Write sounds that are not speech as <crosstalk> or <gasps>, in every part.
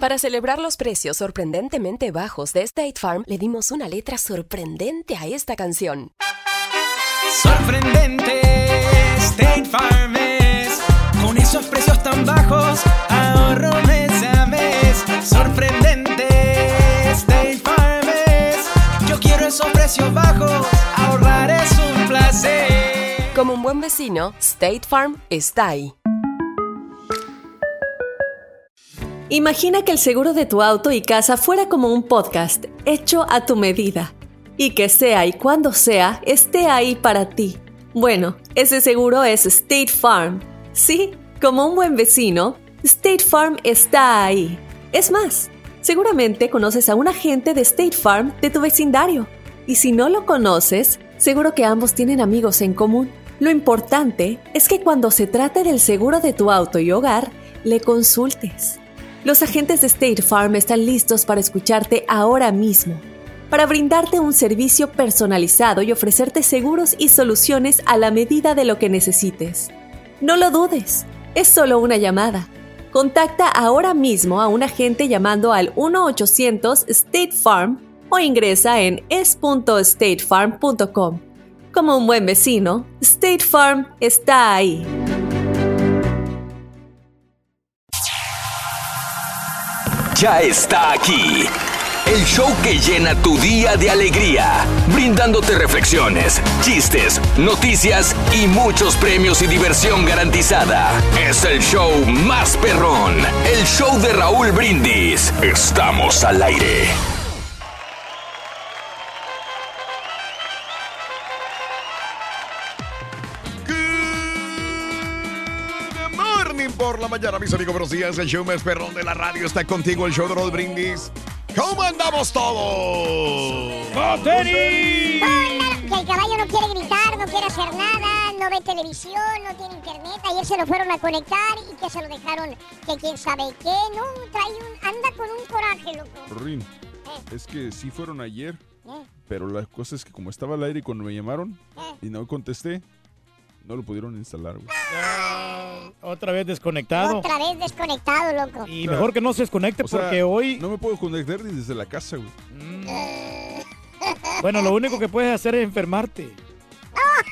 Para celebrar los precios sorprendentemente bajos de State Farm, le dimos una letra sorprendente a esta canción. Sorprendente, State Farm es. Con esos precios tan bajos, ahorro mes a mes. Sorprendente, State Farm es. Yo quiero esos precios bajos, ahorrar es un placer. Como un buen vecino, State Farm está ahí. Imagina que el seguro de tu auto y casa fuera como un podcast, hecho a tu medida. Y que sea y cuando sea, esté ahí para ti. Bueno, ese seguro es State Farm. Sí, como un buen vecino, State Farm está ahí. Es más, seguramente conoces a un agente de State Farm de tu vecindario. Y si no lo conoces, seguro que ambos tienen amigos en común. Lo importante es que cuando se trate del seguro de tu auto y hogar, le consultes. Los agentes de State Farm están listos para escucharte ahora mismo, para brindarte un servicio personalizado y ofrecerte seguros y soluciones a la medida de lo que necesites. No lo dudes, es solo una llamada. Contacta ahora mismo a un agente llamando al 1-800 State Farm o ingresa en es.statefarm.com. Como un buen vecino, State Farm está ahí. Ya está aquí. El show que llena tu día de alegría, brindándote reflexiones, chistes, noticias y muchos premios y diversión garantizada. Es el show más perrón, el show de Raúl Brindis. Estamos al aire. Por la mañana, mis amigos. Buenos días. El show más perrón de la radio está contigo. El show de Raúl Brindis. ¿Cómo andamos todos? Hola, que el caballo no quiere gritar, no quiere hacer nada, no ve televisión, no tiene internet. Ayer se lo fueron a conectar y que se lo dejaron que quién sabe qué. No, trae un, anda con un coraje, loco. Rin, Eh, es que sí fueron ayer, eh, pero la cosa es que como estaba al aire y cuando me llamaron eh. y no contesté, no lo pudieron instalar, güey. Otra vez desconectado. Otra vez desconectado, loco. Y mejor que no se desconecte O sea, porque hoy, No me puedo conectar ni desde la casa, güey. bueno, lo único que puedes hacer es enfermarte.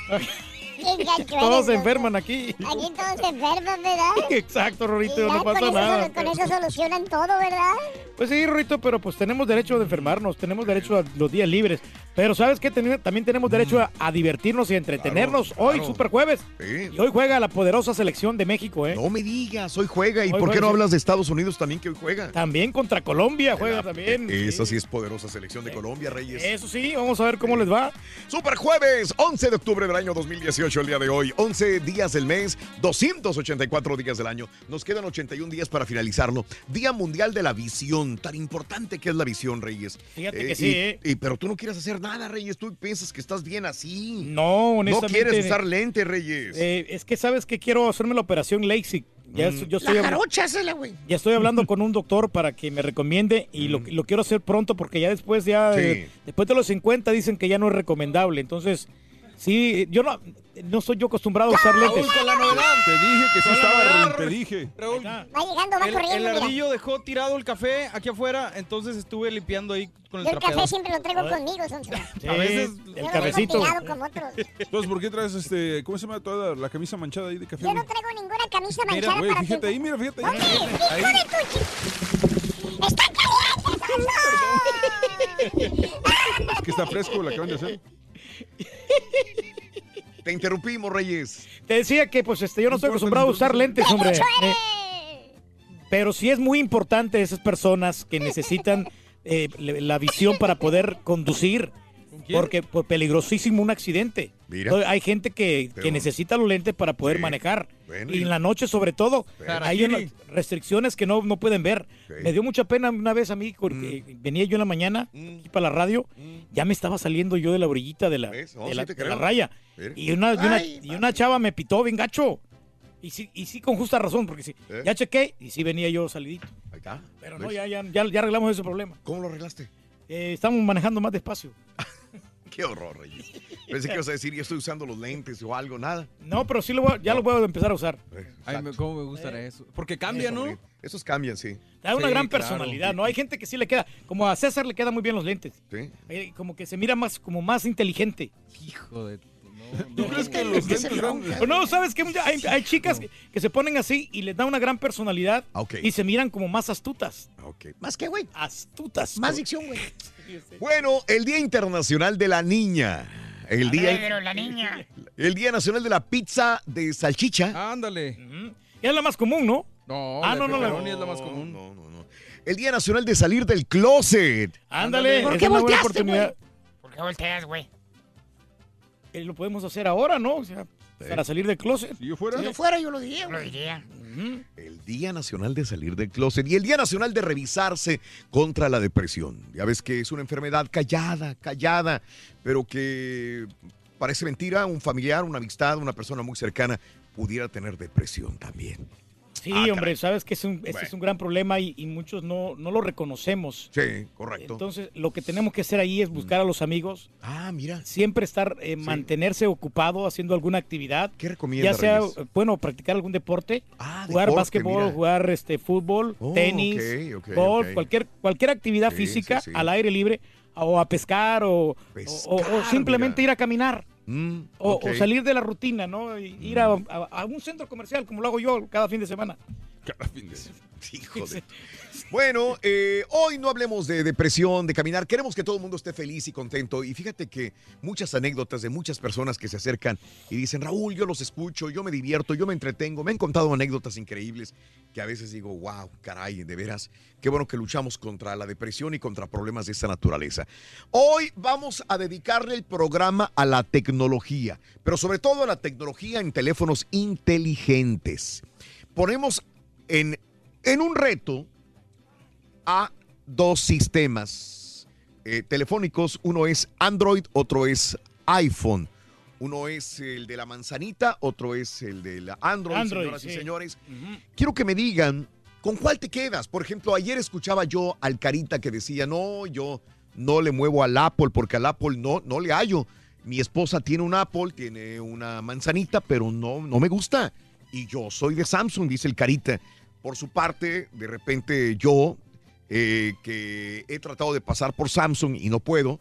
<laughs> <laughs> <laughs> Todos se enferman aquí. Aquí todos se enferman, ¿verdad? <laughs> Exacto, Y Rorito, ya no con, pasa eso, nada. con eso solucionan todo, ¿verdad? Pues sí, Rorito, pero pues tenemos derecho de enfermarnos, tenemos derecho a los días libres. Pero ¿sabes qué? También tenemos derecho a, a divertirnos y a entretenernos. Claro, hoy, claro. Super Jueves. Sí. Y hoy juega la poderosa selección de México, ¿eh? No me digas, hoy juega. ¿Y Hoy por qué juega, no sí. hablas de Estados Unidos también que hoy juega? También contra Colombia juega La- también. Esa sí es poderosa selección de Colombia, Reyes. Eso sí, vamos a ver cómo les va. Super jueves, 11 de octubre del año 2018, el día de hoy. 11 días del mes, 284 días del año. Nos quedan 81 días para finalizarlo. Día Mundial de la Visión. Tan importante que es la visión, Reyes. Fíjate que y- sí, ¿eh? y- pero tú no quieres hacer nada, Reyes. Tú piensas que estás bien así. No, No quieres usar lente, Reyes. Eh, es que sabes que quiero hacerme la operación LASIK. Ya, es- yo estoy, habl- güey. ya estoy hablando con un doctor para que me recomiende y lo, lo quiero hacer pronto porque ya después ya Sí. eh, después de los 50 dicen que ya no es recomendable. Entonces, sí, yo no no soy yo acostumbrado a usar lentes. Te dije que sí estaba, Rin, te dije. Raúl, Va llegando, va el, corriendo, el mira. ardillo dejó tirado el café aquí afuera, entonces estuve limpiando ahí con el Yo el café trapeador. siempre lo traigo conmigo, Sonso. <laughs> sí, a veces el cafecito. como otros. Entonces, ¿por qué traes este, cómo se llama toda la camisa manchada ahí de café? Yo no traigo ninguna camisa Mira, manchada güey, para fíjate tu- ahí, mira, fíjate ahí. ¡Hijo Ahí. de tu ¡Está caliente, Sonso! Es que está fresco, lo acaban de hacer. Te interrumpimos, Reyes. Te decía que pues este yo no estoy acostumbrado a usar lentes, hombre. ¡Derecho Eh, pero sí es muy importante esas personas que necesitan eh, la visión para poder conducir. Quién? Porque por peligrosísimo un accidente. Mira. Entonces, hay gente que, que necesita los lentes para poder Sí. manejar. Bueno, y y- en la noche sobre todo. Pero- Hay unas restricciones que no, no pueden ver. Sí. Me dio mucha pena una vez a mí, porque venía yo en la mañana Mm. aquí para la radio, ya me estaba saliendo yo de la orillita de la, de sí la, de raya. Y una, y una- Ay, y una chava me pitó bien gacho. Y sí, y sí con justa razón, porque sí, ¿Eh? ya chequé y sí venía yo salidito. Ahí está. Pero no, ¿Ves? ya, ya, ya, ya arreglamos ese problema. ¿Cómo lo arreglaste? Eh, estamos manejando más despacio. <laughs> <laughs> Qué horror, Reyes. Pensé que ibas a decir, yo estoy usando los lentes o algo, nada. No, pero sí lo voy a- ya lo voy a empezar a usar. Eh, Ay, me- cómo me gustaría eso. Porque cambia, Eso, ¿no? Esos cambian, sí. Da una Sí, gran claro. personalidad, ¿no? Hay gente que sí le queda, como a César le quedan muy bien los lentes. Sí. Eh, como que se mira más, como más inteligente. Hijo de... <laughs> ¿Tú crees que los lentes dan- Pero no, ¿sabes qué? Hay, hay chicas que, que se ponen así y les da una gran personalidad Ah, ok. y se miran como más astutas. Ok. ¿Más qué, güey? Astutas. Más dicción, güey. Bueno, el Día Internacional de la Niña. El día, Pero la niña. el día Nacional de la Pizza de Salchicha. Ándale. Es la más común, ¿no? No, Ah, no, no, la- pepperoni es la más común. No, no, no. El Día Nacional de Salir del Closet. Ándale, ¿Por qué volteaste, oportunidad. ¿Por qué volteas, güey? Eh, lo podemos hacer ahora, ¿no? O sea, para salir del closet. Si yo fuera. Si yo fuera, yo lo diría. Lo diría. El Día Nacional de Salir del Closet y el Día Nacional de Revisarse contra la Depresión. Ya ves que es una enfermedad callada, callada, pero que parece mentira. Un familiar, una amistad, una persona muy cercana pudiera tener depresión también. Sí, Ah, caray. hombre, sabes que es un, este Bueno. es un gran problema y, y muchos no, no lo reconocemos. Sí, correcto. Entonces, lo que tenemos que hacer ahí es buscar a los amigos, ah, mira. siempre estar, eh, mantenerse ocupado haciendo alguna actividad, ¿Qué recomienda? ya sea, Reyes? bueno, practicar algún deporte, Ah, jugar deporte, básquetbol, mira. jugar este fútbol, Oh, tenis, golf, cualquier cualquier actividad Sí, física sí, al aire libre o a pescar o, o- Pescar, o- o simplemente mira. ir a caminar. Mm, O, salir de la rutina, ¿no? Y ir a, a- a un centro comercial, como lo hago yo cada fin de semana. Cada fin de semana. <laughs> Hijo de- <laughs> Bueno, eh, hoy no hablemos de depresión, de caminar. Queremos que todo el mundo esté feliz y contento. Y fíjate que muchas anécdotas de muchas personas que se acercan y dicen, Raúl, yo los escucho, yo me divierto, yo me entretengo. Me han contado anécdotas increíbles que a veces digo, wow, caray, de veras. Qué bueno que luchamos contra la depresión y contra problemas de esta naturaleza. Hoy vamos a dedicarle el programa a la tecnología, pero sobre todo a la tecnología en teléfonos inteligentes. Ponemos en, en un reto a dos sistemas eh, telefónicos. Uno es Android, otro es iPhone. Uno es el de la manzanita, otro es el de la Android, Android, señoras y señores. Quiero que me digan con cuál te quedas. Por ejemplo, ayer escuchaba yo al Carita que decía, no, yo no le muevo al Apple porque al Apple no, no le hallo. Mi esposa tiene un Apple, tiene una manzanita, pero no, no me gusta. Y yo soy de Samsung, dice el Carita. Por su parte, de repente yo, eh, que he tratado de pasar por Samsung y no puedo,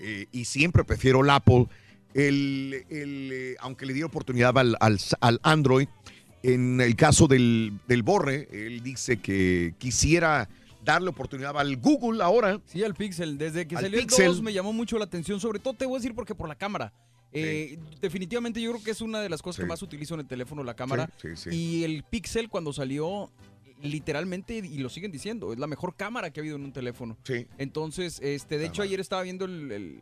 eh, y siempre prefiero el Apple, el, el, eh, aunque le di oportunidad al, al- al Android, en el caso del, del Borre, él dice que quisiera darle oportunidad al Google ahora. Sí, al Pixel. Desde que Al salió Pixel. el 2 me llamó mucho la atención. Sobre todo te voy a decir porque por la cámara. Eh, Definitivamente yo creo que es una de las cosas Sí. que más utilizo en el teléfono, la cámara. Sí. Y el Pixel cuando salió, literalmente, y lo siguen diciendo, es la mejor cámara que ha habido en un teléfono. Sí. Entonces, este, de hecho, ayer estaba viendo el- el-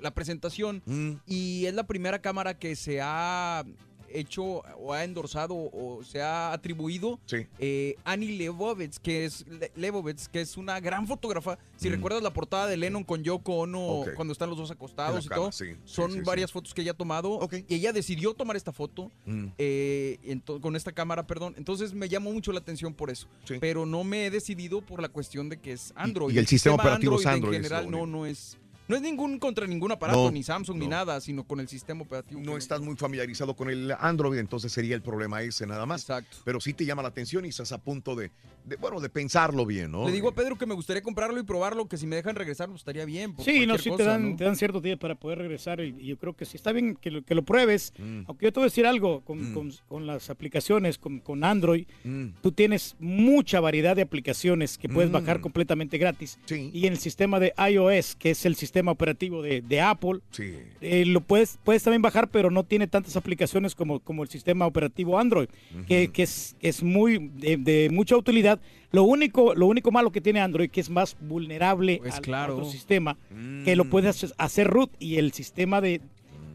la presentación Mm, y es la primera cámara que se ha hecho o ha endorsado o se ha atribuido sí. eh, Annie Leibovitz, que es Le- Leibovitz, que es una gran fotógrafa. Si Mm. recuerdas la portada de Lennon con Yoko Ono cuando están los dos acostados y cama, todo, sí, son sí, varias fotos que ella ha tomado Ok. y ella decidió tomar esta foto Mm, eh, con esta cámara, perdón. Entonces me llamó mucho la atención por eso. Sí. Pero no me he decidido por la cuestión de que es Android. y el sistema operativo es Android, En general no, no es... No es ningún contra ningún aparato, No, ni Samsung, ni no. nada, sino con el sistema operativo. No estás muy familiarizado con el Android, entonces sería el problema ese nada más. Exacto. Pero sí te llama la atención y estás a punto de, de, bueno, de pensarlo bien, ¿no? Le digo a Pedro que me gustaría comprarlo y probarlo, que si me dejan regresar, pues estaría bien. por Sí, no, sí te dan, ¿no? te dan ciertos días para poder regresar y, y yo creo que sí está bien que lo, que lo pruebes. Mm, Aunque yo te voy a decir algo, con, Mm. con- con las aplicaciones, con, con Android, mm, tú tienes mucha variedad de aplicaciones que puedes Mm. bajar completamente gratis. sí, Y en el sistema de iOS, que es el sistema operativo de, de Apple, sí. eh, lo puedes, puedes también bajar, pero no tiene tantas aplicaciones como, como el sistema operativo Android, que, que es, es muy de, de mucha utilidad. Lo único, lo único malo que tiene Android que es más vulnerable Pues al claro. otro sistema, que lo Mm, puedes hacer root y el sistema de,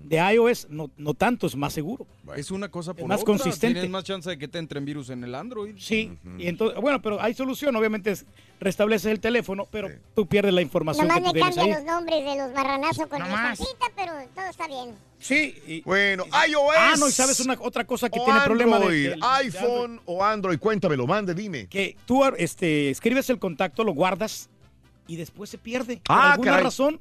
de iOS no, no tanto, es más seguro. Es una cosa por más otra. consistente. Tienes más chance de que te entren virus en el Android. Sí, y entonces, bueno, pero hay solución, obviamente es- restableces el teléfono, pero Sí. tú pierdes la información Nomás le cambian los nombres de los marranazos con estampita, pero todo está bien. Sí, y- Bueno, iOS. ah, no, y sabes una otra cosa que tiene problema de, Android, del- de Android? iPhone o Android, cuéntamelo, mande, dime. que tú este, escribes el contacto, lo guardas y después se pierde. Por Ah, alguna caray. razón,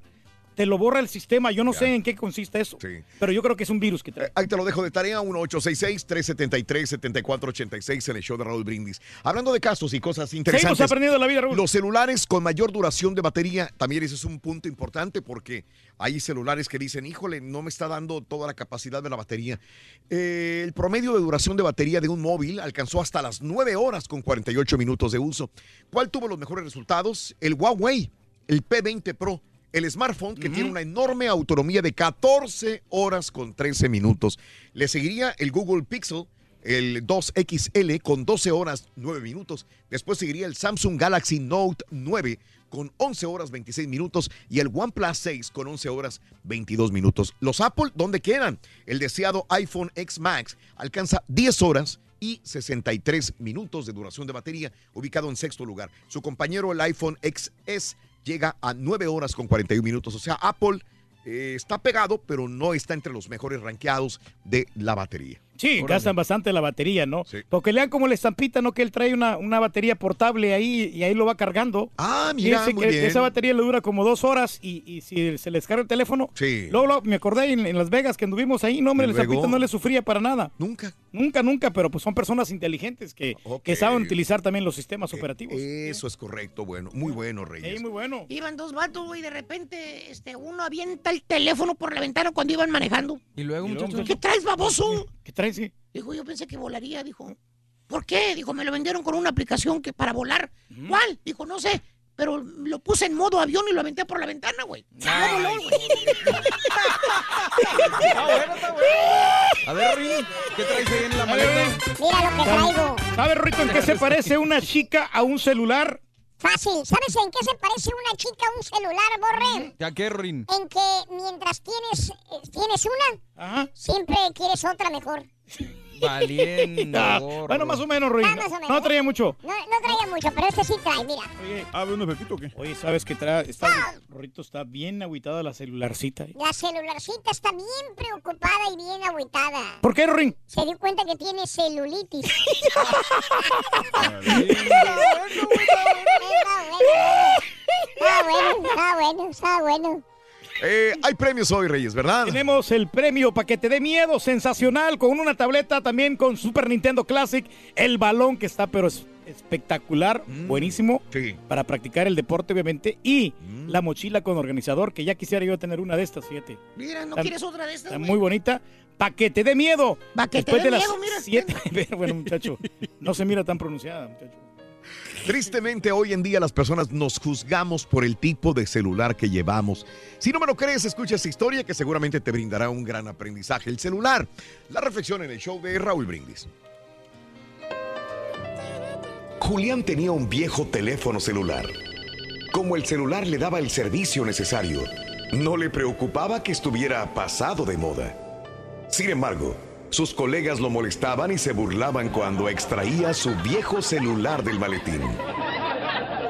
te lo borra el sistema. Yo no sé en qué consiste eso. Pero yo creo que es un virus que trae. Ahí te lo dejo de tarea, 1866-373-7486 en el show de Raúl Brindis. Hablando de casos y cosas interesantes. Seguimos aprendiendo la vida, Raúl. Los celulares con mayor duración de batería, también ese es un punto importante porque hay celulares que dicen, híjole, no me está dando toda la capacidad de la batería. Eh, el promedio de duración de batería de un móvil alcanzó hasta las 9 horas con 48 minutos de uso. ¿Cuál tuvo los mejores resultados? El Huawei, el P20 Pro el smartphone que tiene una enorme autonomía de 14 horas con 13 minutos. Le seguiría el Google Pixel, el 2XL con 12 horas 9 minutos. Después seguiría el Samsung Galaxy Note 9 con 11 horas 26 minutos y el OnePlus 6 con 11 horas 22 minutos. Los Apple, ¿dónde quedan? El deseado iPhone X Max alcanza 10 horas y 63 minutos de duración de batería, ubicado en sexto lugar. Su compañero, el iPhone XS, llega a 9 horas con 41 minutos. O sea, Apple eh, está pegado, pero no está entre los mejores rankeados de la batería. Sí, gastan bastante la batería, ¿no? Porque le dan como la estampita, ¿no? Que él trae una, una batería portable ahí y ahí lo va cargando. Ah, mira, Dice muy que bien. esa batería le dura como dos horas y, y si se les carga el teléfono. Sí. Luego, luego, me acordé en, en Las Vegas que anduvimos ahí, no, hombre, ¿Y la luego? estampita no le sufría para nada. Nunca. Nunca, nunca, pero pues son personas inteligentes que, que saben utilizar también los sistemas operativos. Eso es correcto, bueno, muy bueno, Reyes. Sí, muy bueno. Iban dos vatos, güey, de repente este, uno avienta el teléfono por la ventana cuando iban manejando. Y luego, muchachos? ¿Qué traes, baboso? ¿Qué traes? Sí? Dijo, yo pensé que volaría, dijo. ¿Por qué? Dijo, me lo vendieron con una aplicación que para volar. ¿Cuál? Dijo, no sé, pero lo puse en modo avión y lo aventé por la ventana, güey. No voló, güey. A ver, Rini, ¿qué traes ahí en la maleta? Mira lo que traigo. ¿Sabes, Rito, en qué se parece una chica a un celular? Fácil. ¿Sabes en qué se parece una chica a un celular, Borre? ¿Ya qué, Rin? En que mientras tienes, eh, tienes una, siempre quieres otra mejor. <laughs> Valiendo. Ah, gorro. bueno, más o menos, Ruin. Ah, más o menos. No traía mucho. No, no traía mucho, pero este sí trae, mira. ¿Abre un efectito o qué? Oye, ¿sabes qué trae? Está, Rorrito está bien agüitada la celularcita. ¿eh? La celularcita está bien preocupada y bien agüitada. ¿Por qué, Rorín? Se dio cuenta que tiene celulitis. <laughs> <laughs> Está bueno, está bueno, está bueno. Eh, hay premios hoy, Reyes, ¿verdad? Tenemos el premio para que te dé miedo, sensacional, con una tableta también con Super Nintendo Classic, el balón que está pero es espectacular, buenísimo, para practicar el deporte obviamente, y la mochila con organizador, que ya quisiera yo tener una de estas, fíjate. Mira, ¿no Está- quieres otra de estas, Está güey? muy bonita. Pa' que te dé miedo. Pa' que te Después dé de las miedo, mira. siete- <laughs> bueno, muchacho, no se mira tan pronunciada, muchacho. Tristemente, hoy en día las personas nos juzgamos por el tipo de celular que llevamos. Si no me lo crees, escucha esta historia que seguramente te brindará un gran aprendizaje. El celular. La reflexión en el show de Raúl Brindis. Julián tenía un viejo teléfono celular. Como el celular le daba el servicio necesario, no le preocupaba que estuviera pasado de moda. Sin embargo, sus colegas lo molestaban y se burlaban cuando extraía su viejo celular del maletín.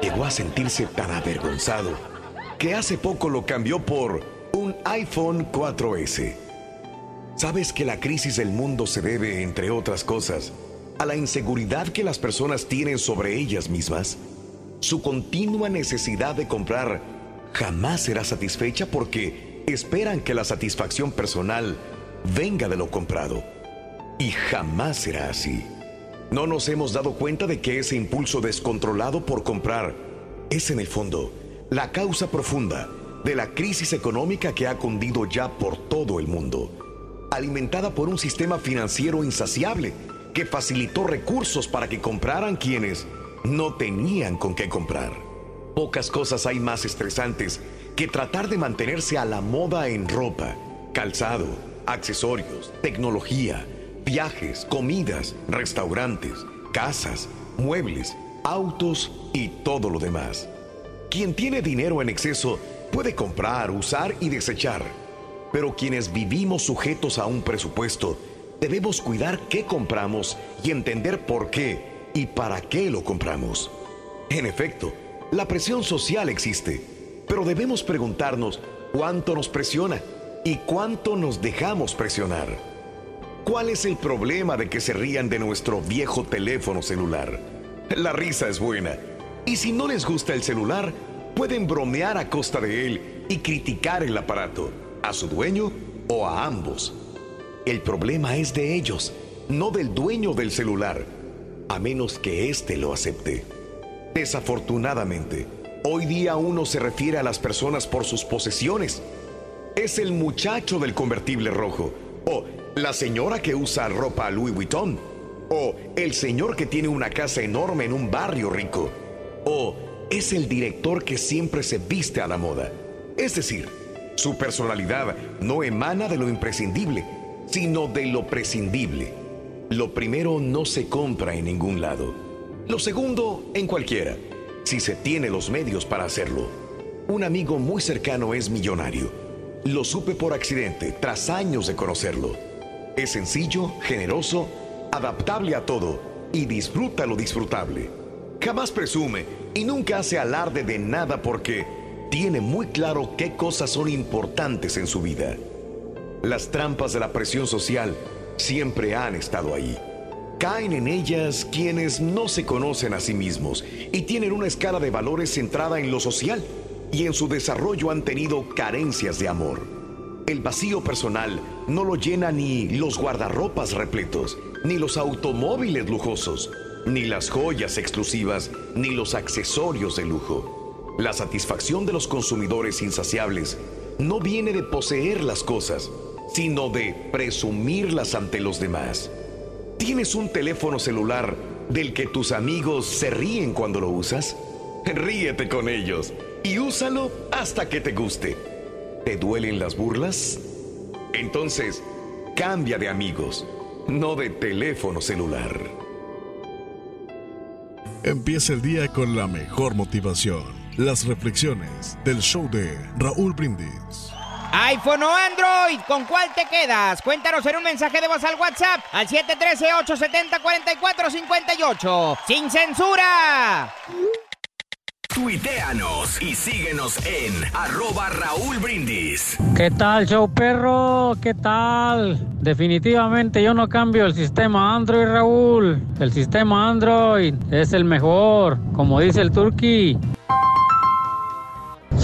Llegó a sentirse tan avergonzado que hace poco lo cambió por un iPhone 4S. ¿Sabes que la crisis del mundo se debe, entre otras cosas, a la inseguridad que las personas tienen sobre ellas mismas? Su continua necesidad de comprar jamás será satisfecha porque esperan que la satisfacción personal venga de lo comprado. Y jamás será así. No nos hemos dado cuenta de que ese impulso descontrolado por comprar es en el fondo la causa profunda de la crisis económica que ha cundido ya por todo el mundo, alimentada por un sistema financiero insaciable que facilitó recursos para que compraran quienes no tenían con qué comprar. Pocas cosas hay más estresantes que tratar de mantenerse a la moda en ropa, calzado, accesorios, tecnología, viajes, comidas, restaurantes, casas, muebles, autos y todo lo demás. Quien tiene dinero en exceso puede comprar, usar y desechar, pero quienes vivimos sujetos a un presupuesto debemos cuidar qué compramos y entender por qué y para qué lo compramos. En efecto, la presión social existe, pero debemos preguntarnos cuánto nos presiona y cuánto nos dejamos presionar. ¿Cuál es el problema de que se rían de nuestro viejo teléfono celular? La risa es buena. Y si no les gusta el celular, pueden bromear a costa de él y criticar el aparato, a su dueño o a ambos. El problema es de ellos, no del dueño del celular, a menos que éste lo acepte. Desafortunadamente, hoy día uno se refiere a las personas por sus posesiones. Es el muchacho del convertible rojo, o la señora que usa ropa Louis Vuitton, o el señor que tiene una casa enorme en un barrio rico, o es el director que siempre se viste a la moda. Es decir, su personalidad no emana de lo imprescindible, sino de lo prescindible. Lo primero no se compra en ningún lado. Lo segundo, en cualquiera, si se tiene los medios para hacerlo. Un amigo muy cercano es millonario. Lo supe por accidente, tras años de conocerlo. Es sencillo, generoso, adaptable a todo y disfruta lo disfrutable. Jamás presume y nunca hace alarde de nada porque tiene muy claro qué cosas son importantes en su vida. Las trampas de la presión social siempre han estado ahí. Caen en ellas quienes no se conocen a sí mismos y tienen una escala de valores centrada en lo social y en su desarrollo han tenido carencias de amor. El vacío personal no lo llena ni los guardarropas repletos, ni los automóviles lujosos, ni las joyas exclusivas, ni los accesorios de lujo. La satisfacción de los consumidores insaciables no viene de poseer las cosas, sino de presumirlas ante los demás. ¿Tienes un teléfono celular del que tus amigos se ríen cuando lo usas? <laughs> Ríete con ellos y úsalo hasta que te guste. ¿Te duelen las burlas? Entonces, cambia de amigos, no de teléfono celular. Empieza el día con la mejor motivación. Las reflexiones del show de Raúl Brindis. iPhone o Android, ¿con cuál te quedas? Cuéntanos en un mensaje de voz al WhatsApp al 713-870-4458. ¡Sin censura! Tuiteanos y síguenos en arroba Raúl Brindis. ¿Qué tal, show perro? ¿Qué tal? Definitivamente yo no cambio el sistema Android, Raúl. El sistema Android es el mejor, como dice el Turqui.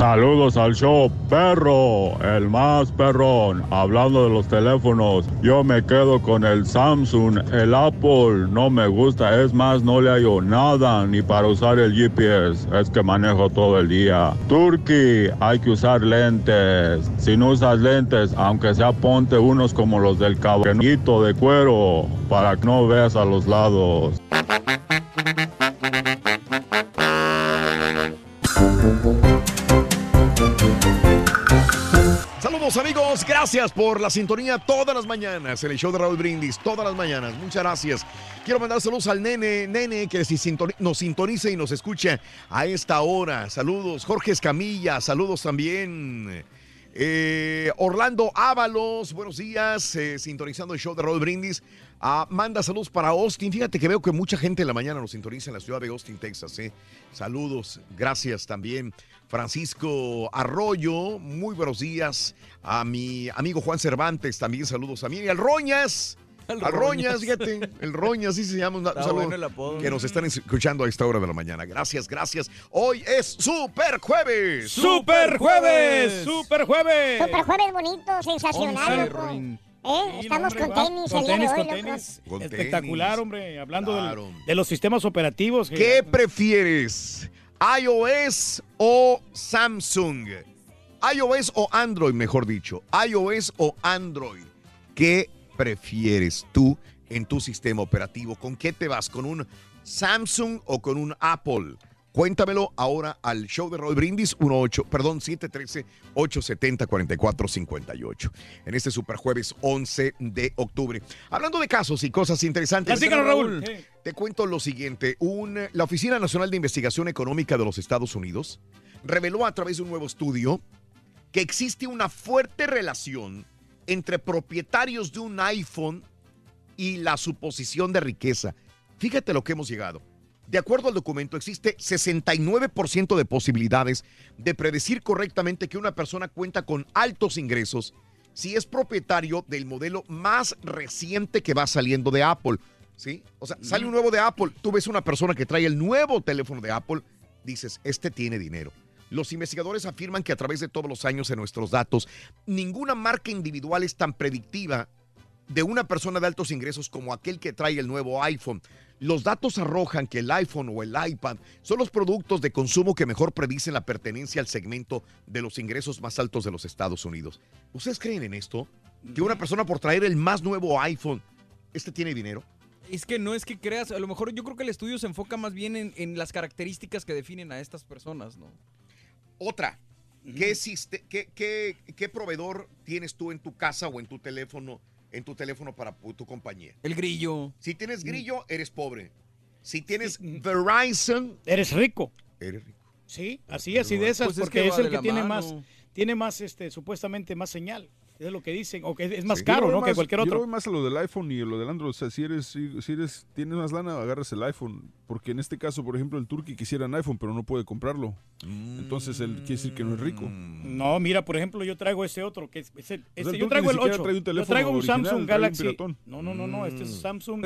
Saludos al show, perro, el más perrón. Hablando de los teléfonos, yo me quedo con el Samsung, el Apple no me gusta, es más, no le hallo nada ni para usar el GPS, es que manejo todo el día. Turkey, hay que usar lentes. Si no usas lentes, aunque sea ponte unos como los del caballito de cuero, para que no veas a los lados. Amigos, gracias por la sintonía todas las mañanas el show de Raúl Brindis, todas las mañanas, muchas gracias. Quiero mandar saludos al nene, nene que nos sintoniza y nos escucha a esta hora. Saludos, Jorge Escamilla, saludos también. Eh, Orlando Ábalos, buenos días, eh, sintonizando el show de Raúl Brindis. Ah, manda saludos para Austin. Fíjate que veo que mucha gente en la mañana nos sintoniza en la ciudad de Austin, Texas. eh. Saludos, gracias también. Francisco Arroyo, muy buenos días. A mi amigo Juan Cervantes, también saludos a mí. Y al Roñas. <laughs> Al Al Roñas, Roñas. fíjate, el Roñas, así se llama. Un, saludo bueno el apodo. que nos están escuchando a esta hora de la mañana. Gracias, gracias. Hoy es Super Jueves. ¡Super Jueves! ¡Super Jueves! Super jueves bonito, sensacional, loco. ¿Eh? Estamos con Va, tenis con el día de tenis, hoy, con loco. tenis. Con Espectacular, tenis. hombre. Hablando del- de los sistemas operativos. que- ¿Qué prefieres? ¿iOS o Samsung? iOS o Android, mejor dicho. iOS o Android. ¿Qué prefieres tú en tu sistema operativo? ¿Con qué te vas? ¿Con un Samsung o con un Apple? Cuéntamelo ahora al show de Roy Brindis 18, perdón, 713-870-4458. En este super jueves 11 de octubre. Hablando de casos y cosas interesantes. Platícanos, Raúl. Sí. Te cuento lo siguiente. Un, la Oficina Nacional de Investigación Económica de los Estados Unidos reveló a través de un nuevo estudio que existe una fuerte relación entre propietarios de un iPhone y la suposición de riqueza. Fíjate lo que hemos llegado. De acuerdo al documento, existe 69% de posibilidades de predecir correctamente que una persona cuenta con altos ingresos si es propietario del modelo más reciente que va saliendo de Apple. ¿Sí? O sea, sale un nuevo de Apple, tú ves una persona que trae el nuevo teléfono de Apple, dices, este tiene dinero. Los investigadores afirman que a través de todos los años en nuestros datos, ninguna marca individual es tan predictiva de una persona de altos ingresos como aquel que trae el nuevo iPhone. Los datos arrojan que el iPhone o el iPad son los productos de consumo que mejor predicen la pertenencia al segmento de los ingresos más altos de los Estados Unidos. ¿Ustedes creen en esto? Que una persona por traer el más nuevo iPhone, este tiene dinero. Es que no es que creas, a lo mejor yo creo que el estudio se enfoca más bien en, en las características que definen a estas personas, ¿no? Otra, ¿qué, existe, qué, qué, qué proveedor tienes tú en tu casa o en tu teléfono, en tu teléfono para tu compañía? El grillo. Si tienes grillo, eres pobre. Si tienes Verizon, Eres rico. eres rico. Sí, así y de esas, Pues es porque que es el que tiene mano. más, tiene más, este, supuestamente más señal. Es lo que dicen, o que es más Yo caro, ¿no? que cualquier Yo otro. veo más a lo del iPhone y a lo del Android. O sea, si eres, si, si eres, tienes más lana, agarras el iPhone. Porque en este caso, por ejemplo, el turqui quisiera un iPhone, pero no puede comprarlo. Entonces, él quiere decir que no es rico. No, mira, por ejemplo, yo traigo ese otro, que es, es el, sea, el yo Turki traigo el siquiera 8. trae un yo traigo un original, Samsung un Galaxy. No, no, no, no, este es Mm. Samsung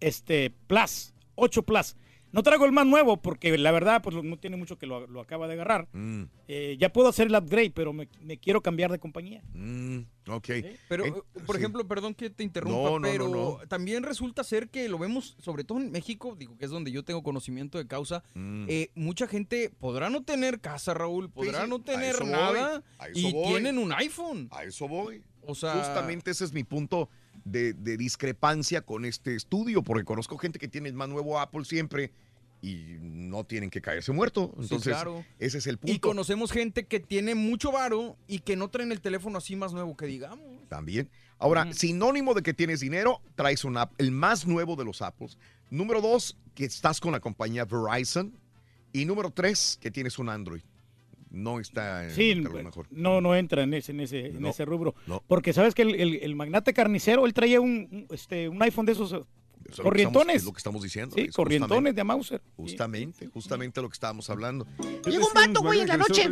este Plus, 8 Plus. No traigo el más nuevo porque la verdad pues no tiene mucho que lo, lo acaba de agarrar. Mm, Eh, ya puedo hacer el upgrade, pero me, me quiero cambiar de compañía. mm, ok. Pero, Eh, por sí. ejemplo, perdón que te interrumpa, No, no, no, pero no. también resulta ser que lo vemos, sobre todo en México, digo que es donde yo tengo conocimiento de causa, Mm. eh, mucha gente podrá no tener casa, Raúl, podrá sí, no tener nada y voy. tienen un iPhone. A eso voy. O sea, Justamente ese es mi punto de, de discrepancia con este estudio, porque conozco gente que tiene el más nuevo Apple siempre y no tienen que caerse muerto. Sí, Entonces, claro. ese es el punto. Y conocemos gente que tiene mucho varo y que no traen el teléfono así más nuevo que digamos. También. Ahora, sinónimo de que tienes dinero, traes un app, el más nuevo de los Apples. Número dos, que estás con la compañía Verizon. Y número tres, que tienes un Android. No está en Sí, entre lo mejor. no, no entra en ese, en ese, en No, ese rubro. no. Porque sabes que el, el- el magnate carnicero, él traía un, este, un iPhone de esos eh, Eso es lo que estamos- corrientones. es lo que estamos diciendo. Sí, es corrientones de Mauser. Justamente, justamente lo que estábamos hablando. Llegó un vato, güey, en la noche.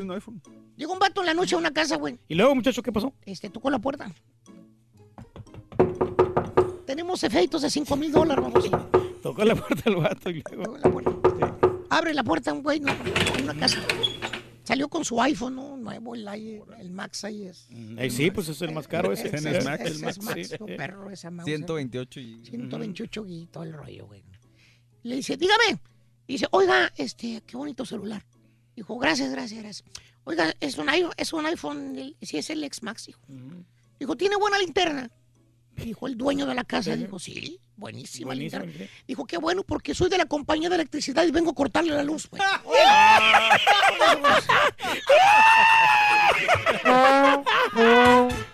Llegó un vato en la noche a una casa, güey. Y luego, muchacho, ¿qué pasó? Este, tocó la puerta. Tenemos efectos de 5 mil dólares, vamos. Tocó la puerta del vato y luego... Abre la puerta un güey, ¿no? En una casa. Salió con su iPhone, ¿no? Nuevo, el, i- el Max ahí es. Eh, sí, pues es el más caro ese. Es, es, Max, el Max, sí. perro, esa mouse. 128 y... 128 y todo el rollo, güey. Le dice, dígame. Dice, oiga, este, qué bonito celular. Dijo, gracias, gracias, gracias. Oiga, es un iPhone, es un iPhone, el- sí, es el X Max, dijo. Dijo, ¿tiene buena linterna? Dijo el dueño de la casa, Sí. dijo, sí, buenísima, linterna. Dijo, qué bueno, porque soy de la compañía de electricidad y vengo a cortarle la luz, güey.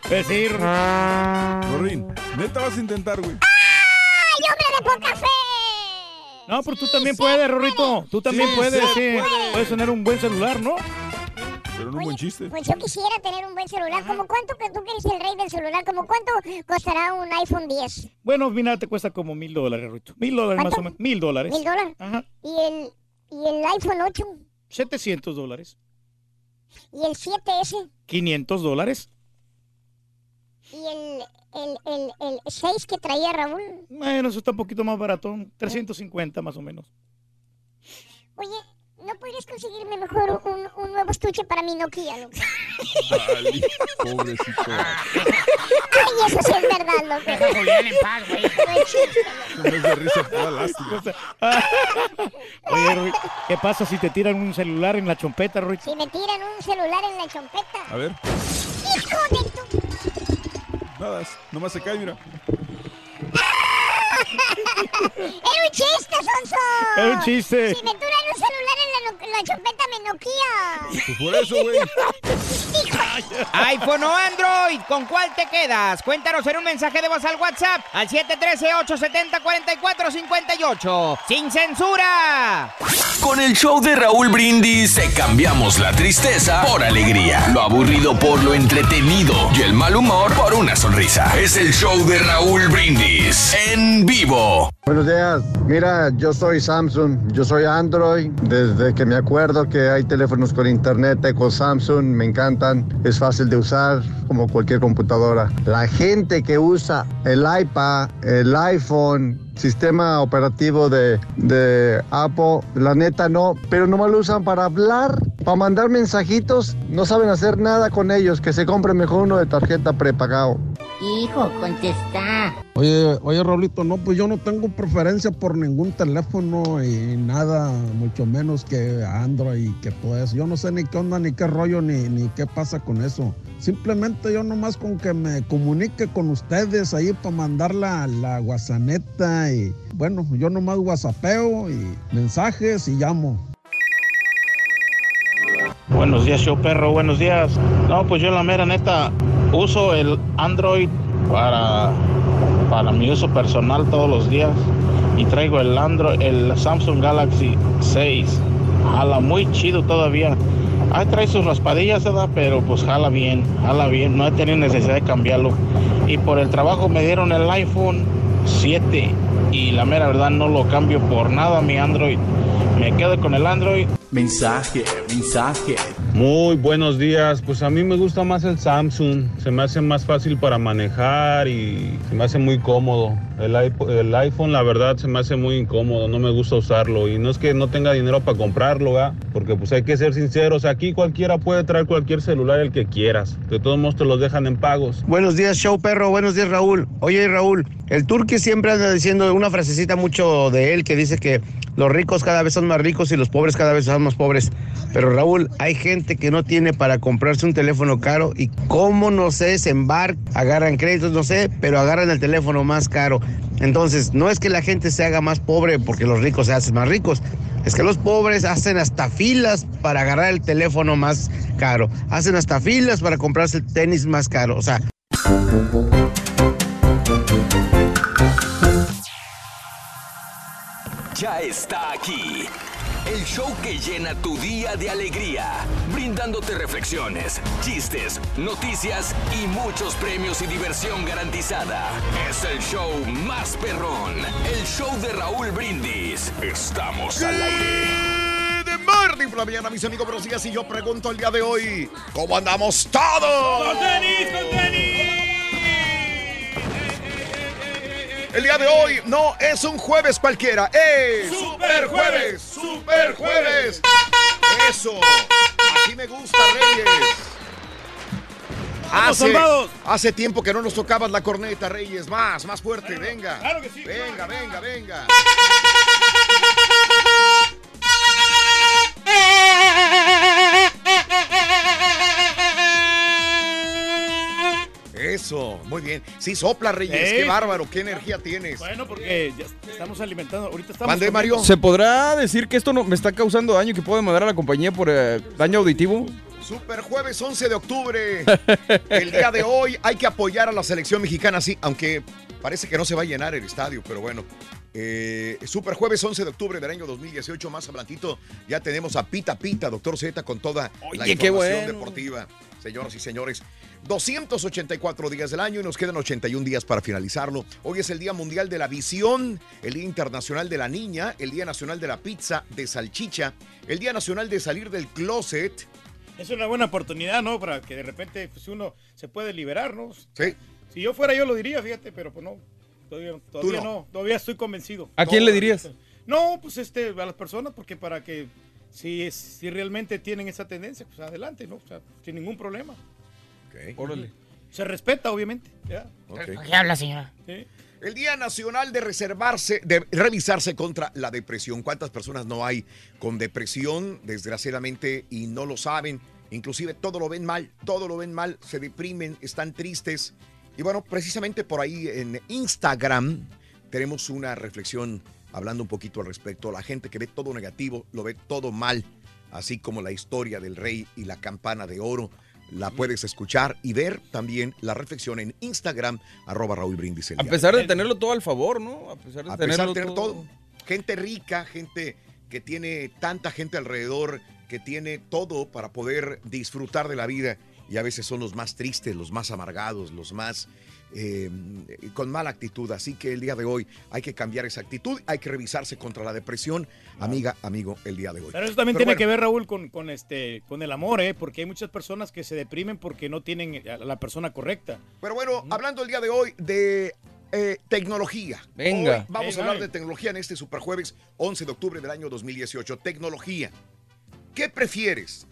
Pues <laughs> sí, Rorín, neta vas a intentar, güey. ¡Ay, hombre de poca fe! No, pero tú también puedes, Rorrito. Tú también Sí, puedes, sí, sí. puede. Puedes tener un buen celular, ¿no? Pero no un buen chiste. Pues yo quisiera tener un buen celular. ¿Cómo cuánto que tú eres el rey del celular? ¿Cómo cuánto costará un iPhone 10? Bueno, mira, te cuesta como mil dólares, Rorrito. Mil dólares más o menos. Mil dólares. ¿Mil dólares? Ajá. ¿Y el, ¿Y el iPhone 8? 700 dólares. ¿Y el 7S? 500 dólares. ¿Y el, el, el, el 6 que traía Raúl? Bueno, eso está un poquito más barato. 350 más o menos. Oye, ¿no podrías conseguirme mejor un, un nuevo estuche para mi Nokia, loco? Dale, pobrecito. Ay, eso sí es verdad, loco. Deja a Julián en paz, güey. No es chiste. En vez de risa, toda lástima. Oye, Rorito, ¿qué pasa si te tiran un celular en la chompeta, Rorito? Si me tiran un celular en la chompeta. A ver, ¡Hijo de tu... nada, nomás se cae, mira. ¡Era un chiste, Sonso! Era un chiste. Si me tiran un celular en la, la chompeta, me noquía. Pues por eso, güey. <laughs> iPhone o Android, ¿con cuál te quedas? Cuéntanos en un mensaje de voz al WhatsApp al 713-870-4458. ¡Sin censura! Con el show de Raúl Brindis te cambiamos la tristeza por alegría, lo aburrido por lo entretenido y el mal humor por una sonrisa. Es el show de Raúl Brindis en vivo. Buenos días. Mira, yo soy Samsung, yo soy Android. Desde que me acuerdo que hay teléfonos con internet con Samsung, me encantan. Es fácil de usar como cualquier computadora. La gente que usa el iPad, el iPhone, sistema operativo de, de Apple, la neta no, pero nomás lo usan para hablar, para mandar mensajitos, no saben hacer nada con ellos, que se compre mejor uno de tarjeta prepagado. Hijo, contesta. Oye, oye, Raulito, no, pues yo no tengo preferencia por ningún teléfono y nada, mucho menos que Android y que todo eso. Yo no sé ni qué onda, ni qué rollo, ni, ni qué pasa con eso. Simplemente yo nomás con que me comunique con ustedes ahí para mandar la, la guasaneta y bueno, yo nomás whatsappeo y mensajes y llamo. Buenos días, show perro, buenos días. No, pues yo la mera neta uso el Android para, para mi uso personal todos los días y traigo el Android, el Samsung Galaxy 6. Jala muy chido todavía. Ahí trae sus raspadillas, ¿verdad? Pero pues jala bien, jala bien. No he tenido necesidad de cambiarlo. Y por el trabajo me dieron el iPhone 7 y la mera verdad no lo cambio por nada mi Android. Me quedo con el Android. Mensaje, mensaje. Muy buenos días. Pues a mí me gusta más el Samsung. Se me hace más fácil para manejar y se me hace muy cómodo. El, el iPhone, la verdad, se me hace muy incómodo. No me gusta usarlo. Y no es que no tenga dinero para comprarlo, ¿verdad? Porque pues hay que ser sinceros. Aquí cualquiera puede traer cualquier celular el que quieras. De todos modos te los dejan en pagos. Buenos días, show perro. Buenos días, Raúl. Oye, Raúl, el turque siempre anda diciendo una frasecita mucho de él que dice que los ricos cada vez son más ricos y los pobres cada vez son más pobres. Pero Raúl, hay gente que no tiene para comprarse un teléfono caro y cómo no sé, se embarcan, agarran créditos, no sé, pero agarran el teléfono más caro. Entonces, no es que la gente se haga más pobre porque los ricos se hacen más ricos. Es que los pobres hacen hasta filas para agarrar el teléfono más caro. Hacen hasta filas para comprarse el tenis más caro. O sea, Ya está aquí. El show que llena tu día de alegría, brindándote reflexiones, chistes, noticias y muchos premios y diversión garantizada. Es el show más perrón, el show de Raúl Brindis. Estamos al aire. De Morning por la mañana, mis amigos, buenos días. Y yo pregunto el día de hoy, ¿cómo andamos todos? ¡Con tenis, con tenis! El día de hoy no es un jueves cualquiera, es ¡Super jueves! ¡Super jueves! Eso, así me gusta, Reyes. ¡Vamos, soldados! hace tiempo que no nos tocabas la corneta, Reyes. Más, más fuerte, venga. claro que sí. Venga, venga, venga. <laughs> Eso, muy bien. Sí, sopla, Reyes. Sí. Qué bárbaro, qué energía tienes. Bueno, porque ya estamos alimentando. Ahorita estamos. Comiendo. Mario. ¿Se podrá decir que esto no me está causando daño y que puedo demandar a la compañía por eh, daño auditivo? Super jueves 11 de octubre. <laughs> El día de hoy hay que apoyar a la selección mexicana, sí, aunque parece que no se va a llenar el estadio, pero bueno. Eh, super jueves 11 de octubre del año 2018, más adelantito, ya tenemos a Pita Pita, doctor Z, con toda la qué información bueno. deportiva. Señoras y señores, 284 días del año y nos quedan 81 días para finalizarlo. Hoy es el Día Mundial de la Visión, el Día Internacional de la Niña, el Día Nacional de la Pizza de Salchicha, el Día Nacional de Salir del Closet. Es una buena oportunidad, ¿no? Para que de repente pues, uno se puede liberar, ¿no? Sí. Si yo fuera yo lo diría, fíjate, pero pues no. Todavía, todavía no. no. Todavía estoy convencido. ¿A quién No, le dirías? No, pues este, a las personas, porque para que si, es, si realmente tienen esa tendencia, pues adelante, ¿no? O sea, sin ningún problema. Órale. Se respeta, obviamente. ¿ya? ¿Qué habla, señora? Sí. El Día Nacional de reservarse, de revisarse contra la depresión. ¿Cuántas personas no hay con depresión, desgraciadamente, y no lo saben? Inclusive todo lo ven mal, todo lo ven mal, se deprimen, están tristes. Y bueno, precisamente por ahí en Instagram tenemos una reflexión hablando un poquito al respecto. La gente que ve todo negativo, lo ve todo mal, así como la historia del rey y la campana de oro. La puedes escuchar y ver también la reflexión en Instagram, arroba Raúl Brindis. el A pesar de de tenerlo todo al favor, ¿no? A pesar de a tenerlo pesar de tener todo. todo. Gente rica, gente que tiene tanta gente alrededor, que tiene todo para poder disfrutar de la vida y a veces son los más tristes, los más amargados, los más eh, con mala actitud. Así que el día de hoy hay que cambiar esa actitud, hay que revisarse contra la depresión, amiga, amigo, el día de hoy. Pero eso también Pero tiene bueno, que ver, Raúl, con, con este, con el amor, ¿eh? Porque hay muchas personas que se deprimen porque no tienen a la persona correcta. Pero bueno, hablando el día de hoy de eh, tecnología. Venga. Hoy vamos Venga. a hablar de tecnología en este Superjueves 11 de octubre del año 2018. Tecnología. ¿Qué prefieres?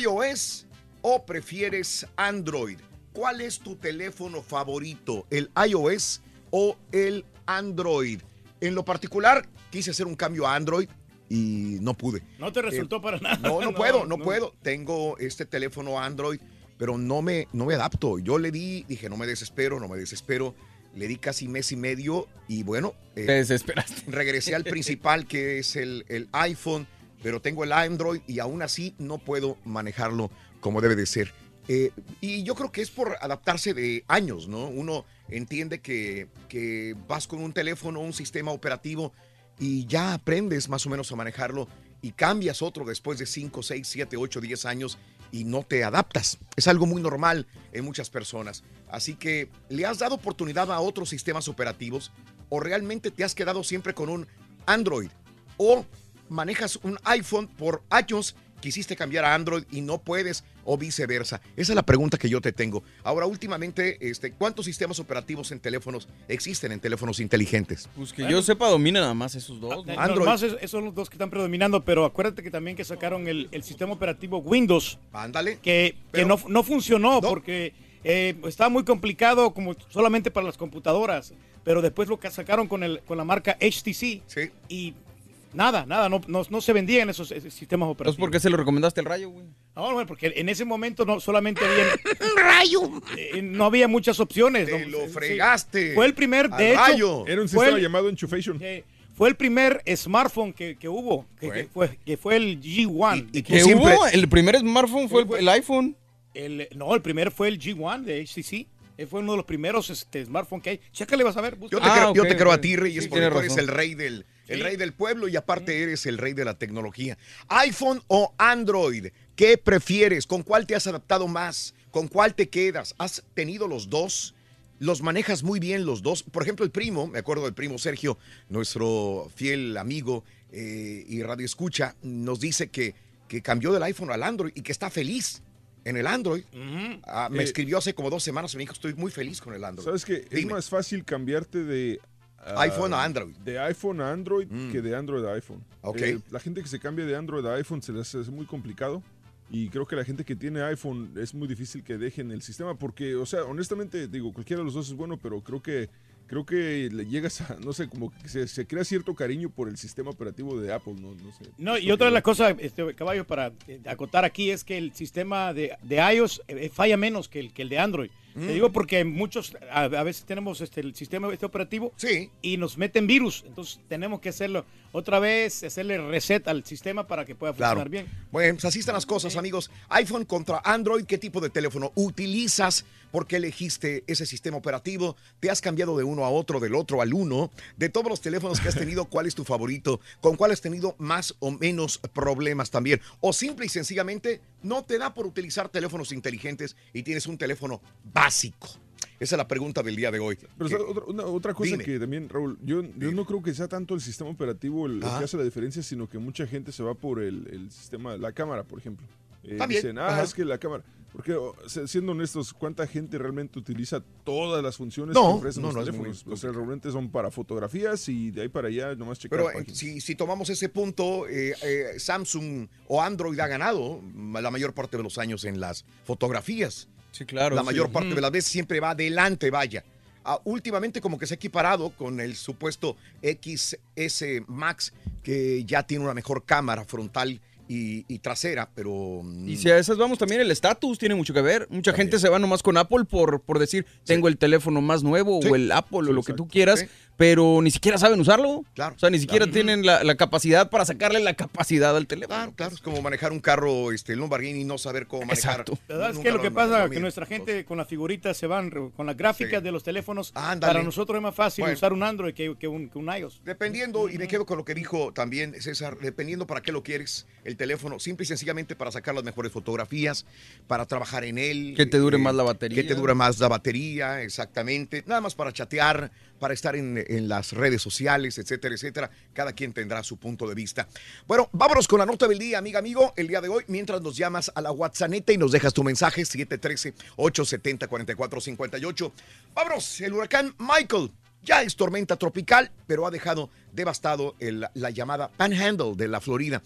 ¿iOS o prefieres Android? ¿Cuál es tu teléfono favorito? ¿El iOS o el Android? En lo particular, quise hacer un cambio a Android y no pude. No te resultó Eh, para nada. No, no, puedo, <laughs> no, puedo. Tengo este teléfono Android, pero no me, no me adapto. Yo le di, dije, no me desespero, no me desespero. Le di casi mes y medio y bueno. eh, Te desesperaste. Regresé al principal, que es el, el iPhone, pero tengo el Android y aún así no puedo manejarlo como debe de ser. Eh, y yo creo que es por adaptarse de años, ¿no? Uno entiende que, que vas con un teléfono, un sistema operativo y ya aprendes más o menos a manejarlo y cambias otro después de 5, 6, 7, 8, 10 años y no te adaptas. Es algo muy normal en muchas personas. Así que, ¿le has dado oportunidad a otros sistemas operativos o realmente te has quedado siempre con un Android? ¿O manejas un iPhone por años, quisiste cambiar a Android y no puedes o viceversa? Esa es la pregunta que yo te tengo. Ahora, últimamente, este, ¿cuántos sistemas operativos en teléfonos existen en teléfonos inteligentes? Pues que yo sepa, domina nada más esos dos. ¿no? Android. Más es- esos son los dos que están predominando, pero acuérdate que también que sacaron el, el sistema operativo Windows. Ándale. Que, que no, no funcionó porque eh, estaba muy complicado como solamente para las computadoras. Pero después lo que sacaron con, el, con la marca HTC. Y nada, nada, no, no, no se vendían esos, esos sistemas operativos. Entonces, ¿por qué se lo recomendaste al rayo, güey? No, bueno, porque en ese momento no solamente había... <laughs> ¡Rayo! no había muchas opciones. Te ¿no? lo Sí. fregaste Fue el primer, de hecho... rayo. Era un sistema el- llamado Enchufation. eh, fue el primer smartphone que, que hubo, que, que fue, que fue el G1. ¿Y ¿Qué hubo? El primer smartphone fue el, el iPhone. El, no, el primero fue el G1 de HTC. Él fue uno de los primeros este, smartphones que hay. Chécale, vas a ver. Yo te, busca. creo, yo te creo a ti, Rey, es Sí, porque tú eres el rey del, el Sí. rey del pueblo y aparte eres el rey de la tecnología. iPhone o Android, ¿qué prefieres? ¿Con cuál te has adaptado más? ¿Con cuál te quedas? ¿Has tenido los dos? ¿Los manejas muy bien los dos? Por ejemplo, el primo, me acuerdo del primo Sergio, nuestro fiel amigo eh, y radio escucha, nos dice que, que cambió del iPhone al Android y que está feliz en el Android. Ah, me Eh, escribió hace como dos semanas y me dijo, estoy muy feliz con el Android. ¿Sabes qué? Es más fácil cambiarte de... ah, iPhone a Android. De iPhone a Android que de Android a iPhone. Ok. Eh, la gente que se cambia de Android a iPhone se les hace muy complicado. Y creo que la gente que tiene iPhone es muy difícil que dejen el sistema. Porque, o sea, honestamente, digo, cualquiera de los dos es bueno, pero creo que creo que le llegas a, no sé, como que se, se crea cierto cariño por el sistema operativo de Apple, no, no sé. No, Es y otra de las cosas, este, caballo, para eh, acotar aquí es que el sistema de, de iOS eh, falla menos que el, que el de Android. Mm. Te digo porque muchos, a, a veces tenemos este, el sistema este operativo y nos meten virus. Entonces tenemos que hacerlo otra vez, hacerle reset al sistema para que pueda funcionar Claro. bien. Bueno, pues así están las cosas, amigos. iPhone contra Android, ¿qué tipo de teléfono utilizas? ¿Por qué elegiste ese sistema operativo? ¿Te has cambiado de uno a otro, del otro al uno? De todos los teléfonos que has tenido, ¿cuál es tu favorito? ¿Con cuál has tenido más o menos problemas también? O simple y sencillamente no te da por utilizar teléfonos inteligentes y tienes un teléfono básico. Esa es la pregunta del día de hoy. Pero otra, una- otra cosa Dime. que también, Raúl, yo, yo no creo que sea tanto el sistema operativo el, que hace la diferencia, sino que mucha gente se va por el, el sistema, la cámara, por ejemplo. Eh, También, Dicen, ah, ajá. es que la cámara. Porque, siendo honestos, ¿cuánta gente realmente utiliza todas las funciones No, que ofrecen no, los no, muy Los realmente son para fotografías y de ahí para allá nomás checar Pero eh, si, si tomamos ese punto, eh, eh, Samsung o Android ha ganado la mayor parte de los años en las fotografías. Sí, claro. La sí. mayor parte Ujú. de las veces siempre va adelante, vaya. Ah, últimamente como que se ha equiparado con el supuesto XS Max, que ya tiene una mejor cámara frontal y, y trasera, pero... mm, Y si a esas vamos también, el estatus tiene mucho que ver. Mucha gente se va nomás con Apple por, por decir, tengo el teléfono más nuevo Sí. o el Apple o lo que tú quieras. Pero ni siquiera saben usarlo. Claro, O sea, ni siquiera claro. tienen la, la capacidad para sacarle la capacidad al teléfono. Claro, claro, es como manejar un carro, este, Lamborghini y no saber cómo manejar. Exacto. La verdad es que lo que pasa es que nuestra gente con las figuritas se van, con las gráficas Sí. de los teléfonos. Ándale. Para nosotros es más fácil Bueno. usar un Android que, que un, que un iOS. Dependiendo, y me quedo con lo que dijo también César, dependiendo para qué lo quieres, el teléfono simple y sencillamente para sacar las mejores fotografías, para trabajar en él. Que te dure eh, más la batería. Que te dure más la batería, exactamente. Nada más para chatear, para estar en, las redes sociales, etcétera, etcétera. Cada quien tendrá su punto de vista. Bueno, vámonos con la nota del día, amiga, amigo. El día de hoy, mientras nos llamas a la WhatsApp y nos dejas tu mensaje, 713-870-4458. Vámonos, el huracán Michael. Ya es tormenta tropical, pero ha dejado devastado la llamada Panhandle de la Florida.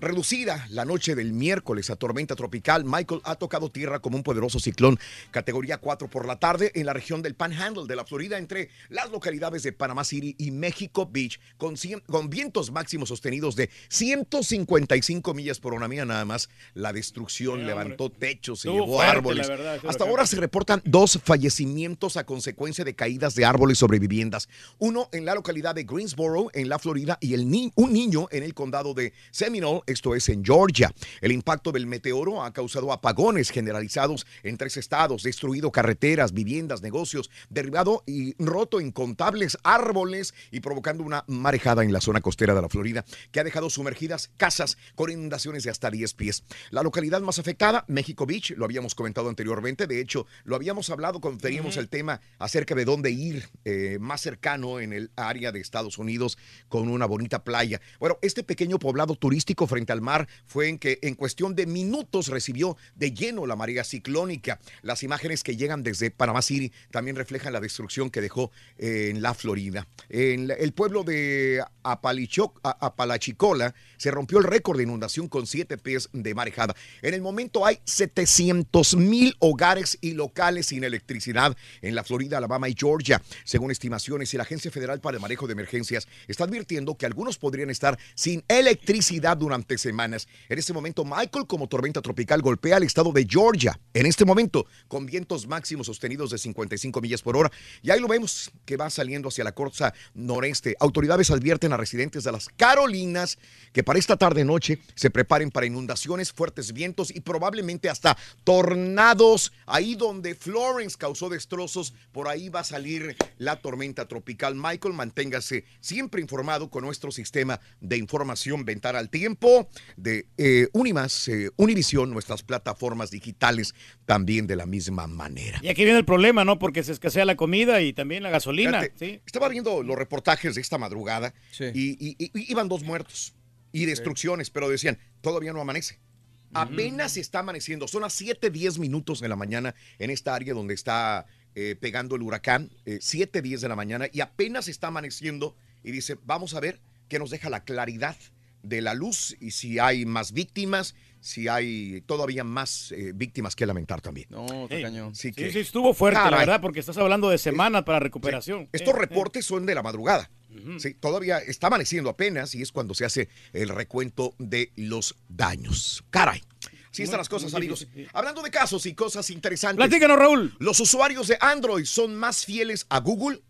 Reducida la noche del miércoles a tormenta tropical, Michael ha tocado tierra como un poderoso ciclón categoría 4 por la tarde en la región del Panhandle de la Florida entre las localidades de Panama City y México Beach con, cien- con vientos máximos sostenidos de 155 millas por hora. Mira nada más la destrucción, levantó techos, se Estuvo llevó fuerte, árboles. verdad, Hasta ahora se reportan dos fallecimientos a consecuencia de caídas de árboles sobre viviendas. Uno en la localidad de Greensboro, en la Florida, y el ni- un niño en el condado de Seminole, esto es en Georgia. El impacto del meteoro ha causado apagones generalizados en tres estados, destruido carreteras, viviendas, negocios, derribado y roto incontables árboles y provocando una marejada en la zona costera de la Florida que ha dejado sumergidas casas con inundaciones de hasta 10 pies. La localidad más afectada, México Beach, lo habíamos comentado anteriormente, de hecho, lo habíamos hablado cuando teníamos el tema acerca de dónde ir eh, más cercano en el área de Estados Unidos con una bonita playa. Bueno, este pequeño poblado turístico frente al mar fue en que en cuestión de minutos recibió de lleno la marea ciclónica. Las imágenes que llegan desde Panamá City también reflejan la destrucción que dejó eh, en la Florida. En el pueblo de Apalachicola se rompió el récord de inundación con siete pies de marejada. En el momento hay 700 mil hogares y locales sin electricidad en la Florida, Alabama y Georgia. Según estimaciones, y la Agencia Federal para el Manejo de Emergencias está advirtiendo que algunos podrían estar sin electricidad durante semanas. En este momento, Michael, como tormenta tropical, golpea al estado de Georgia. En este momento, con vientos máximos sostenidos de 55 millas por hora. Y ahí lo vemos que va saliendo hacia la costa noreste. Autoridades advierten a residentes de las Carolinas que para esta tarde-noche se preparen para inundaciones, fuertes vientos y probablemente hasta tornados. Ahí donde Florence causó destrozos, por ahí va a salir la tormenta tropical. Michael, manténgase siempre informado con nuestro sistema de información Ventana al Tiempo de eh, Unimas, eh, Univisión, nuestras plataformas digitales también de la misma manera. Y aquí viene el problema, ¿no? Porque se escasea la comida y también la gasolina. Fíjate, ¿sí? Estaba viendo los reportajes de esta madrugada y, y- y- iban dos muertos y destrucciones, pero decían, todavía no amanece. Apenas está amaneciendo. Son las 7, 10 minutos de la mañana en esta área donde está eh, pegando el huracán. eh, 7, 10 de la mañana y apenas está amaneciendo y dice, vamos a ver qué nos deja la claridad de la luz y si hay más víctimas, si hay todavía más eh, víctimas que lamentar también. No, está cañón. Sí, que- sí, estuvo fuerte, la Caray. verdad, porque estás hablando de semanas para recuperación. Estos Sí, reportes son de la madrugada. Sí, todavía está amaneciendo apenas y es cuando se hace el recuento de los daños. Caray. Así están las cosas, amigos. Hablando de casos y cosas interesantes. Platícanos, Raúl. Los usuarios de Android son más fieles a Google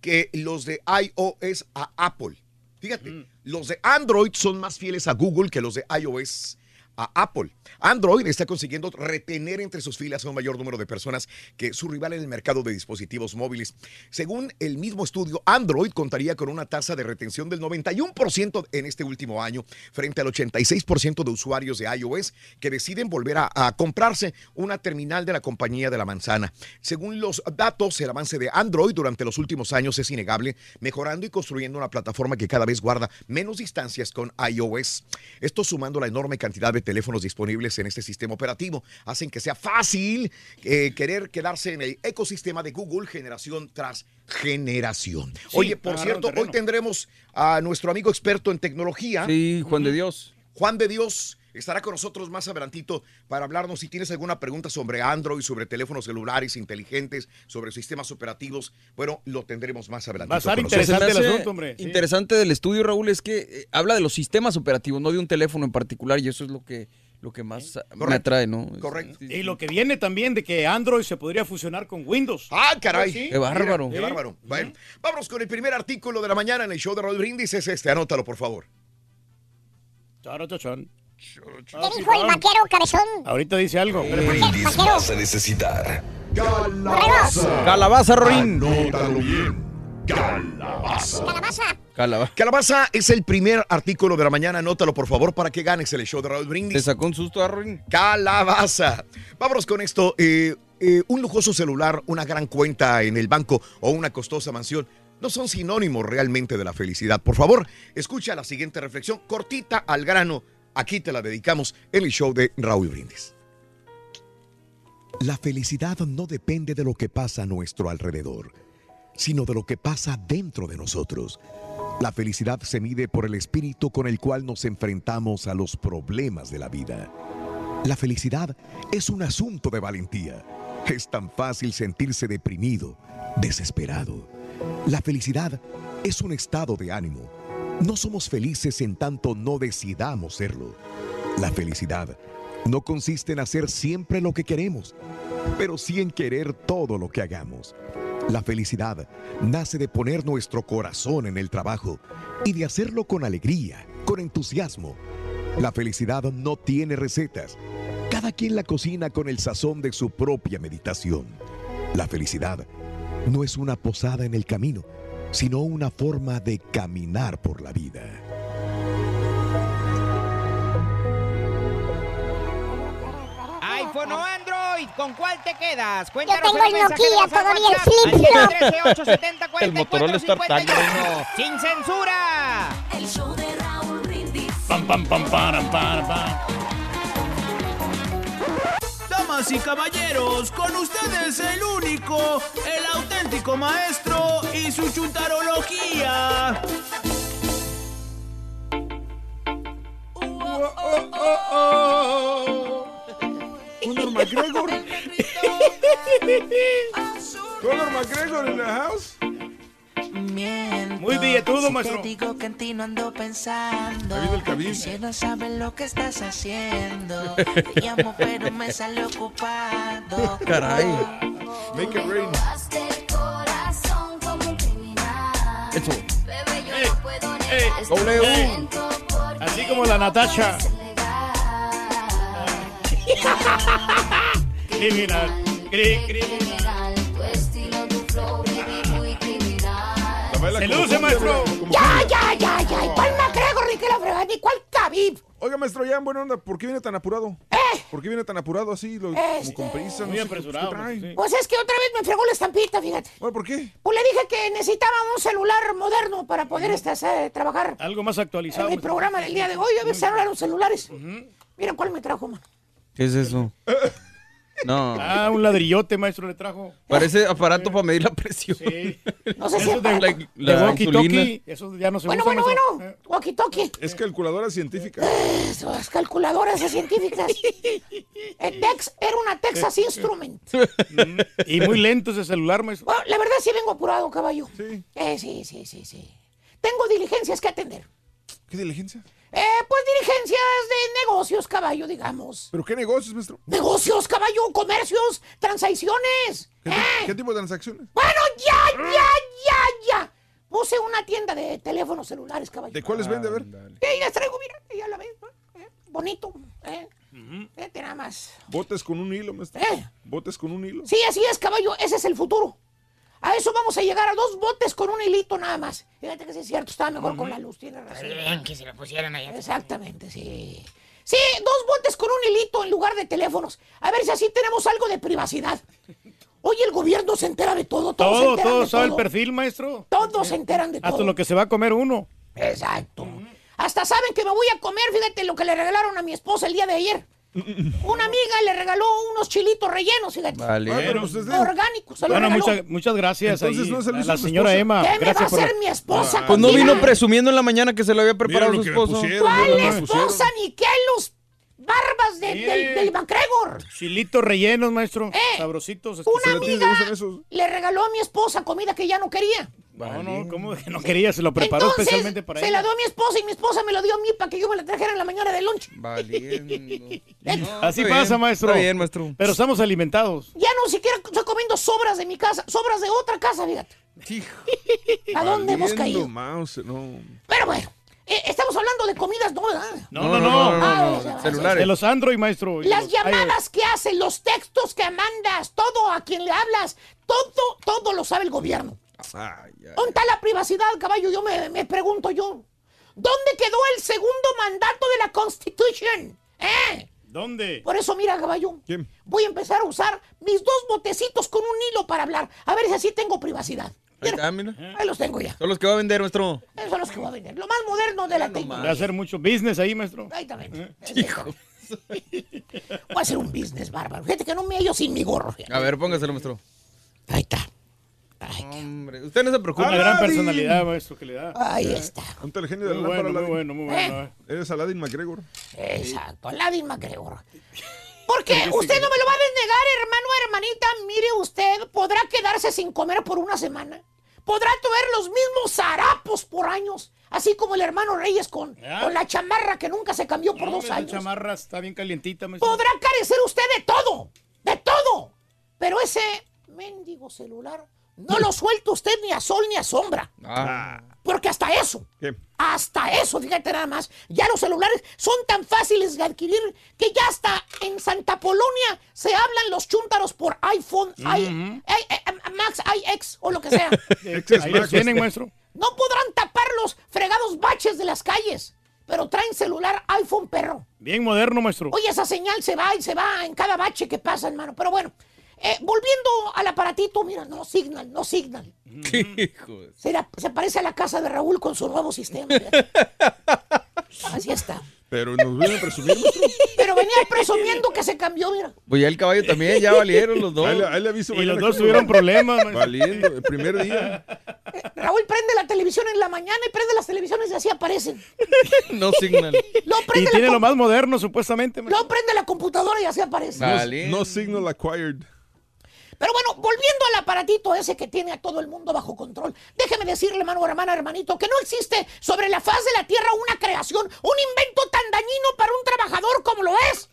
que los de iOS a Apple. Fíjate, Mm. los de Android son más fieles a Google que los de iOS a Apple. Android está consiguiendo retener entre sus filas a un mayor número de personas que su rival en el mercado de dispositivos móviles. Según el mismo estudio, Android contaría con una tasa de retención del 91% en este último año, frente al 86% de usuarios de iOS que deciden volver a, comprarse una terminal de la compañía de la manzana. Según los datos, el avance de Android durante los últimos años es innegable, mejorando y construyendo una plataforma que cada vez guarda menos distancias con iOS. Esto sumando la enorme cantidad de teléfonos disponibles en este sistema operativo, hacen que sea fácil eh, querer quedarse en el ecosistema de Google generación tras generación. Sí, Oye, por cierto, hoy tendremos a nuestro amigo experto en tecnología. Sí, Juan de Dios. Juan de Dios estará con nosotros más adelantito para hablarnos si tienes alguna pregunta sobre Android, sobre teléfonos celulares inteligentes, sobre sistemas operativos. Bueno, lo tendremos más adelantito. Va a estar interesante el asunto, hombre. Sí. Interesante del estudio, Raúl, es que eh, habla de los sistemas operativos, no de un teléfono en particular, y eso es lo que, lo que más me Correcto. atrae, ¿no? Correcto. Y lo que viene también de que Android se podría fusionar con Windows. Ah, caray. Sí. Qué bárbaro. Mira, qué bárbaro. Bueno, vámonos con el primer artículo de la mañana en el show de Raúl Brindis. Es este, anótalo, por favor. Charachachán. ¿Qué dijo el vaquero cabezón? Ahorita dice algo. Brindis vas a necesitar. Calabaza, Rorín. Anótalo bien. Calabaza. Calabaza. Calabaza. Calabaza es el primer artículo de la mañana. Anótalo, por favor, para que ganes el show de Raúl Te Brindis. sacó un susto, Arroy. Calabaza. Vámonos con esto. Eh, eh, un lujoso celular, una gran cuenta en el banco o una costosa mansión no son sinónimos realmente de la felicidad. Por favor, escucha la siguiente reflexión, cortita al grano. Aquí te la dedicamos en el show de Raúl Brindis. La felicidad no depende de lo que pasa a nuestro alrededor, sino de lo que pasa dentro de nosotros. La felicidad se mide por el espíritu con el cual nos enfrentamos a los problemas de la vida. La felicidad es un asunto de valentía. Es tan fácil sentirse deprimido, desesperado. La felicidad es un estado de ánimo. No somos felices en tanto no decidamos serlo. La felicidad no consiste en hacer siempre lo que queremos, pero sí en querer todo lo que hagamos. La felicidad nace de poner nuestro corazón en el trabajo y de hacerlo con alegría, con entusiasmo. La felicidad no tiene recetas. Cada quien la cocina con el sazón de su propia meditación. La felicidad no es una posada en el camino, sino una forma de caminar por la vida. iPhone o Android, ¿con cuál te quedas? Cuéntanos tengo en un el Nokia, todavía el flip al flop. 713-870-4451. El Motorola ¡Sin censura! El show de Raúl Brindis. Pam, pam, pam, param, pam, pam. Damas y caballeros, con ustedes el único, el auténtico maestro y su chuntarología. Conor McGregor. <laughs> Conor McGregor in the house. Muy billetudo, si maestro. Te digo que en ti no ando pensando. No sabes lo que estás haciendo. <laughs> Te llamo, pero me sale ocupado. Caray. Make it rain. Eso. Ey, W. ey. Así como la Natasha. <laughs> Criminal. Cri- criminal. Se luce, maestro. Ya, ya, ya, ya. ¿Y cuál McGregor ni qué la fregada? ¿Ni cuál Khabib? Oiga, maestro, ya en buena onda, ¿por qué viene tan apurado? ¿Por qué viene tan apurado así, lo- Este- como con prisa? No Muy sé, apresurado, ¿qué trae? sí. Pues es que otra vez me fregó la estampita, fíjate. Bueno, ¿Por qué? Pues le dije que necesitaba un celular moderno para poder este, hacer- trabajar Algo más en actualizado. mi maestro. programa del día de hoy. A ver si hablan los celulares. Mira cuál me trajo, man. ¿Qué es eso? <laughs> No. Ah, un ladrillote, maestro, le trajo. Parece aparato para medir la presión. Sí. No sé si... Eso de, La- de walkie-talkie, eso ya no se Bueno, usa. bueno, maestro. bueno. Walkie-talkie. Es calculadora científica. Eso, las calculadoras científicas. El Tex era una Texas Instrument. Y muy lento ese celular, maestro. Bueno, la verdad sí vengo apurado, caballo. Sí. Eh, sí, sí, sí, sí. Tengo diligencias que atender. ¿Qué diligencia? Eh, pues diligencias de negocios, caballo, digamos. ¿Pero qué negocios, maestro? Negocios, caballo, comercios, transacciones. ¿Qué, Eh, qué tipo de transacciones? Bueno, ya, ya, ya, ya. Puse una tienda de teléfonos celulares, caballo. ¿De cuáles vende? A ver. Eh, ya traigo, mira, ya la ves. Eh, bonito. Eh. Vete nada más. Botes con un hilo, maestro. Eh. Botes con un hilo. Sí, así es, caballo. Ese es el futuro. A eso vamos a llegar a dos botes con un hilito nada más. Fíjate que sí es cierto, estaba mejor con la luz, tienes razón. Bien, que se lo pusieran allá. Exactamente, sí. Sí, dos botes con un hilito en lugar de teléfonos. A ver si así tenemos algo de privacidad. Oye, el gobierno se entera de todo, todos se Todo, enteran todo de sabe el todo. perfil, maestro. Todos se enteran de Hasta todo. lo que se va a comer uno. Exacto. Hasta saben que me voy a comer, fíjate lo que le regalaron a mi esposa el día de ayer. <laughs> Una amiga le regaló unos chilitos rellenos, fíjate. Vale. Ah, pero usted es de- Orgánicos, se Bueno, regaló. muchas, muchas gracias Entonces ahí no se a hizo la su señora esposa. Emma. ¿Qué me va a Gracias por hacer mi esposa? Pues no vino presumiendo en la mañana que se lo había Mira preparado lo su que esposo. pusieron. ¿Cuál mira lo que me esposa ni qué los barbas de- Sí. del, del MacGregor? Chilitos rellenos, maestro. Eh, Sabrositos. Una ¿Se le amiga le regaló a mi esposa comida que ya no quería. No, no, ¿cómo que <laughs> no quería? Se lo preparó Entonces, especialmente para se ella. la dio a mi esposa y mi esposa me lo dio a mí para que yo me la trajera en la mañana de lunch. Valiendo. <laughs> No, Así pasa, bien, maestro. Está bien, maestro. Pero estamos alimentados. Ya no siquiera estoy comiendo sobras de mi casa, sobras de otra casa, fíjate. <laughs> ¿A dónde hemos caído? mouse, no. Pero bueno, eh, estamos hablando de comidas, ¿no? ¿verdad? No, no, no. Ah, sea, De Celulares. los Android, maestro. Las los llamadas que haces, los textos que mandas, todo a quien le hablas, todo, todo lo sabe el gobierno. ¿Dónde está la privacidad, caballo? Yo me, me pregunto yo. ¿Dónde quedó el segundo mandato de la Constitution? ¿Eh? ¿Dónde? Por eso, mira, caballo. Voy a empezar a usar mis dos botecitos con un hilo para hablar. A ver si así tengo privacidad. Ahí está, mira. Ahí los tengo ya. Son los que va a vender nuestro. Esos son los que voy a vender. Lo más moderno de la Va a tecnología. hacer mucho business ahí, maestro. Ahí también. Voy a hacer un business bárbaro. Fíjate que no me hallo sin mi gorro. A ver, póngaselo, maestro. Ahí está. Hombre, usted no se preocupe. Una gran personalidad, maestro, que le da. Ahí está. Ponte el genio de la lámpara, bueno, muy Aladdin. bueno, muy bueno. eh. Eres Aladdin McGregor. Exacto, Aladdin McGregor. Porque usted no me lo va a desnegar, hermano, hermanita. Mire usted, podrá quedarse sin comer por una semana. Podrá traer los mismos harapos por años. Así como el hermano Reyes con, con la chamarra que nunca se cambió por No, dos años. chamarra está bien calientita, maestro. Podrá carecer usted de todo, de todo. Pero ese mendigo celular no lo suelta usted ni a sol ni a sombra. Ah. Porque hasta eso, ¿Qué? hasta eso, fíjate nada más, ya los celulares son tan fáciles de adquirir que ya hasta en Santa Polonia se hablan los chúntaros por iPhone, i- i- i- Max, iX o lo que sea. <laughs> Ahí los tienen, maestro. No podrán tapar los fregados baches de las calles, pero traen celular iPhone perro. Bien moderno, maestro. Oye, esa señal se va y se va en cada bache que pasa, hermano. Pero bueno, eh, volviendo al aparatito, mira, no signal, no signal. Hijo de- Se, la- se parece a la casa de Raúl con su nuevo sistema. <laughs> Así está. Pero nos vienen a presumir. Pero venía presumiendo que se cambió, mira. Pues ya el caballo también, ya valieron los dos. Ahí le, ahí le aviso Y los dos tuvieron problemas. Valiendo, el primer día. Raúl prende la televisión en la mañana y prende las televisiones y así aparecen. <laughs> No signal. Lo Y tiene lo más moderno, supuestamente, lo prende la computadora y así aparece. No signal acquired. Pero bueno, volviendo al aparatito ese que tiene a todo el mundo bajo control, déjeme decirle, hermano, hermana, hermanito, que no existe sobre la faz de la Tierra una creación, un invento tan dañino para un trabajador como lo es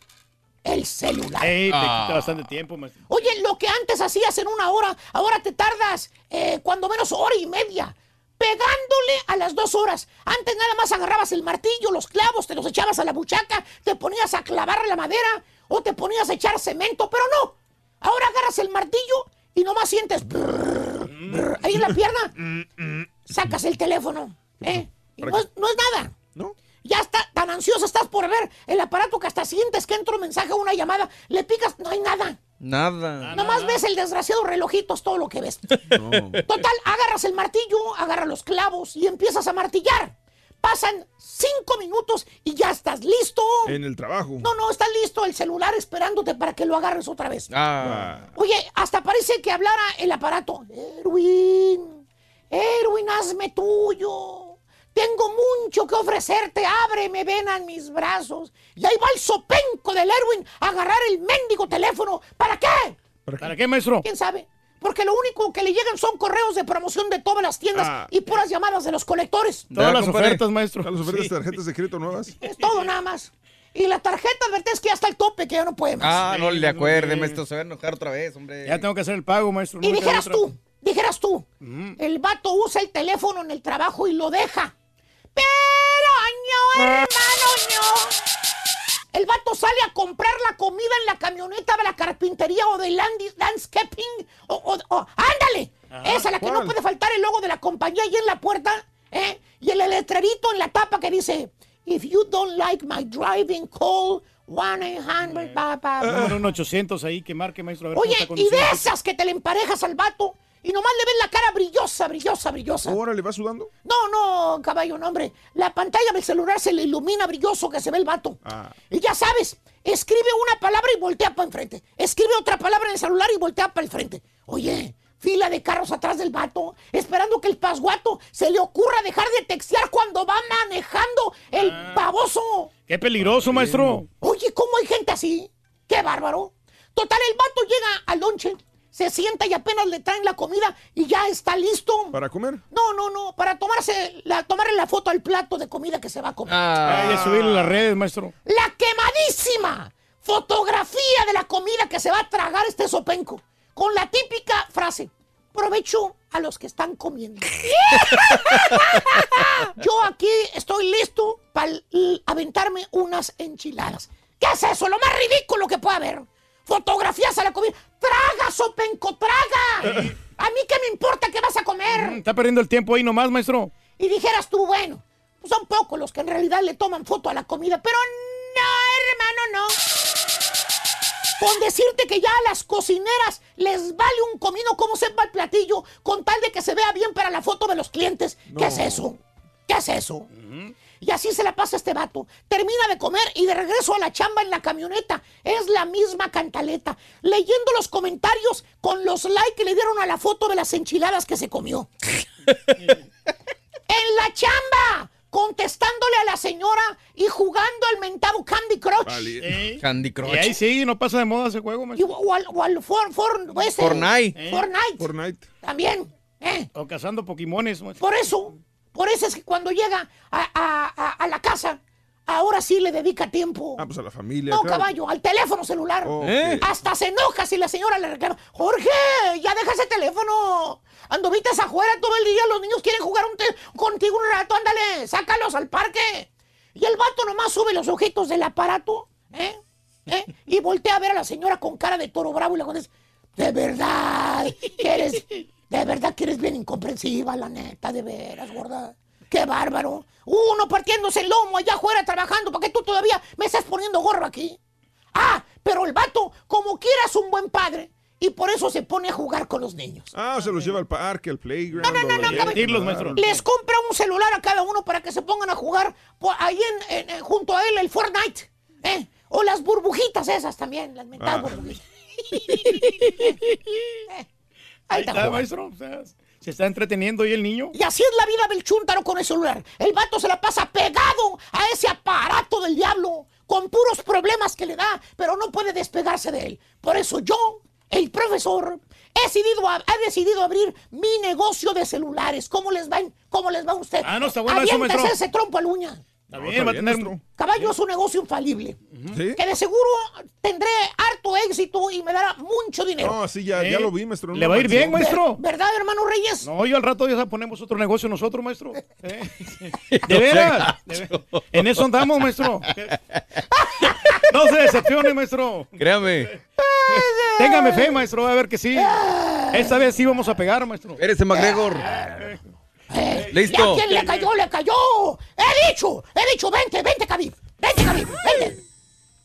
el celular. Ey, te Ah. quita bastante tiempo, maestro. Oye, lo que antes hacías en una hora, ahora te tardas eh, cuando menos hora y media. Pegándole a las dos horas. Antes nada más agarrabas el martillo, los clavos, te los echabas a la buchaca, te ponías a clavar la madera o te ponías a echar cemento, pero no. Ahora agarras el martillo y nomás sientes brrr, brrr, ahí en la pierna. Sacas el teléfono, ¿eh? Y no es, no es nada. ¿No? Ya está, tan ansioso estás por ver el aparato que hasta sientes que entra un mensaje o una llamada, le picas, no hay nada. Nada. Nomás ves el desgraciado relojito, es todo lo que ves. <laughs> Total, agarras el martillo, agarras los clavos y empiezas a martillar. Pasan cinco minutos y ya estás listo. En el trabajo. No, no, está listo el celular esperándote para que lo agarres otra vez. Ah. Oye, hasta parece que hablara el aparato. Erwin, Erwin, hazme tuyo. Tengo mucho que ofrecerte. Ábreme, ven a mis brazos. Y ahí va el sopenco del Erwin a agarrar el mendigo teléfono. ¿Para qué? ¿Para qué, maestro? ¿Quién sabe? Porque lo único que le llegan son correos de promoción de todas las tiendas Ah. y puras llamadas de los colectores. Todas las compadre. ofertas, maestro. Están las ofertas Sí. de tarjetas de crédito nuevas. Es todo nada más. Y la tarjeta advertés que ya está al tope, que ya no puede más. Ah, no le acuerde, maestro. Se va a enojar otra vez, hombre. Ya tengo que hacer el pago, maestro. Y no dijeras tú, dijeras tú, Mm. el vato usa el teléfono en el trabajo y lo deja. Pero, año, hermano, ño. El vato sale a comprar la comida en la camioneta de la carpintería o de landscaping. O, o- o- ¡Ándale! Esa, la que no puede faltar el logo de la compañía ahí en la puerta. ¿eh? Y el letrerito en la tapa que dice: If you don't like my driving, call 1-800. pa, pa, pa". Número un 800 ahí que marque, maestro. A ver cómo Oye, y de esas que te le emparejas al vato y nomás le ves la cara brillosa, brillosa, brillosa. ¿Ahora le va sudando? No, no, caballo, no, hombre. La pantalla del celular se le ilumina brilloso que se ve el vato. Ah. Y ya sabes, escribe una palabra y voltea para enfrente. Escribe otra palabra en el celular y voltea para el frente. Oye, fila de carros atrás del vato, esperando que el pasguato se le ocurra dejar de textear cuando va manejando el Ah. baboso. Qué peligroso, maestro. Oye, ¿cómo hay gente así? ¡Qué bárbaro! Total, el vato llega al lonche, se sienta y apenas le traen la comida y ya está listo. ¿Para comer? No, no, no, para tomarse la, tomarle la foto al plato de comida que se va a comer. Ay, a subirlo a las redes, maestro. La quemadísima fotografía de la comida que se va a tragar este sopenco. Con la típica frase, provecho a los que están comiendo. <laughs> <laughs> Yo aquí estoy listo para aventarme unas enchiladas. ¿Qué es eso? Lo más ridículo que puede haber. Fotografías a la comida. ¡Traga, sopenco, traga! ¿A mí qué me importa qué vas a comer? Está perdiendo el tiempo ahí nomás, maestro. Y dijeras tú, bueno, pues son pocos los que en realidad le toman foto a la comida, pero no, hermano, no. Con decirte que ya a las cocineras les vale un comino cómo sepa el platillo, con tal de que se vea bien para la foto de los clientes. ¿Qué es eso? ¿Qué es eso? Y así se la pasa este vato. Termina de comer y de regreso a la chamba en la camioneta. Es la misma cantaleta. Leyendo los comentarios con los likes que le dieron a la foto de las enchiladas que se comió. <laughs> en la chamba. Contestándole a la señora y jugando al mentado Candy Crush. <laughs> Candy Crush. Y ahí sí, no pasa de moda ese juego, Y, o al, o al for- for- ese- Fortnite. Fortnite. Fortnite. También. ¿eh? O cazando Pokémones. Por eso, por eso es que cuando llega a, a- a- a la casa, ahora sí le dedica tiempo. Ah, pues a la familia. No, claro. caballo, al teléfono celular. Ok. Hasta se enoja si la señora le reclama. Jorge, ya deja ese teléfono. Andovitas afuera todo el día, los niños quieren jugar un contigo un rato, ándale, sácalos al parque. Y el vato nomás sube los ojitos del aparato, ¿eh? ¿eh? Y voltea a ver a la señora con cara de toro bravo y le contesta, de verdad, que eres, de verdad que eres bien incomprensiva, la neta, de veras, gorda. ¡Qué bárbaro! Uno partiéndose el lomo allá afuera trabajando, ¿para qué tú todavía me estás poniendo gorro aquí? Ah, pero el vato, como quiera, es un buen padre. Y por eso se pone a jugar con los niños. Ah, se los lleva al parque, al playground. No, no, no, caballo. Les compra un celular a cada uno para que se pongan a jugar ahí en, en- en- junto a él el Fortnite. ¿eh? O las burbujitas esas también, las mentadas Ah. burbujitas. <laughs> <laughs> Ahí está, está, maestro. O sea, se está entreteniendo ahí el niño. Y así es la vida del chúntaro con el celular. El vato se la pasa pegado a ese aparato del diablo, con puros problemas que le da, pero no puede despegarse de él. Por eso yo, el profesor, he decidido, he decidido abrir mi negocio de celulares. ¿Cómo les va, cómo les va a usted? Ah, no, está bueno eso, maestro. ese trompo al uña. Está bien, va a tener. Caballo es un negocio infalible. ¿Sí? Que de seguro tendré harto éxito y me dará mucho dinero. No, sí, ya, ya lo vi, maestro. Le va a ir bien, maestro. ¿Verdad, hermano Reyes? No, yo al rato ya ponemos otro negocio nosotros, maestro. ¿Eh? <laughs> De veras. de En eso andamos, maestro. No se decepcione, maestro. Créame. Téngame fe, maestro, a ver que sí. Esta vez sí vamos a pegar, maestro. Eres el McGregor. ¿Y Listo. a quién le cayó? ¡Le cayó! ¡He dicho! ¡He dicho! ¡Vente, vente, Khabib! ¡Vente, Khabib! ¡Vente!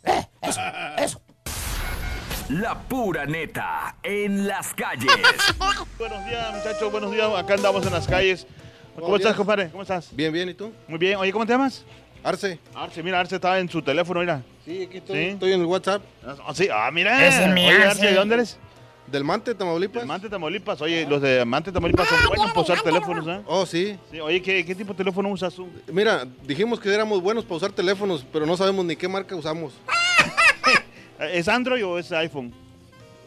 Eh, eso, eso. La pura neta en las calles. <laughs> Buenos días, muchachos. Buenos días. Acá andamos en las calles. ¿Cómo estás, compadre? ¿Cómo estás? Bien, bien, ¿y tú? Muy bien. Oye, ¿cómo te llamas? Arce. Arce, mira, Arce estaba en su teléfono, mira. Sí, aquí estoy. ¿Sí? Estoy en el WhatsApp. Ah, sí. Ah, mira. Ese es mi Oye, Arce. Arce, ¿de dónde eres? Del Mante, Tamaulipas. Del Mante, Tamaulipas. Oye, los de Mante, Tamaulipas son buenos para usar teléfonos, ¿eh? Oh, sí. Sí, Oye, ¿qué, ¿qué tipo de teléfono usas tú? Mira, dijimos que éramos buenos para usar teléfonos, pero no sabemos ni qué marca usamos. <laughs> ¿Es Android o es iPhone?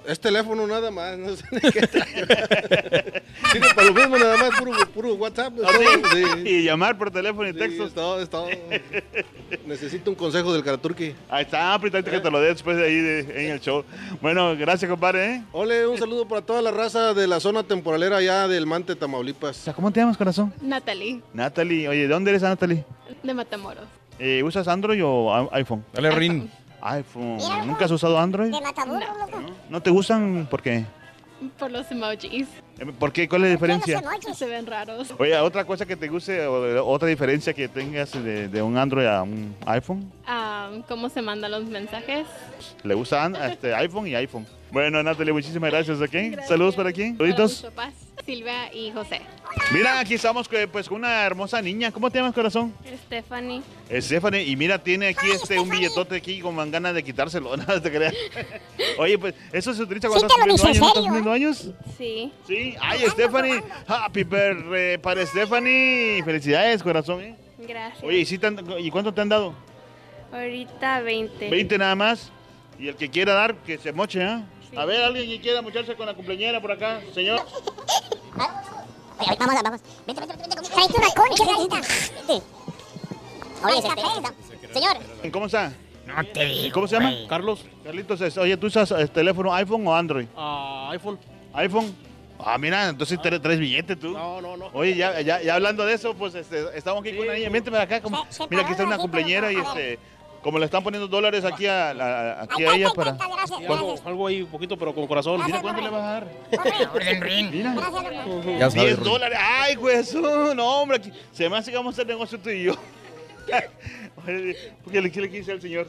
Es teléfono nada más, no sé ni qué trae. Sirve para lo mismo nada más, puro, puro WhatsApp. es ¿Ah, sí? todo, sí. Y llamar por teléfono y Sí, texto. es todo, es todo. Necesito un consejo del Karaturki. Ahí está, ahorita que te lo dé después de ahí de- en el show. Bueno, gracias, compadre. ¿eh? Ole, un saludo para toda la raza de la zona temporalera allá del Mante, Tamaulipas. ¿Cómo te llamas, corazón? Natalie, Natalie, oye, ¿de dónde eres, Natalie? de Matamoros. Eh, ¿Usas Android o iPhone? Dale, Rin. iPhone. ¿Nunca has usado Android? De Matamoros, loco. ¿No te gustan? ¿Por qué? Por los emojis. Eh, ¿Por qué? ¿Cuál es la diferencia? Se ven raros. Oye, otra cosa que te guste o otra diferencia que tengas de, de un Android a un iPhone. Ah, ¿Cómo se mandan los mensajes? Le gusta este, iPhone y iPhone. Bueno, Natalie, muchísimas gracias. Gracias. Saludos para aquí. Saluditos. papás, Silvia y José. Mira, aquí estamos eh, pues, con una hermosa niña. ¿Cómo te llamas, corazón? Stephanie. Stephanie, y mira, tiene aquí este un billetote aquí con ganas de quitárselo, <laughs> no te creas. Oye, pues eso se utiliza cuando Sí estás cumpliendo años, ¿en ¿no estás serio? cumpliendo años? Sí. Sí. Ay, Stephanie, happy birthday para Stephanie. Felicidades, corazón. ¿eh? Gracias. Oye, ¿y, sí te han- ¿y cuánto te han dado? Ahorita 20. 20 nada más. Y el que quiera dar, que se moche, ¿ah? A ver, alguien que quiera mocharse con la cumpleañera por acá, señor. Oye, vamos, vamos. Vente, vente, vente. vente. Vente. Oye, ese, señor. ¿Cómo está? No te digo. ¿Cómo se llama? güey. Carlos. Carlitos, es- oye, ¿tú usas eh, teléfono iPhone o Android? Ah, iPhone. iPhone. Ah, mira, entonces tre- traes billete tú. No, no, no. Oye, ya, ya, ya hablando de eso, pues este, estamos aquí con una niña. Vente para acá. como- Se- se Mira, aquí está una cumpleañera y este. Como le están poniendo dólares aquí a, a- aquí a ella para... Algo, algo ahí, poquito, pero con corazón. Mira cuánto le vas a dar. <laughs> Mira. Ya sabes, 10 Ruin. dólares. Ay, güey, eso, no, hombre. aquí- Se me hace que vamos a hacer negocio tú y yo. <laughs> Oye, ¿Qué le, qué le quise al señor?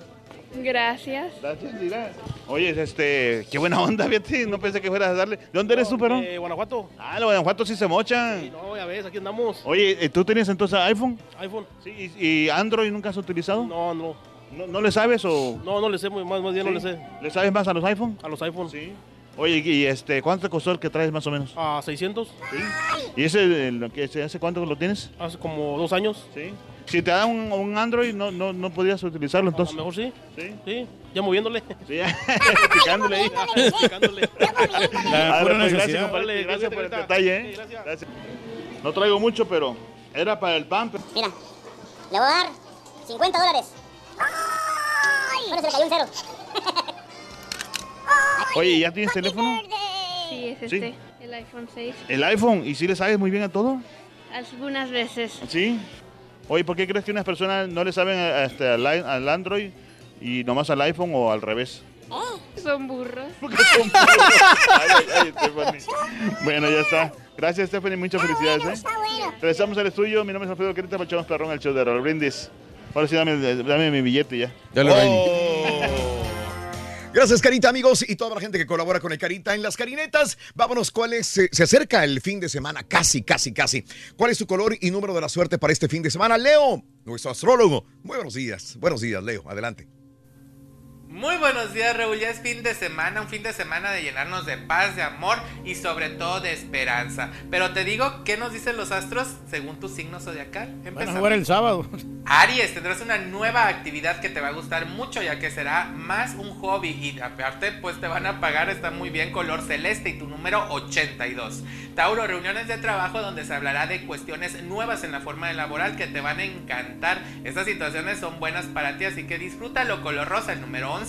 Gracias. Gracias, mira. Oye, este, qué buena onda, fíjate. No pensé que fueras a darle. ¿De dónde eres tú, pero? De Guanajuato. Ah, los Guanajuato sí se mochan. No, ya ves, aquí andamos. Oye, ¿eh, ¿tú tenías entonces iPhone? iPhone. Sí, ¿y, y Android nunca has utilizado? No, no. ¿No, no le sabes o...? No, no le sé, muy- más, más bien no le Sí. sé. ¿Le sabes más a los iPhone? A los iPhone. Sí. Oye, y este, ¿cuánto te costó el que traes más o menos? A 600. ¿Y ese, el que se hace cuánto lo tienes? Hace como dos años. Sí. Si te dan un, un Android, no, no, no podrías utilizarlo A lo entonces. mejor sí. Sí. Sí, ya moviéndole. Sí, ya. <laughs> picándole ahí. <laughs> Picándole. Ah, pues, gracias, compadre. Gracias por el detalle, ¿eh? Gracias. No traigo mucho, pero era para el pan. pero- Mira, le voy a dar 50 dólares. Bueno, se le cayó un cero. Oye, ¿ya tienes teléfono? Sí, es Sí. este, el iPhone 6. ¿El iPhone? ¿Y si le sabes muy bien a todo? Algunas veces. ¿Sí? Oye, ¿por qué crees que unas personas no le saben a- a este, al, al Android y nomás al iPhone o al revés? Son burros. Ay, ay, ay, Stephanie. Bueno, ya está. Gracias, Stephanie. Muchas felicidades. ¿eh? Está bueno. Regresamos al estudio. Mi nombre es Alfredo Querita, Pachamos Perrón, el show de Raúl Brindis. Ahora sí, dame, dame mi billete ya. Ya Gracias, Carita, amigos, y toda la gente que colabora con el Carita en las Carinetas. Vámonos, ¿cuál es? Se, se acerca el fin de semana, casi, casi, casi. ¿Cuál es tu color y número de la suerte para este fin de semana? Leo, nuestro astrólogo. Muy buenos días. Buenos días, Leo. Adelante. Muy buenos días, Raúl. Ya es fin de semana, un fin de semana de llenarnos de paz, de amor y sobre todo de esperanza. Pero te digo, ¿qué nos dicen los astros según tu signo zodiacal? Van a Empezamos. jugar el sábado. Aries, tendrás una nueva actividad que te va a gustar mucho ya que será más un hobby y aparte pues te van a pagar, está muy bien, color celeste y tu número 82. Tauro, reuniones de trabajo donde se hablará de cuestiones nuevas en la forma de laboral que te van a encantar. Estas situaciones son buenas para ti, así que disfrútalo, color rosa, el número 11.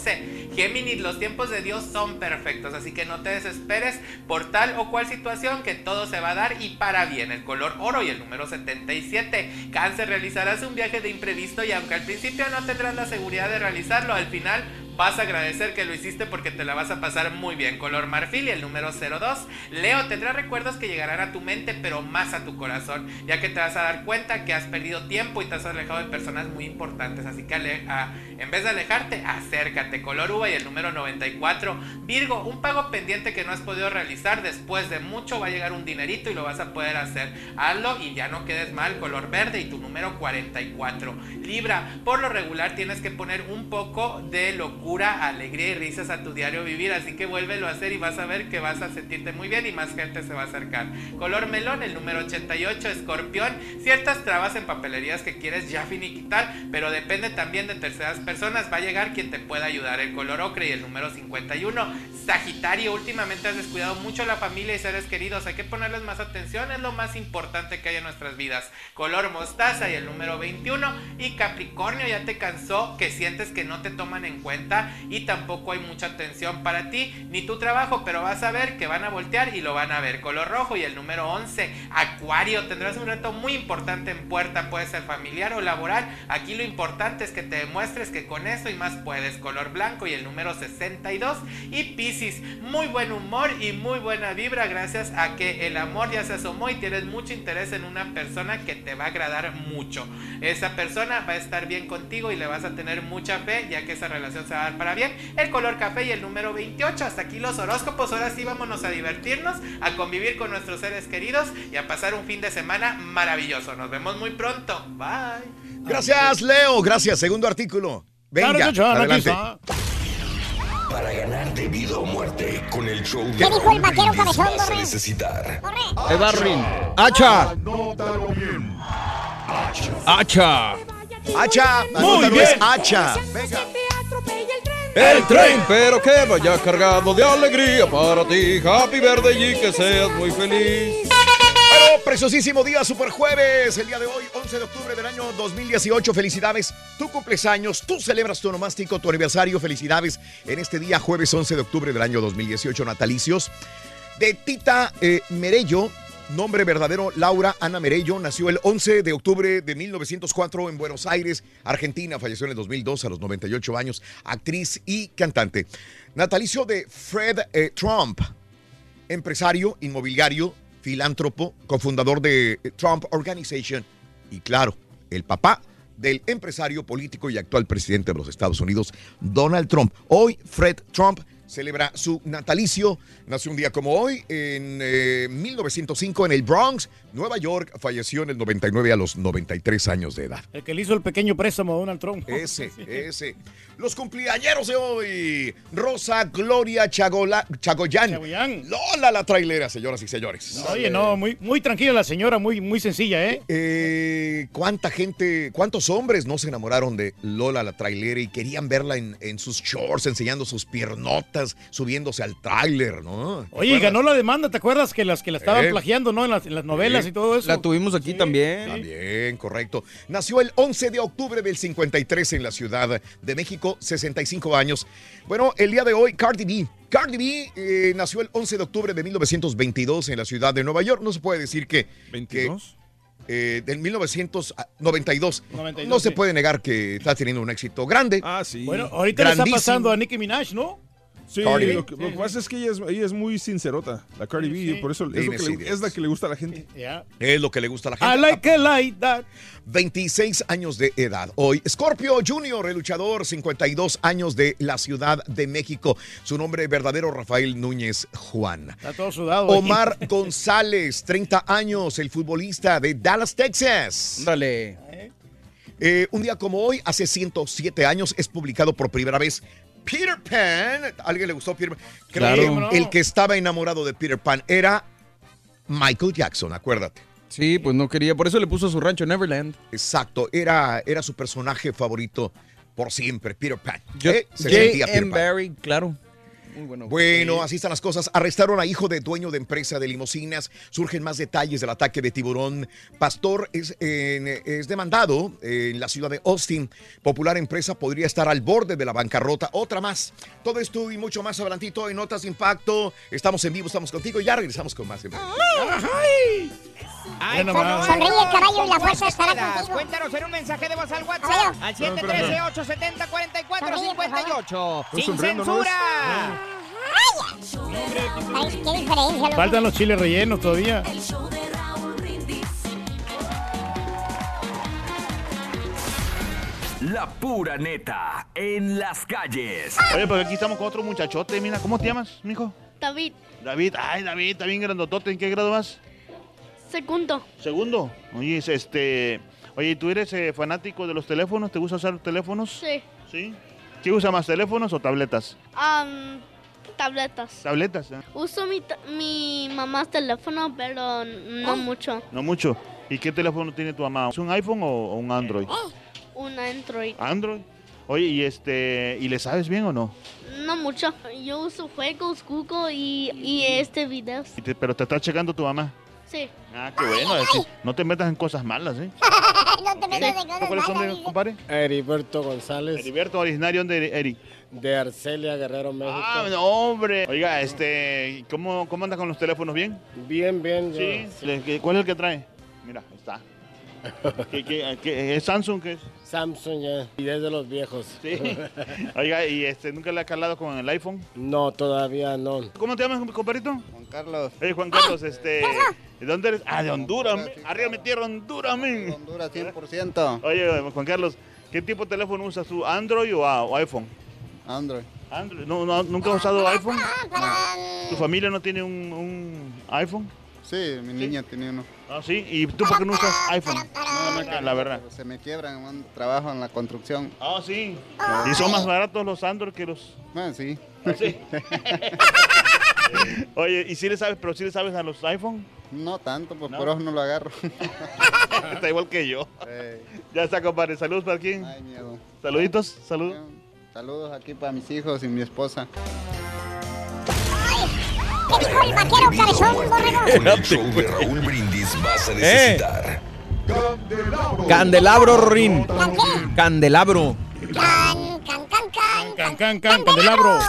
Géminis, los tiempos de Dios son perfectos, así que no te desesperes por tal o cual situación que todo se va a dar y para bien, el color oro y el número 77. Cáncer, realizarás un viaje de imprevisto y aunque al principio no tendrás la seguridad de realizarlo, al final vas a agradecer que lo hiciste porque te la vas a pasar muy bien. Color marfil y el número 02. Leo, tendrás recuerdos que llegarán a tu mente, pero más a tu corazón, ya que te vas a dar cuenta que has perdido tiempo y te has alejado de personas muy importantes. Así que ale- a- en vez de alejarte, acércate. Color uva y el número 94. Virgo, un pago pendiente que no has podido realizar después de mucho va a llegar un dinerito y lo vas a poder hacer. Hazlo y ya no quedes mal. Color verde y tu número 44. Libra, por lo regular tienes que poner un poco de locura, alegría y risas a tu diario vivir, así que vuélvelo a hacer y vas a ver que vas a sentirte muy bien y más gente se va a acercar. Color melón, el número 88, escorpión, ciertas trabas en papelerías que quieres ya finiquitar, pero depende también de terceras personas, va a llegar quien te pueda ayudar. El color ocre y el número 51, Sagitario, últimamente has descuidado mucho la familia y seres queridos, hay que ponerles más atención, es lo más importante que hay en nuestras vidas. Color mostaza y el número 21 y Capricornio ya te cansó que sientes que no te toman en cuenta y tampoco hay mucha atención para ti ni tu trabajo, pero vas a ver que van a voltear y lo van a ver. Color rojo y el número 11, Acuario, tendrás un reto muy importante en puerta, puede ser familiar o laboral. Aquí lo importante es que te demuestres que con eso y más puedes. Color blanco y el número 62 y Piscis, muy buen humor y muy buena vibra gracias a que el amor ya se asomó y tienes mucho interés en una persona que te va a agradar mucho. Esa persona va a estar bien contigo y le vas a tener mucha fe ya que esa relación se va dar para bien. El color café y el número 28. Hasta aquí los horóscopos. Ahora sí vámonos a divertirnos, a convivir con nuestros seres queridos y a pasar un fin de semana maravilloso. Nos vemos muy pronto. Bye. Gracias, Leo. Gracias. Segundo artículo. Venga, adelante. Para ganar de vida o muerte con el show de ¿Qué dijo el vaquero cabezón, vas a necesitar Ahí va, Rin. ¡Hacha! ¡Hacha! ¡Hacha! Muy Anótalo, bien. hacha. El tren, pero que vaya cargado de alegría para ti. Happy birthday y que seas muy feliz. Bueno, preciosísimo día, super jueves, el día de hoy, 11 de octubre del año 2018. Felicidades, tú cumples años, tú celebras tu onomástico, tu aniversario. Felicidades en este día, jueves 11 de octubre del año 2018, natalicios. De Tita eh, Merello, Nombre verdadero, Laura Ana Merello. Nació el 11 de octubre de 1904 en Buenos Aires, Argentina. Falleció en el 2002 a los 98 años. Actriz y cantante. Natalicio de Fred eh, Trump. Empresario, inmobiliario, filántropo, cofundador de eh, Trump Organization. Y claro, el papá del empresario político y actual presidente de los Estados Unidos, Donald Trump. Hoy, Fred Trump celebra su natalicio. Nació un día como hoy, en eh, 1905, en el Bronx, Nueva York. Falleció en el 99 a los 93 años de edad. El que le hizo el pequeño préstamo a Donald Trump. Ese, <laughs> ese. Los cumpleañeros de hoy. Rosa Gloria Chagola, Chagoyán. Lola la trailera, señoras y señores. Oye, no, muy, muy tranquila la señora, muy, muy sencilla, ¿eh? Eh, ¿Cuánta gente, cuántos hombres no se enamoraron de Lola la trailera y querían verla en, en sus shorts, enseñando sus piernotas, subiéndose al tráiler, ¿no? ¿Te Oye, ganó la demanda, ¿te acuerdas? Que las que la estaban Eh. plagiando, ¿no? En las, en las novelas Sí. Y todo eso. La tuvimos aquí también. También, correcto. Nació el 11 de octubre del 53 en la Ciudad de México, 65 años. Bueno, el día de hoy, Cardi B. Cardi B eh, nació el 11 de octubre de 1922 en la ciudad de Nueva York. No se puede decir que... ¿22? Que, eh, del 1992. 92, no se sí. puede negar que está teniendo un éxito grande. Ah, sí. Bueno, ahorita le está pasando a Nicki Minaj, ¿no? Sí, Cardi B. lo que, lo que pasa es que ella es, ella es muy sincerota, la Cardi B, y por eso es, Dime lo que si le- es. es la que le gusta a la gente. Es lo que le gusta a la gente. I like it like that. 26 años de edad. Hoy, Scorpio Junior, el luchador, 52 años de la Ciudad de México. Su nombre verdadero, Rafael Núñez Juan. Está todo sudado. Omar <laughs> González, 30 años, el futbolista de Dallas, Texas. Dale. Eh, un día como hoy, hace 107 años, es publicado por primera vez Peter Pan. ¿A alguien le gustó Peter Pan? Claro. el que estaba enamorado de Peter Pan era Michael Jackson, acuérdate. Sí, pues no quería, por eso le puso su rancho Neverland. Exacto, era, era su personaje favorito por siempre, Peter Pan. Yo, ¿Eh? Se J. sentía Peter. Pan. Barry, claro. Muy bueno. Bueno, así están las cosas. Arrestaron a hijo de dueño de empresa de limusinas. Surgen más detalles del ataque de tiburón. Pastor es, eh, es demandado en la ciudad de Austin. Popular empresa podría estar al borde de la bancarrota. Otra más. Todo esto y mucho más adelantito en Notas de Impacto. Estamos en vivo, estamos contigo y ya regresamos con más. Ay, Bueno, ¿cómo va. no? Sonríe, caballo, y la fuerza ¿Dónde estará contigo. Cuéntanos en un mensaje de voz al WhatsApp Caballo. al Sonríe, 713-870-4458. Estoy ¡Sin sonriendo, ¿no ves? censura! Ay, qué diferencia, loco. Faltan los chiles rellenos todavía. La pura neta en las calles. Oye, pues aquí estamos con otro muchachote. Mira, ¿cómo te llamas, mijo? David, David. Ay, David, está bien grandotote. ¿En qué grado vas? Segundo. Segundo. Oye, es este... Oye, ¿tú eres eh, fanático de los teléfonos? ¿Te gusta usar teléfonos? Sí. ¿Sí? ¿Qué usa más, teléfonos o tabletas? Am, tabletas. Tabletas, ¿eh? Uso mi, mi mamá teléfono, pero no mucho. No mucho. ¿Y qué teléfono tiene tu mamá? ¿Es un iPhone o, o un Android? Un Android. Android. Oye, ¿y este y le sabes bien o no? No mucho. Yo uso juegos, Google y, y este videos. Pero te está checando tu mamá. Sí. Ah, qué bueno. es que no te metas en cosas malas, ¿eh? <laughs> no te metas de cosas ¿Cuáles son malas, de, dice. compadre? Heriberto González, Heriberto, originario de Eri. de Arcelia Guerrero, México. Ah, no, hombre. Oiga, este, ¿cómo, cómo anda con los teléfonos? ¿Bien? Bien, bien. yo- Sí. ¿Le- qué- ¿Cuál es el que trae? Mira, está. ¿Qué, qué- qué- es Samsung qué es? Samsung ya. Y desde los viejos. Sí. <laughs> Oiga, ¿y este, nunca le ha calado con el iPhone? No, todavía no. ¿Cómo te llamas, compadrito? Juan Carlos. Hey, Juan Carlos, este... ¿De dónde eres? Ah, de Honduras. mi- Arriba mi tierra, Honduras, mi. Honduras 100%. Oye, Juan Carlos, ¿qué tipo de teléfono usas tú? ¿Android o, ah, o iPhone? Android. Android. ¿No, no- ¿Nunca has usado iPhone? ¿Tu familia no tiene un, un iPhone? Sí, mi niña tiene uno. Ah, sí. ¿Y tú por qué no usas iPhone? Ah, la verdad. Se me quiebran, trabajo en la construcción. Ah, sí. ¿Y son más baratos los Android que los...? Ah, sí. Sí. <laughs> Oye, ¿y si le sabes, pero si le sabes a los iPhone? No tanto, pues ¿No? por eso no lo agarro. <laughs> Está igual que yo. Ya está, compadre. Saludos para quién. ay, miedo. Saluditos, saludos. Saludos aquí para mis hijos y mi esposa. ¿Qué dijo el vaquero cabezón, borrego? Con el show de Raúl Brindis vas a Eh. necesitar Candelabro, Rin. ¿Can qué? Candelabro. Can, can, can, can, Can, can, can, candelabro.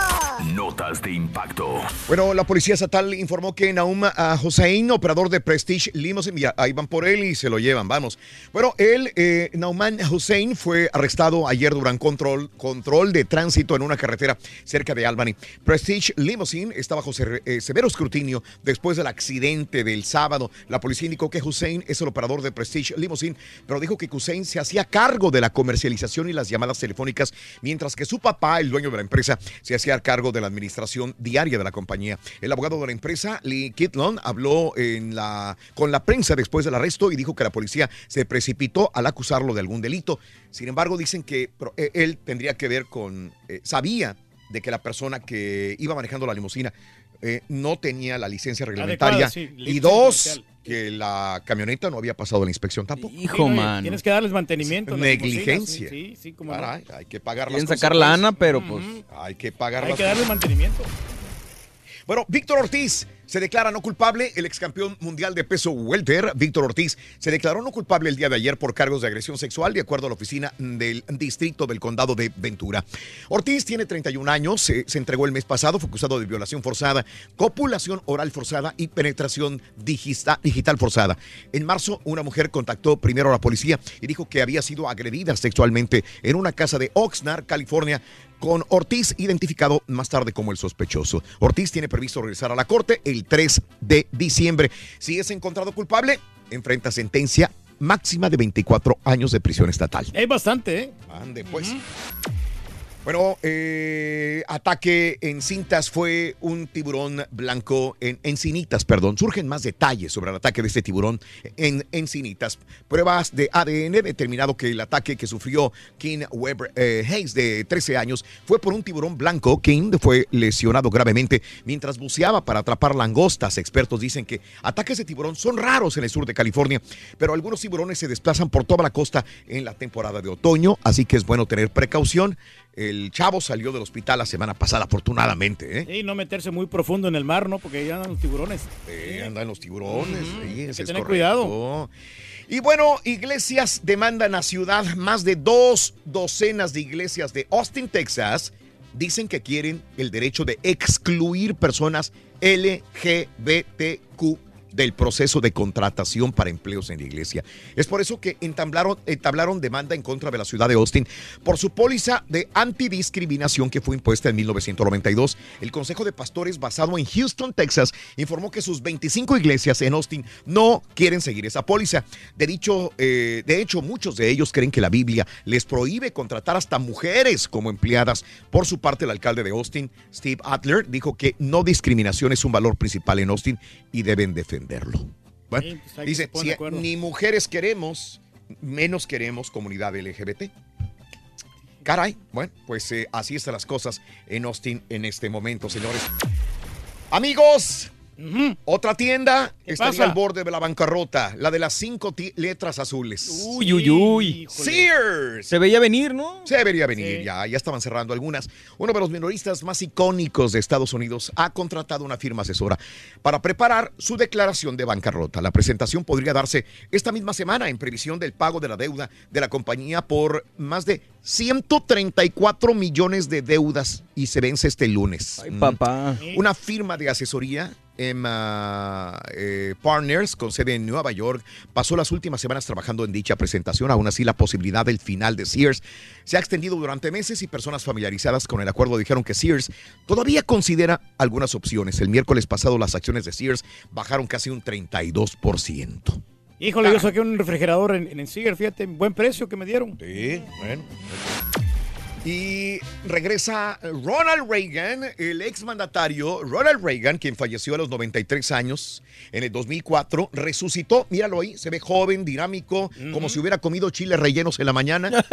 Notas de impacto. Bueno, la policía estatal informó que Naum ah, Hussein, operador de Prestige Limousine, ahí van por él y se lo llevan, vamos. Bueno, él, eh, Nauman Hussein, fue arrestado ayer durante control, control de tránsito en una carretera cerca de Albany. Prestige Limousine está bajo eh, severo escrutinio después del accidente del sábado. La policía indicó que Hussein es el operador de Prestige Limousine, pero dijo que Hussein se hacía cargo de la comercialización y las llamadas telefónicas, mientras que su papá, el dueño de la empresa, se hacía cargo de la administración diaria de la compañía. El abogado de la empresa, Lee Kitlon, habló en la, con la prensa después del arresto y dijo que la policía se precipitó al acusarlo de algún delito. Sin embargo, dicen que eh, él tendría que ver con, eh, sabía de que la persona que iba manejando la limusina eh, no tenía la licencia reglamentaria Adecuada, sí, y dos, comercial. que la camioneta no había pasado la inspección tampoco. Sí, no, Tienes que darles mantenimiento. Negligencia. Sí, sí, sí, cómo no. Caray, hay que pagar Quieren las sacar consecuencias. lana, pero pues. Hay que pagar Hay las que darles mantenimiento. Bueno, Víctor Ortiz se declara no culpable. El ex campeón mundial de peso welter, Víctor Ortiz, se declaró no culpable el día de ayer por cargos de agresión sexual, de acuerdo a la oficina del distrito del condado de Ventura. Ortiz tiene 31 años, se, entregó el mes pasado, fue acusado de violación forzada, copulación oral forzada y penetración digital forzada. En marzo, una mujer contactó primero a la policía y dijo que había sido agredida sexualmente en una casa de Oxnard, California, con Ortiz identificado más tarde como el sospechoso. Ortiz tiene previsto regresar a la corte el 3 de diciembre. Si es encontrado culpable, enfrenta sentencia máxima de 24 años de prisión estatal. Es bastante, ¿eh? Ande, pues. Bueno, eh, ataque en cintas fue un tiburón blanco en encinitas, perdón. Surgen más detalles sobre el ataque de este tiburón en encinitas. Pruebas de ADN determinado que el ataque que sufrió King Weber eh, Hayes de 13 años fue por un tiburón blanco. King fue lesionado gravemente mientras buceaba para atrapar langostas. Expertos dicen que ataques de tiburón son raros en el sur de California, pero algunos tiburones se desplazan por toda la costa en la temporada de otoño, así que es bueno tener precaución. El chavo salió del hospital la semana pasada, afortunadamente. ¿eh? Y no meterse muy profundo en el mar, ¿no? Porque ya andan los tiburones. Eh, andan los tiburones. sí, ese que tener cuidado. Y bueno, iglesias demandan a ciudad más de dos docenas de iglesias de Austin, Texas. Dicen que quieren el derecho de excluir personas LGBTQ del proceso de contratación para empleos en la iglesia. Es por eso que entablaron, entablaron demanda en contra de la ciudad de Austin por su póliza de antidiscriminación que fue impuesta en 1992. El Consejo de Pastores basado en Houston, Texas, informó que sus 25 iglesias en Austin no quieren seguir esa póliza. De, eh, de hecho, muchos de ellos creen que la Biblia les prohíbe contratar hasta mujeres como empleadas. Por su parte, el alcalde de Austin, Steve Adler, dijo que no discriminación es un valor principal en Austin y deben defenderlo. Bueno, Sí, pues dice, si ni mujeres queremos, menos queremos comunidad LGBT. Caray, bueno, pues eh, así están las cosas en Austin en este momento, señores. Amigos, otra tienda pasa? al borde de la bancarrota, la de las cinco letras azules. Uy, uy, uy. Sears. Se veía venir, ¿no? Se debería venir ya, ya estaban cerrando algunas. Uno de los minoristas más icónicos de Estados Unidos ha contratado una firma asesora para preparar su declaración de bancarrota. La presentación podría darse esta misma semana en previsión del pago de la deuda de la compañía por más de 134 millones de deudas y se vence este lunes. Ay, papá. Una firma de asesoría Emma eh, Partners, con sede en Nueva York, pasó las últimas semanas trabajando en dicha presentación. Aún así, la posibilidad del final de Sears se ha extendido durante meses y personas familiarizadas con el acuerdo dijeron que Sears todavía considera algunas opciones. El miércoles pasado, las acciones de Sears bajaron casi un 32%. Híjole, yo saqué un refrigerador en, en Sears, fíjate, buen precio que me dieron. Sí, bueno. Y regresa Ronald Reagan, el exmandatario Ronald Reagan, quien falleció a los 93 años en el 2004, resucitó, míralo ahí, se ve joven, dinámico, como si hubiera comido chiles rellenos en la mañana. <laughs>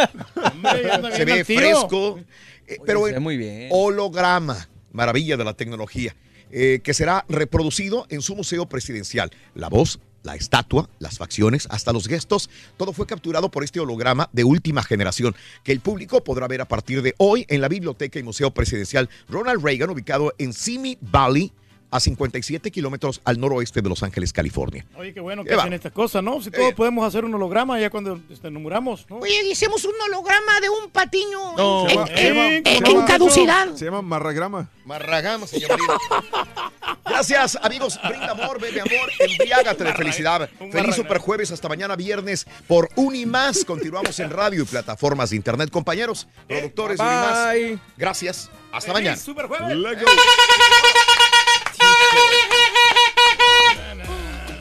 se ve fresco, eh, pero se ve en muy bien. holograma, maravilla de la tecnología, eh, que será reproducido en su museo presidencial. La voz, la estatua, las facciones, hasta los gestos, todo fue capturado por este holograma de última generación que el público podrá ver a partir de hoy en la Biblioteca y Museo Presidencial Ronald Reagan, ubicado en Simi Valley, a 57 kilómetros al noroeste de Los Ángeles, California. Oye, qué bueno que hacen estas cosas, ¿no? Si todos podemos hacer un holograma ya cuando este, nos muramos, ¿no? Oye, hicimos un holograma de un patiño No. en, Se llama- en- se llama- en- se en llama- caducidad. Se llama marragrama. Marragama, señor. Gracias, amigos. Brinda amor, bebe amor, embriágate de felicidad. Feliz super jueves hasta mañana viernes por Unimás. Continuamos en radio y plataformas de internet. Compañeros, productores de Unimás, gracias. Hasta mañana. Super jueves. <laughs>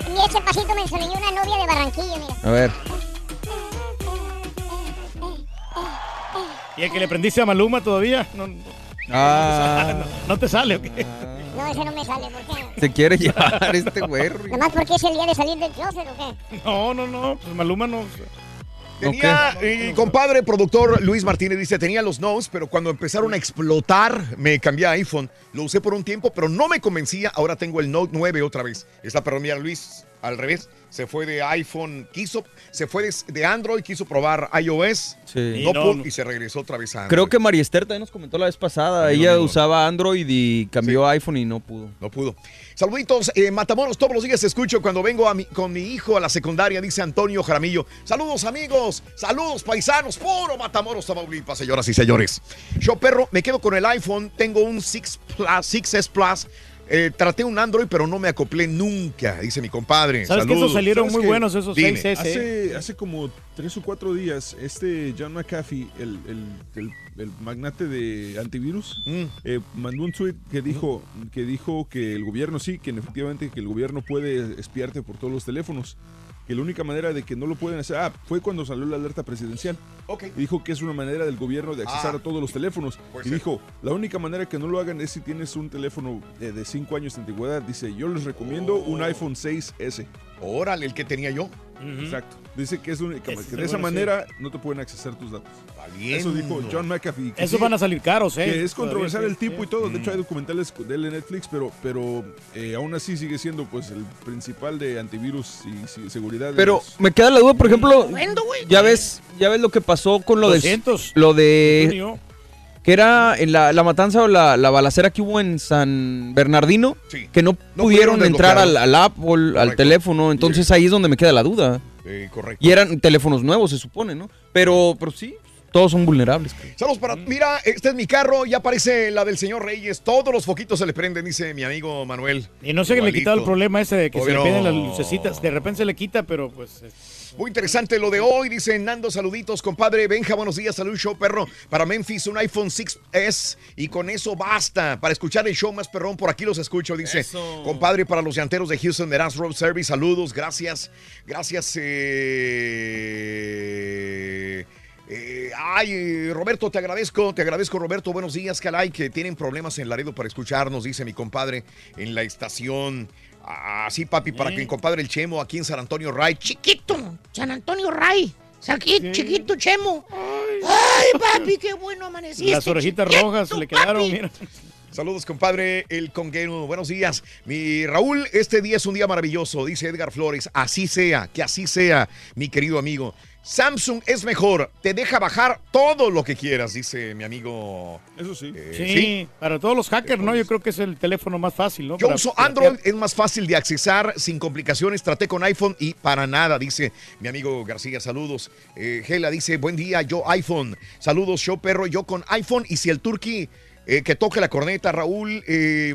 Y ese pasito me enseñó una novia de Barranquilla, mira. A ver. ¿Y el que le prendiste a Maluma todavía? No, no, Ah, <laughs> no te sale, ¿o qué? No, ese no me sale, ¿por qué? se quiere llevar este güey. Nomás porque es el día de salir del closet, ¿o qué? No, no, no, pues Maluma no. Tenía, eh, compadre, productor Luis Martínez dice, tenía los notes, pero cuando empezaron a explotar, me cambié a iPhone. Lo usé por un tiempo, pero no me convencía. Ahora tengo el Note 9 otra vez. Está, pero mira, Luis, al revés. Se fue de iPhone, quiso, se fue de, de Android, quiso probar iOS, Sí. no No, pudo, no. y se regresó otra vez a Android. Creo que María Esther también nos comentó la vez pasada. Ay, Ella no, no. usaba Android y cambió a iPhone y no pudo. No pudo. Saluditos, eh, Matamoros, todos los días te escucho cuando vengo a mi- con mi hijo a la secundaria, dice Antonio Jaramillo. Saludos amigos, saludos paisanos, puro Matamoros, Tamaulipas, señoras y señores. Yo perro, me quedo con el iPhone, tengo un 6 Plus, 6S Plus. Eh, traté un Android, pero no me acoplé nunca, dice mi compadre. ¿Sabes que esos Saludos. salieron ¿Sabes muy buenos esos Dime. 6S? Hace, hace como tres o cuatro días, este John McAfee, el, el- el- el magnate de antivirus, Mm. eh, mandó un tweet que dijo, que dijo que el gobierno sí, que efectivamente que el gobierno puede espiarte por todos los teléfonos. Que la única manera de que no lo pueden hacer, ah, fue cuando salió la alerta presidencial. Y dijo que es una manera del gobierno de accesar Ah. a todos los teléfonos. Y ser. dijo, la única manera que no lo hagan es si tienes un teléfono de 5 años de antigüedad. Dice, yo les recomiendo Oh. un iPhone 6S. Órale, el que tenía yo. Exacto. Dice que es Ese que es de esa sí. manera no te pueden accesar tus datos. bien. Eso dijo John McAfee. que Esos van a salir caros, ¿eh? Que es controversial el tipo sí, y todo. De Mm. hecho, hay documentales de él en Netflix, pero, pero eh, aún así sigue siendo pues el principal de antivirus y, y seguridad. de Pero los- me queda la duda, por ejemplo, ya ves, ya ves lo que pasó con lo de 200. lo de Junio. Que era en la, la matanza o la, la balacera que hubo en San Bernardino, Sí. que no, No pudieron pudieron entrar al, al Apple, al Correcto. teléfono, entonces ahí es donde me queda la duda. Eh, correcto. Y eran teléfonos nuevos, se supone, ¿no? Pero, pero sí, todos son vulnerables. creo. Saludos para. Mira, este es mi carro, ya aparece la del señor Reyes. Todos los foquitos se le prenden, dice mi amigo Manuel. Y no sé qué le quitaba el problema ese de que se le piden las lucecitas. De repente se le quita, pero pues. es- Muy interesante lo de hoy, dice Nando, saluditos, compadre Benja, buenos días, salud show perro. Para Memphis un iPhone 6S y con eso basta. Para escuchar el show más perrón, por aquí los escucho, dice. Compadre, para los llanteros de Houston, de Road Service, saludos, gracias. Gracias, eh, eh, ay, Roberto, te agradezco, te agradezco, Roberto. Buenos días, Calay, que tienen problemas en Laredo para escucharnos, dice mi compadre en la estación. Ah, sí, papi, para que mi compadre el Chemo aquí en San Antonio Ray. Chiquito, San Antonio Ray. Saqui- Chiquito Chemo. Ay, papi, qué bueno amaneciste. Las orejitas chiquito, rojas le quedaron, papi. mira. Saludos, compadre, el conguero. Buenos días. Mi Raúl, este día es un día maravilloso, dice Edgar Flores. Así sea, que así sea, mi querido amigo. Samsung es mejor, te deja bajar todo lo que quieras, dice mi amigo. Eso sí. Eh, Sí, para todos los hackers, ¿no? Yo creo que es el teléfono más fácil, ¿no? Yo Para- uso para- Android, es más fácil de accesar, sin complicaciones. Traté con iPhone y para nada, dice mi amigo García. Saludos. Eh, Gela dice, buen día, yo iPhone. Saludos, show perro, yo con iPhone. Y si el turqui eh, que toque la corneta, Raúl, eh,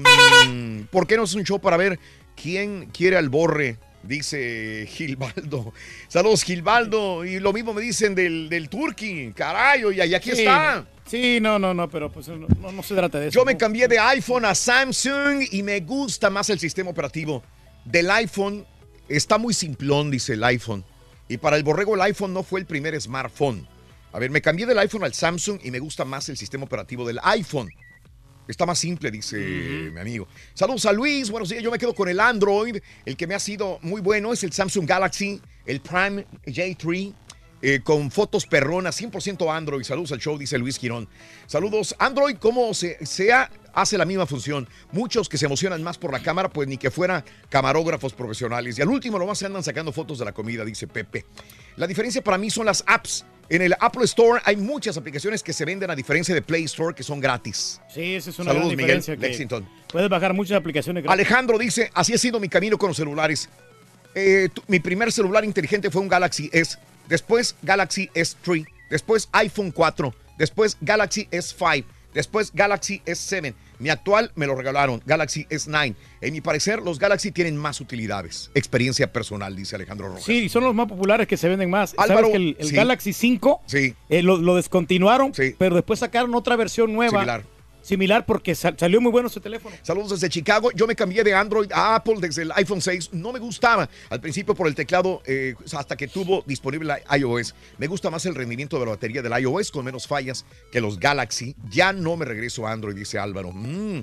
mm, ¿por qué no es un show para ver quién quiere al borre? Dice Gilbaldo. <laughs> Saludos, Gilbaldo. Y lo mismo me dicen del, del turqui. Caray, y aquí Sí, está. Sí, no, no, no, pero pues no, no- no se trata de eso. Yo me cambié de iPhone a Samsung y me gusta más el sistema operativo. Del iPhone está muy simplón, dice el iPhone. Y para el borrego el iPhone no fue el primer smartphone. A ver, me cambié del iPhone al Samsung y me gusta más el sistema operativo del iPhone. Está más simple, dice mi amigo. Saludos a Luis, buenos días. Yo me quedo con el Android. El que me ha sido muy bueno es el Samsung Galaxy, el Prime J3, eh, con fotos perronas, 100% Android. Saludos al show, dice Luis Girón. Saludos, Android, como se, sea hace la misma función. Muchos que se emocionan más por la cámara, pues ni que fueran camarógrafos profesionales. Y al último, nomás se andan sacando fotos de la comida, dice Pepe. La diferencia para mí son las apps. En el Apple Store hay muchas aplicaciones que se venden a diferencia de Play Store que son gratis. Sí, esa es una Saludos, gran Miguel diferencia. que Lexington. Puedes bajar muchas aplicaciones gratis. Alejandro dice, así ha sido mi camino con los celulares. Eh, tu- mi primer celular inteligente fue un Galaxy S, después Galaxy S3, después iPhone 4, después Galaxy S5, después Galaxy S7. Mi actual me lo regalaron, Galaxy S9. En mi parecer, los Galaxy tienen más utilidades. Experiencia personal, dice Alejandro Rojas. Sí, son los más populares que se venden más. Álvaro, ¿Sabes que el, el sí. Galaxy 5 Sí. eh, lo, lo descontinuaron, pero después sacaron otra versión nueva. Similar. Similar porque sal- salió muy bueno ese teléfono. Saludos desde Chicago. Yo me cambié de Android a Apple desde el iPhone 6. No me gustaba al principio por el teclado eh, hasta que tuvo disponible iOS. Me gusta más el rendimiento de la batería del iOS con menos fallas que los Galaxy. Ya no me regreso a Android, dice Álvaro. Mm.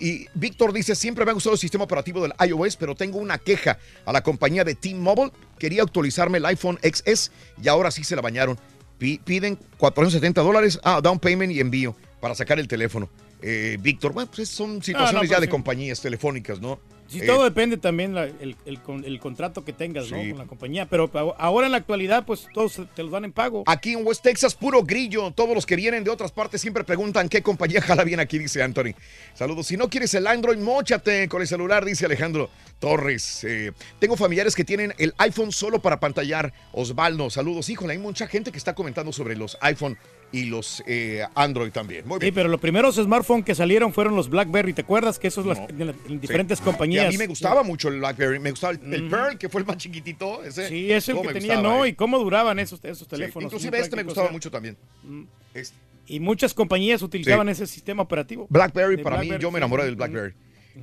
Y Víctor dice, siempre me ha gustado el sistema operativo del iOS, pero tengo una queja a la compañía de T-Mobile. Quería actualizarme el iPhone XS y ahora sí se la bañaron. Pi- Piden 470 dólares, ah, down payment y envío para sacar el teléfono. Eh, Víctor, bueno, pues son situaciones ya pues de sí. compañías telefónicas, ¿no? Si Eh, todo depende también la- el, el con- el contrato que tengas ¿no? Sí. con la compañía. Pero ahora en la actualidad, pues todos te los dan en pago. Aquí en West Texas, puro grillo. Todos los que vienen de otras partes siempre preguntan qué compañía jala bien aquí, dice Anthony. Saludos. Si no quieres el Android, móchate con el celular, dice Alejandro Torres. Eh, tengo familiares que tienen el iPhone solo para pantallar. Osvaldo, saludos. Híjole, hay mucha gente que está comentando sobre los iPhone y los eh, Android también. Muy Sí, pero los primeros smartphones que salieron fueron los BlackBerry. ¿Te acuerdas que esos las- en, la- en diferentes Sí. compañías? Y a mí me gustaba mucho el BlackBerry. Me gustaba el, el Pearl, que fue el más chiquitito. Ese. Sí, es el que tenía, gustaba, ¿no? eh. Y cómo duraban esos, esos Sí, teléfonos. inclusive muy este me gustaba o sea. mucho también. Mm. Este. Y muchas compañías utilizaban Sí. ese sistema operativo. BlackBerry, para mí, yo me sí. enamoré del BlackBerry.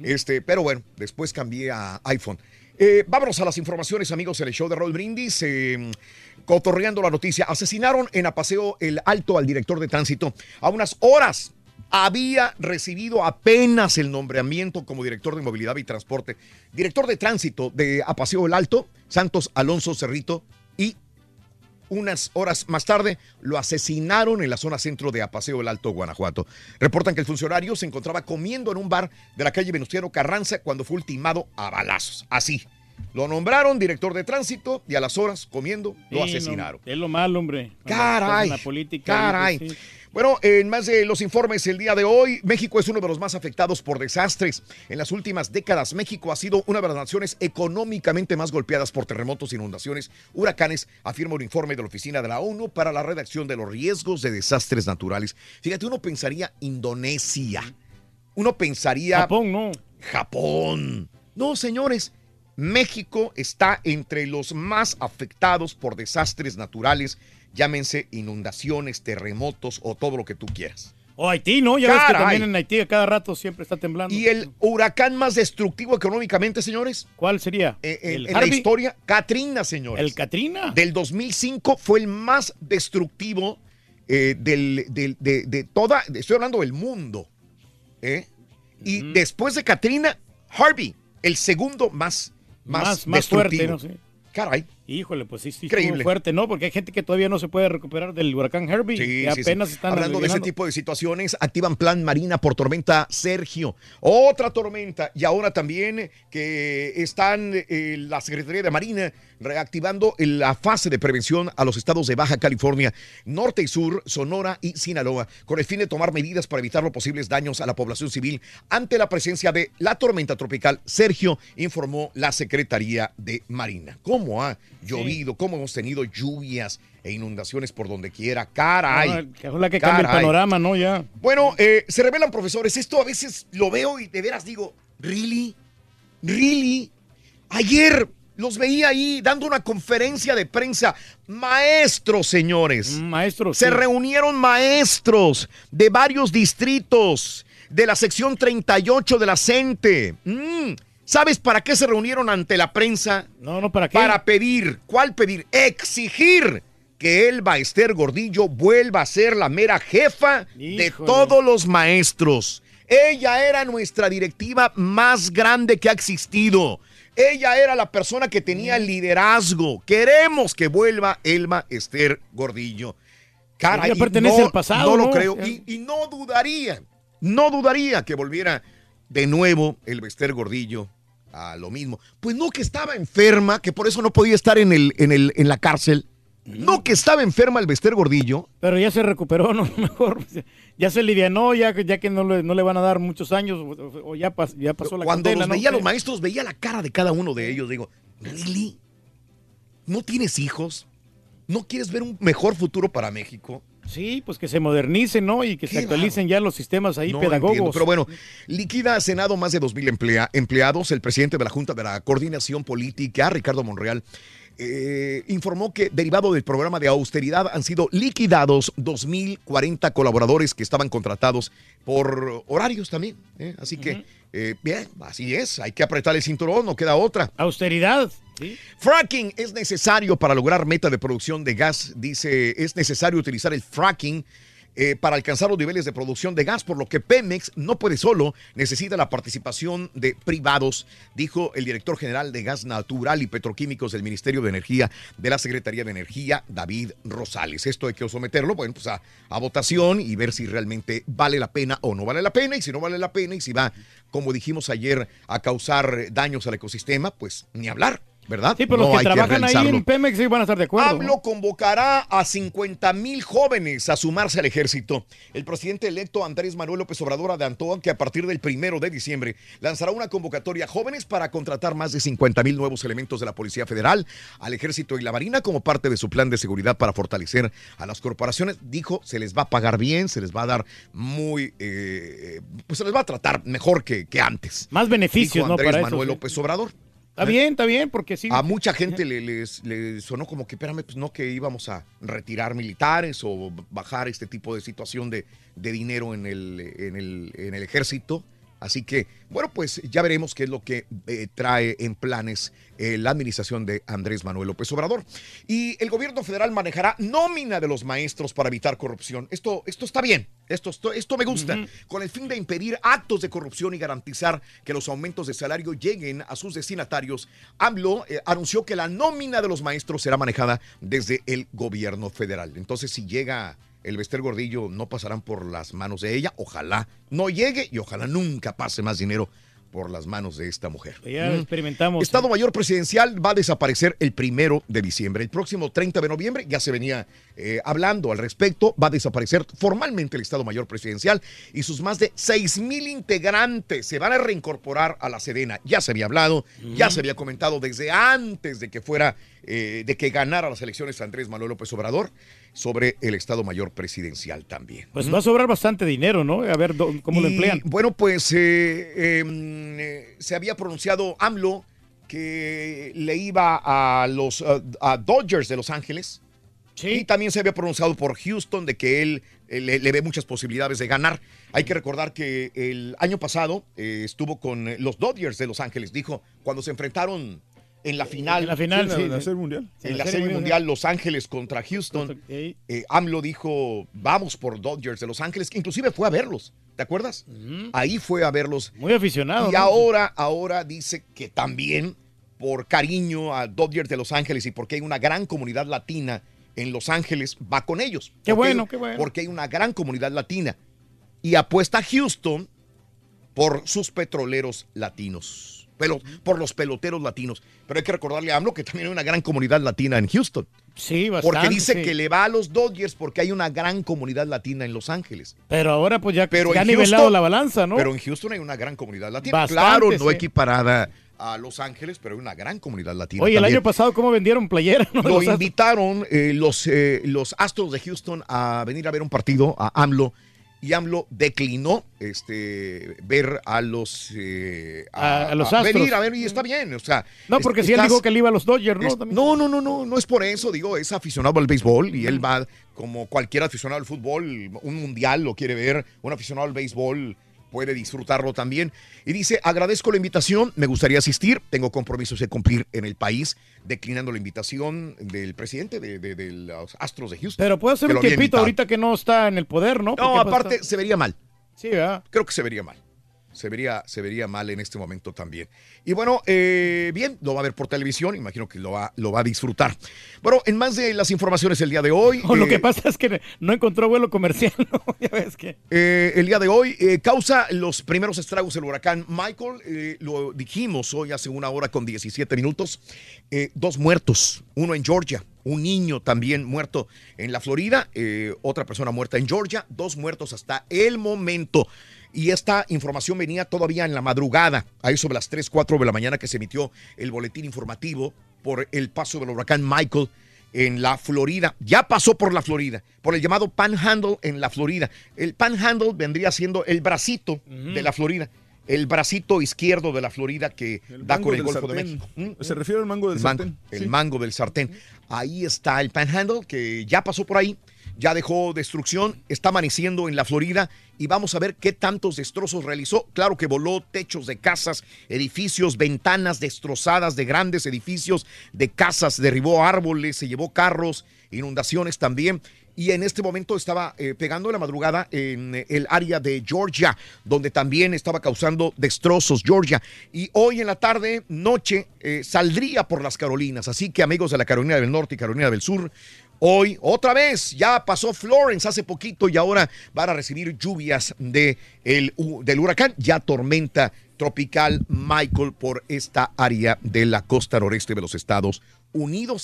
Este, pero bueno, después cambié a iPhone. Eh, vámonos a las informaciones, amigos, en el show de Roll Brindis. eh, cotorreando la noticia. Asesinaron en Apaseo el Alto al director de tránsito a unas horas. Había recibido apenas el nombramiento como director de movilidad y transporte. Director de tránsito de Apaseo el Alto, Santos Alonso Cerrito, y unas horas más tarde lo asesinaron en la zona centro de Apaseo el Alto, Guanajuato. Reportan que el funcionario se encontraba comiendo en un bar de la calle Venustiano Carranza cuando fue ultimado a balazos. Así. Lo nombraron director de tránsito y a las horas comiendo lo asesinaron. no, es lo malo, hombre. Caray. la política. Caray. sí. Bueno, en más de los informes el día de hoy, México es uno de los más afectados por desastres. En las últimas décadas, México ha sido una de las naciones económicamente más golpeadas por terremotos, inundaciones, huracanes, afirma un informe de la Oficina de la ONU para la redacción de los riesgos de desastres naturales. Fíjate, uno pensaría Indonesia, uno pensaría... Japón, no. Japón. No, señores. México está entre los más afectados por desastres naturales, llámense inundaciones, terremotos o todo lo que tú quieras. O Haití, ¿no? Ya ves que también en Haití a cada rato siempre está temblando. ¿Y el huracán más destructivo económicamente, señores? ¿Cuál sería? Eh, eh, ¿El en la historia, Katrina, señores. ¿El Katrina? Del 2005 fue el más destructivo eh, del, del- de, de toda, estoy hablando del mundo. ¿eh? Y después de Katrina, Harvey, el segundo más, más, Más, más fuerte. ¿no? Sí. Caray. Híjole, pues sí, sí, Increíble. fuerte, ¿no? Porque hay gente que todavía no se puede recuperar del huracán Herbie. Sí, que sí, sí. apenas están Hablando de ese tipo de situaciones, activan plan Marina por tormenta Sergio. Otra tormenta. Y ahora también que están eh, la Secretaría de Marina reactivando la fase de prevención a los estados de Baja California, Norte y Sur, Sonora y Sinaloa, con el fin de tomar medidas para evitar los posibles daños a la población civil ante la presencia de la tormenta tropical Sergio, informó la Secretaría de Marina. ¿Cómo ha llovido? ¿Cómo hemos tenido lluvias e inundaciones por donde quiera? Caray. Ah, que ojalá que cambie el Caray. panorama, ¿no? Ya. Bueno, eh, se revelan profesores. Esto a veces lo veo y de veras digo, ¿really? ¿really? Ayer los veía ahí dando una conferencia de prensa. Maestros, señores. Maestros. Se sí. reunieron maestros de varios distritos de la sección 38 de la CENTE. Mm, ¿Sabes para qué se reunieron ante la prensa? No, no, ¿para qué? Para pedir, ¿cuál pedir? Exigir que Elba Esther Gordillo vuelva a ser la mera jefa de todos los maestros. Ella era nuestra directiva más grande que ha existido. Ella era la persona que tenía el liderazgo. Queremos que vuelva Elba Esther Gordillo. Caray, Ella pertenece no, al pasado, No lo ¿no? creo. Y, y no dudaría No dudaría que volviera de nuevo el Bester Gordillo a lo mismo. Pues no que estaba enferma, que por eso no podía estar en, el, en, el, en la cárcel. No que estaba enferma el Bester Gordillo. Pero ya se recuperó, ¿no? <laughs> Mejor. Ya se livianó, ya, ya que no le, no le van a dar muchos años, o, o ya, pas- ya pasó la Cuando los ¿no? veía a los maestros, veía la cara de cada uno de ellos. Digo, ¿really? ¿No tienes hijos? ¿No quieres ver un mejor futuro para México? Sí, pues que se modernicen, ¿no? Y que se actualicen ya los sistemas ahí No pedagogos. entiendo, pero bueno, liquida Senado más de 2.000 emplea- empleados. El presidente de la Junta de la Coordinación Política, Ricardo Monreal, eh, informó que derivado del programa de austeridad han sido liquidados 2.040 colaboradores que estaban contratados por horarios también. ¿eh? Así que, eh, bien, así es, hay que apretar el cinturón, no queda otra. Austeridad. ¿sí? Fracking es necesario para lograr meta de producción de gas. Dice, es necesario utilizar el fracking eh, para alcanzar los niveles de producción de gas, por lo que Pemex no puede solo, necesita la participación de privados, dijo el director general de Gas Natural y Petroquímicos del Ministerio de Energía de la Secretaría de Energía, David Rosales. Esto hay que someterlo, bueno, pues a, a votación y ver si realmente vale la pena o no vale la pena, y si no vale la pena, y si va, como dijimos ayer, a causar daños al ecosistema, pues ni hablar. ¿Verdad? Sí, pero No los que trabajan ahí realizarlo. en Pemex sí van a estar de acuerdo. ¿no? AMLO convocará a 50 mil jóvenes a sumarse al ejército. El presidente electo Andrés Manuel López Obrador adelantó que a partir del primero de diciembre lanzará una convocatoria a jóvenes para contratar más de 50 mil nuevos elementos de la Policía Federal, al ejército y la Marina como parte de su plan de seguridad para fortalecer a las corporaciones. Dijo, se les va a pagar bien, se les va a dar muy, eh, pues se les va a tratar mejor que, que antes. Más beneficios, Dijo ¿no? Andrés Para Manuel. López Obrador. Está bien, está bien, porque sí. A mucha gente le, les- le sonó como que, espérame, pues no que íbamos a retirar militares o bajar este tipo de situación de, de dinero en el, en, el, en el ejército. Así que, bueno, pues ya veremos qué es lo que eh, trae en planes eh, la administración de Andrés Manuel López Obrador. Y el gobierno federal manejará nómina de los maestros para evitar corrupción. Esto, esto está bien, esto, esto, esto me gusta, con el fin de impedir actos de corrupción y garantizar que los aumentos de salario lleguen a sus destinatarios. AMLO eh, anunció que la nómina de los maestros será manejada desde el gobierno federal. Entonces, si llega el Bester Gordillo, no pasarán por las manos de ella. Ojalá no llegue y ojalá nunca pase más dinero por las manos de esta mujer. Ya Mm. experimentamos. Estado Mayor Presidencial va a desaparecer el primero de diciembre. El próximo 30 de noviembre, ya se venía eh, hablando al respecto, va a desaparecer formalmente el Estado Mayor Presidencial y sus más de 6 mil integrantes se van a reincorporar a la Sedena. Ya se había hablado, ya se había comentado desde antes de que fuera, eh, de que ganara las elecciones Andrés Manuel López Obrador sobre el Estado Mayor Presidencial también. Pues va a sobrar bastante dinero, ¿no? A ver cómo lo Y, emplean. Bueno, pues eh, eh, mm, eh, se había pronunciado AMLO que le iba a los a Dodgers de Los Ángeles. Y también se había pronunciado por Houston de que él eh, le, le ve muchas posibilidades de ganar. Hay que recordar que el año pasado eh, estuvo con eh, los Dodgers de Los Ángeles. Dijo, cuando se enfrentaron en la final. En la final, Sí, en la- sí. la sí. Serie Mundial. En la Serie Mundial, Los Ángeles contra Houston. eh, AMLO dijo, vamos por Dodgers de Los Ángeles, que inclusive fue a verlos. ¿Te acuerdas? Ahí fue a verlos. Muy aficionado. Y ¿no? ahora, ahora dice que también por cariño a Dodgers de Los Ángeles y porque hay una gran comunidad latina en Los Ángeles, va con ellos. Qué Porque bueno, qué bueno. Porque hay una gran comunidad latina. Y apuesta a Houston por sus petroleros latinos. Pero, por los peloteros latinos. Pero hay que recordarle a AMLO que también hay una gran comunidad latina en Houston. Sí, bastante. Porque dice sí. que le va a los Dodgers porque hay una gran comunidad latina en Los Ángeles. Pero ahora pues ya, Pero ya ha nivelado Houston- la balanza, ¿no? Pero en Houston hay una gran comunidad latina. Bastante, claro, no sí. equiparada a Los Ángeles, pero hay una gran comunidad latina. Oye, el año pasado, ¿cómo vendieron playera? no? Lo Los invitaron eh, los, eh, los Astros de Houston a venir a ver un partido a AMLO y AMLO declinó este, ver a los eh, A- a los Astros. venir a ver y está bien, o sea, No, es- porque si él estás- dijo que le iba a los Dodgers, ¿no? es- no, no, no, no, no es por eso, digo, es aficionado al béisbol y él va como cualquier aficionado al fútbol, un mundial lo quiere ver, un aficionado al béisbol puede disfrutarlo también. Y dice, agradezco la invitación, me gustaría asistir, tengo compromisos de cumplir en el país, declinando la invitación del presidente de, de- de los Astros de Houston. Pero puede ser un tiempito invitado. ahorita que no está en el poder, ¿no? No, aparte se vería mal. Sí, ¿verdad? Creo que se vería mal. Se vería, se vería mal en este momento también. Y bueno, eh, bien, lo va a ver por televisión, imagino que lo va, lo va a disfrutar. Bueno, en más de las informaciones el día de hoy. <laughs> Lo eh, que pasa es que no encontró vuelo comercial, <laughs> ¿no? Ya ves que. Eh, el día de hoy eh, causa los primeros estragos el huracán Michael. lo dijimos hoy hace una hora con 17 minutos. Dos muertos, uno en Georgia, un niño también muerto en la Florida, otra persona muerta en Georgia, dos muertos hasta el momento. Y esta información venía todavía en la madrugada, ahí sobre las 3, 4 de la mañana que se emitió el boletín informativo por el paso del huracán Michael en la Florida. Ya pasó por la Florida, por el llamado Panhandle en la Florida. El Panhandle vendría siendo el bracito de la Florida, el bracito izquierdo de la Florida que da con el Golfo de. México. Se refiere al mango del el mango, sartén. el Sí. mango del sartén. Ahí está el Panhandle que ya pasó por ahí, ya dejó destrucción, está amaneciendo en la Florida y vamos a ver qué tantos destrozos realizó. Claro que voló techos de casas, edificios, ventanas destrozadas de grandes edificios, de casas, derribó árboles, se llevó carros, inundaciones también. Y en este momento estaba eh, pegando la madrugada en el área de Georgia, donde también estaba causando destrozos Georgia. Y hoy en la tarde, noche, eh, saldría por las Carolinas. Así que amigos de la Carolina del Norte y Carolina del Sur, Hoy, otra vez, ya pasó Florence hace poquito y ahora van a recibir lluvias de el, del huracán, ya tormenta tropical Michael por esta área de la costa noreste de los Estados Unidos.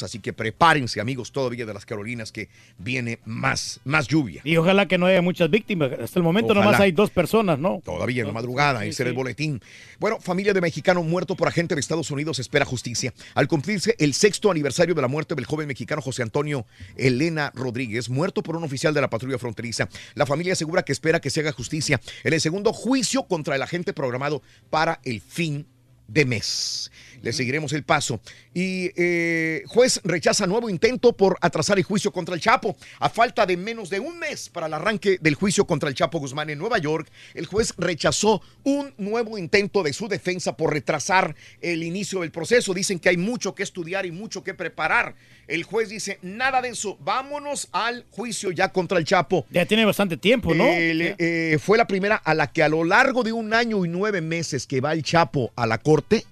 Así que prepárense, amigos, todavía de las Carolinas, que viene más, más lluvia. Y ojalá que no haya muchas víctimas. Hasta el momento Ojalá. nomás hay dos personas, ¿no? Todavía en la madrugada, Sí, ese era el boletín. Bueno, familia de mexicano muerto por agente de Estados Unidos espera justicia. Al cumplirse el sexto aniversario de la muerte del joven mexicano José Antonio Elena Rodríguez, muerto por un oficial de la patrulla fronteriza, la familia asegura que espera que se haga justicia en el segundo juicio contra el agente programado para el fin de mes. Le seguiremos el paso. Y eh, juez rechaza nuevo intento por atrasar el juicio contra el Chapo. A falta de menos de un mes para el arranque del juicio contra el Chapo Guzmán en Nueva York, el juez rechazó un nuevo intento de su defensa por retrasar el inicio del proceso. Dicen que hay mucho que estudiar y mucho que preparar. El juez dice, nada de eso, vámonos al juicio ya contra el Chapo. Ya tiene bastante tiempo, ¿no? El, eh, fue la primera a la que a lo largo de un año y nueve meses que va el Chapo a la corte,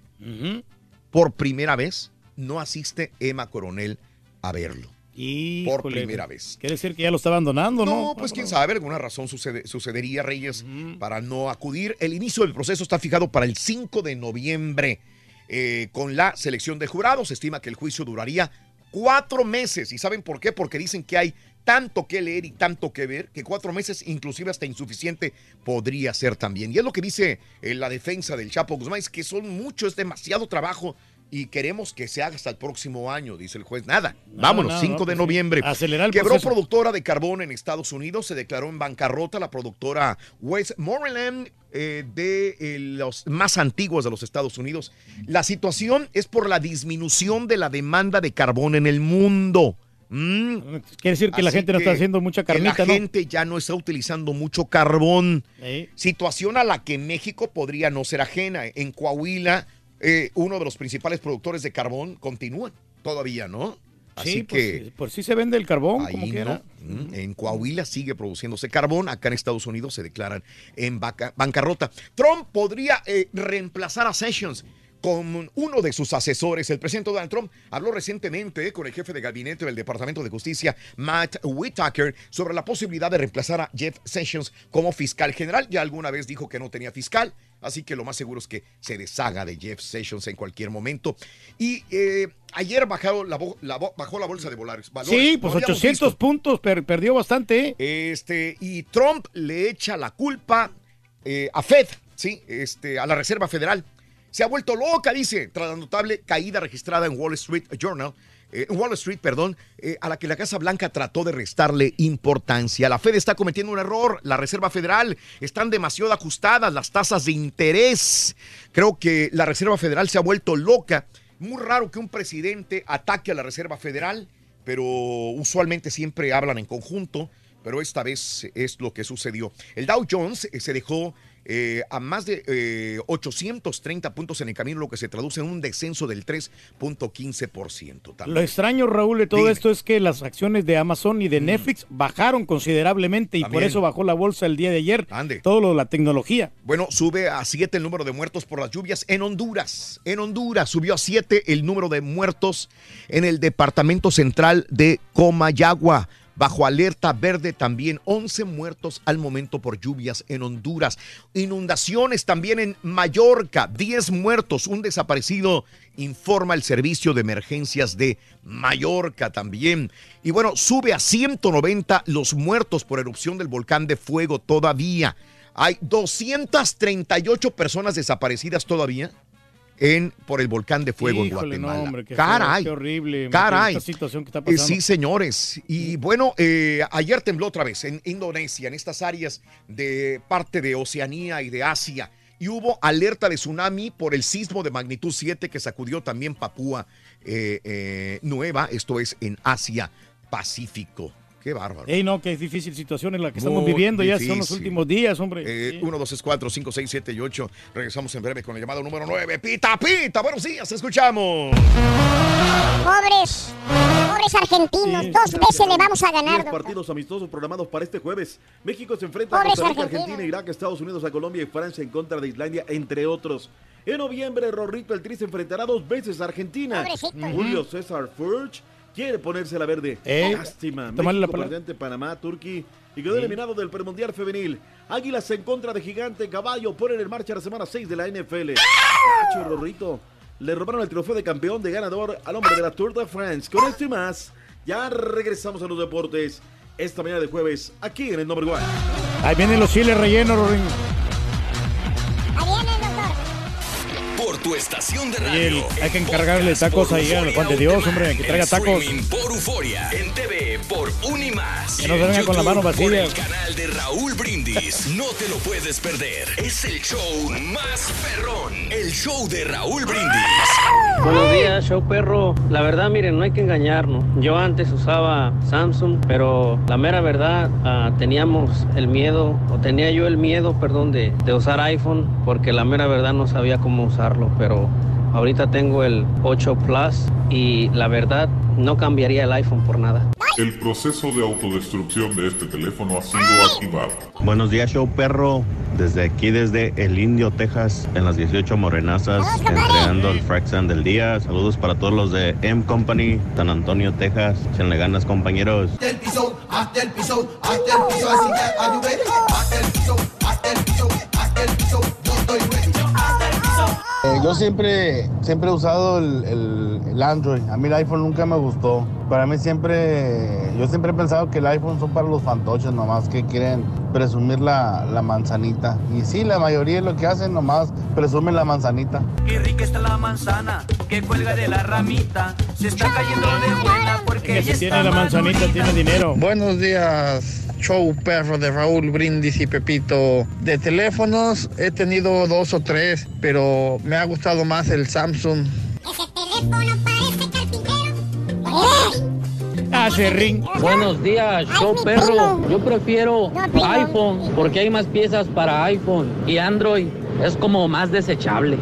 por primera vez no asiste Emma Coronel a verlo. Híjole, por primera vez. Quiere decir que ya lo está abandonando, ¿no? No, pues quién sabe, alguna razón sucede- sucedería, Reyes, para no acudir. El inicio del proceso está fijado para el 5 de noviembre. Eh, con la selección de jurados, se estima que el juicio duraría cuatro meses. ¿Y saben por qué? Porque dicen que hay tanto que leer y tanto que ver, que cuatro meses, inclusive hasta insuficiente, podría ser también. Y es lo que dice eh, la defensa del Chapo Guzmán, es que son mucho, es demasiado trabajo y queremos que se haga hasta el próximo año, dice el juez. Nada, vámonos, nada, 5 no, de pues noviembre. Acelerar el Quebró proceso. productora de carbón en Estados Unidos, se declaró en bancarrota la productora Westmoreland eh, de eh, los más antiguos de los Estados Unidos. La situación es por la disminución de la demanda de carbón en el mundo. Mm. Quiere decir que la gente no está haciendo mucha que carnita, la ¿no? gente ya no está utilizando mucho carbón. Sí. Situación a la que México podría no ser ajena. En Coahuila, eh, uno de los principales productores de carbón continúa todavía, ¿no? Así Sí, pues, que sí, por si se vende el carbón, como quiera. no. Mm, En Coahuila sigue produciéndose carbón. Acá en Estados Unidos se declaran en bancarrota. Trump podría eh, reemplazar a Sessions con uno de sus asesores. El presidente Donald Trump habló recientemente con el jefe de gabinete del Departamento de Justicia, Matt Whitaker, sobre la posibilidad de reemplazar a Jeff Sessions como fiscal general. Ya alguna vez dijo que no tenía fiscal, así que lo más seguro es que se deshaga de Jeff Sessions en cualquier momento. Y eh, ayer bajó la, bo- la bo- bajó la bolsa de valores. Sí, pues habíamos 800 visto. puntos, per- perdió bastante. ¿eh? Este, y Trump le echa la culpa eh, a Fed, ¿sí? Este, a la Reserva Federal. Se ha vuelto loca, dice, tras la notable caída registrada en Wall Street Journal. eh, Wall Street, perdón, eh, a la que la Casa Blanca trató de restarle importancia. La Fed está cometiendo un error, la Reserva Federal están demasiado ajustadas las tasas de interés. Creo que la Reserva Federal se ha vuelto loca. Muy raro que un presidente ataque a la Reserva Federal, pero usualmente siempre hablan en conjunto pero esta vez es lo que sucedió. El Dow Jones eh, se dejó eh, a más de eh, 830 puntos en el camino, lo que se traduce en un descenso del 3.15%. también. Lo extraño, Raúl, de todo Dime. esto es que las acciones de Amazon y de Netflix bajaron considerablemente y por eso bajó la bolsa el día de ayer. Ande. Todo lo de la tecnología. Bueno, sube a 7 el número de muertos por las lluvias en Honduras. En Honduras subió a 7 el número de muertos en el departamento central de Comayagua. Bajo alerta verde también 11 muertos al momento por lluvias en Honduras. Inundaciones también en Mallorca, 10 muertos, un desaparecido, informa el servicio de emergencias de Mallorca también. Y bueno, sube a 190 los muertos por erupción del volcán de fuego todavía. Hay 238 personas desaparecidas todavía en, por el volcán de fuego en no, Guatemala. hombre, qué feo, Caray. qué horrible, Caray. esta situación que está Eh, pasando. sí, señores. Y bueno, eh, ayer tembló otra vez en Indonesia, en estas áreas de parte de Oceanía y de Asia. Y hubo alerta de tsunami por el sismo de magnitud 7 que sacudió también Papúa eh, eh, Nueva, esto es en Asia Pacífico. Qué bárbaro. Ey, no, que es difícil situación en la que estamos Muy viviendo ya son los difícil. últimos días, hombre. Eh, 1, 2, 3, 4, 5, 6, 7 y 8. Regresamos en breve con la llamada número 9. Pita, pita. Buenos días, escuchamos. Pobres, pobres argentinos, dos veces le vamos a ganar. Diez doctor. partidos amistosos programados para este jueves. México se enfrenta a Pobres Costa Rica, Argentina. Argentina, Irak, Estados Unidos, a Colombia y Francia en contra de Islandia, entre otros. En noviembre, Rorrito el Tri se enfrentará dos veces a Argentina. Pobrecito. Julio César Furch quiere ponerse la verde. Ey, Lástima. la México palabra. presente Panamá, Turquía y quedó eliminado del premundial femenil. Águilas en contra de Gigante Caballo ponen en marcha la semana 6 de la NFL. Cacho y Rorrito le robaron el trofeo de campeón de ganador al hombre de la Tour de France. Con esto y más, ya regresamos a los deportes esta mañana de jueves aquí en el Number One. Ahí vienen los chiles rellenos, Rorín. Tu estación de radio. hay que encargarle tacos ahí al Juan de Dios, hombre, que traiga tacos. streaming por Euforia. En TV por Unimás. Que no se venga con la mano Por vacía. el canal de Raúl Brindis. <laughs> No te lo puedes perder. Es el show más perrón. El show de Raúl Brindis. Buenos días, show perro. La verdad, miren, no hay que engañarnos. Yo antes usaba Samsung, pero la mera verdad, ah, teníamos el miedo, o tenía yo el miedo, perdón, de, de usar iPhone, porque la mera verdad no sabía cómo usarlo, pero ahorita tengo el 8 Plus y la verdad no cambiaría el iPhone por nada. El proceso de autodestrucción de este teléfono ha sido activado. Buenos días, show perro. Desde aquí, desde El Indio, Texas, en las 18 Morenazas, entregando el Fraxan del día. Saludos para todos los de M Company, San Antonio, Texas. Echenle ganas, compañeros. Hasta el piso, hasta el piso, hasta el piso, así que? Hasta el piso, hasta el piso, hasta el piso, yo estoy ready. Eh, yo siempre, siempre he usado el, el- el Android. A mí el iPhone nunca me gustó. Para mí siempre, yo siempre he pensado que el iPhone son para los fantoches nomás que quieren presumir la, la manzanita. Y sí, la mayoría de lo que hacen nomás presumen la manzanita. Qué rica está la manzana que cuelga de la ramita. Se está cayendo de buena porque Que si tiene la manzanita, tiene dinero. Buenos días, show perro de Raúl Brindis y Pepito. De teléfonos he tenido dos o tres, pero me ha gustado más el Samsung. Hace ring. Buenos días, show perro. Yo prefiero iPhone porque hay más piezas para iPhone y Android es como más desechable.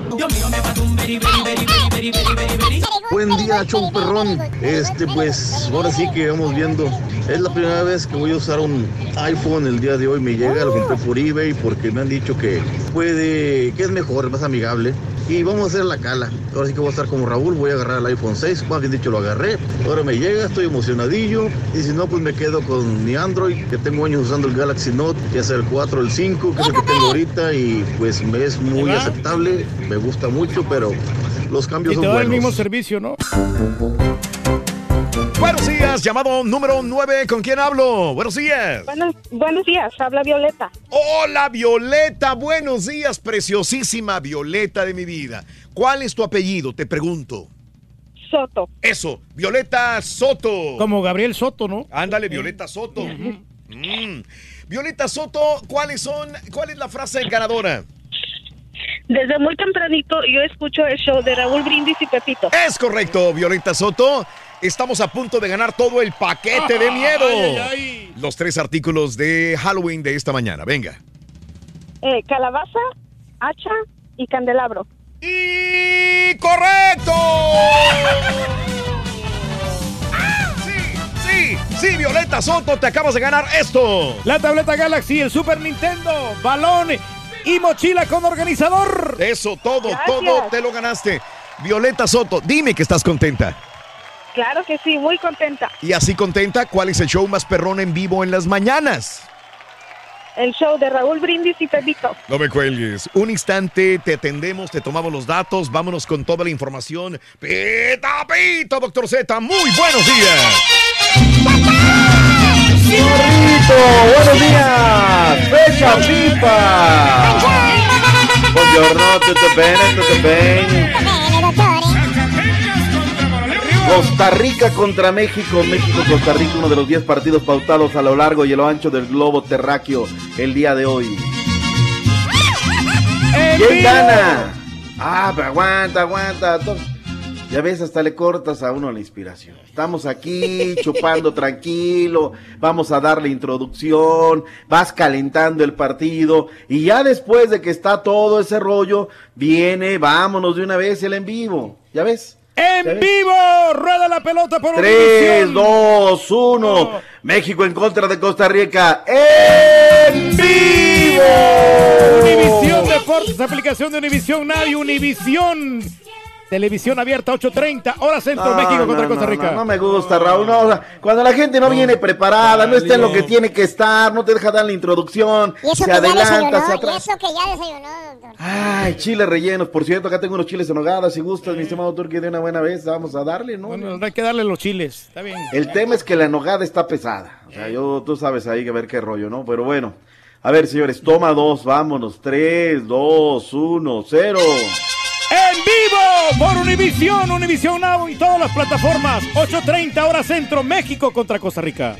Buen día, show perrón. Este, pues, ahora sí que vamos viendo. Es la primera vez que voy a usar un iPhone el día de hoy. Me llega, lo compré por eBay porque me han dicho que puede, que es mejor, más amigable. Y vamos a hacer la cala. Ahora sí que voy a estar como Raúl, voy a agarrar el iPhone 6. Más bien dicho, lo agarré. Ahora me llega, estoy emocionadillo. Y si no, pues me quedo con mi Android, que tengo años usando el Galaxy Note, ya sea el 4 o el 5, que es el que tengo ahorita. Y pues me es muy aceptable, me gusta mucho, pero los cambios Y te son da el mismo servicio, ¿no? Buenos días, llamado número 9. ¿Con quién hablo? Buenos días. Buenos, buenos días, habla Violeta. Hola, Violeta. Buenos días, preciosísima Violeta de mi vida. ¿Cuál es tu apellido? Te pregunto. Soto. Eso, Violeta Soto. Como Gabriel Soto, ¿no? Ándale, Violeta Soto. Mm. Violeta Soto, ¿cuáles son, cuál es la frase ganadora? Desde muy tempranito yo escucho el show de Raúl Brindis y Pepito. Es correcto, Violeta Soto. Estamos a punto de ganar todo el paquete de <laughs> miedo. Ay, ay, Los tres artículos de Halloween de esta mañana. Venga. Eh, calabaza, hacha y candelabro. ¡Y correcto! Sí, sí, Violeta Soto, te acabas de ganar esto. La tableta Galaxy, el Super Nintendo, balón y mochila con organizador. Eso, todo, todo te lo ganaste. Violeta Soto, dime que estás contenta. Claro que sí, muy contenta. Y así contenta, ¿cuál es el show más perrón en vivo en las mañanas? El show de Raúl Brindis y Pepito. No me cuelgues. Un instante, te atendemos, te tomamos los datos, vámonos con toda la información. Pita, pita, doctor Z, muy buenos días. ¡Zorrito! ¡Buenos días! ¡Fecha FIFA! Buongiorno, tutto bene, tutto bene. Costa Rica contra México. México-Costa Rica, uno de los 10 partidos pautados a lo largo y a lo ancho del globo terráqueo el día de hoy. ¿Quién gana? Ah, pero aguanta, aguanta. Ya ves, hasta le cortas a uno la inspiración. Estamos aquí chupando <laughs> tranquilo, vamos a darle introducción, vas calentando el partido y ya después de que está todo ese rollo, viene, vámonos de una vez el en vivo. ¿Ya ves? En vivo, rueda la pelota por 3, Univisión. 2, 1. México en contra de Costa Rica. ¡En vivo! Univisión Deportes, aplicación de Univisión Now, Univisión. Televisión abierta 8.30, hora centro, No, México no, contra no, Costa no, Rica. No, me gusta, Raúl. No, o sea, cuando la gente no viene preparada, no está en lo que tiene que estar, no te deja dar la introducción, Y eso se que ya adelanta, se desayunó, y atrás. eso que ya desayunó, doctor. Ay, chiles rellenos. Por cierto, acá tengo unos chiles en nogada. Si gustas, mi estimado Turquía, de una buena vez, vamos a darle, ¿no? Bueno, no hay que darle los chiles, está bien. El tema es que la nogada está pesada. O sea, yo, tú sabes ahí que ver qué rollo, ¿no? Pero bueno. A ver, señores, toma dos, vámonos. Tres, dos, uno, cero. En vivo por Univisión, Univisión Now y todas las plataformas. 8.30, hora centro, México contra Costa Rica.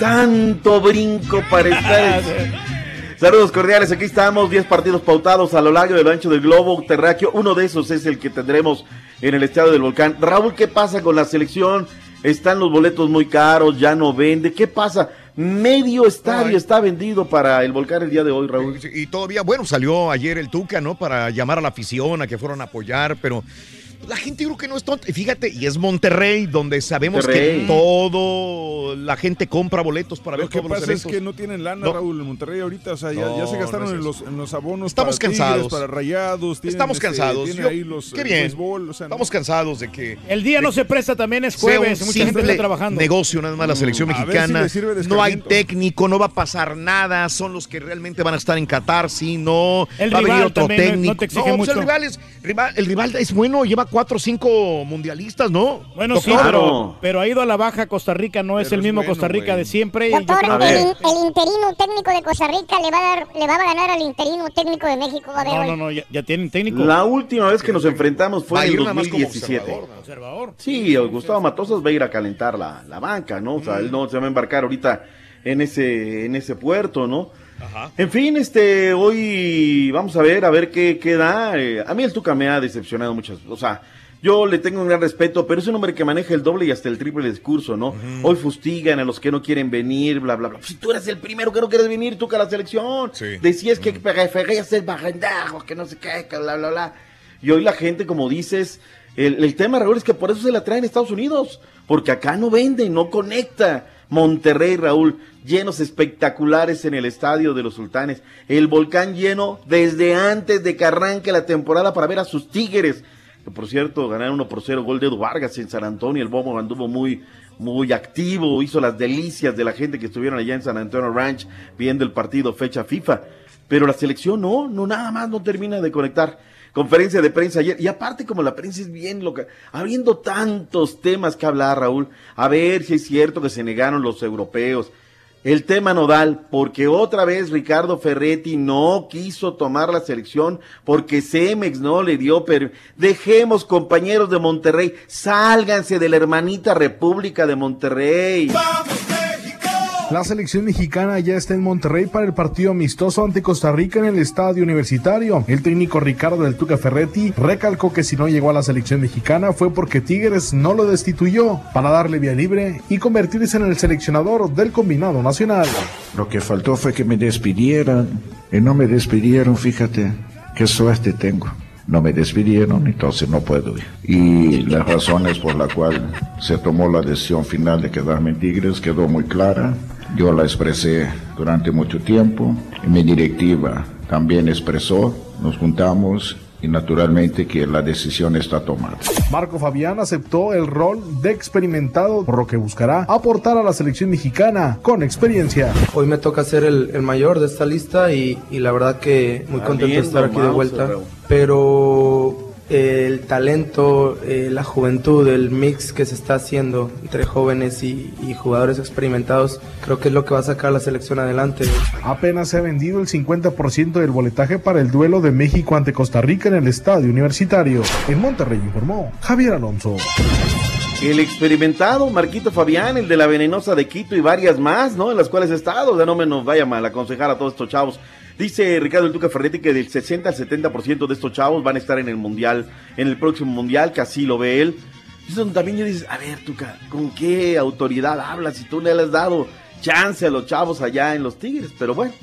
Tanto brinco para estar. <laughs> Saludos cordiales, aquí estamos, 10 partidos pautados a lo largo lo ancho del globo terráqueo. Uno de esos es el que tendremos en el estadio del volcán. Raúl, ¿qué pasa con la selección? Están los boletos muy caros, ya no vende. ¿Qué pasa? Medio estadio está vendido para el volcán el día de hoy, Raúl. Y todavía, bueno, salió ayer el Tuca, ¿no? Para llamar a la afición, a que fueran a apoyar, pero la gente creo que no es tonta. Y Fíjate, y es Monterrey, donde sabemos Monterrey. que todo, la gente compra boletos para Lo ver que todos los pasa es que no tienen lana, No. Raúl, en Monterrey ahorita. O sea, ya, No, ya se gastaron no es en, los, en los abonos Estamos para Tigres, cansados. para Rayados. tienen, Estamos este, cansados. tienen Yo- ahí los, qué bien. béisbol, o sea, no. Estamos cansados de que El día no se presta, también es jueves, mucha gente está trabajando. negocio nada más la selección Mm, si mexicana. no hay técnico, no va a pasar nada. Son los que realmente van a estar en Qatar, sí, no. El va a venir rival otro también no- no técnico. te exige mucho. el rival es rival- el rival es bueno, lleva cuatro o cinco mundialistas, ¿no? Bueno, sí, Doctor. pero, pero ha ido a la baja Costa Rica, no es el mismo Costa Rica de siempre. Doctor, creo el, el interino técnico de Costa Rica le va a dar, le va a ganar al interino técnico de México. Va a ver No, hoy. no, no, ya, ya tienen técnico. La última vez que nos enfrentamos fue en ir el nada más como 2017. Observador. Sí, Gustavo Matosas va a ir a calentar la, la banca, ¿no? O sea, él no se va a embarcar ahorita en ese, en ese puerto, ¿no? En fin, este, hoy vamos a ver, a ver qué, qué da. Eh, a mí el Tuca me ha decepcionado muchas, o sea, yo le tengo un gran respeto, pero es un hombre que maneja el doble y hasta el triple discurso, ¿no? Hoy fustigan a los que no quieren venir, bla, bla, bla. Si tú eres el primero que no quieres venir, Tuca, a la selección. Decías que preferías el bajandajo, que no sé qué, que bla, bla, bla. Y hoy la gente, como dices, el, el tema, Raúl, es que por eso se la traen a Estados Unidos, porque acá no vende, no conecta. Monterrey, Raúl, llenos espectaculares en el estadio de los sultanes. El volcán lleno desde antes de que arranque la temporada para ver a sus tigres. Que por cierto, ganaron 1 por 0, gol de Edu Vargas en San Antonio. El Bobo anduvo muy, muy activo, hizo las delicias de la gente que estuvieron allá en San Antonio Ranch viendo el partido fecha FIFA. Pero la selección no, no nada más no termina de conectar. Conferencia de prensa ayer. Y aparte, como la prensa es bien loca, habiendo tantos temas que hablar, Raúl, a ver si es cierto que se negaron los europeos. El tema nodal, porque otra vez Ricardo Ferretti no quiso tomar la selección porque Cemex no le dio, pero dejemos compañeros de Monterrey, sálganse de la hermanita República de Monterrey. La selección mexicana ya está en Monterrey para el partido amistoso ante Costa Rica en el estadio universitario. El técnico Ricardo del Tuca Ferretti recalcó que si no llegó a la selección mexicana fue porque Tigres no lo destituyó para darle vía libre y convertirse en el seleccionador del combinado nacional. Lo que faltó fue que me despidieran Y no me despidieron, fíjate, qué suerte tengo. No me despidieron, entonces no puedo ir. Y las razones por las cuales se tomó la decisión final de quedarme en Tigres quedó muy clara. Yo la expresé durante mucho tiempo. Y mi directiva también expresó. Nos juntamos y naturalmente que la decisión está tomada. Marco Fabián aceptó el rol de experimentado, por lo que buscará aportar a la selección mexicana con experiencia. Hoy me toca ser el, el mayor de esta lista y, y la verdad que muy contento de estar aquí de vuelta. Pero el talento, eh, la juventud, el mix que se está haciendo entre jóvenes y, y jugadores experimentados, creo que es lo que va a sacar la selección adelante. Apenas se ha vendido el 50% del boletaje para el duelo de México ante Costa Rica en el estadio universitario. En Monterrey informó Javier Alonso. El experimentado Marquito Fabián, el de la venenosa de Quito y varias más, ¿no? En las cuales he estado, ya no me nos vaya mal aconsejar a todos estos chavos. Dice Ricardo El Tuca Ferretti que del 60 al 70% de estos chavos van a estar en el mundial, en el próximo mundial, que así lo ve él. También yo dices, a ver, Tuca, ¿con qué autoridad hablas si tú le has dado chance a los chavos allá en los Tigres? Pero bueno,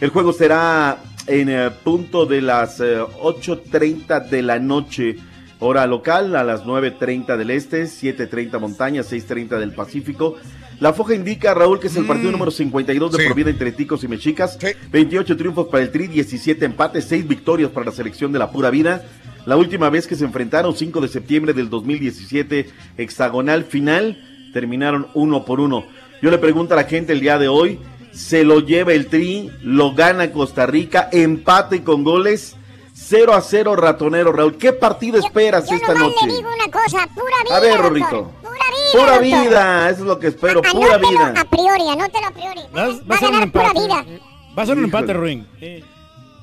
el juego será en el punto de las eh, 8.30 de la noche, hora local, a las 9.30 del este, 7.30 montaña, 6.30 del Pacífico. La foja indica, Raúl, que es el partido número 52 de Sí. por vida entre ticos y mexicas. 28 triunfos para el Tri, 17 empates, 6 victorias para la selección de la pura vida. La última vez que se enfrentaron, 5 de septiembre del 2017, hexagonal final, terminaron uno por uno. Yo le pregunto a la gente el día de hoy, ¿se lo lleva el Tri? ¿Lo gana Costa Rica? ¿Empate con goles? 0 a 0 ratonero, Raúl. ¿Qué partido esperas Yo esta noche? le digo una cosa, pura vida. A ver, Rorrito. Pura vida. Pura doctor. vida, eso es lo que espero, pura Anótelo vida. a priori, anótelo a priori. Va, Va, va a ser un ganar pura empate. vida. Va a ser un empate, Híjole. Ruin.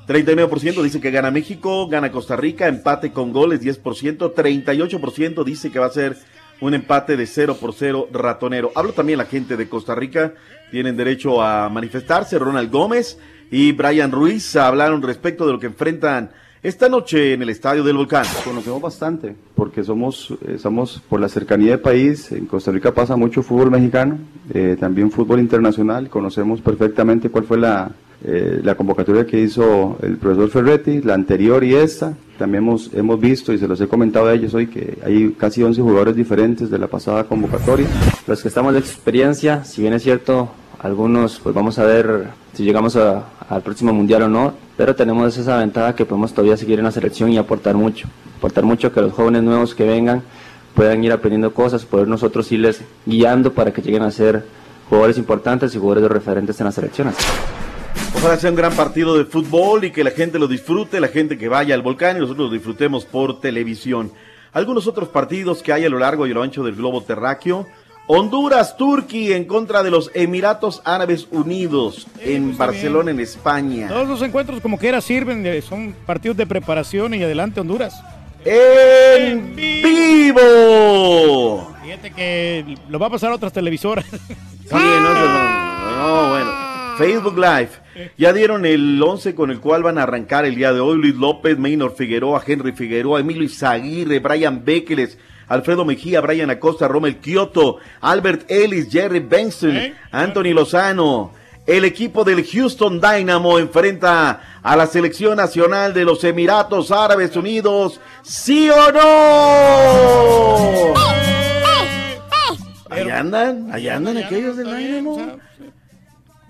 39% dice que gana México, gana Costa Rica, empate con goles 10%, 38% dice que va a ser un empate de 0 por 0 ratonero. Hablo también la gente de Costa Rica, tienen derecho a manifestarse, Ronald Gómez y Brian Ruiz hablaron respecto de lo que enfrentan esta noche en el Estadio del Volcán. Conocemos bastante, porque somos, eh, somos por la cercanía del país, en Costa Rica pasa mucho fútbol mexicano, eh, también fútbol internacional, conocemos perfectamente cuál fue la, eh, la convocatoria que hizo el profesor Ferretti, la anterior y esta, también hemos, hemos visto y se los he comentado a ellos hoy que hay casi 11 jugadores diferentes de la pasada convocatoria. Los que estamos de experiencia, si bien es cierto, algunos pues vamos a ver si llegamos a- al próximo mundial o no, pero tenemos esa ventaja que podemos todavía seguir en la selección y aportar mucho, aportar mucho que los jóvenes nuevos que vengan puedan ir aprendiendo cosas, poder nosotros irles guiando para que lleguen a ser jugadores importantes y jugadores referentes en las selecciones. Ojalá sea un gran partido de fútbol y que la gente lo disfrute, la gente que vaya al volcán y nosotros lo disfrutemos por televisión. Algunos otros partidos que hay a lo largo y a lo ancho del globo terráqueo. Honduras, Turquía en contra de los Emiratos Árabes Unidos en Barcelona, en España. Todos los encuentros como quiera sirven, eh, son partidos de preparación y adelante Honduras. ¡En vivo! Fíjate que lo va a pasar a otras televisoras. Sí, no, <laughs> no, no, no, bueno. Facebook Live. Ya dieron el 11 con el cual van a arrancar el día de hoy. Luis López, Maynor Figueroa, Henry Figueroa, Emilio Izaguirre, Brian Bekeles, Alfredo Mejía, Brian Acosta, Romel Kioto, Albert Ellis, Jerry Benson, Anthony Lozano. El equipo del Houston Dynamo enfrenta a la selección nacional de los Emiratos Árabes Unidos. ¿Sí o no? Ahí andan, ahí andan aquellos del Dynamo.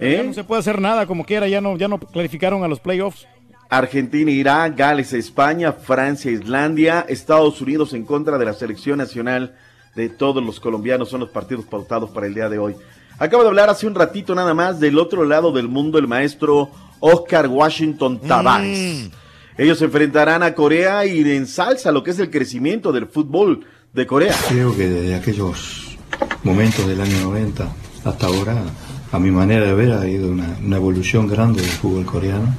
Ya ¿Eh? no se puede hacer nada como quiera, ya no, ya no clasificaron a los playoffs. Argentina, Irán, Gales, España, Francia, Islandia, Estados Unidos en contra de la selección nacional de todos los colombianos son los partidos pautados para el día de hoy. Acabo de hablar hace un ratito nada más del otro lado del mundo el maestro Oscar Washington Tavares. Ellos se enfrentarán a Corea y ensalza lo que es el crecimiento del fútbol de Corea. Creo que desde aquellos momentos del año 90 hasta ahora, a mi manera de ver, ha habido una, evolución grande del fútbol coreano.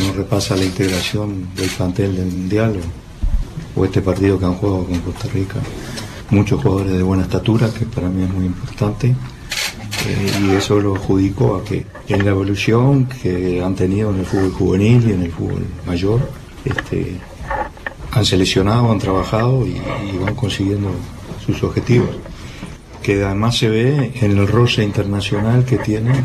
Uno repasa la integración del plantel del Mundial o, este partido que han jugado con Costa Rica. Muchos jugadores de buena estatura, que para mí es muy importante. Eh, y eso lo adjudico a que en la evolución que han tenido en el fútbol juvenil y en el fútbol mayor, este, han seleccionado, han trabajado y van consiguiendo sus objetivos. Que además se ve en el roce internacional que tienen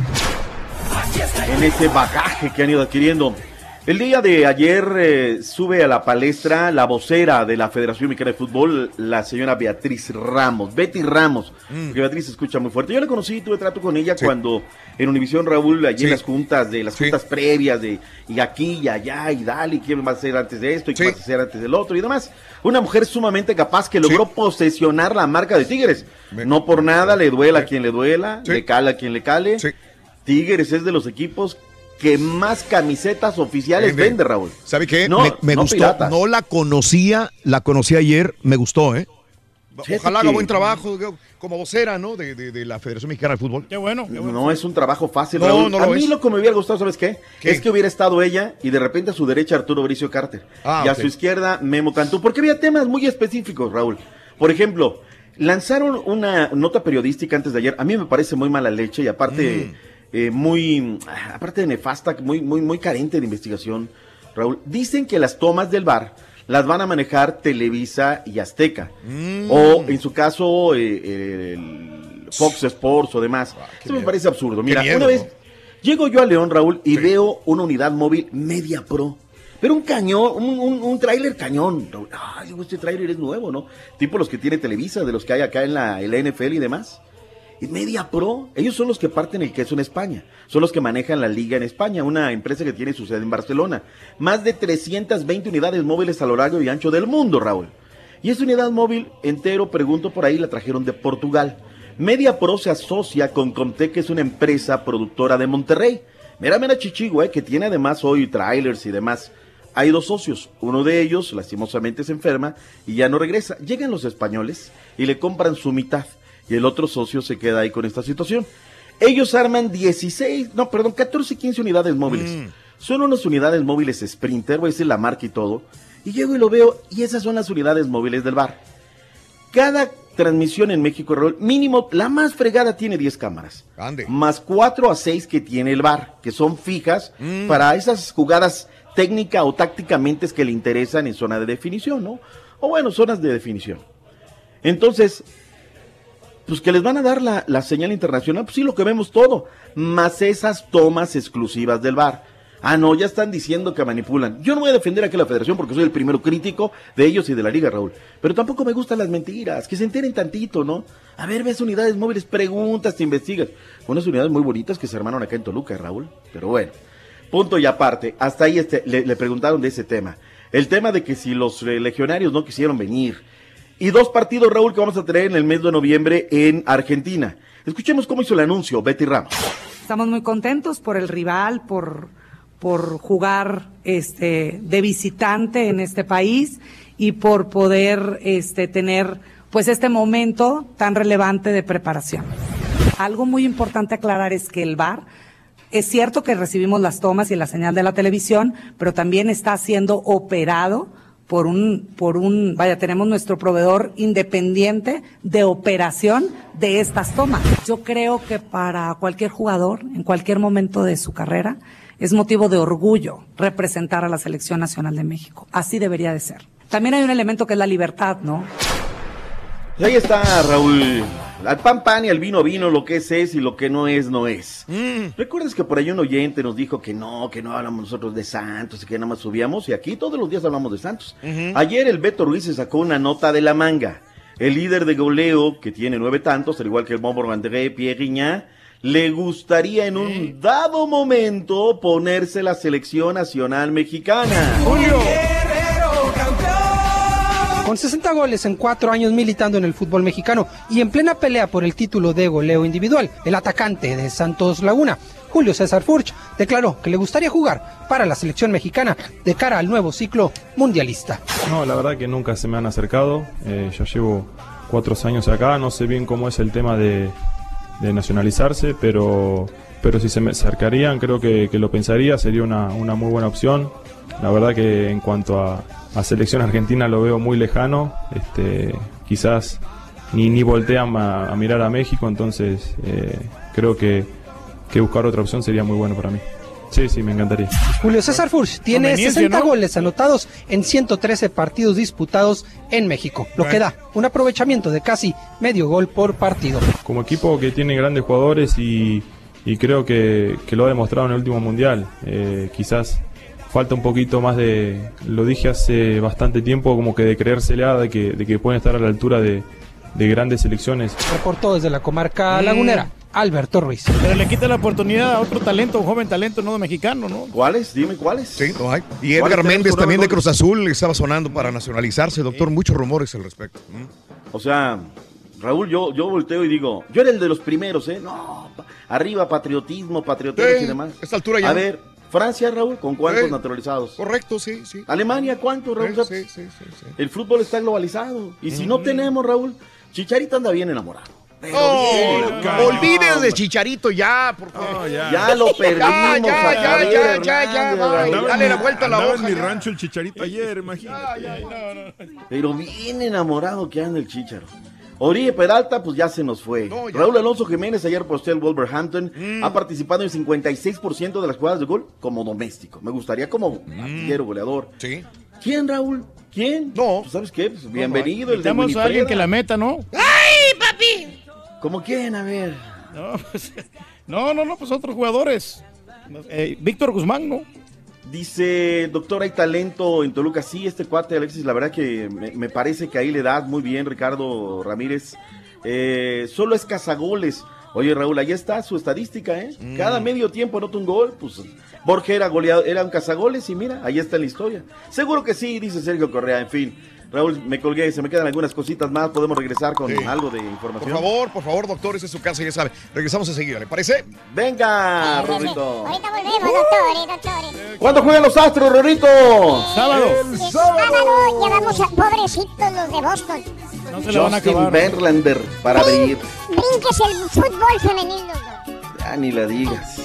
En ese bagaje que han ido adquiriendo. El día de ayer eh, sube a la palestra la vocera de la Federación Mexicana de Fútbol, la señora Beatriz Ramos, Betty Ramos, Mm. porque Beatriz se escucha muy fuerte. Yo la conocí, tuve trato con ella cuando en Univisión Raúl, allí en las juntas, de las juntas previas, de y aquí y allá, y dale, y quién va a hacer antes de esto, y quién va a hacer antes del otro, y demás. Una mujer sumamente capaz que logró posesionar la marca de Tigres. No por nada le duela a quien le duela, le cala a quien le cale. Tigres es de los equipos que más camisetas oficiales Vende. vende, Raúl. ¿Sabe qué? No, me me no gustó. piratas. No la conocía, la conocí ayer, me gustó, ¿eh? Fíjate Ojalá haga que- buen trabajo como vocera, ¿no? De, de- de la Federación Mexicana de Fútbol. Qué bueno. No es un trabajo fácil, No, Raúl. no a mí es. lo que me hubiera gustado, ¿sabes qué? Es que hubiera estado ella y de repente a su derecha Arturo Bricio Carter. Ah, y a su izquierda Memo Cantú. Porque había temas muy específicos, Raúl. Por ejemplo, lanzaron una nota periodística antes de ayer. A mí me parece muy mala leche y aparte Mm. Eh, muy, aparte de nefasta, muy, muy, muy carente de investigación, Raúl. Dicen que las tomas del bar las van a manejar Televisa y Azteca. Mm. O en su caso, eh, el Fox Sports o demás. Eso me parece absurdo. Mira, miedo, una vez ¿no? llego yo a León, Raúl, y veo una unidad móvil Media Pro. Pero un cañón, un, un, un tráiler cañón. Raúl. Ay, este tráiler es nuevo, ¿no? Tipo los que tiene Televisa, de los que hay acá en la, en la NFL y demás. Media Pro, ellos son los que parten el queso en España. Son los que manejan la liga en España, una empresa que tiene su sede en Barcelona. Más de 320 unidades móviles a lo largo y ancho del mundo, Raúl. Y esa unidad móvil entero, pregunto por ahí, la trajeron de Portugal. Media Pro se asocia con Comtec, que es una empresa productora de Monterrey. Mira, mira Chichigua, eh, que tiene además hoy trailers y demás. Hay dos socios, uno de ellos lastimosamente se enferma y ya no regresa. Llegan los españoles y le compran su mitad y el otro socio se queda ahí con esta situación. Ellos arman 16, no, perdón, 14, 15 unidades móviles. Son unas unidades móviles Sprinter, voy a decir la marca y todo. Y llego y lo veo y esas son las unidades móviles del bar. Cada transmisión en México, Raúl, mínimo, la más fregada tiene 10 cámaras. Ande. Más 4 a 6 que tiene el bar, que son fijas Mm. para esas jugadas técnica o tácticamente que le interesan en zona de definición, ¿no? O bueno, zonas de definición. Entonces, pues que les van a dar la, la señal internacional, pues sí, lo que vemos todo, más esas tomas exclusivas del bar. Ah, no, ya están diciendo que manipulan. Yo no voy a defender aquí a la federación porque soy el primero crítico de ellos y de la liga, Raúl. Pero tampoco me gustan las mentiras, que se enteren tantito, ¿no? A ver, ves unidades móviles, preguntas, te investigas. Unas unidades muy bonitas que se armaron acá en Toluca, Raúl. Pero bueno, punto y aparte. Hasta ahí este, le, le preguntaron de ese tema. El tema de que si los eh, legionarios no quisieron venir. Y dos partidos, Raúl, que vamos a tener en el mes de noviembre en Argentina. Escuchemos cómo hizo el anuncio Betty Ramos. Estamos muy contentos por el rival, por, por jugar este, de visitante en este país y por poder este, tener pues este momento tan relevante de preparación. Algo muy importante aclarar es que el VAR es cierto que recibimos las tomas y la señal de la televisión, pero también está siendo operado por un, por un, vaya, tenemos nuestro proveedor independiente de operación de estas tomas. Yo creo que para cualquier jugador, en cualquier momento de su carrera, es motivo de orgullo representar a la Selección Nacional de México. Así debería de ser. También hay un elemento que es la libertad, ¿no? Ahí está, Raúl. Al pan pan y al vino vino, lo que es es y lo que no es, no es. ¿Recuerdas que por ahí un oyente nos dijo que no, que no hablamos nosotros de Santos y que nada más subíamos? Y aquí todos los días hablamos de Santos. Ayer el Beto Ruiz se sacó una nota de la manga. El líder de goleo, que tiene nueve tantos, al igual que el Bombo Bandré, Pierre Guiñá, le gustaría en un dado momento ponerse la selección nacional mexicana. Con 60 goles en cuatro años militando en el fútbol mexicano y en plena pelea por el título de goleo individual, el atacante de Santos Laguna, Julio César Furch, declaró que le gustaría jugar para la selección mexicana de cara al nuevo ciclo mundialista. No, la verdad que nunca se me han acercado. Eh, yo llevo cuatro años acá, no sé bien cómo es el tema de, de nacionalizarse, pero, pero si se me acercarían creo que, que lo pensaría, sería una, una muy buena opción. La verdad que en cuanto a, a selección argentina lo veo muy lejano, este, quizás ni, ni voltean a, a mirar a México, entonces eh, creo que, que buscar otra opción sería muy bueno para mí. Sí, sí, me encantaría. Julio César Furch tiene Conveniencia, 60 ¿no? goles anotados en 113 partidos disputados en México, lo que da un aprovechamiento de casi medio gol por partido. Como equipo que tiene grandes jugadores y, y creo que, que lo ha demostrado en el último mundial. Eh, quizás falta un poquito más de, lo dije hace bastante tiempo, como que de creérsela, de que, de que pueden estar a la altura de, de grandes selecciones. Reportó desde la comarca lagunera, Alberto Ruiz. Pero le quita la oportunidad a otro talento, un joven talento no mexicano, ¿no? ¿Cuáles? Dime cuáles. Sí, no hay. Y ¿Cuáles Edgar Méndez también de? Cruz Azul estaba sonando para nacionalizarse, doctor. Muchos rumores al respecto. O sea, Raúl, yo, yo volteo y digo, yo era el de los primeros, ¿eh? No, pa- arriba patriotismo, patriotismo Sí, y demás. a esta altura ya. A ver, Francia, Raúl, ¿con cuántos Sí. naturalizados? Correcto, sí, sí. Alemania, ¿cuántos, Raúl? Sí, sí, sí, sí, sí. El fútbol está globalizado. Y si no tenemos, Raúl, Chicharito anda bien enamorado. Oh, no, olvides de Chicharito ya, por favor. Ya lo <laughs> perdimos, Ya, ya, ya, ya, ya, ya. Raúl. Dale la vuelta a la hoja. en mi ya. rancho el chicharito ayer, imagínate. Pero bien enamorado que anda el Chicharo. Oribe Peralta, pues ya se nos fue. No. Raúl Alonso Jiménez, ayer posteó el Wolverhampton, Mm. ha participado en 56% de las jugadas de gol como doméstico. Me gustaría como Mm. artillero, goleador. Sí. ¿Quién, Raúl? ¿Quién? No. Pues, ¿Sabes qué? Pues, bienvenido, el de Necesitamos a alguien que la meta, ¿no? ¡Ay, papi! ¿Cómo quién? A ver. No, pues, <laughs> no, no, no, pues otros jugadores. Eh, Víctor Guzmán, ¿no? Dice, doctor, hay talento en Toluca. Sí, este cuate, Alexis, la verdad que me, me parece que ahí le das muy bien, Ricardo Ramírez. Eh, solo es cazagoles. Oye, Raúl, ahí está su estadística, ¿eh? Mm. Cada medio tiempo anota un gol. Pues Borja era goleado, era un cazagoles y mira, ahí está la historia. Seguro que sí, dice Sergio Correa. En fin, Raúl, me colgué, se me quedan algunas cositas más. Podemos regresar con Sí. algo de Por información. favor, por favor, doctor, esa es su casa, ya sabe. Regresamos enseguida, ¿le parece? Venga, Sí. Rorrito. Ahorita volvemos, doctores, doctores. ¿Cuándo juegan los Astros, Rorrito? Sábado. El sábado ya vamos a pobrecitos los de Boston. No se le van a Justin acabar. Verlander para abrir. Brinques el fútbol femenil, doctor. Ya ni la digas.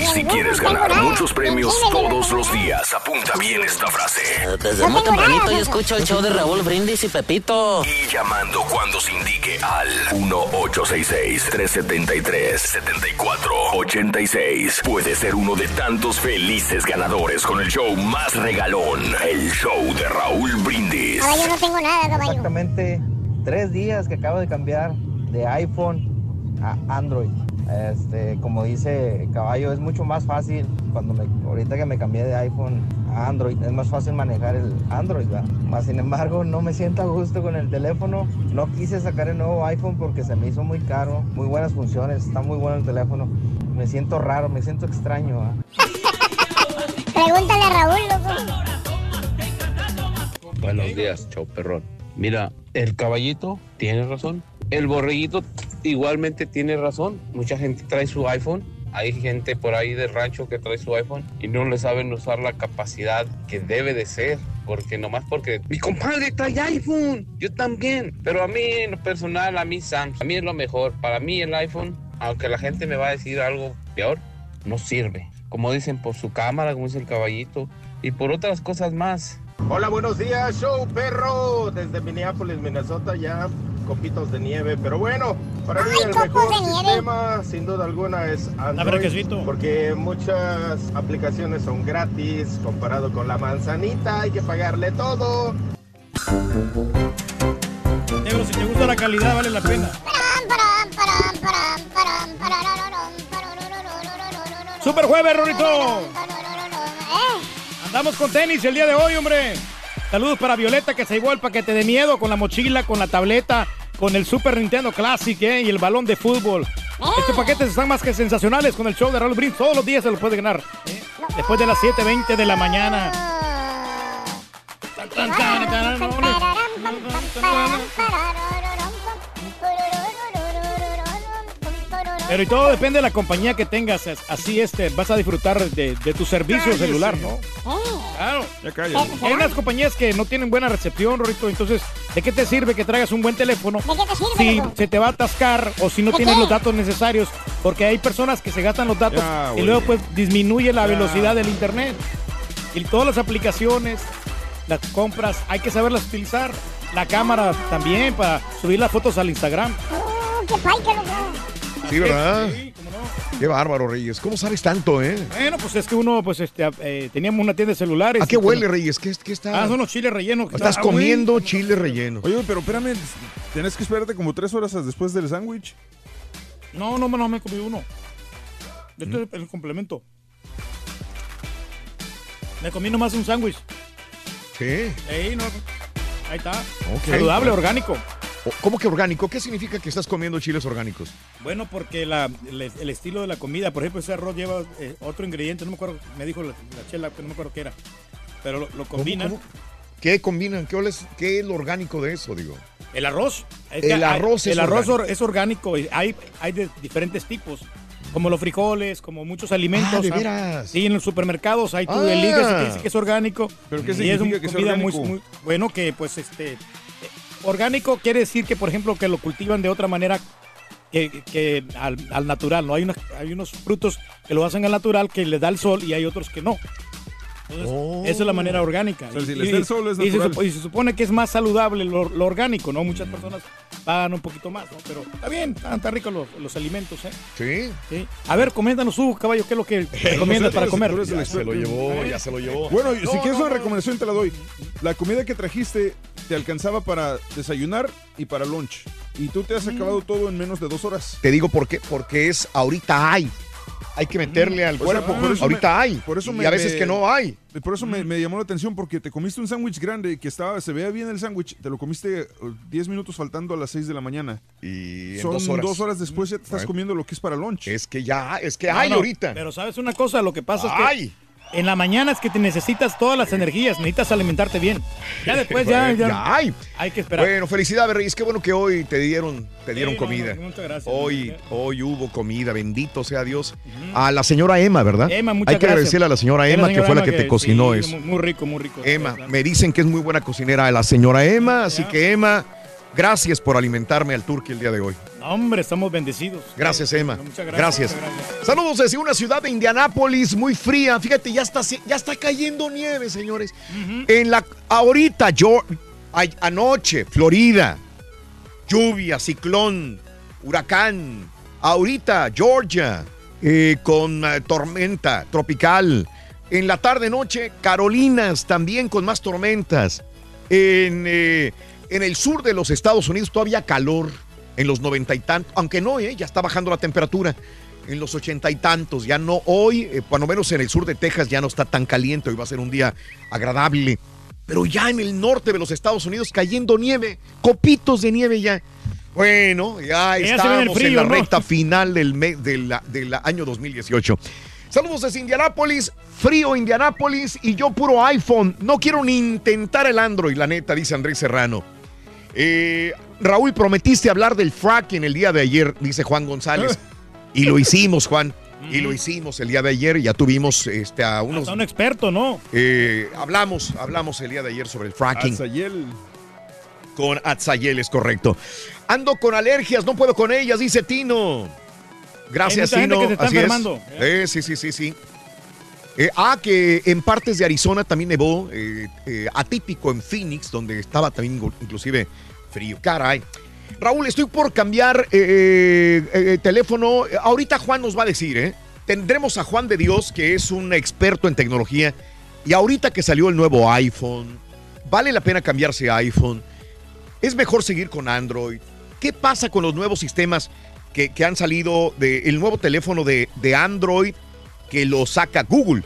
Y si quieres ganar muchos premios todos los días, apunta bien esta frase. Desde muy tempranito yo escucho el show de Raúl Brindis y Pepito. Y llamando cuando se indique al 1-866-373-7486. Puede ser uno de tantos felices ganadores con el show más regalón, el show de Raúl Brindis. Ahora yo no tengo nada, caballo. Exactamente tres días que acabo de cambiar de iPhone a Android. Este, como dice Caballo, es mucho más fácil cuando me, ahorita que me cambié de iPhone a Android, es más fácil manejar el Android, ¿verdad? Más sin embargo, no me siento a gusto con el teléfono. No quise sacar el nuevo iPhone porque se me hizo muy caro, muy buenas funciones, está muy bueno el teléfono. Me siento raro, me siento extraño, ¿verdad? Pregúntale a Raúl, loco. Buenos días, chau perrón. Mira, el caballito tiene razón. El borreguito igualmente tiene razón. Mucha gente trae su iPhone. Hay gente por ahí del rancho que trae su iPhone y no le saben usar la capacidad que debe de ser. Porque nomás porque mi compadre trae iPhone, yo también. Pero a mí en lo personal, a mí Samsung, a mí es lo mejor. Para mí el iPhone, aunque la gente me va a decir algo peor, no sirve. Como dicen, por su cámara, como dice el caballito, y por otras cosas más. Hola, buenos días, show perro, desde Minneapolis, Minnesota, ya copitos de nieve, pero bueno, para mí Ay, el mejor sistema, sin duda alguna, es Android, porque muchas aplicaciones son gratis, comparado con la manzanita, hay que pagarle todo. Negro, si te gusta la calidad, vale la pena. Super jueves, Rorito. Andamos con tenis el día de hoy, hombre. Saludos para Violeta que se llevó el paquete de miedo con la mochila, con la tableta, con el Super Nintendo Classic ¿eh? y el balón de fútbol. Estos paquetes están más que sensacionales con el show de Raúl Brindis. Todos los días se los puede ganar. ¿eh? Después de las 7.20 de la mañana. Tan, tan, tan, tan, Pero y todo depende de la compañía que tengas. Así este, vas a disfrutar de, de tu servicio Cállese. celular, ¿no? Claro. Ya. Hay unas compañías que no tienen buena recepción, Rorito. Entonces, ¿de qué te sirve que traigas un buen teléfono? ¿De qué te sirve, Si se te va a atascar o si no ¿De tienes qué? los datos necesarios. Porque hay personas que se gastan los datos Ya, y luego pues disminuye la Ya. velocidad del internet. Y todas las aplicaciones, las compras, hay que saberlas utilizar. La cámara también para subir las fotos al Instagram. Oh, qué paica, loco. Sí, ¿verdad? Qué bárbaro, Reyes. ¿Cómo sabes tanto, eh? Bueno, pues es que uno, pues este, eh, teníamos una tienda de celulares. ¿A qué huele, pues, Reyes? ¿Qué, qué está? Ah, son los chiles rellenos. Estás Ah, güey. comiendo chile relleno. Oye, pero espérame, tenés que esperarte como tres horas después del sándwich. No, no, no me he comido uno. Este es el complemento. Me comí nomás un sándwich. Sí. Ahí, no, ahí está. Ok. Saludable, orgánico. ¿Cómo que orgánico? ¿Qué significa que estás comiendo chiles orgánicos? Bueno, porque la- el, el estilo de la comida, por ejemplo, ese arroz lleva eh, otro ingrediente, no me acuerdo, me dijo la, la chela, que no me acuerdo qué era, pero lo, lo combinan. cómo? ¿Qué combinan? ¿Qué, oles- ¿Qué es lo orgánico de eso, digo? El arroz. Es El que hay- arroz es el arroz orgánico. or- es orgánico. y Hay, hay de diferentes tipos. Como los frijoles, como muchos alimentos. Ah, ¿de veras? Sí, en los supermercados hay tú Ah. eliges y te dice que es orgánico. ¿Pero qué y significa es una que sea comida muy, orgánico? muy- bueno que pues este orgánico quiere decir que por ejemplo que lo cultivan de otra manera que, que al, al natural, ¿no? Hay, unas- hay unos frutos que lo hacen al natural que le da el sol y hay otros que no. Entonces, Esa es la manera orgánica. O sea, si Y- les da el sol, es y se, y se supone que es más saludable lo, lo orgánico, ¿no? Muchas personas pagan un poquito más, ¿no? Pero está bien, están, están ricos los, los alimentos, ¿eh? Sí. Sí. A ver, coméntanos, Hugo, caballo, ¿qué es lo que <laughs> recomiendas para comer? Ya se lo llevó, ya se lo llevó. Bueno, si quieres no, una no. recomendación te la doy. La comida que trajiste te alcanzaba para desayunar y para lunch. Y tú te has Mm. acabado todo en menos de dos horas. Te digo por qué, porque es ahorita hay. Hay que meterle al cuerpo. por eso ahorita me- hay. Por eso y me- a veces me- que no hay. Por eso me, me llamó la atención porque te comiste un sándwich grande que estaba, se veía bien el sándwich, te lo comiste eh, 10 minutos faltando a las 6 de la mañana. Y en Son dos horas. después ya te estás comiendo lo que es para lunch. Es que ya, es que No, hay no, ahorita. Pero sabes una cosa, lo que pasa es Ay. que en la mañana es que te necesitas todas las energías, necesitas alimentarte bien. Ya después ya, ya, ya hay. hay que esperar. Bueno, felicidades, Reyes. Qué bueno que hoy te dieron, te dieron Sí, comida. no, muchas gracias. Hoy, hoy hubo comida, bendito sea Dios. A la señora Emma, ¿verdad? Emma, muchas Hay que gracias. agradecerle a la señora Emma, que señora fue la que te cocinó sí, eso. Muy, muy rico, muy rico. Emma, me dicen que es muy buena cocinera la señora Emma, así que Emma, gracias por alimentarme al turqui el día de hoy. Hombre, estamos bendecidos. Gracias, Emma. Muchas Gracias. gracias. muchas gracias. Saludos desde una ciudad de Indianápolis muy fría. Fíjate, ya está, ya está cayendo nieve, señores. En la ahorita yo ay- anoche, Florida, lluvia, ciclón, huracán. Ahorita Georgia eh, con eh, tormenta tropical. En la tarde noche Carolinas también con más tormentas. En, eh, en el sur de los Estados Unidos todavía calor en los noventa y tantos, aunque no, eh, ya está bajando la temperatura. En los ochenta y tantos, ya no hoy, eh, cuando menos en el sur de Texas ya no está tan caliente, hoy va a ser un día agradable. Pero ya en el norte de los Estados Unidos cayendo nieve, copitos de nieve ya. Bueno, ya Ya estamos en la ¿no? recta final del, mes del, del año 2018. Saludos desde Indianápolis, frío Indianápolis y yo puro iPhone. No quiero ni intentar el Android, la neta, dice Andrés Serrano. Eh, Raúl, prometiste hablar del fracking el día de ayer, dice Juan González. <laughs> Y lo hicimos, Juan. Y lo hicimos el día de ayer. Ya tuvimos este, a unos. Hasta un experto, ¿no? eh, hablamos, hablamos el día de ayer sobre el fracking. Azayel. Con Atzayel, es correcto. Ando con alergias, no puedo con ellas, dice Tino. Gracias, Hay mucha gente Tino. que se es. enfermando. Eh, sí, sí, sí, sí. Eh, ah, que en partes de Arizona también nevó, eh, eh, atípico en Phoenix, donde estaba también inclusive frío. Caray. Raúl, estoy por cambiar eh, eh, teléfono. Ahorita Juan nos va a decir, ¿eh? Tendremos a Juan de Dios, que es un experto en tecnología. Y ahorita que salió el nuevo iPhone, ¿vale la pena cambiarse a iPhone? ¿Es mejor seguir con Android? ¿Qué pasa con los nuevos sistemas que, que han salido del nuevo teléfono de, de Android que lo saca Google?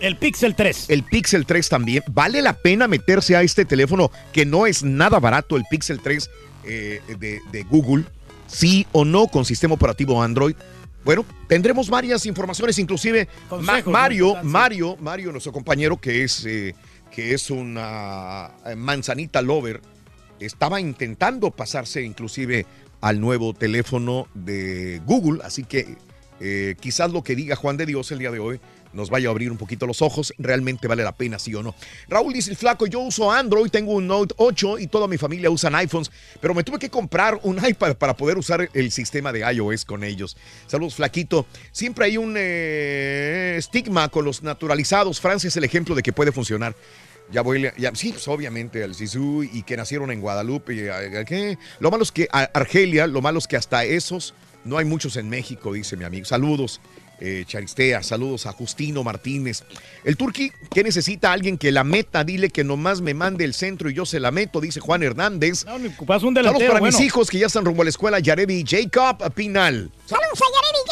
El Pixel 3. El Pixel 3 también. ¿Vale la pena meterse a este teléfono que no es nada barato, el Pixel 3 eh, de, de Google? ¿Sí o no con sistema operativo Android? Bueno, tendremos varias informaciones, inclusive Consejos, Mario, ¿no? Mario, Mario, nuestro compañero que es, eh, que es una eh, manzanita lover, estaba intentando pasarse inclusive al nuevo teléfono de Google, así que eh, quizás lo que diga Juan de Dios el día de hoy nos vaya a abrir un poquito los ojos, realmente vale la pena, sí o no. Raúl dice, el flaco, yo uso Android, tengo un Note 8 y toda mi familia usan iPhones, pero me tuve que comprar un <laughs> iPad para poder usar el sistema de iOS con ellos. Saludos, flaquito. Siempre hay un eh, estigma con los naturalizados. Francia es el ejemplo de que puede funcionar. Ya voy, ya, sí, pues obviamente al Sisu y que nacieron en Guadalupe. Lo malo es que Argelia, lo malo es que hasta esos no hay muchos en México, dice mi amigo. Saludos. Eh, Charistea. Saludos a Justino Martínez. El Turqui, ¿qué necesita alguien que la meta? Dile que nomás me mande el centro y yo se la meto, dice Juan Hernández. No, ocupas un Saludos para bueno. mis hijos que ya están rumbo a la escuela, Yarebi Jacob Pinal. ¡Saludos a Jeremy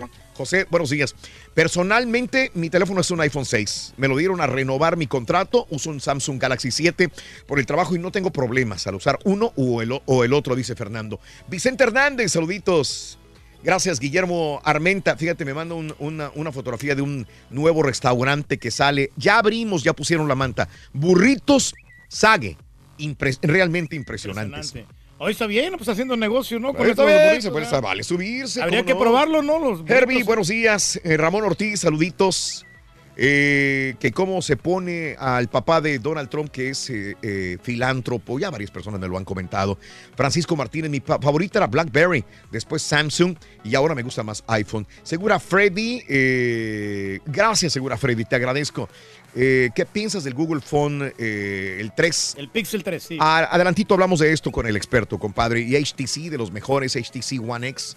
Jacob! José, buenos días. Personalmente, mi teléfono es un iPhone 6. Me lo dieron a renovar mi contrato. Uso un Samsung Galaxy 7 por el trabajo y no tengo problemas al usar uno o el, o- o el otro, dice Fernando. Vicente Hernández, saluditos. Gracias, Guillermo Armenta. Fíjate, me manda un- una, una fotografía de un nuevo restaurante que sale. Ya abrimos, ya pusieron la manta. Burritos Sague. Impres- realmente impresionantes. Impresionante. Hoy está bien, pues haciendo negocio, ¿no? Pero está bien, burritos, se vale subirse. Habría ¿cómo que no? probarlo, ¿no? Los Herbie, buenos días. Eh, Ramón Ortiz, saluditos. Eh, que cómo se pone al papá de Donald Trump, que es eh, eh, filántropo, ya varias personas me lo han comentado. Francisco Martínez, mi favorita era BlackBerry, después Samsung y ahora me gusta más iPhone. Segura Freddy, gracias Segura Freddy, te agradezco. ¿Qué piensas del Google Phone, el 3? El Pixel 3, sí. Adelantito hablamos de esto con el experto, compadre. Y HTC, de los mejores, HTC One X.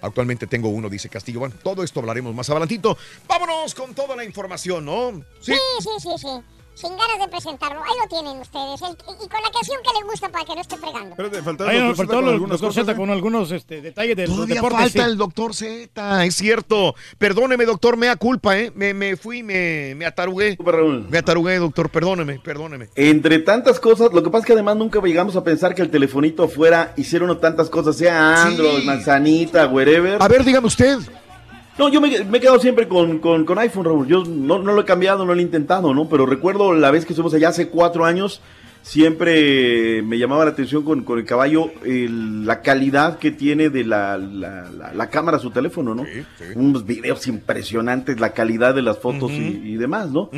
Actualmente tengo uno, dice Castillo. Bueno, todo esto hablaremos más adelantito. Vámonos con toda la información, ¿no? Sí, sí, sí, sí. Sin ganas de presentarlo. Ahí lo tienen ustedes. El- y con la canción que les gusta para que no esté fregando. Espérate, faltaba nos doctor faltó con el algunas doctor cosas, Z ¿eh? con algunos este, detalles del Todavía deporte. falta sí. el doctor Z, es cierto. Perdóneme, doctor, me da culpa, ¿eh? Me, me fui, me, me atarugué. Me atarugué, doctor, perdóneme, perdóneme. Entre tantas cosas, lo que pasa es que además nunca llegamos a pensar que el telefonito fuera, hicieron tantas cosas, sea Android, Sí. manzanita, wherever. A ver, dígame usted. No, yo me, me he quedado siempre con, con, con iPhone, Raúl. Yo no, no lo he cambiado, no lo he intentado, ¿no? Pero recuerdo la vez que estuvimos allá hace cuatro años, siempre me llamaba la atención con, con el caballo el- la calidad que tiene de la, la, la- la cámara su teléfono, ¿no? Unos videos impresionantes, la calidad de las fotos y, y demás, ¿no?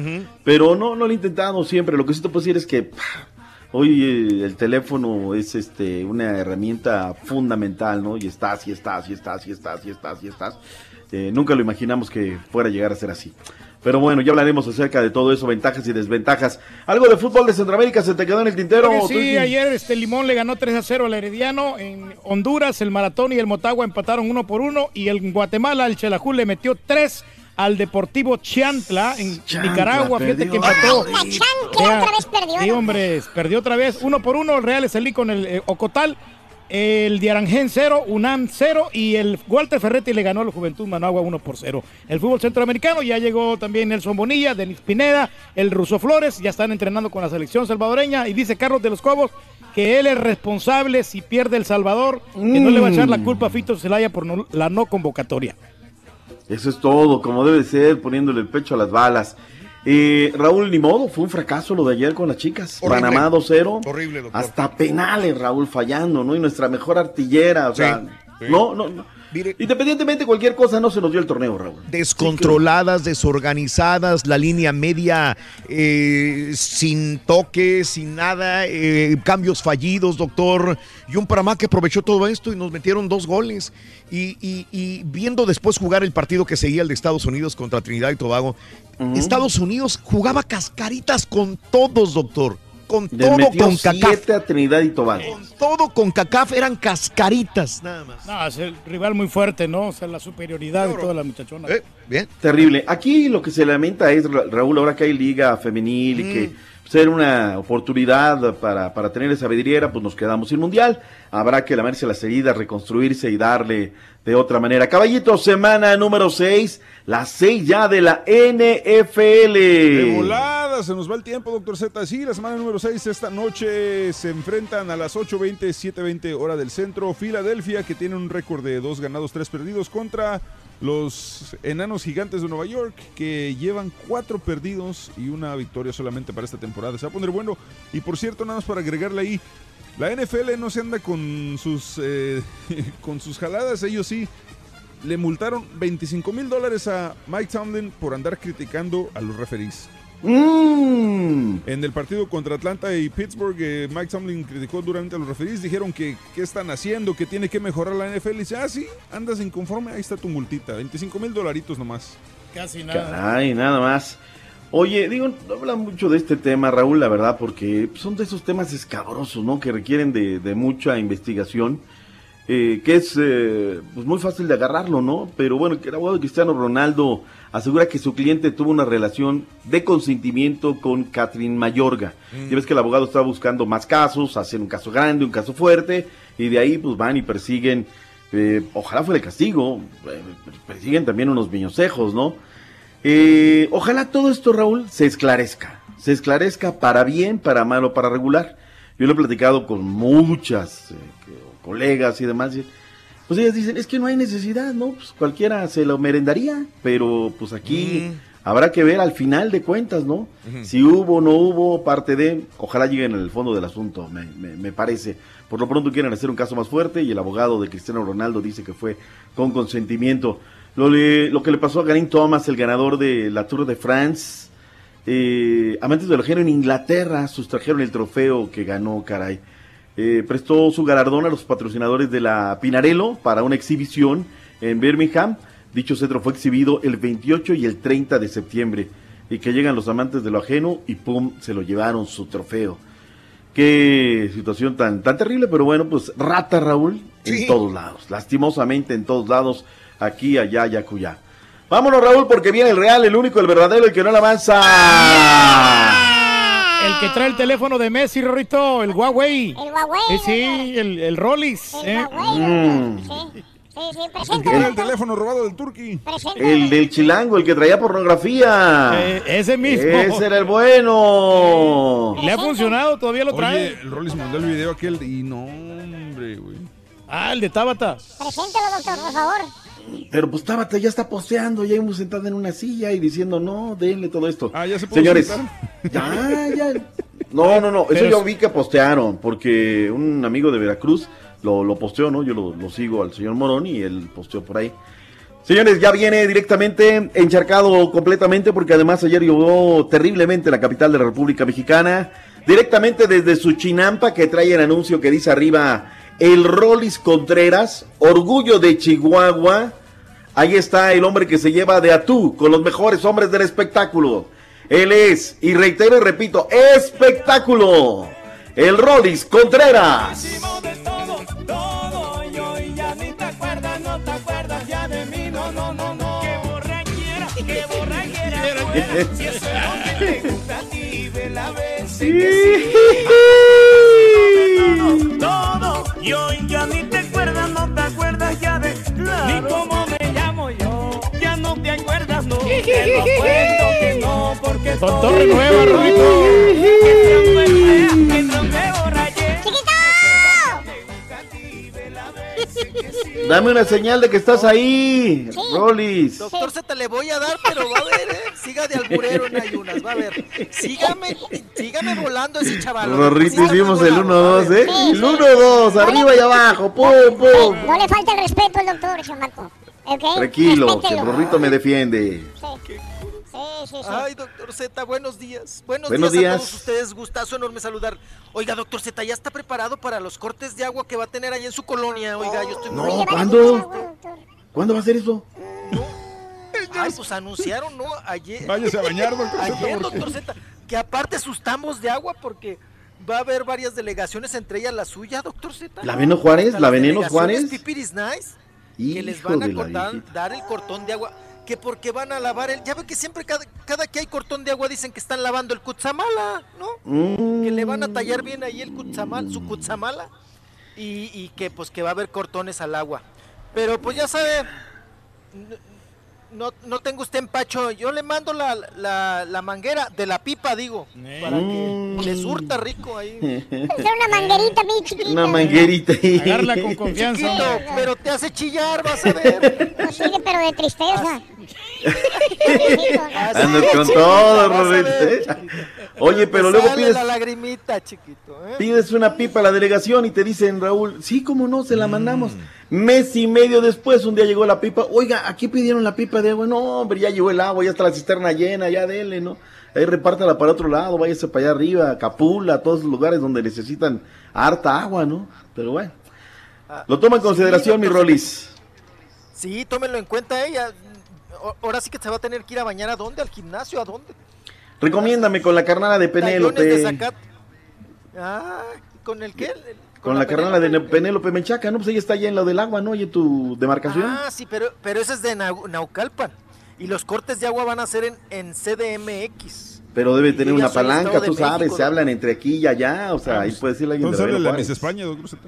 Pero no, no lo he intentado siempre. Lo que sí te puedo decir es que pah, hoy eh, el teléfono es este una herramienta fundamental, ¿no? Y estás, y estás, y estás, y estás, y estás, y estás. Eh, nunca lo imaginamos que fuera a llegar a ser así. Pero bueno, ya hablaremos acerca de todo eso, ventajas y desventajas. ¿Algo de fútbol de Centroamérica se te quedó en el tintero? Sí, ayer este Limón le ganó 3 a 0 al Herediano. En Honduras, el Maratón y el Motagua empataron uno por uno. Y en Guatemala, el Chelaju le metió 3 al Deportivo Chiantla en Chantla, Nicaragua. Fíjate perdió. que empató. Ay, otra vez perdió, Sí, ¿no? hombre, perdió otra vez. Uno por uno, el Real Estelí con el eh, Ocotal. El Diarangén 0, UNAM 0 y el Walter Ferretti le ganó a la Juventud Managua 1 por 0. El fútbol centroamericano ya llegó también Nelson Bonilla, Denis Pineda, el Ruso Flores, ya están entrenando con la selección salvadoreña y dice Carlos de los Cobos que él es responsable si pierde El Salvador, que no le va a echar la culpa a Fito Zelaya por la no convocatoria. Eso es todo, como debe ser, poniéndole el pecho a las balas. Eh, Raúl, ni modo, fue un fracaso lo de ayer con las chicas. Horrible. Panamá 2-0. Horrible, doctor. Hasta penales, Raúl, fallando, ¿no? Y nuestra mejor artillera, o Sí, sea, sí. no, no, no. Independientemente de cualquier cosa, no se nos dio el torneo, Raúl. Descontroladas, desorganizadas, la línea media eh, sin toque, sin nada, eh, cambios fallidos, doctor. Y un Panamá que aprovechó todo esto y nos metieron dos goles. Y, y- y viendo después jugar el partido que seguía el de Estados Unidos contra Trinidad y Tobago, Estados Unidos jugaba cascaritas con todos, doctor. Con Les todo metió con CACAF. siete a Trinidad y Tobago. Todo con CACAF eran cascaritas, nada más. No, es el rival muy fuerte, ¿no? O sea, la superioridad de toda la muchachona. Eh, bien. Terrible. Aquí lo que se lamenta es, Ra- Raúl, ahora que hay liga femenil y que ser una oportunidad para, para tener esa vidriera, pues nos quedamos sin mundial. Habrá que lamerse las heridas, reconstruirse y darle de otra manera. Caballito, semana número 6, la 6 ya de la NFL. De volada, se nos va el tiempo, doctor Z. Sí, la semana número 6, esta noche se enfrentan a las 8.20, 7.20 hora del centro. Filadelfia, que tiene un récord de dos ganados, tres perdidos, contra los enanos gigantes de Nueva York, que llevan cuatro perdidos y una victoria solamente para esta temporada. Se va a poner bueno. Y por cierto, nada más para agregarle ahí, la NFL no se anda con sus, eh, <laughs> con sus jaladas, ellos sí. Le multaron 25 mil dólares a Mike Tomlin por andar criticando a los referees. Mm. En el partido contra Atlanta y Pittsburgh, eh, Mike Tomlin criticó duramente a los referees. Dijeron que qué están haciendo, que tiene que mejorar la NFL. Y dice, ah, sí, andas inconforme, ahí está tu multita. 25 mil dolaritos nomás. Casi nada. Caray, nada más. Oye, digo, no hablan mucho de este tema, Raúl, la verdad, porque son de esos temas escabrosos, ¿no? Que requieren de, de mucha investigación. eh, que es eh, pues muy fácil de agarrarlo, ¿no? Pero bueno, el abogado Cristiano Ronaldo asegura que su cliente tuvo una relación de consentimiento con Catherine Mayorga. Mm. Ya ves que el abogado está buscando más casos, hacer un caso grande, un caso fuerte, y de ahí pues van y persiguen, eh, ojalá fuera el castigo, eh, persiguen también unos viñosejos, ¿no? Eh, ojalá todo esto, Raúl, se esclarezca, se esclarezca para bien, para mal o para regular. Yo lo he platicado con muchas eh, colegas y demás, y, pues ellas dicen, es que no hay necesidad, ¿no? Pues cualquiera se lo merendaría, pero pues aquí habrá que ver al final de cuentas, ¿no? Si hubo o no hubo parte de, ojalá lleguen al fondo del asunto, me, me- me parece. Por lo pronto quieren hacer un caso más fuerte y el abogado de Cristiano Ronaldo dice que fue con consentimiento. Lo, le- lo que le pasó a Garín Thomas, el ganador de la Tour de France, eh, amantes del género en Inglaterra sustrajeron el trofeo que ganó, caray. Eh, prestó su galardón a los patrocinadores de la Pinarello para una exhibición en Birmingham. Dicho centro fue exhibido el 28 y el 30 de septiembre. Y que llegan los amantes de lo ajeno y pum, se lo llevaron su trofeo. Qué situación tan, tan terrible, pero bueno, pues rata Raúl en todos lados. Lastimosamente en todos lados, aquí, allá, allá, acullá. Vámonos Raúl porque viene el real, el único, el verdadero, el que no la avanza. El que trae el teléfono de Messi, Rorrito, el Huawei. El Huawei. Eh, sí, el, el Rollis. eh. Mm. Sí, sí, sí, El presente. que era el teléfono robado del Turqui. El del chilango, el que traía pornografía. Eh, ese mismo. Ese era el bueno. ¿Le ha funcionado? ¿Todavía lo trae? Oye, el Rollis mandó el video aquel y no, hombre, güey. Ah, el de Tabata. Preséntelo, doctor, por favor. Pero pues Tabata ya está posteando, ya hemos sentado en una silla y diciendo, no, denle todo esto. Ah, ya se pudo Señores, sentar. <laughs> ya, ya. No, no, no, eso Pero yo vi que postearon, porque un amigo de Veracruz lo, lo posteó, ¿no? Yo lo, lo sigo al señor Morón y él posteó por ahí. Señores, ya viene directamente encharcado completamente porque además ayer llovió terriblemente en la capital de la República Mexicana. Directamente desde su chinampa que trae el anuncio que dice arriba el Rolis Contreras, orgullo de Chihuahua. Ahí está el hombre que se lleva de atú con los mejores hombres del espectáculo. Él es, y reitero y repito, espectáculo. El Rolis Contreras. todo y hoy ya ni te acuerdas, no te acuerdas ya de ni cómo me te acuerdas, no <laughs> te lo cuento que no, porque Con torre nueva, Rorrito. Dame una señal de que estás ahí, Rolis. Doctor, se te le voy a dar, pero va a ver, ¿eh? Siga de alburero en ayunas, va a ver. Sígame, sígame volando ese chaval. Rorrito, hicimos el 1-2, ¿eh? El 1-2, arriba y abajo, pum, pum. No le falta el respeto al doctor, chamaco. Tranquilo, que el Rorrito me defiende. Sí, sí, sí. Ay, doctor Z, buenos días. Buenos, Buenos días, a todos ustedes. Gustazo enorme saludar. Oiga, doctor Z, ¿ya está preparado para los cortes de agua que va a tener ahí en su colonia? Oiga, yo estoy muy... No, ¿cuándo? ¿Cuándo va a ser eso? Ay, pues anunciaron, ¿no? Ayer. Váyase a bañar, doctor Z, Ayer, doctor Z, que aparte sus tambos de agua porque va a haber varias delegaciones, entre ellas la suya, doctor Z. ¿La Veneno Juárez? Las ¿La Veneno Juárez? Pipiris Nice, que les van a cortar- dar el cortón de agua. Que porque van a lavar el. Ya ve que siempre cada, cada que hay cortón de agua dicen que están lavando el cutzamala, ¿no? Mm. Que le van a tallar bien ahí el kutzamal, su cutzamala. Y, y que pues que va a haber cortones al agua. Pero pues ya sabe, no, no tengo usted empacho. Yo le mando la, la, la manguera de la pipa, digo, para que le surta rico ahí. Es una manguerita bien chiquita. Una manguerita. Agarla con <laughs> confianza. Chiquito, pero te hace chillar, vas a ver. No sigue, pero de tristeza. Andas con todo, Rorrito. ¿eh? Oye, pero luego pides, la lagrimita, chiquito. ¿eh? pides una pipa a la delegación y te dicen, Raúl, sí, cómo no, se la mandamos. Mes y medio después, un día llegó la pipa. Oiga, aquí pidieron la pipa de agua. No, hombre, ya llegó el agua, ya está la cisterna llena, ya dele, ¿no? Ahí repártala para otro lado, váyase para allá arriba, Capula, todos los lugares donde necesitan harta agua, ¿no? Pero bueno. Lo toma en consideración, mi Rolis. Sí, tómenlo en cuenta ella. O- Ahora sí que se va a tener que ir a bañar a dónde, al gimnasio, a dónde. Recomiéndame con la carnada de de Penélope. zacate. Ah, ¿con el qué? El- Con, la, carnala de Penélope Menchaca, ¿no? Pues ella está allá en lo del agua, ¿no? Oye, tu demarcación. Ah, sí, pero, pero ese es de Nau- Naucalpan. Y los cortes de agua van a ser en, en CDMX. Pero debe Y tener una palanca, tú sabes, México, se ¿no? hablan entre aquí y allá, o sea, ahí puede decirle alguien de Entonces la. Miss España, doctor Z.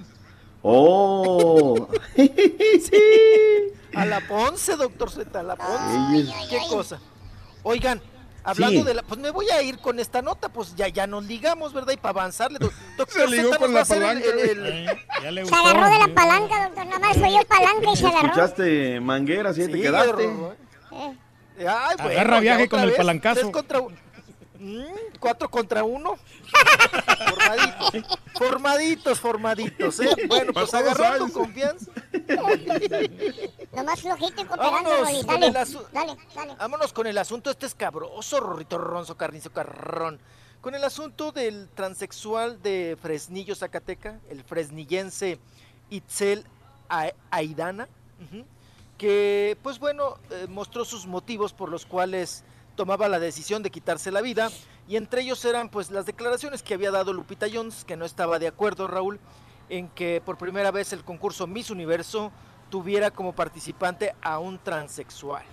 ¡Oh! <laughs> A la Ponce, doctor Z, a la Ponce. Ay, ¿Qué cosa? Oigan, hablando Sí. de la... Pues me voy a ir con esta nota, pues ya, ya nos ligamos, ¿verdad? Y para avanzarle. <laughs> Se ligó con la a hacer el- palanca, el- güey. el- Se agarró de la palanca, doctor. Nada más soy yo palanca y se agarró. Escuchaste mangueras y ahí te Sí, quedaste. agarró, ¿eh? Ay, bueno, Agarra ya viaje con el vez, palancazo. tres contra. Mm, cuatro contra uno. <laughs> Formaditos, formaditos, formaditos, ¿eh? <laughs> Bueno, pues agarrando años. confianza. Nomás flojito y cooperando, Vámonos Rolly. con Dale, dale, dale. Vámonos con el asunto este escabroso, Rorrito Ronzo, Carnizo Carrón. Con el asunto del transexual de Fresnillo, Zacateca, el fresnillense Itzel A- Aidana, que pues bueno, eh, mostró sus motivos por los cuales tomaba la decisión de quitarse la vida y entre ellos eran pues las declaraciones que había dado Lupita Jones, que no estaba de acuerdo, Raúl, en que por primera vez el concurso Miss Universo tuviera como participante a un transexual.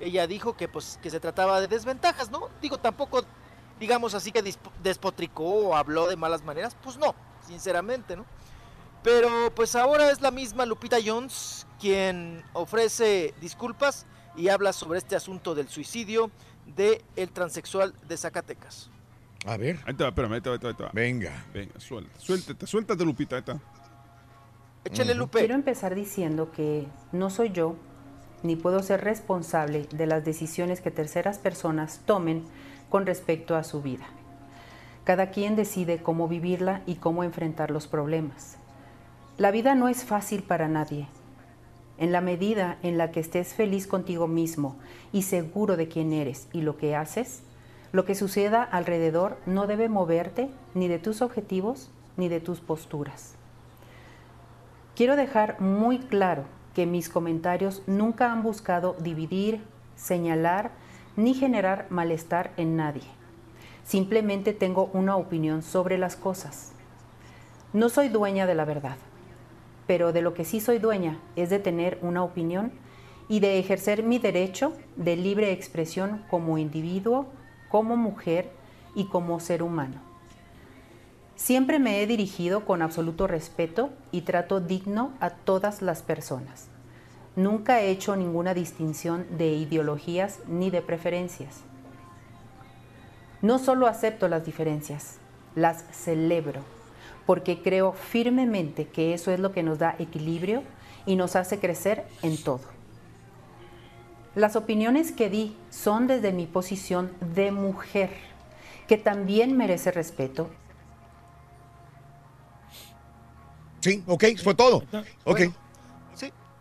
Ella dijo que pues que se trataba de desventajas, ¿no? Digo, tampoco digamos así que despotricó o habló de malas maneras, pues no, sinceramente, ¿no? Pero pues ahora es la misma Lupita Jones quien ofrece disculpas y habla sobre este asunto del suicidio de el transexual de Zacatecas. A ver. Ahí te va, espérame, ahí te va, ahí te va, ahí te va. Venga. Venga, suelta, suéltate, suéltate, Lupita, ahí está. Échale, Lupe. Quiero empezar diciendo que no soy yo ni puedo ser responsable de las decisiones que terceras personas tomen con respecto a su vida. Cada quien decide cómo vivirla y cómo enfrentar los problemas. La vida no es fácil para nadie. En la medida en la que estés feliz contigo mismo y seguro de quién eres y lo que haces, lo que suceda alrededor no debe moverte ni de tus objetivos ni de tus posturas. Quiero dejar muy claro que mis comentarios nunca han buscado dividir, señalar ni generar malestar en nadie. Simplemente tengo una opinión sobre las cosas. No soy dueña de la verdad, pero de lo que sí soy dueña es de tener una opinión y de ejercer mi derecho de libre expresión como individuo, como mujer y como ser humano. Siempre me he dirigido con absoluto respeto y trato digno a todas las personas. Nunca he hecho ninguna distinción de ideologías ni de preferencias. No solo acepto las diferencias, las celebro, porque creo firmemente que eso es lo que nos da equilibrio y nos hace crecer en todo. Las opiniones que di son desde mi posición de mujer, que también merece respeto Sí, ok, fue todo. Ok.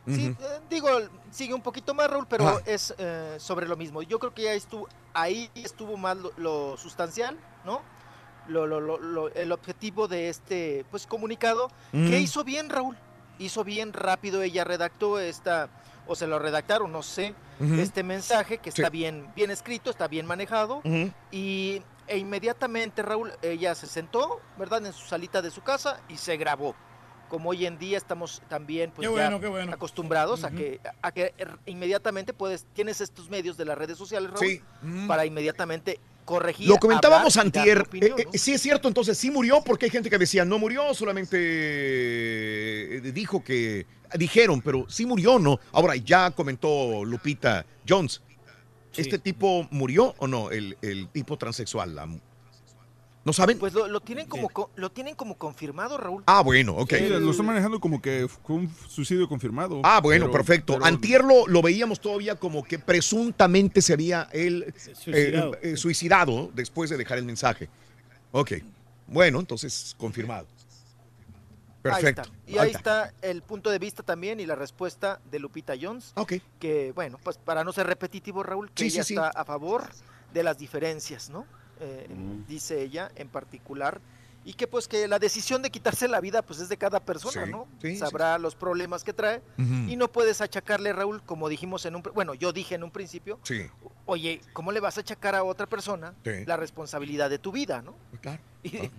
Sí, eh, digo, sigue un poquito más, Raúl, pero Ah. es eh, sobre lo mismo. Yo creo que ya estuvo, ahí estuvo más lo, lo sustancial, ¿no? Lo, lo- lo- lo- el objetivo de este pues comunicado, Mm. que hizo bien, Raúl. Hizo bien rápido, ella redactó esta, o se lo redactaron, no sé, este mensaje que Sí. está bien, bien escrito, está bien manejado. Y e inmediatamente, Raúl, ella se sentó, ¿verdad?, en su salita de su casa y se grabó. Como hoy en día estamos también pues, ya bueno, acostumbrados a, que, a que er- inmediatamente puedes, tienes estos medios de las redes sociales, Raúl, Sí. Para inmediatamente corregir. Lo comentábamos hablar antier. opinión, eh, ¿no? eh, sí es cierto, entonces sí murió, porque hay gente que decía no murió, solamente eh, dijo que dijeron, pero sí murió, ¿no? Ahora ya comentó Lupita Jones. ¿Este tipo murió o no? El, el tipo transexual. la- ¿No saben? Pues lo, lo tienen como co- lo tienen como confirmado, Raúl. Ah, bueno, ok. Sí, lo están manejando como que fue un suicidio confirmado. Ah, bueno, Pero- perfecto. pero- Antier lo, lo veíamos todavía como que presuntamente se había él eh, Suicidado. eh, suicidado después de dejar el mensaje. Ok. Bueno, entonces confirmado. Perfecto. Ahí está. Y ahí está el punto de vista también y la respuesta de Lupita Jones. Ok. Que, bueno, pues para no ser repetitivo, Raúl, que Sí, ella sí. está a favor de las diferencias, ¿no? Eh, Mm. Dice ella en particular. Y que pues que la decisión de quitarse la vida pues es de cada persona, Sí, ¿no? sí, Sabrá los problemas que trae. Y no puedes achacarle, Raúl, como dijimos en un... Bueno, yo dije en un principio, Sí. oye, ¿cómo le vas a achacar a otra persona la responsabilidad de tu vida, no? Claro. Y-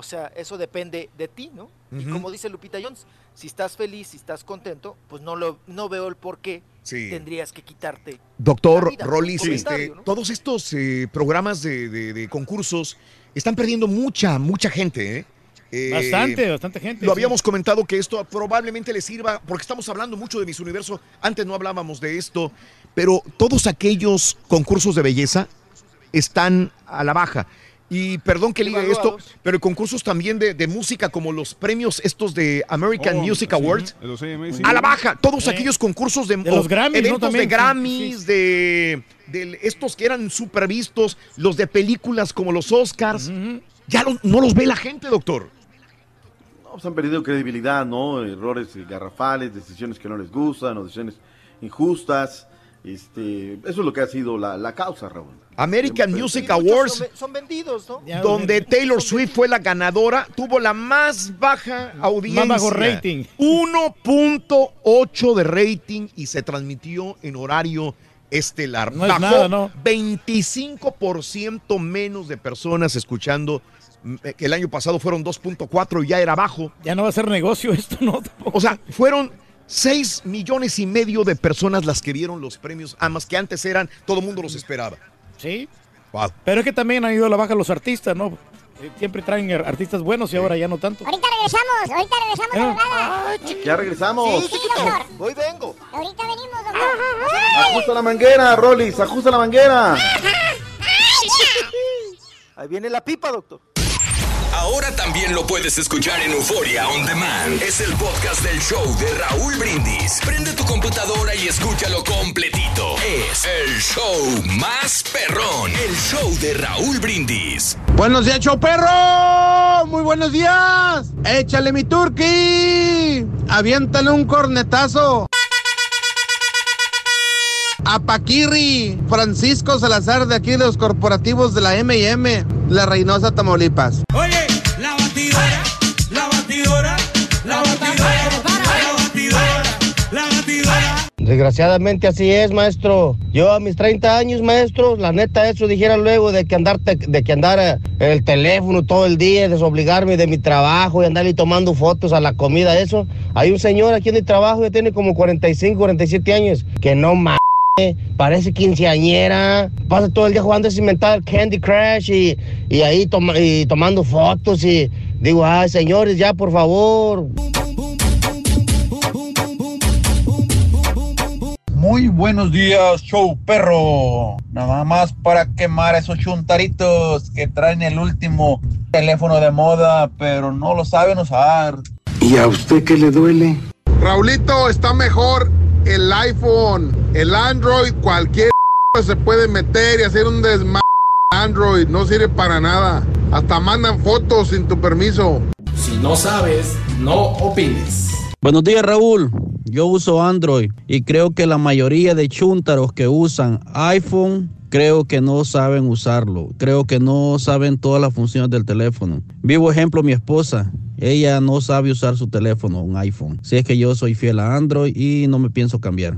O sea, eso depende de ti, ¿no? Y como dice Lupita Jones, si estás feliz, si estás contento, pues no lo no veo el por qué Sí. tendrías que quitarte. Doctor vida, comentario, este, ¿no? todos estos eh, programas de, de- de concursos están perdiendo mucha, mucha gente, ¿eh? Eh, Bastante, bastante gente. Lo sí. habíamos comentado que esto probablemente le sirva, porque estamos hablando mucho de Miss Universo, antes no hablábamos de esto, pero todos aquellos concursos de belleza están a la baja. Y perdón que diga esto, pero concursos también de, de música como los premios estos de American Oh, Music sí, Awards, los AMA, sí. a la baja, todos aquellos concursos de, De los Grammys, ¿no? eventos También, de sí, Grammys, de, de estos que eran super vistos, los de películas como los Oscars, ya lo- no los ve la gente, doctor. No, pues han perdido credibilidad, ¿no? Errores garrafales, decisiones que no les gustan o decisiones injustas. Este, eso es lo que ha sido la, la causa, Raúl. American Music Awards, son, ve- son vendidos, ¿no? Donde Taylor Swift fue la ganadora, tuvo la más baja audiencia. Más bajo rating. 1.8 de rating y se transmitió en horario estelar. No es Bajó nada, ¿no? 25% menos de personas escuchando. Mm, que El año pasado fueron 2.4 y ya era bajo. Ya no va a ser negocio esto, ¿no? <laughs> O sea, fueron 6 millones y medio de personas las que vieron los premios AMAS, que antes eran, todo el mundo los esperaba. Sí. Wow. Pero es que también han ido a la baja los artistas, ¿no? Eh, Siempre traen ar- artistas buenos y ahora ya no tanto. Ahorita regresamos, ahorita regresamos Eh. volada. Ya regresamos. Sí, doctor. Hoy vengo. Ahorita venimos, doctor. Ajusta la manguera, Rollis, ajusta la manguera. Ahí viene la pipa, doctor. Ahora también lo puedes escuchar en Euforia On Demand. Es el podcast del show de Raúl Brindis. Prende tu computadora y escúchalo completito. Es el show más perrón. El show de Raúl Brindis. Buenos días, show perro. Muy buenos días. Échale mi turqui. Aviéntale un cornetazo. A Paquirri, Francisco Salazar de aquí de los corporativos de la M&M, La Reynosa, Tamaulipas. Oye, Desgraciadamente así es, maestro. Yo a mis 30 años, maestro, la neta eso dijera luego de que andarte, de que andara el teléfono todo el día, desobligarme de mi trabajo y andarle tomando fotos a la comida, eso. Hay un señor aquí en el trabajo que tiene como 45, 47 años, que no mames, parece quinceañera, pasa todo el día jugando a cimentar Candy Crush y, y ahí toma- y tomando fotos y digo, ay señores, ya por favor. Muy buenos días, show perro. Nada más para quemar a esos chuntaritos que traen el último teléfono de moda, pero no lo saben usar. ¿Y a usted qué le duele? Raulito, está mejor el iPhone. El Android, cualquier <laughs> se puede meter y hacer un desmadre. Android no sirve para nada. Hasta mandan fotos sin tu permiso. Si no sabes, no opines. Buenos días, Raúl. Yo uso Android y creo que la mayoría de chúntaros que usan iPhone creo que no saben usarlo. Creo que no saben todas las funciones del teléfono. Vivo ejemplo mi esposa. Ella no sabe usar su teléfono, un iPhone. Si es que yo soy fiel a Android y no me pienso cambiar.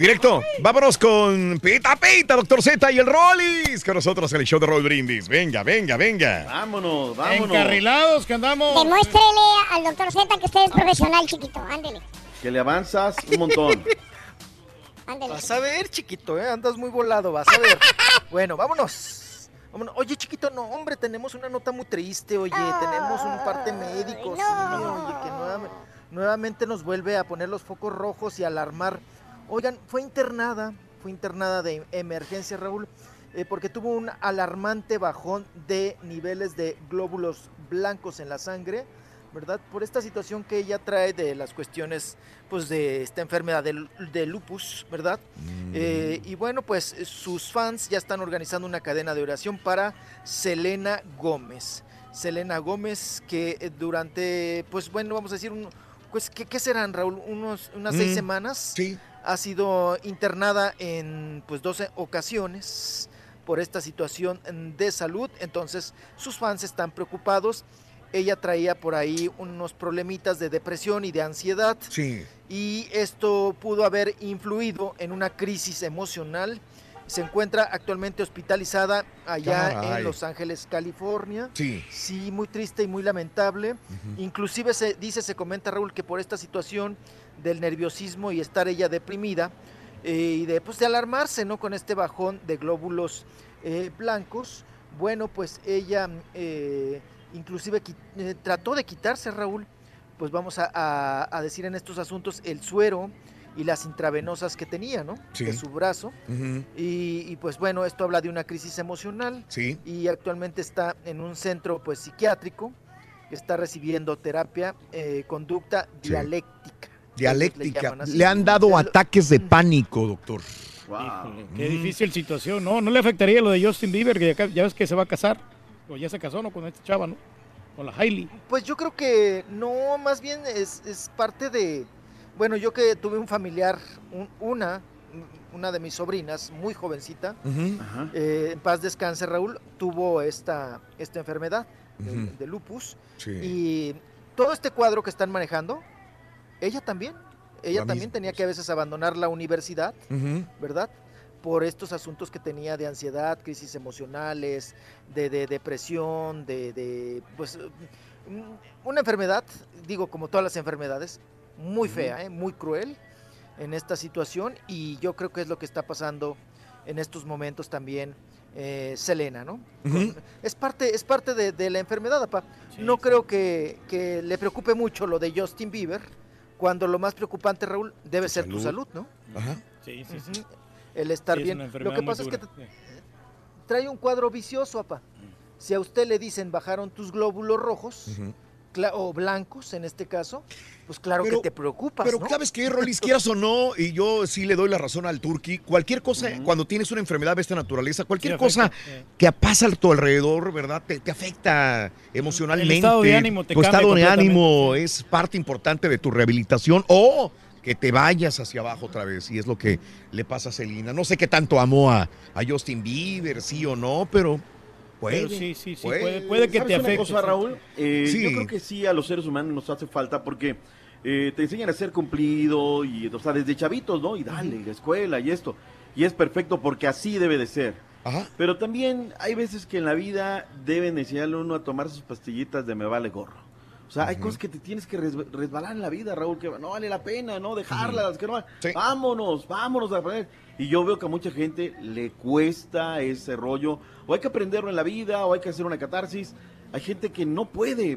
Directo, vámonos con Pita Pita, Doctor Z y el Rollis. Con nosotros en el show de Roll Brindis. Venga, venga, venga. Vámonos, vámonos. Encarrilados que andamos. Demuéstrele al doctor Z que usted es profesional, chiquito. Ándele, Que le avanzas un montón. <laughs> ándele. Vas a ver, chiquito, ¿eh? andas muy volado, vas a ver. <laughs> bueno, vámonos. Vámonos. Oye, chiquito, no, hombre, tenemos una nota muy triste, oye, tenemos un parte médico, sí, oye, que nuevamente, nuevamente nos vuelve a poner los focos rojos y alarmar. Oigan, fue internada, fue internada de emergencia, Raúl, eh, porque tuvo un alarmante bajón de niveles de glóbulos blancos en la sangre, ¿verdad? Por esta situación que ella trae de las cuestiones, pues, de esta enfermedad del- de, lupus, ¿verdad? Eh, y bueno, pues sus fans ya están organizando una cadena de oración para Selena Gómez. Selena Gómez que eh, durante, pues bueno, vamos a decir, un, pues, ¿qué, qué serán, Raúl? Unos, unas seis Mm, semanas. Ha sido internada en pues 12 ocasiones por esta situación de salud. Entonces sus fans están preocupados ella traía por ahí unos problemitas de depresión y de ansiedad. Sí. Y esto pudo haber influido en una crisis emocional. Se encuentra actualmente hospitalizada allá Caray. en Los Ángeles, California. Sí. Sí, muy triste y muy lamentable. Inclusive se dice, se comenta Raúl, que por esta situación del nerviosismo y estar ella deprimida eh, y de, pues, de alarmarse ¿no? con este bajón de glóbulos eh, blancos, bueno, pues ella eh, inclusive trató de quitarse, Raúl, pues vamos a, a- a decir en estos asuntos, el suero y las intravenosas que tenía, ¿no? Sí. De su brazo. Y, y, pues bueno, esto habla de una crisis emocional Sí. y actualmente está en un centro pues psiquiátrico que está recibiendo terapia conducta Sí. dialéctica. Dialéctica. Le han dado ataques de pánico, doctor. Híjole, qué difícil situación. No, no le afectaría lo de Justin Bieber, que ya, ya ves que se va a casar. O ya se casó, ¿no? Con esta chava, ¿no? Con la Hailey. Pues yo creo que no, más bien es, es parte de, bueno, yo que tuve un familiar, un- una, una de mis sobrinas, muy jovencita, eh, en paz descanse Raúl, tuvo esta, esta enfermedad de, lupus. Sí. Y todo este cuadro que están manejando, ella también, ella La también misma, tenía que a veces abandonar la universidad. ¿verdad? Por estos asuntos que tenía de ansiedad, crisis emocionales, de, de depresión, de, de, pues, mm, una enfermedad, digo, como todas las enfermedades, muy fea, ¿eh? muy cruel en esta situación y yo creo que es lo que está pasando en estos momentos también eh, Selena, ¿no? Es parte, es parte de, de la enfermedad, papá. no creo que, que le preocupe mucho lo de Justin Bieber, cuando lo más preocupante, Raúl, debe ser tu salud, ¿no? Ajá. Sí, sí, sí. El estar Sí, es bien. una Lo que muy pasa es que trae un cuadro vicioso, papá. Si a usted le dicen bajaron tus glóbulos rojos, o blancos en este caso, pues claro Pero- que te preocupas, Pero ¿no? sabes qué, <laughs> Rolis, quieras o no, y yo sí le doy la razón al Turqui, cualquier cosa, cuando tienes una enfermedad de esta naturaleza, cualquier Sí, cosa afecta, que pasa a tu alrededor, ¿verdad? Te, te afecta emocionalmente. El estado de ánimo te Tu estado de ánimo es parte importante de tu rehabilitación o que te vayas hacia abajo otra vez, y es lo que le pasa a Celina. No sé qué tanto amó a, a Justin Bieber, sí o no, pero puede. Pero sí, sí, sí, puede- puede que ¿Sabes te una afecte, cosa, sí. Raúl? Eh, Sí. Yo creo que sí, a los seres humanos nos hace falta porque eh, te enseñan a ser cumplido, y, o sea, desde chavitos, ¿no? Y dale, la escuela y esto. Y es perfecto porque así debe de ser. Pero también hay veces que en la vida deben enseñarle uno a tomar sus pastillitas de me vale gorro. O sea, hay cosas que te tienes que res- resbalar en la vida, Raúl, que no vale la pena, ¿no? Dejarlas, que no va- Vámonos, vámonos a aprender. Y yo veo que a mucha gente le cuesta ese rollo. O hay que aprenderlo en la vida, o hay que hacer una catarsis. Hay gente que no puede de-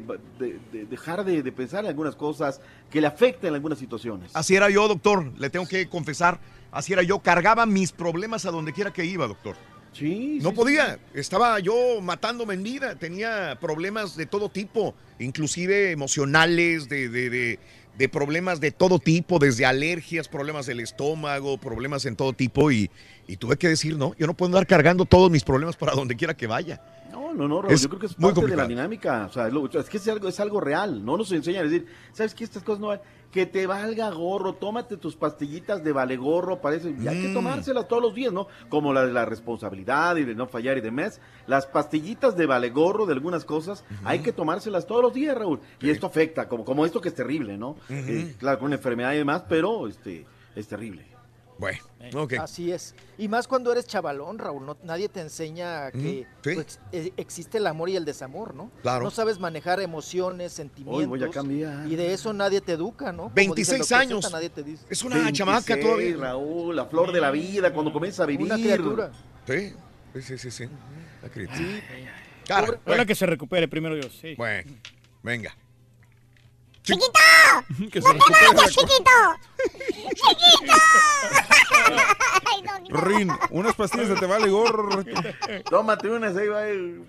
de- dejar de, de pensar en algunas cosas que le afectan en algunas situaciones. Así era yo, doctor, le tengo que confesar, así era yo, cargaba mis problemas a donde quiera que iba, doctor. Sí. No sí, podía, estaba yo matándome en vida, tenía problemas de todo tipo, inclusive emocionales, de, de, de- problemas de todo tipo, desde alergias, problemas del estómago, problemas en todo tipo y, y tuve que decir, no, yo no puedo andar cargando todos mis problemas para donde quiera que vaya. No, no, no, Es yo creo que es muy parte de la dinámica. O sea, lo- es que es algo, es algo real. No nos enseñan a decir, ¿sabes qué? Estas cosas no van. Que te valga gorro, tómate tus pastillitas de vale gorro, parece. Y hay que Mm. tomárselas todos los días, ¿no? Como la de la responsabilidad y de no fallar y demás. Las pastillitas de vale gorro de algunas cosas, hay que tomárselas todos los días, Raúl. Y esto afecta, como, como esto que es terrible, ¿no? Eh, claro, con una enfermedad y demás, pero este, es terrible. Bueno, Así es. Y más cuando eres chavalón, Raúl, no- nadie te enseña que sí. pues, e- existe el amor y el desamor, ¿no? Claro. No sabes manejar emociones, sentimientos. voy a cambiar. Y de eso nadie te educa, ¿no? Como 26 dice el doctor años. Z, nadie te dice. Es una chamaca todavía. Raúl, la flor de la vida, cuando comienza a vivir. Una criatura. Sí, sí, sí, sí. sí. La criatura. Sí. Cara, bueno, que se recupere primero Dios. Sí. bueno, venga. ¡Chiquito! <laughs> ¡No te vayas, chiquito! <laughs> ¡Chiquito! <laughs> Ay, no, Rin, unas pastillas de te vale gorro. Tómate unas, ahí va el...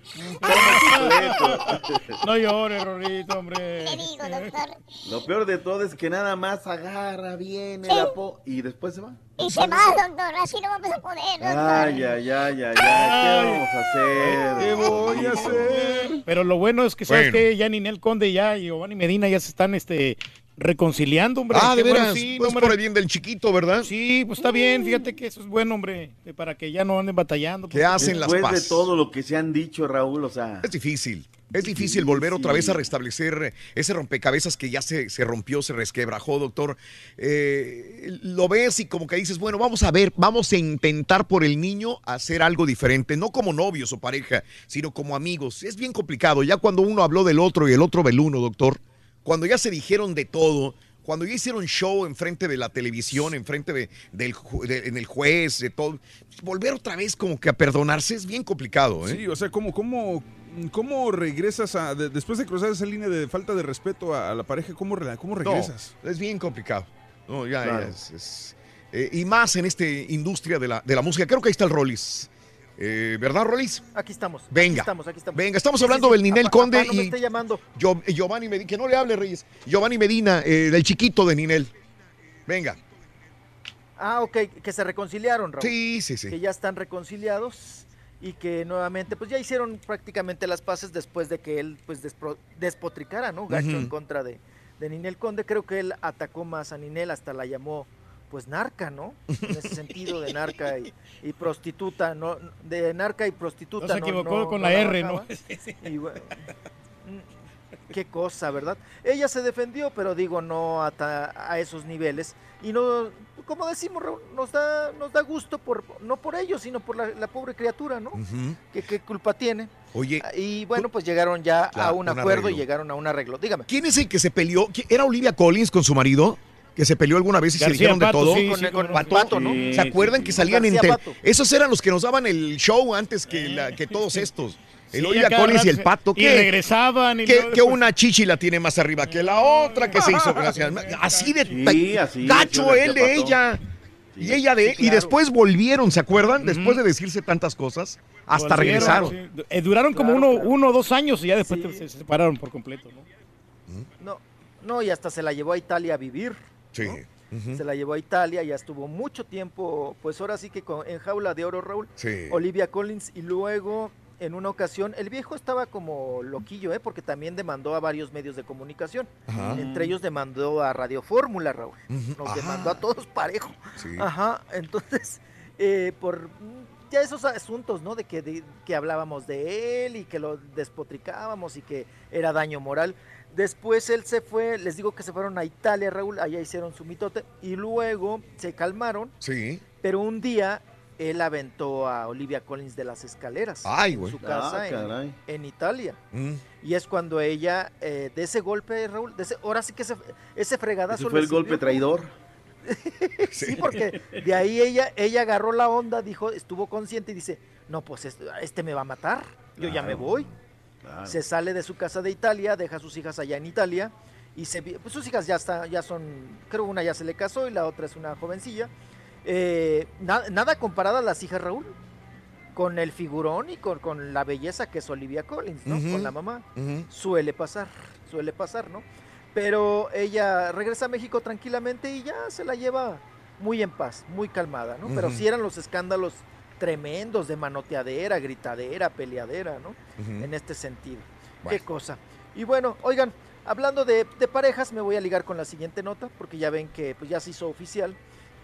No llores, Rorito, hombre. Le digo, doctor. Lo peor de todo es que nada más agarra, viene, Sí. la po y después se va. Y se va, doctor. Así no vamos a poder, doctor. Ay, ay, ay, ay, ay, ¿qué vamos a hacer? ¿Qué voy a hacer? Pero lo bueno es que, ¿sabes Bueno. que Ya Ninel Conde ya y Giovanni Medina ya se están este, reconciliando, hombre. Ah, de bueno, veras, sí, pues no, por el bien del chiquito, ¿verdad? Sí, pues está bien, fíjate que eso es bueno, hombre, para que ya no anden batallando. ¿Qué hacen las Después paz? de todo lo que se han dicho, Raúl, o sea... Es difícil. Es difícil volver otra vez a restablecer ese rompecabezas que ya se, se rompió, se resquebrajó, doctor. Eh, lo ves y como que dices, bueno, vamos a ver, vamos a intentar por el niño hacer algo diferente, no como novios o pareja, sino como amigos. Es bien complicado, ya cuando uno habló del otro y el otro del uno, doctor, cuando ya se dijeron de todo, cuando ya hicieron show enfrente de la televisión, enfrente de, del de- en el juez, de todo, volver otra vez como que a perdonarse es bien complicado, ¿eh? Sí, o sea, ¿cómo, cómo, cómo regresas a, de- después de cruzar esa línea de falta de respeto a, a la pareja, ¿cómo, re- cómo regresas? No, es bien complicado. No, ya, Claro. ya es- es- eh, y más en esta industria de la, de la música. Creo que ahí está el Rollis. Eh, ¿Verdad, Rollis? Aquí estamos. Venga. Aquí estamos, aquí estamos. Venga, estamos Sí, sí, hablando sí. del Ninel Apa- Conde no me y esté llamando. Gio- Giovanni Medina. Que no le hable, Reyes. Giovanni Medina, eh, del chiquito de Ninel. Venga. Ah, ok, que se reconciliaron, Raúl. Sí, sí, sí. Que ya están reconciliados y que nuevamente, pues ya hicieron prácticamente las paces después de que él, pues, despro- despotricara, ¿no? Gacho en contra de, de Ninel Conde. Creo que él atacó más a Ninel, hasta la llamó, pues, narca, ¿no? En ese sentido de narca y, y prostituta, ¿no? De narca y prostituta. No se equivocó no- con no la R, ¿no? <laughs> Y bueno, qué cosa, ¿verdad? Ella se defendió, pero digo, no hasta a esos niveles. Y no, como decimos, Raúl, nos da, nos da gusto, por no por ellos, sino por la, la pobre criatura, ¿no? ¿Qué, qué culpa tiene? Oye. Y bueno, pues llegaron ya Claro, a un un acuerdo y llegaron a un arreglo. Dígame. ¿Quién es el que se peleó? ¿Qui- ¿Era Olivia Collins con su marido? Que se peleó alguna vez y se García dijeron de Pato, todo. sí, Con sí, con el Pato, Pato, ¿no? ¿Se acuerdan sí, que salían en. Esos eran los que nos daban el show antes que, la- que todos <laughs> estos. El Olivia Collins y el Pato. y ¿qué? regresaban y que, luego que una chichi la tiene más arriba que la otra, que se hizo gracias. Así de Sí, así, gacho él de ella. Y ella de él. Y después volvieron, ¿se acuerdan? Después de decirse tantas cosas, hasta Volvieron, regresaron. sí. Eh, duraron como Claro, uno, claro. uno o dos años y ya después se se separaron por completo. ¿no? No, no, y hasta se la llevó a Italia a vivir. Sí. Se la llevó a Italia, ya estuvo mucho tiempo, pues ahora sí que con- en jaula de oro, Raúl. Sí. Olivia Collins y luego en una ocasión, el viejo estaba como loquillo, ¿eh? porque también demandó a varios medios de comunicación. Ajá. Entre ellos demandó a Radio Fórmula, Raúl. Nos Ajá. demandó a todos parejo. Sí. Ajá, entonces, eh, por mm, ya esos asuntos, ¿no? De que, de- que hablábamos de él y que lo despotricábamos y que era daño moral. Después él se fue, les digo que se fueron a Italia, Raúl, allá hicieron su mitote y luego se calmaron, Sí. pero un día él aventó a Olivia Collins de las escaleras Ay, en su casa Ah, en- caray. en, Italia. Mm. Y es cuando ella, eh, de ese golpe, Raúl, de ese, ahora sí que ese, ese fregadazo. Ese fue el golpe traidor. <laughs> Sí, porque de ahí ella, ella agarró la onda, dijo, estuvo consciente y dice, no, pues este, este me va a matar, yo ya me voy. Claro. Se sale de su casa de Italia, deja a sus hijas allá en Italia y se, pues sus hijas ya está, ya son, creo una ya se le casó y la otra es una jovencilla. Eh, na- nada comparada a las hijas Raúl con el figurón y con, con la belleza que es Olivia Collins, ¿no? Con la mamá. Suele pasar, suele pasar, ¿no? Pero ella regresa a México tranquilamente y ya se la lleva muy en paz, muy calmada, ¿no? Pero sí eran los escándalos tremendos de manoteadera, gritadera, peleadera, ¿no? En este sentido. Bueno. Qué cosa. Y bueno, oigan, hablando de, de parejas, me voy a ligar con la siguiente nota, porque ya ven que pues, ya se hizo oficial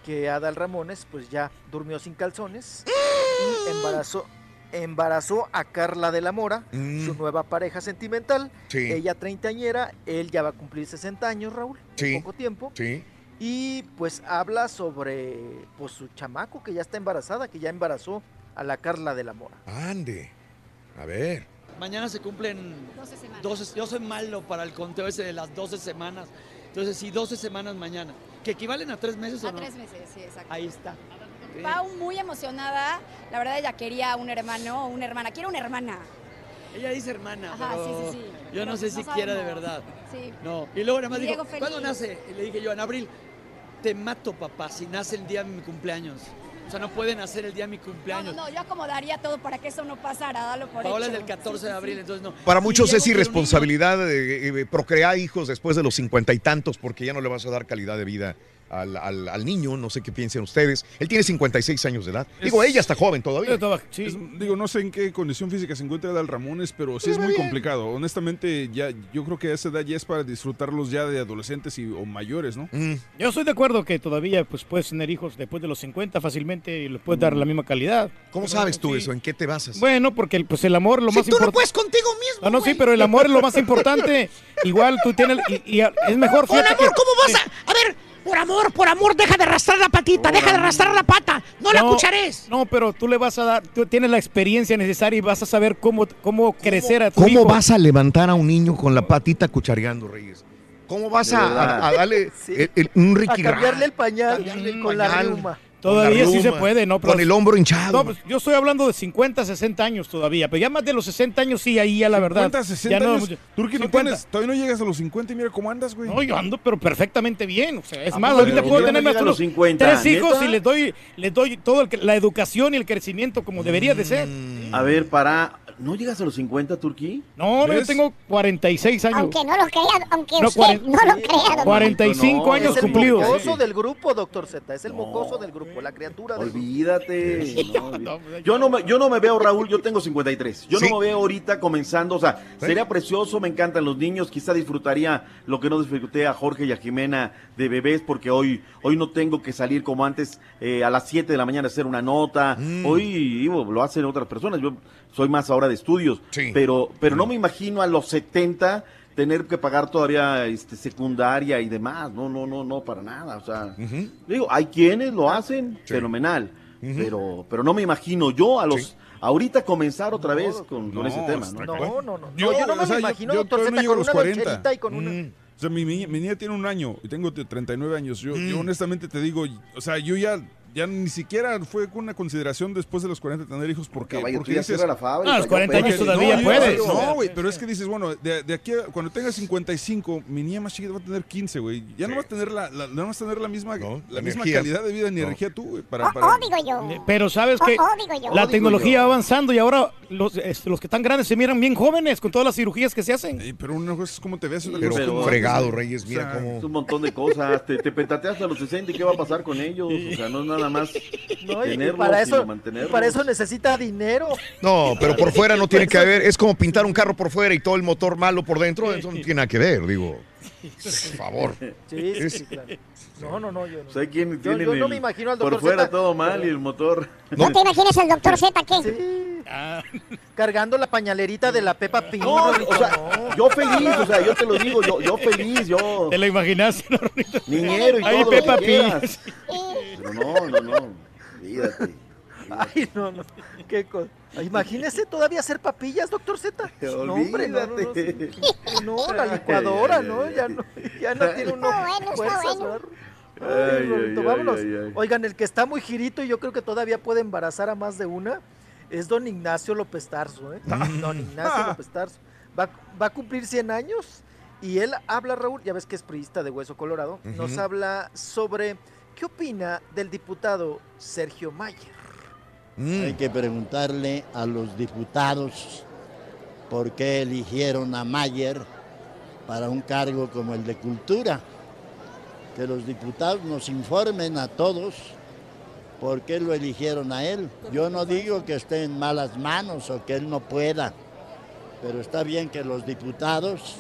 que Adal Ramones pues ya durmió sin calzones <gasps> y embarazó, embarazó a Carla de la Mora, Mm. su nueva pareja sentimental. Sí. Ella treintañera, él ya va a cumplir 60 años, Raúl, Sí. en poco tiempo. Sí. Y pues habla sobre pues su chamaco que ya está embarazada, que ya embarazó a la Carla de la Mora. Ande. A ver. Mañana se cumplen 12 semanas. 12 yo soy malo para el conteo ese de las 12 semanas. Entonces, sí, 12 semanas mañana. ¿Que equivalen a tres meses o A no? tres meses, sí, exacto. Ahí está. Pau muy emocionada. La verdad ella quería un hermano o una hermana. Quiere una hermana. Ella dice hermana, Ajá, pero sí, sí, sí. yo Pero no sé no si quiera de verdad. Sí. No. Y luego nada más dijo, feliz. ¿cuándo nace? Y le dije yo, en abril, te mato, papá, si nace el día de mi cumpleaños. O sea, no puede nacer el día de mi cumpleaños. no, no, yo acomodaría todo para que eso no pasara, dalo por Paola es hecho. del 14 Sí, pues de sí, abril, sí. entonces no. Para muchos es irresponsabilidad de, eh, procrear hijos después de los cincuenta y tantos porque ya no le vas a dar calidad de vida al, al- al niño, no sé qué piensen ustedes. Él tiene 56 años de edad. Digo, ella está joven todavía. Es- digo, no sé en qué condición física se encuentra Dal Ramones, pero sí es muy complicado. Honestamente, ya yo creo que a esa edad ya es para disfrutarlos ya de adolescentes y, o mayores, ¿no? Mm. Yo estoy de acuerdo que todavía pues puedes tener hijos después de los 50 fácilmente y les puedes dar la misma calidad. ¿Cómo Pero, sabes tú sí. eso? ¿En qué te basas? Bueno, porque el, pues el amor es lo Si más tú no importante. puedes contigo mismo. No, no, sí, pero el amor es lo más importante. <laughs> Igual tú tienes y, y es mejor. Fíjate amor, que- ¿cómo vas a...? A ver, por amor, por amor, deja de arrastrar la patita, deja de arrastrar la pata, no, la cuchares. No, pero tú le vas a dar, tú tienes la experiencia necesaria y vas a saber cómo, cómo crecer a tu ¿Cómo hijo. vas a levantar a un niño con la patita cuchareando, Reyes? ¿Cómo vas a, verdad. a- a darle <laughs> el- el- un Ricky A cambiarle el pañal con la pañal. Todavía sí se puede, ¿no? con el hombro hinchado. No, pues yo estoy hablando de 50, 60 años todavía, pero ya más de los 60 años sí, ahí ya la verdad. 50, 60 ya no, años. Turki, no 50. tienes, todavía no llegas a los 50 y mira cómo andas, güey. No, yo ando pero perfectamente bien. O sea, es ¿A más, poco ahorita puedo tener los los 50, tres hijos ¿neta? y les doy, les doy todo el que- la educación y el crecimiento como debería de ser. A ver, para. ¿No llegas a los 50, Turquí? No, no, yo tengo 46 años. Aunque no lo crea, aunque No, usted no lo crea. don 45 No, años es el cumplidos. mocoso del grupo, doctor Z. Es el mocoso del grupo, la criatura del. Olvídate. no, yo, no me, yo no me veo, Raúl, yo tengo 53. Yo Sí. no me veo ahorita comenzando. O sea, sería precioso, me encantan los niños. Quizá disfrutaría lo que no disfruté a Jorge y a Jimena de bebés, porque hoy, hoy no tengo que salir como antes eh, a las 7 de la mañana a hacer una nota. Mm. Hoy digo, lo hacen otras personas. Yo soy más ahora de estudios. Pero, pero no me imagino a los 70 tener que pagar todavía este, secundaria y demás. No, no, no, no, para nada. O sea, digo, hay quienes lo hacen fenomenal, pero, pero no me imagino yo a los ahorita comenzar otra vez con, con No, ese tema. ¿no? No, no, no. No, yo no me o sea, imagino, yo doctor todavía Z, con los una 40. loncherita y con una... Mm. O sea, mi, niña- mi niña tiene un año y tengo t- 39 años. Yo, Mm. yo honestamente te digo, o sea, yo ya, ya ni siquiera fue con una consideración después de los 40 tener hijos porque, Caballo, porque dices- la fábrica, a los 40 ya años todavía no, puedes. No, güey, pero es que dices, bueno, de, de aquí a cuando tenga 55, mi niña más chiquita va a tener 15, güey. Ya no vas a tener la, la- no vas a tener la misma, la la misma energía. calidad de vida ni No. energía tú, güey, para, para- oh, digo yo. Pero sabes que Oh, oh, digo yo. la tecnología va avanzando y ahora los, este, los que están grandes se miran bien jóvenes con todas las cirugías que se hacen. Eh, pero una cosa es cómo te ves, otra Pero cosa fregado, andas, Reyes, mira o sea, cómo- Es un montón de cosas. Te, te petateas a los 60 y qué va a pasar con ellos. O sea, no es nada más <laughs> No, para sino eso, para eso necesita dinero. No, pero por fuera no tiene que <laughs> haber. Es como pintar un carro por fuera y todo el motor malo por dentro. Eso no tiene nada que ver, digo. Por favor. Sí, sí, Es- sí, claro. No, no, no, yo no. O sea, hay quien Yo- yo no el- me imagino al por doctor fuera Z. todo mal y el motor. ¿No te imaginas el doctor Z qué? Cargando la pañalerita de la Pepa Pig. No, o sea, no. yo feliz, o sea, yo te lo digo, yo, yo feliz, yo Te lo imaginaste, ¿no? niñero y Ay, todo quieras. Pero no, no, no, olvídate. Ay, no, no. Qué cosa. Imagínese todavía hacer papillas, doctor Z. No, hombre, no, no, no. No, la licuadora, ¿no? Ya no, ya no tiene uno Está bueno, está fuerzas, bueno. Vámonos. ay, ay. Oigan, el que está muy girito y yo creo que todavía puede embarazar a más de una es don Ignacio López Tarso, ¿eh? <laughs> Don Ignacio López Tarso. Va, va a cumplir 100 años y él habla, Raúl, ya ves que es priista de Hueso Colorado, nos habla sobre qué opina del diputado Sergio Mayer. Mm. Hay que preguntarle a los diputados por qué eligieron a Mayer para un cargo como el de cultura. Que los diputados nos informen a todos por qué lo eligieron a él. Yo no digo que esté en malas manos o que él no pueda, pero está bien que los diputados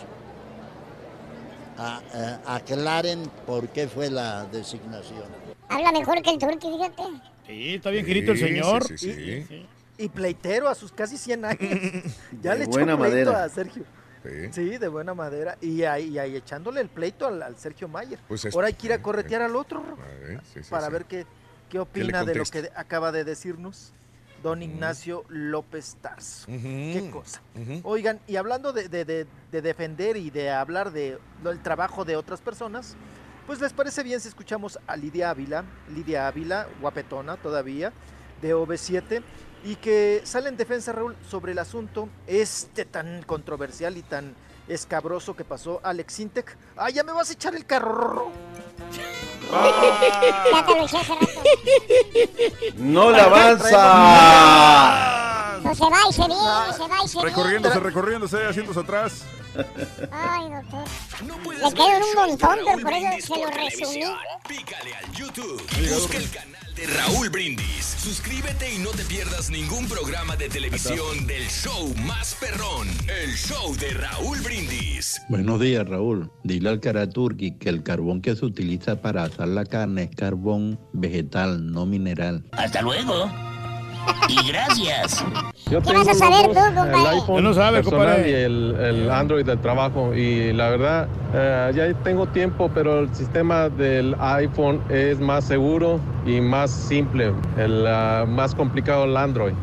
a- eh, aclaren por qué fue la designación. Habla mejor que el turqui, fíjate. Sí, está bien girito el señor. Sí, sí, sí. Sí. Y pleitero a sus casi 100 años. <laughs> Ya De le echó buena pleito madera. a Sergio. Sí. Sí, de buena madera. Y ahí, y ahí echándole el pleito al, al Sergio Mayer. Pues es- Ahora hay que ir a corretear al otro sí, sí, para ver qué, qué opina de lo que acaba de decirnos don Ignacio López Tarso. Qué cosa. Oigan, y hablando de, de- de- de defender y de hablar de lo- el trabajo de otras personas, pues les parece bien si escuchamos a Lidia Ávila, Lidia Ávila, guapetona todavía, de OV7, y que sale en defensa, Raúl, sobre el asunto este tan controversial y tan escabroso que pasó Alex Intec. ¡Ah, ya me vas a echar el carro! Ya te lo eché hace rato. No le avanza. No se va y se viene, se va y se viene. Recorriéndose, recorriéndose, asientos atrás. Ay, doctor. Le quedan un montón, pero por eso se lo resumí. Pícale al YouTube. Busca el canal de Raúl Brindis. Suscríbete y no te pierdas ningún programa de televisión del show más perrón. El show de Raúl Brindis. Buenos días, Raúl. Dile al Karaturki que el carbón que se utiliza para asar la carne es carbón vegetal, no mineral. Hasta luego. Y gracias. Yo ¿Qué vas a saber tú, el compadre? iPhone no sabe, compadre. y el, el Android del trabajo y la verdad eh, ya tengo tiempo pero el sistema del iPhone es más seguro y más simple el ah, más complicado el Android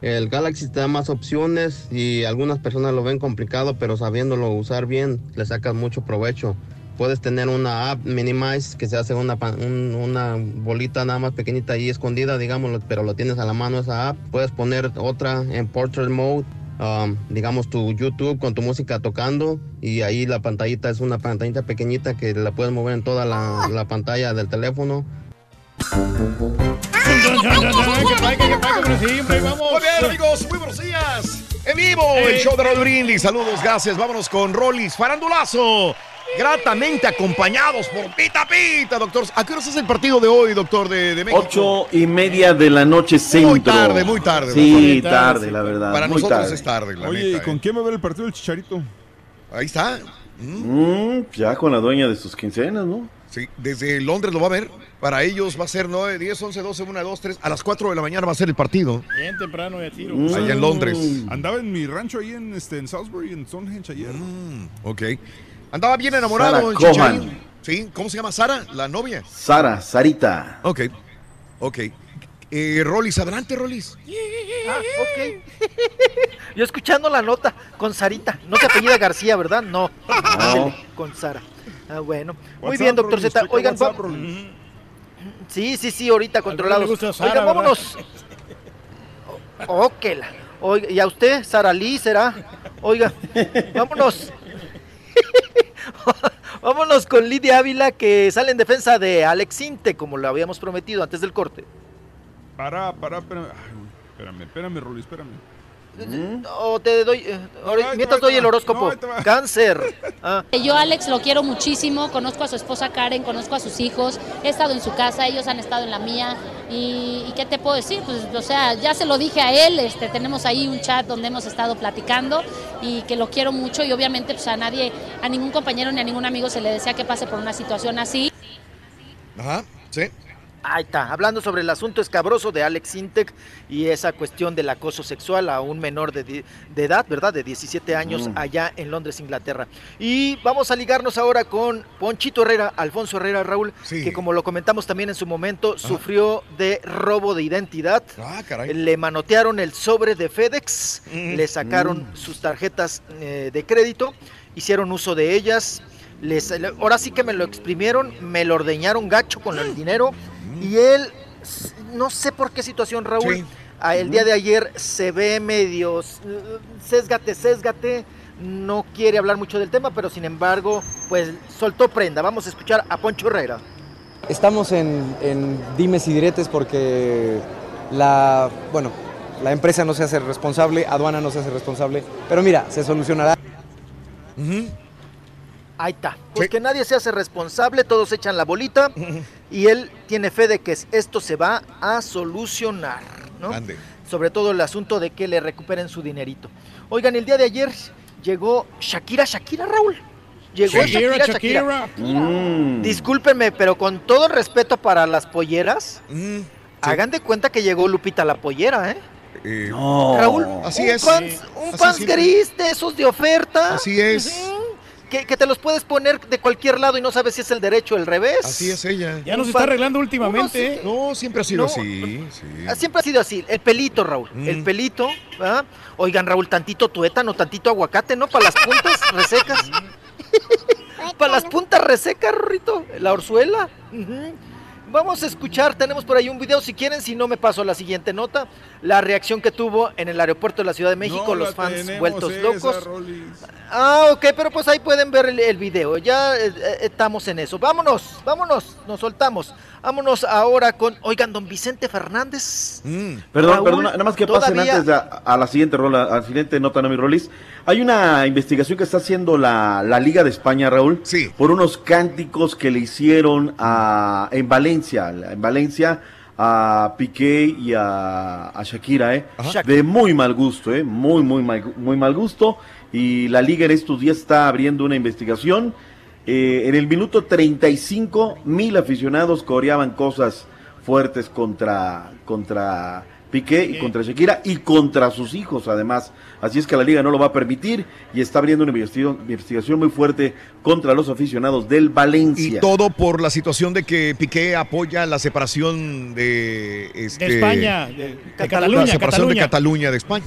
El Galaxy te da más opciones y algunas personas lo ven complicado, pero sabiéndolo usar bien, le sacas mucho provecho. Puedes tener una app Minimize que se hace una, un- una bolita nada más pequeñita ahí escondida, digamos, pero lo tienes a la mano esa app. Puedes poner otra en Portrait Mode, um, digamos tu YouTube con tu música tocando y ahí la pantallita es una pantallita pequeñita que la puedes mover en toda la, la pantalla del teléfono. Muy bien, amigos, muy buenos días. En vivo, el show de Raúl Brindis. Saludos, gracias. Vámonos con Rollis Farandulazo. Gratamente acompañados por Pita Pita, doctor. ¿A qué hora es el partido de hoy, doctor, de, de México? Ocho y media de la noche centro. Muy tarde, muy tarde. Sí, tarde, la verdad. Para muy nosotros tarde. es tarde, la Oye, neta, ¿y con ¿eh? quién va a ver el partido del Chicharito? Ahí está. Mm, ya con la dueña de sus quincenas, ¿no? Sí, desde Londres lo va a ver. Para ellos va a ser 9, 10, 11, 12, 1, 2, 3. A las 4 de la mañana va a ser el partido. Bien temprano y a tiro. Mm. Allá en Londres. Andaba en mi rancho ahí en, este, en Salisbury, en Stonehenge ayer. Mm, ok. Andaba bien enamorado, Chicharín. Cohan. Sí, ¿cómo se llama Sara? La novia. Sara, Sarita. Ok. Ok. Eh, Rolis, adelante, Rolis. Ah, ok. Yo escuchando la nota con Sarita. No se apellida García, ¿verdad? No. No. Con Sara. Ah, bueno. Muy WhatsApp, bien, doctor Z. Oigan, WhatsApp, va-. Sí, sí, sí, ahorita controlados. Sara, Oigan, vámonos. Oh, que la- Oiga, ¿y a usted, Sara Lee, será? Oiga, vámonos. <laughs> vámonos con Lidia Ávila, que sale en defensa de Alex Inte, como lo habíamos prometido antes del corte. Para, para, espérame. Ay, espérame, espérame, Rolly, espérame. O te doy, eh, mientras doy el horóscopo. Cáncer. <laughs> Ah, Yo Alex lo quiero muchísimo, conozco a su esposa Karen, conozco a sus hijos, he estado en su casa, ellos han estado en la mía y, y ¿qué te puedo decir? Pues o sea, ya se lo dije a él, este, tenemos ahí un chat donde hemos estado platicando y que lo quiero mucho y obviamente pues a nadie, a ningún compañero ni a ningún amigo se le desea que pase por una situación así. Ajá, sí. Ahí está, hablando sobre el asunto escabroso de Alex Intec y esa cuestión del acoso sexual a un menor de, de edad, ¿verdad? De 17 años Mm. allá en Londres, Inglaterra. Y vamos a ligarnos ahora con Ponchito Herrera, Alfonso Herrera, Raúl, Sí. que como lo comentamos también en su momento, sufrió de robo de identidad. Ah, caray. Le manotearon el sobre de FedEx, Mm. le sacaron sus tarjetas eh, de crédito, hicieron uso de ellas. Les, ahora sí que me lo exprimieron, me lo ordeñaron gacho con el dinero y él, no sé por qué situación, Raúl, Sí. a- el día de ayer se ve medio s- sésgate, sésgate, no quiere hablar mucho del tema, pero sin embargo, pues soltó prenda. Vamos a escuchar a Poncho Herrera. Estamos en, en dimes y diretes porque la, bueno, la empresa no se hace responsable, aduana no se hace responsable, pero mira, se solucionará. Ahí está. Pues que nadie se hace responsable, todos echan la bolita <laughs> y él tiene fe de que es- esto se va a solucionar, ¿no? Ande. Sobre todo el asunto de que le recuperen su dinerito. Oigan, el día de ayer llegó Shakira, Shakira, Raúl. Llegó Shakira, Shakira, Shakira. Shakira. Mm. Discúlpenme, pero con todo el respeto para las polleras, Mm, hagan de cuenta que llegó Lupita la pollera, ¿eh? eh, No. Raúl, Así un es. pants, Sí. un Así pants gris de esos de oferta. Así es. Que, que te los puedes poner de cualquier lado y no sabes si es el derecho o el revés. Así es ella. Ya nos está arreglando últimamente. sí- ¿eh? No, siempre ha sido No. así. sí. Ah, Siempre ha sido así, el pelito, Raúl, Mm. el pelito, ¿verdad? Oigan, Raúl, tantito tuétano, tantito aguacate, ¿no? Para las puntas <laughs> resecas. Para las puntas resecas, Rorrito, la orzuela. Ujú. Vamos a escuchar, tenemos por ahí un video, si quieren, si no me paso a la siguiente nota, la reacción que tuvo en el aeropuerto de la Ciudad de México, No los fans tenemos vueltos esa, locos. Rolis. Ah, ok, pero pues ahí pueden ver el, el video. Ya eh, eh, estamos en eso. Vámonos, vámonos, nos soltamos. Vámonos ahora con, oigan, don Vicente Fernández. Perdón, Raúl, perdón, nada más que pasen todavía- antes de a, a la siguiente rola, a la siguiente nota, no mi Rolis. Hay una investigación que está haciendo la, la Liga de España, Raúl, por unos cánticos que le hicieron a, en Valencia, en Valencia a Piqué y a, a Shakira, ¿eh? Ajá. De muy mal gusto, ¿eh? Muy, muy mal, muy mal gusto. Y la Liga en estos días está abriendo una investigación. Eh, en el minuto 35, mil aficionados coreaban cosas fuertes contra, contra Piqué y contra Shakira y contra sus hijos además. Así es que la liga no lo va a permitir y está abriendo una investigación, muy fuerte contra los aficionados del Valencia. Y todo por la situación de que Piqué apoya la separación de, este, De España, de, de la Cataluña, separación de Cataluña. Cataluña de España.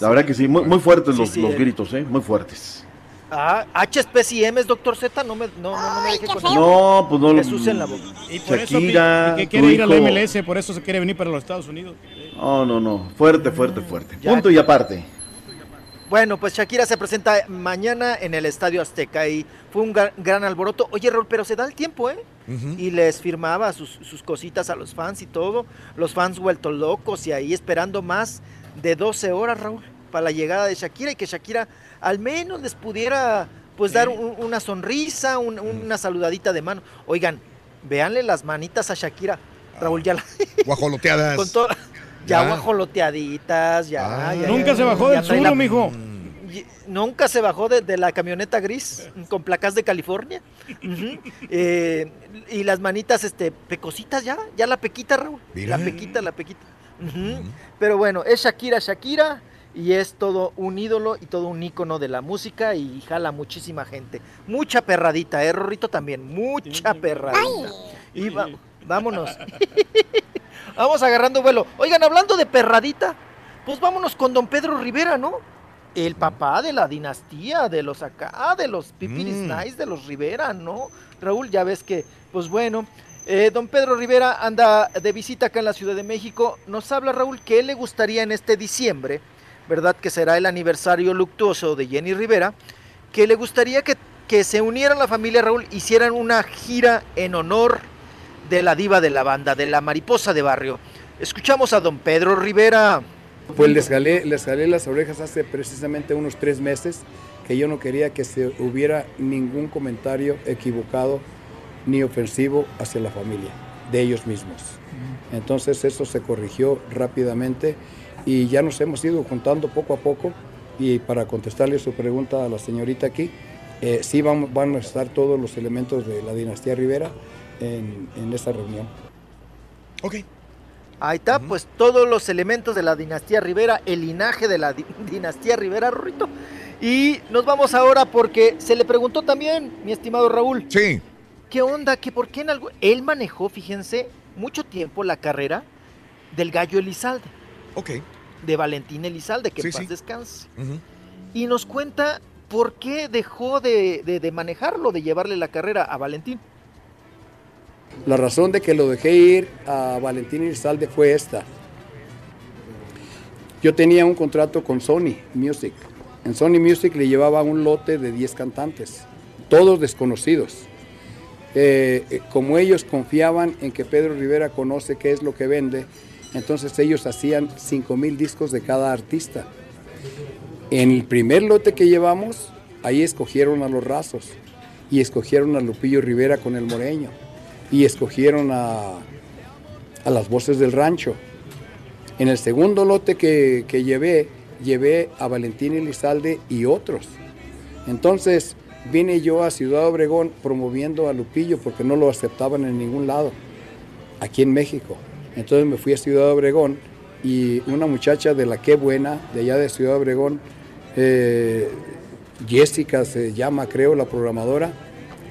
La verdad que sí, muy, muy fuertes los, los gritos, ¿eh? Muy fuertes. Ah, HSPCMs, doctor Z, no me, no, no, no me deje con No, pues no lo- Jesús en la boca. Y por eso Shakira, Pi- que quiere ir a la hijo. MLS, por eso se quiere venir para los Estados Unidos. No, no, no. Fuerte, fuerte, fuerte. Ya. Punto y aparte. Bueno, pues Shakira se presenta mañana en el Estadio Azteca y fue un gran, gran alboroto. Oye, Raúl, pero se da el tiempo, ¿eh? Y les firmaba sus, sus cositas a los fans y todo. Los fans vueltos locos y ahí esperando más de 12 horas, Raúl, para la llegada de Shakira y que Shakira al menos les pudiera pues dar un- una sonrisa, un- una saludadita de mano. Oigan, véanle las manitas a Shakira. Raúl, ya la... <laughs> Guajoloteadas. Con ya Ya. guajoloteaditas, ya, ya, Nunca ya, se bajó del sur, la- mijo. Nunca se bajó de, de la camioneta gris con placas de California. Eh, y las manitas, este, pecositas ya, ya la pequita, Raúl. Mira. La pequita, la pequita. Pero bueno, es Shakira, Shakira. Y es todo un ídolo y todo un ícono de la música y jala muchísima gente. Mucha perradita, ¿eh, Rorrito? También, mucha perradita. Y va- vámonos. <laughs> Vamos agarrando vuelo. Oigan, hablando de perradita, pues vámonos con don Pedro Rivera, ¿no? El papá de la dinastía, de los acá, de los Pipiris Mm. Nice, de los Rivera, ¿no? Raúl, ya ves que, pues bueno, eh, don Pedro Rivera anda de visita acá en la Ciudad de México. Nos habla Raúl que él le gustaría en este diciembre, ¿verdad? Que será el aniversario luctuoso de Jenny Rivera, que le gustaría que, que se uniera la familia Raúl, hicieran una gira en honor de la diva de la banda, de la mariposa de barrio. Escuchamos a don Pedro Rivera. Pues les jalé, les jalé las orejas hace precisamente unos tres meses que yo no quería que se hubiera ningún comentario equivocado ni ofensivo hacia la familia, de ellos mismos. Entonces eso se corrigió rápidamente y ya nos hemos ido juntando poco a poco y para contestarle su pregunta a la señorita aquí, eh, sí vamos, van a estar todos los elementos de la dinastía Rivera en, en esta reunión. Ok. Ahí está, pues todos los elementos de la dinastía Rivera, el linaje de la di- dinastía Rivera, Rorrito. Y nos vamos ahora porque se le preguntó también, mi estimado Raúl. Sí. ¿Qué onda? ¿Que por qué en algo? Él manejó, fíjense, mucho tiempo la carrera del gallo Elizalde. Ok. De Valentín Elizalde, que Sí, en paz sí. descanse. Y nos cuenta por qué dejó de, de- de manejarlo, de llevarle la carrera a Valentín. La razón de que lo dejé ir a Valentín Irzalde fue esta. Yo tenía un contrato con Sony Music. En Sony Music le llevaba un lote de 10 cantantes, todos desconocidos. Eh, eh, como ellos confiaban en que Pedro Rivera conoce qué es lo que vende, entonces ellos hacían 5 mil discos de cada artista. En el primer lote que llevamos, ahí escogieron a los rasos y escogieron a Lupillo Rivera con el Moreño y escogieron a, a las voces del rancho. En el segundo lote que, que llevé, llevé a Valentín Elizalde y otros. Entonces vine yo a Ciudad Obregón promoviendo a Lupillo porque no lo aceptaban en ningún lado, aquí en México. Entonces me fui a Ciudad Obregón y una muchacha de la que buena, de allá de Ciudad Obregón, eh, Jessica se llama, creo, la programadora.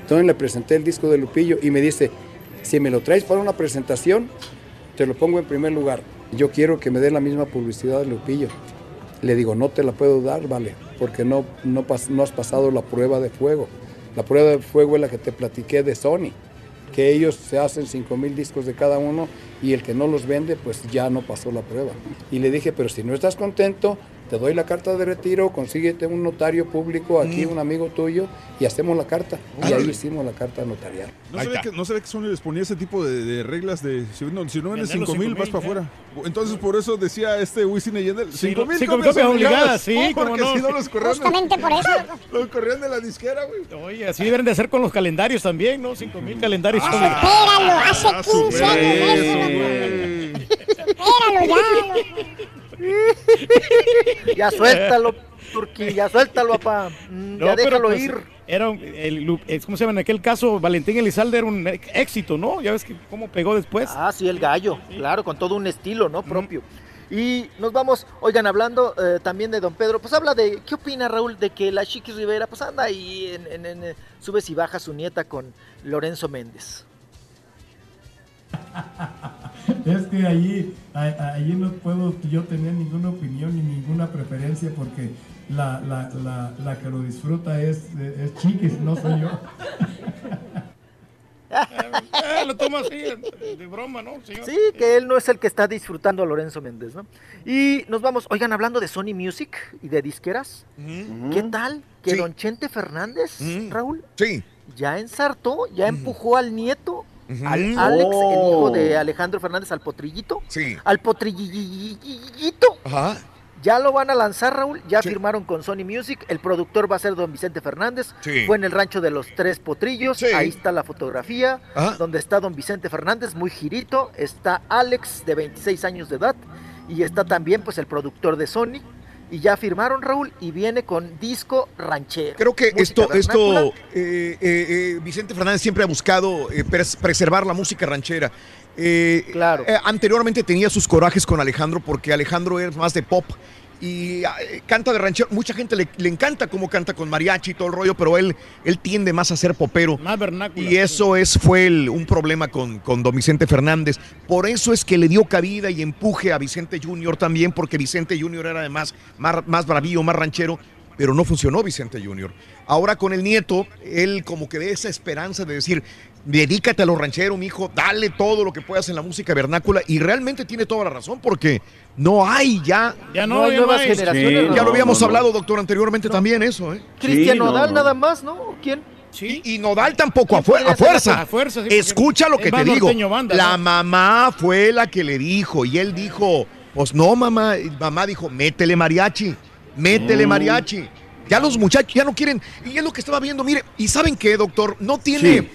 Entonces le presenté el disco de Lupillo y me dice, si me lo traes para una presentación, te lo pongo en primer lugar. Yo quiero que me dé la misma publicidad de Lupillo. Le digo, no te la puedo dar, vale, porque no, no, no has pasado la prueba de fuego. La prueba de fuego es la que te platiqué de Sony. que ellos se hacen 5 mil discos de cada uno y el que no los vende, pues ya no pasó la prueba. Y le dije, pero si no estás contento, te doy la carta de retiro, consíguete un notario público aquí, Mm. un amigo tuyo, y hacemos la carta. Y ahí hicimos la carta notarial. No se, ve que, no se ve que Sony les ponía ese tipo de, de reglas de si no, si no los 5 mil 5,000, vas para afuera. Entonces por eso decía este Wisin y Yandel, Sí, 5 mil cinco mil copias obligadas. obligadas, sí, Oh, porque no. si no los corrían. de- Justamente por eso. <laughs> Los corrían de la disquera, güey. Oye, así deben de hacer con los calendarios también, ¿no? 5 mil calendarios. Espéralo, hace Ah, 15 años de eso. Espéralo ya. <laughs> Ya suéltalo, Turquía, ya suéltalo, papá. Mm, No, ya déjalo pues, ir. Era un- el, eh, ¿cómo se llama? En aquel caso, Valentín Elizalde era un éxito, ¿no? Ya ves que cómo pegó después. Ah, sí, el gallo, claro, con todo un estilo, ¿no? Propio. Y nos vamos, oigan, hablando eh, también de Don Pedro, pues habla de, ¿qué opina Raúl de que la Chiquis Rivera, pues anda ahí en, en- en, eh, subes y baja su nieta con Lorenzo Méndez? <laughs> Es que allí, allí no puedo yo tener ninguna opinión ni ninguna preferencia porque la, la, la, la que lo disfruta es, es Chiquis, no soy yo. <laughs> Eh, lo toma así, de broma, ¿no, señor? Sí, que él no es el que está disfrutando a Lorenzo Méndez, ¿no? Y nos vamos, oigan, hablando de Sony Music y de disqueras, ¿qué tal que Sí. Don Chente Fernández, Raúl? Sí. Ya ensartó, ya empujó al nieto, Al Alex, el hijo Oh. de Alejandro Fernández, al potrillito. Sí. Al potrillito. Ajá. Ya lo van a lanzar, Raúl. Ya firmaron con Sony Music. El productor va a ser don Vicente Fernández. Sí. Fue en el rancho de los tres potrillos. Ahí está la fotografía. Ajá. Donde está don Vicente Fernández, muy girito. Está Alex, de 26 años de edad. Y está también, pues, el productor de Sony. Y ya firmaron, Raúl. Y viene con disco ranchero. Creo que esto, esto eh, eh, eh, Vicente Fernández siempre ha buscado eh, pres- preservar la música ranchera. Eh, anteriormente tenía sus corajes con Alejandro porque Alejandro es más de pop y eh, canta de ranchero. Mucha gente le, le encanta cómo canta con mariachi y todo el rollo, pero él, él tiende más a ser popero. Más vernáculo. Y eso es, fue el- un problema con, con don Vicente Fernández. Por eso es que le dio cabida y empuje a Vicente Junior también, porque Vicente Junior era además más, más bravío, más ranchero, pero no funcionó Vicente Junior. Ahora con el nieto, él como que de esa esperanza de decir, dedícate a lo ranchero, mijo, dale todo lo que puedas en la música vernácula. Y realmente tiene toda la razón, porque no hay ya. Ya no, No hay nuevas generaciones, ya no, lo habíamos no, no. hablado, doctor, anteriormente también eso, ¿eh? Cristian Nodal, nada más, ¿no? ¿Quién? Y, y Nodal tampoco, a, fuerza. A fuerza, sí, Escucha lo que te digo. banda, la ¿no? mamá fue la que le dijo y él dijo, pues no, mamá. Y mamá dijo, métele mariachi, métele Mm. mariachi. Ya los muchachos ya no quieren. Y es lo que estaba viendo, mire. ¿Y saben qué, doctor? No tiene...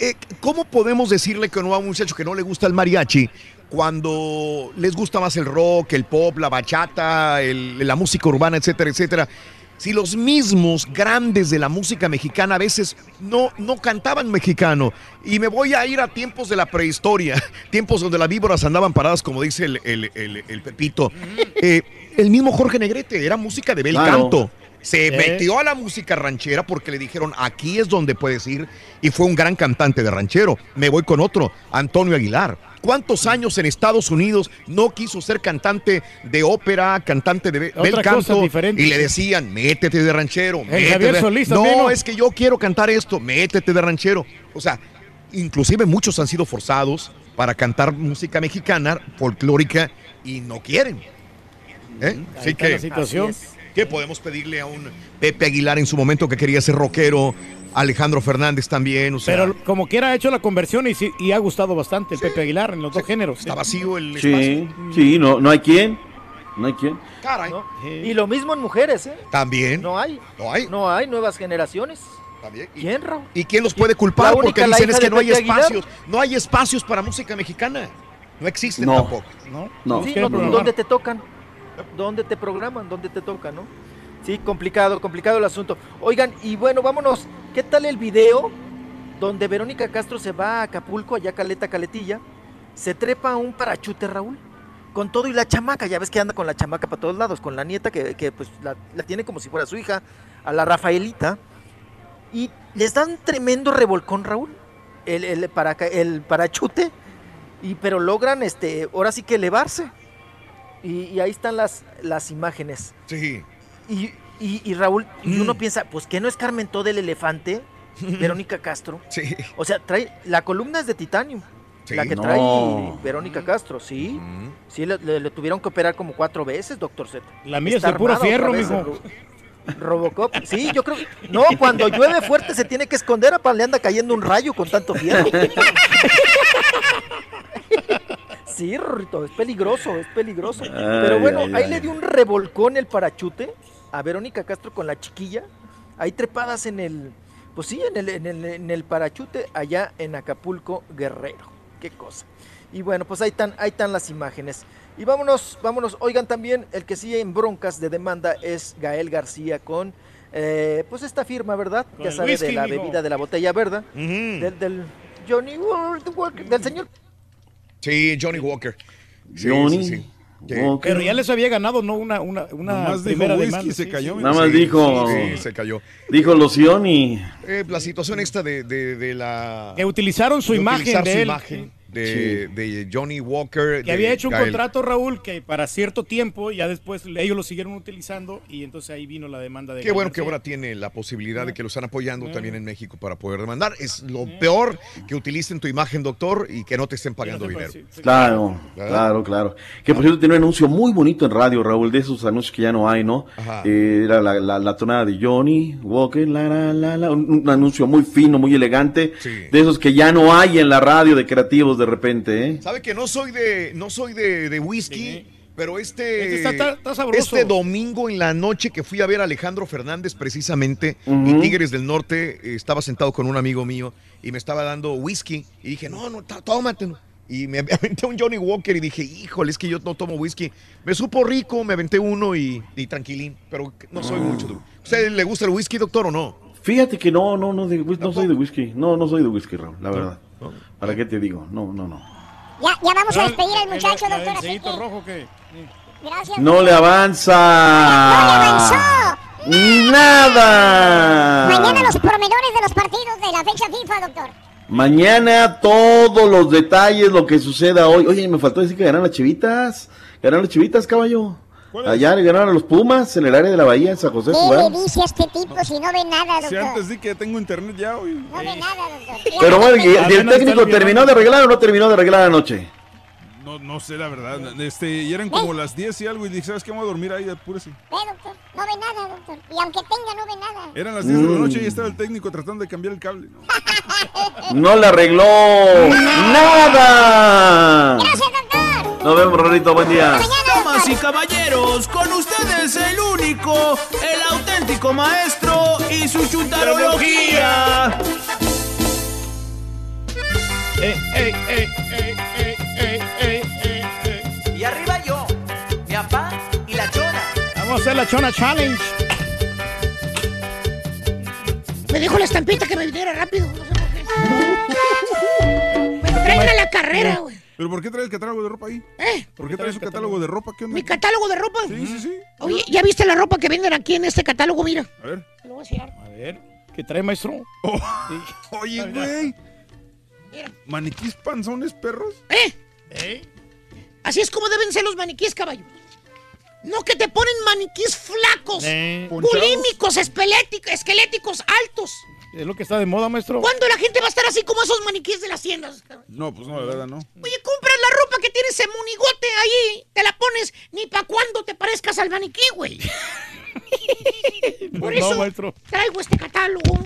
Eh, ¿Cómo podemos decirle que no a un muchacho que no le gusta el mariachi cuando les gusta más el rock, el pop, la bachata, el- la música urbana, etcétera, etcétera? Si los mismos grandes de la música mexicana a veces no, no cantaban mexicano. Y me voy a ir a tiempos de la prehistoria, <laughs> tiempos donde las víboras andaban paradas, como dice el, el- el- el Pepito. Eh, el mismo Jorge Negrete, era música de bel Claro. canto. Se Eh. metió a la música ranchera porque le dijeron, aquí es donde puedes ir. Y fue un gran cantante de ranchero. Me voy con otro, Antonio Aguilar. ¿Cuántos años en Estados Unidos no quiso ser cantante de ópera, cantante de Otra bel cosa canto? diferente, Y le decían, métete de ranchero. métete Javier de-". Solís no, ¿no? es que yo quiero cantar esto, métete de ranchero. O sea, inclusive muchos han sido forzados para cantar música mexicana, folclórica, y no quieren. ¿Eh? Así que, la situación. Así. ¿Qué podemos pedirle a un Pepe Aguilar en su momento que quería ser rockero? Alejandro Fernández también, o sea, Pero como quiera ha hecho la conversión y, sí- y ha gustado bastante el Pepe Aguilar en los dos géneros. Está vacío el Sí, sí, no, no hay quien. No hay quien. Caray. ¿no? Y lo mismo en mujeres, ¿eh? También. No hay. No hay. No hay nuevas generaciones. También. ¿Quién, Raúl? ¿Y quién los puede culpar? Porque dicen es que no hay Pepe Aguilar. espacios. No hay espacios para música mexicana. No existen No. tampoco. No. Sí, no. ¿dónde te tocan? ¿Dónde te programan? ¿Dónde te tocan, no? Sí, complicado, complicado el asunto. Oigan, y bueno, vámonos. ¿Qué tal el video donde Verónica Castro se va a Acapulco, allá Caleta, Caletilla? Se trepa a un parachute, Raúl. Con todo y la chamaca, ya ves que anda con la chamaca para todos lados, con la nieta que, que, pues la, tiene como si fuera su hija, a la Rafaelita. Y les dan tremendo revolcón, Raúl, el, el, paraca- el parachute, y, pero logran, este, ahora sí que elevarse. Y, y ahí están las, las imágenes. Sí. Y, y- y Raúl, y Mm. uno piensa, pues que no es Carmen todo el elefante, <laughs> Verónica Castro. Sí. O sea, trae la columna es de titanio. Sí. la que No. trae Verónica Castro, sí. Sí, le, le- le tuvieron que operar como cuatro veces, doctor Z. La mía es Está de puro fierro, mijo. Ro- Robocop, sí, yo creo. No, cuando llueve fuerte se tiene que esconder, apa, le anda cayendo un rayo con tanto fierro. <laughs> Sí, Rorrito, es peligroso, es peligroso. Ay, Pero bueno, ay, ahí ay. le dio un revolcón el parachute a Verónica Castro con la chiquilla, ahí trepadas en el, pues sí, en el, en el, en el parachute allá en Acapulco, Guerrero. Qué cosa. Y bueno, pues ahí están, ahí están las imágenes. Y vámonos, vámonos. Oigan también, el que sigue en broncas de demanda es Gael García con, eh, pues esta firma, ¿verdad? Con ya sabe, whisky, de la bebida de la botella verde, del, del Johnny Walker, del señor Sí, Johnny Walker. Sí, Johnny sí, sí. Walker. Pero ya les había ganado, ¿no? Una, una, una dijo primera whisky demanda. y se cayó, sí. Nada más Sí, dijo. se cayó. Dijo Loción Eh, la situación esta de, de, de la... Que utilizaron su de imagen de su él. imagen de, de Johnny Walker. Que había hecho un Gael. contrato, Raúl, que para cierto tiempo, ya después ellos lo siguieron utilizando y entonces ahí vino la demanda de Qué bueno que ahora tiene la posibilidad de que lo están apoyando también en México para poder demandar. Es lo peor que utilicen tu imagen, doctor, y que no te estén pagando dinero. Claro, ¿Verdad? claro, claro. Que por cierto tiene un anuncio muy bonito en radio, Raúl, de esos anuncios que ya no hay, ¿no? Ajá. Eh, era la, la, la tonada de Johnny Walker, la, la, la, la, un, un anuncio muy fino, muy elegante, Sí. de esos que ya no hay en la radio de creativos de repente, ¿eh? ¿Sabe que no soy de, no soy de, de whisky? Pero este, Este está- sabroso. este domingo en la noche que fui a ver a Alejandro Fernández precisamente y Tigres del Norte, estaba sentado con un amigo mío y me estaba dando whisky y dije, no, no, tó- tómatelo. Y me <laughs> aventé un Johnny Walker y dije, híjole, es que yo no tomo whisky. Me supo rico, me aventé uno y, y tranquilín, pero no soy mucho de ¿Usted le gusta el whisky, doctor, o no? Fíjate que no, no, no, de- no soy de whisky, no, no soy de whisky, Raúl, la verdad. ¿Para qué te digo? No, no, no. Ya, ya vamos a despedir al el- muchacho, el- el doctor. Sellito que, rojo que... gracias. No le avanza. Nada. Mañana los pormenores de los partidos de la fecha FIFA, doctor. Mañana todos los detalles, lo que suceda hoy. Oye, me faltó decir que ganaron las chivitas. Ganaron las chivitas, caballo. Allá le ganaron a los Pumas en el área de la Bahía, en San José. ¿Qué le dice a este tipo si no ve nada, Si doctor? antes di que tengo internet ya hoy. No ve nada, doctor. <laughs> Pero bueno, ¿y el, y el Apenas técnico terminó de arreglar o no terminó de arreglar anoche? No, no sé la verdad. Este, y eran como las 10 y algo y dije, ¿sabes qué? Voy a dormir ahí, apúrese. Ve, doctor. No ve nada, doctor. Y aunque tenga, no ve nada. Eran las 10 de la noche y Mm. estaba el técnico tratando de cambiar el cable. ¿no? <laughs> No le arregló <laughs> nada. Gracias, doctor. Nos vemos, Rorito. Buen día. Damas y caballeros, con ustedes el único, el auténtico maestro y su chutarología. Eh, eh, eh, y arriba yo, mi papá y la chona. Vamos a hacer la chona challenge. Me dijo la estampita que me viniera rápido. No sé por qué. Me la carrera, güey. ¿Pero por qué traes el catálogo de ropa ahí? ¿Eh? ¿Por qué traes su catálogo de ropa? ¿Qué onda? ¿Mi catálogo de ropa? Sí, sí, sí. Oye, ¿ya viste la ropa que venden aquí en este catálogo? Mira. A ver. Lo voy a enseñar. A ver, ¿qué trae, maestro? <laughs> Oye, güey. Mira. ¿Maniquís panzones, perros? ¿Eh? Así es como deben ser los maniquíes, caballo. No que te ponen maniquíes flacos, Eh. bulímicos, esqueléticos, altos. Es lo que está de moda, maestro. ¿Cuándo la gente va a estar así como esos maniquíes de las tiendas? No, pues no, la verdad no. Oye, compras la ropa que tiene ese monigote ahí, te la pones ni pa' cuando te parezcas al maniquí, güey. <laughs> Por No, eso maestro. traigo este catálogo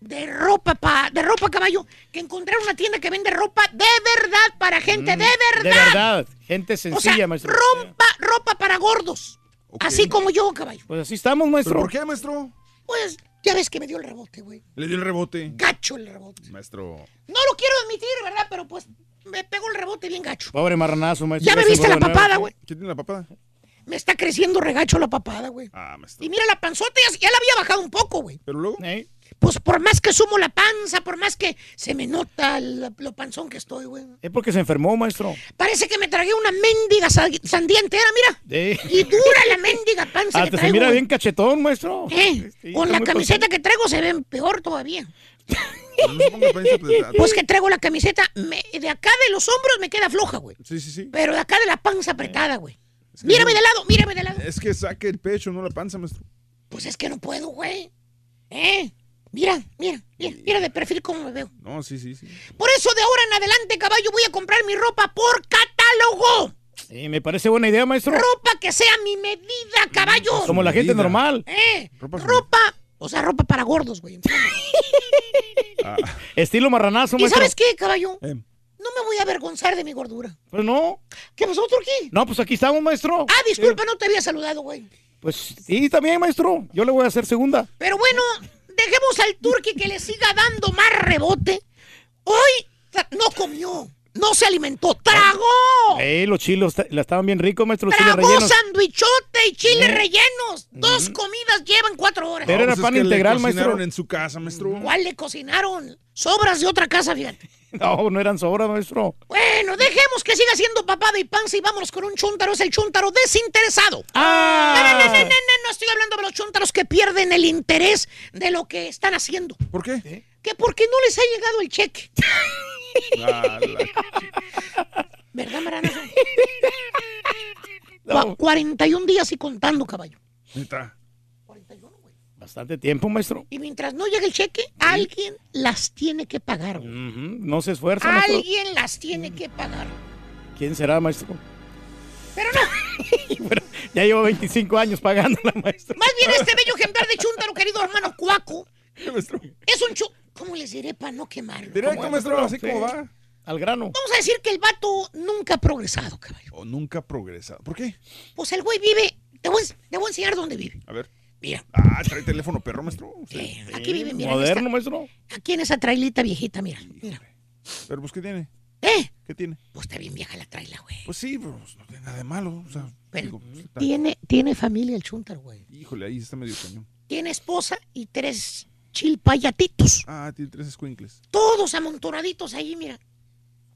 de ropa pa, de ropa caballo, que encontré en una tienda que vende ropa de verdad para gente de Mm, De verdad. verdad. Gente O sencilla, sea, maestro. ropa, ropa para gordos. Así como yo, caballo. Pues así estamos, maestro. ¿Pero por qué, maestro? Pues ya ves que me dio el rebote, güey. Le dio el rebote. Gacho el rebote. Maestro. No lo quiero admitir, ¿verdad? Pero pues me pegó el rebote bien gacho. Pobre marranazo, maestro. Ya me viste la papada, güey. ¿Qué tiene la papada? Me está creciendo regacho la papada, güey. Ah, maestro. Y mira la panzota, ya, ya la había bajado un poco, güey. ¿Pero luego? ¿Eh? Pues por más que sumo la panza, por más que se me nota lo panzón que estoy, güey. Es porque se enfermó, maestro. Parece que me tragué una mendiga sa- sandía entera, mira. Y dura la mendiga panza que Hasta se traigo. mira güey. bien cachetón, maestro. Eh, Sí, con la camiseta que traigo se ven peor todavía. Se apretada. <laughs> Pues que traigo la camiseta, me- de acá de los hombros me queda floja, güey. Sí, sí, sí. Pero de acá de la panza apretada, güey. Mírame de lado, mírame de lado. Es que saque el pecho, no la panza, maestro. Pues es que no puedo, güey. ¿Eh? Mira, mira, mira, mira de perfil cómo me veo. No, sí, sí, sí. Por eso de ahora en adelante, caballo, voy a comprar mi ropa por catálogo. Sí, me parece buena idea, maestro. Ropa que sea mi medida, caballo. Como la gente normal. Eh, ropa, o sea, ropa para gordos, güey. <laughs> Estilo marranazo, ¿Y maestro. sabes qué, caballo? Eh. No me voy a avergonzar de mi gordura. Pues no. ¿Qué pasó, Turquí? No, pues aquí estamos, maestro. Ah, disculpa, no te había saludado, güey. Pues sí, también, maestro. Yo le voy a hacer segunda. Pero bueno, dejemos al Turqui que le siga dando más rebote. Hoy no comió, no se alimentó, tragó. Eh, los chilos ta- la estaban bien ricos, maestro, los chiles Tragó sandwichote y chiles Eh. rellenos. Dos comidas llevan cuatro horas. Pero era es pan le integral, cocinaron maestro. en su casa, maestro. ¿Cuál le cocinaron? Sobras de otra casa, fíjate. <laughs> No, no eran sobras, maestro. Bueno, dejemos que siga siendo papada y panza y vámonos con un chúntaro. Es el chúntaro desinteresado. Ah. No, no, no, no, no, no, no estoy hablando de los chúntaros que pierden el interés de lo que están haciendo. ¿Por qué? Que porque no les ha llegado el cheque. Ah, <laughs> ¿Verdad, Maranazo? <laughs> Cua- 41 días y contando, caballo. Neta. Bastante tiempo, maestro. Y mientras no llegue el cheque, alguien las tiene que pagar. No se esfuerza, maestro. Alguien las tiene que pagar. ¿Quién será, maestro? Pero no. <laughs> Ya llevo 25 años pagándola, maestro. Más bien este bello ejemplar de chúntaro, querido hermano Cuaco. Es un chu... ¿Cómo les diré para no quemarlo? Directo, ¿Cómo es, maestro, maestro? así como va. Al grano. Vamos a decir que el vato nunca ha progresado, caballo. O nunca ha progresado. ¿Por qué? Pues el güey vive... Te voy, te voy a enseñar dónde vive. A ver. Mira. Ah, trae teléfono perro, maestro. Sí. Aquí vive, mira. Moderno, esta- maestro. Aquí en esa trailita viejita, mira. Mira. Pero pues, ¿qué tiene? ¿Eh? ¿Qué tiene? Pues está bien vieja la traila, güey. Pues sí, pero pues, no tiene nada de malo. O sea, digo, pues, está- Tiene, tiene familia el chúntaro, güey. Híjole, ahí está medio cañón. Tiene esposa y tres chilpayatitos. Ah, tiene tres escuincles. Todos amontonaditos ahí, mira.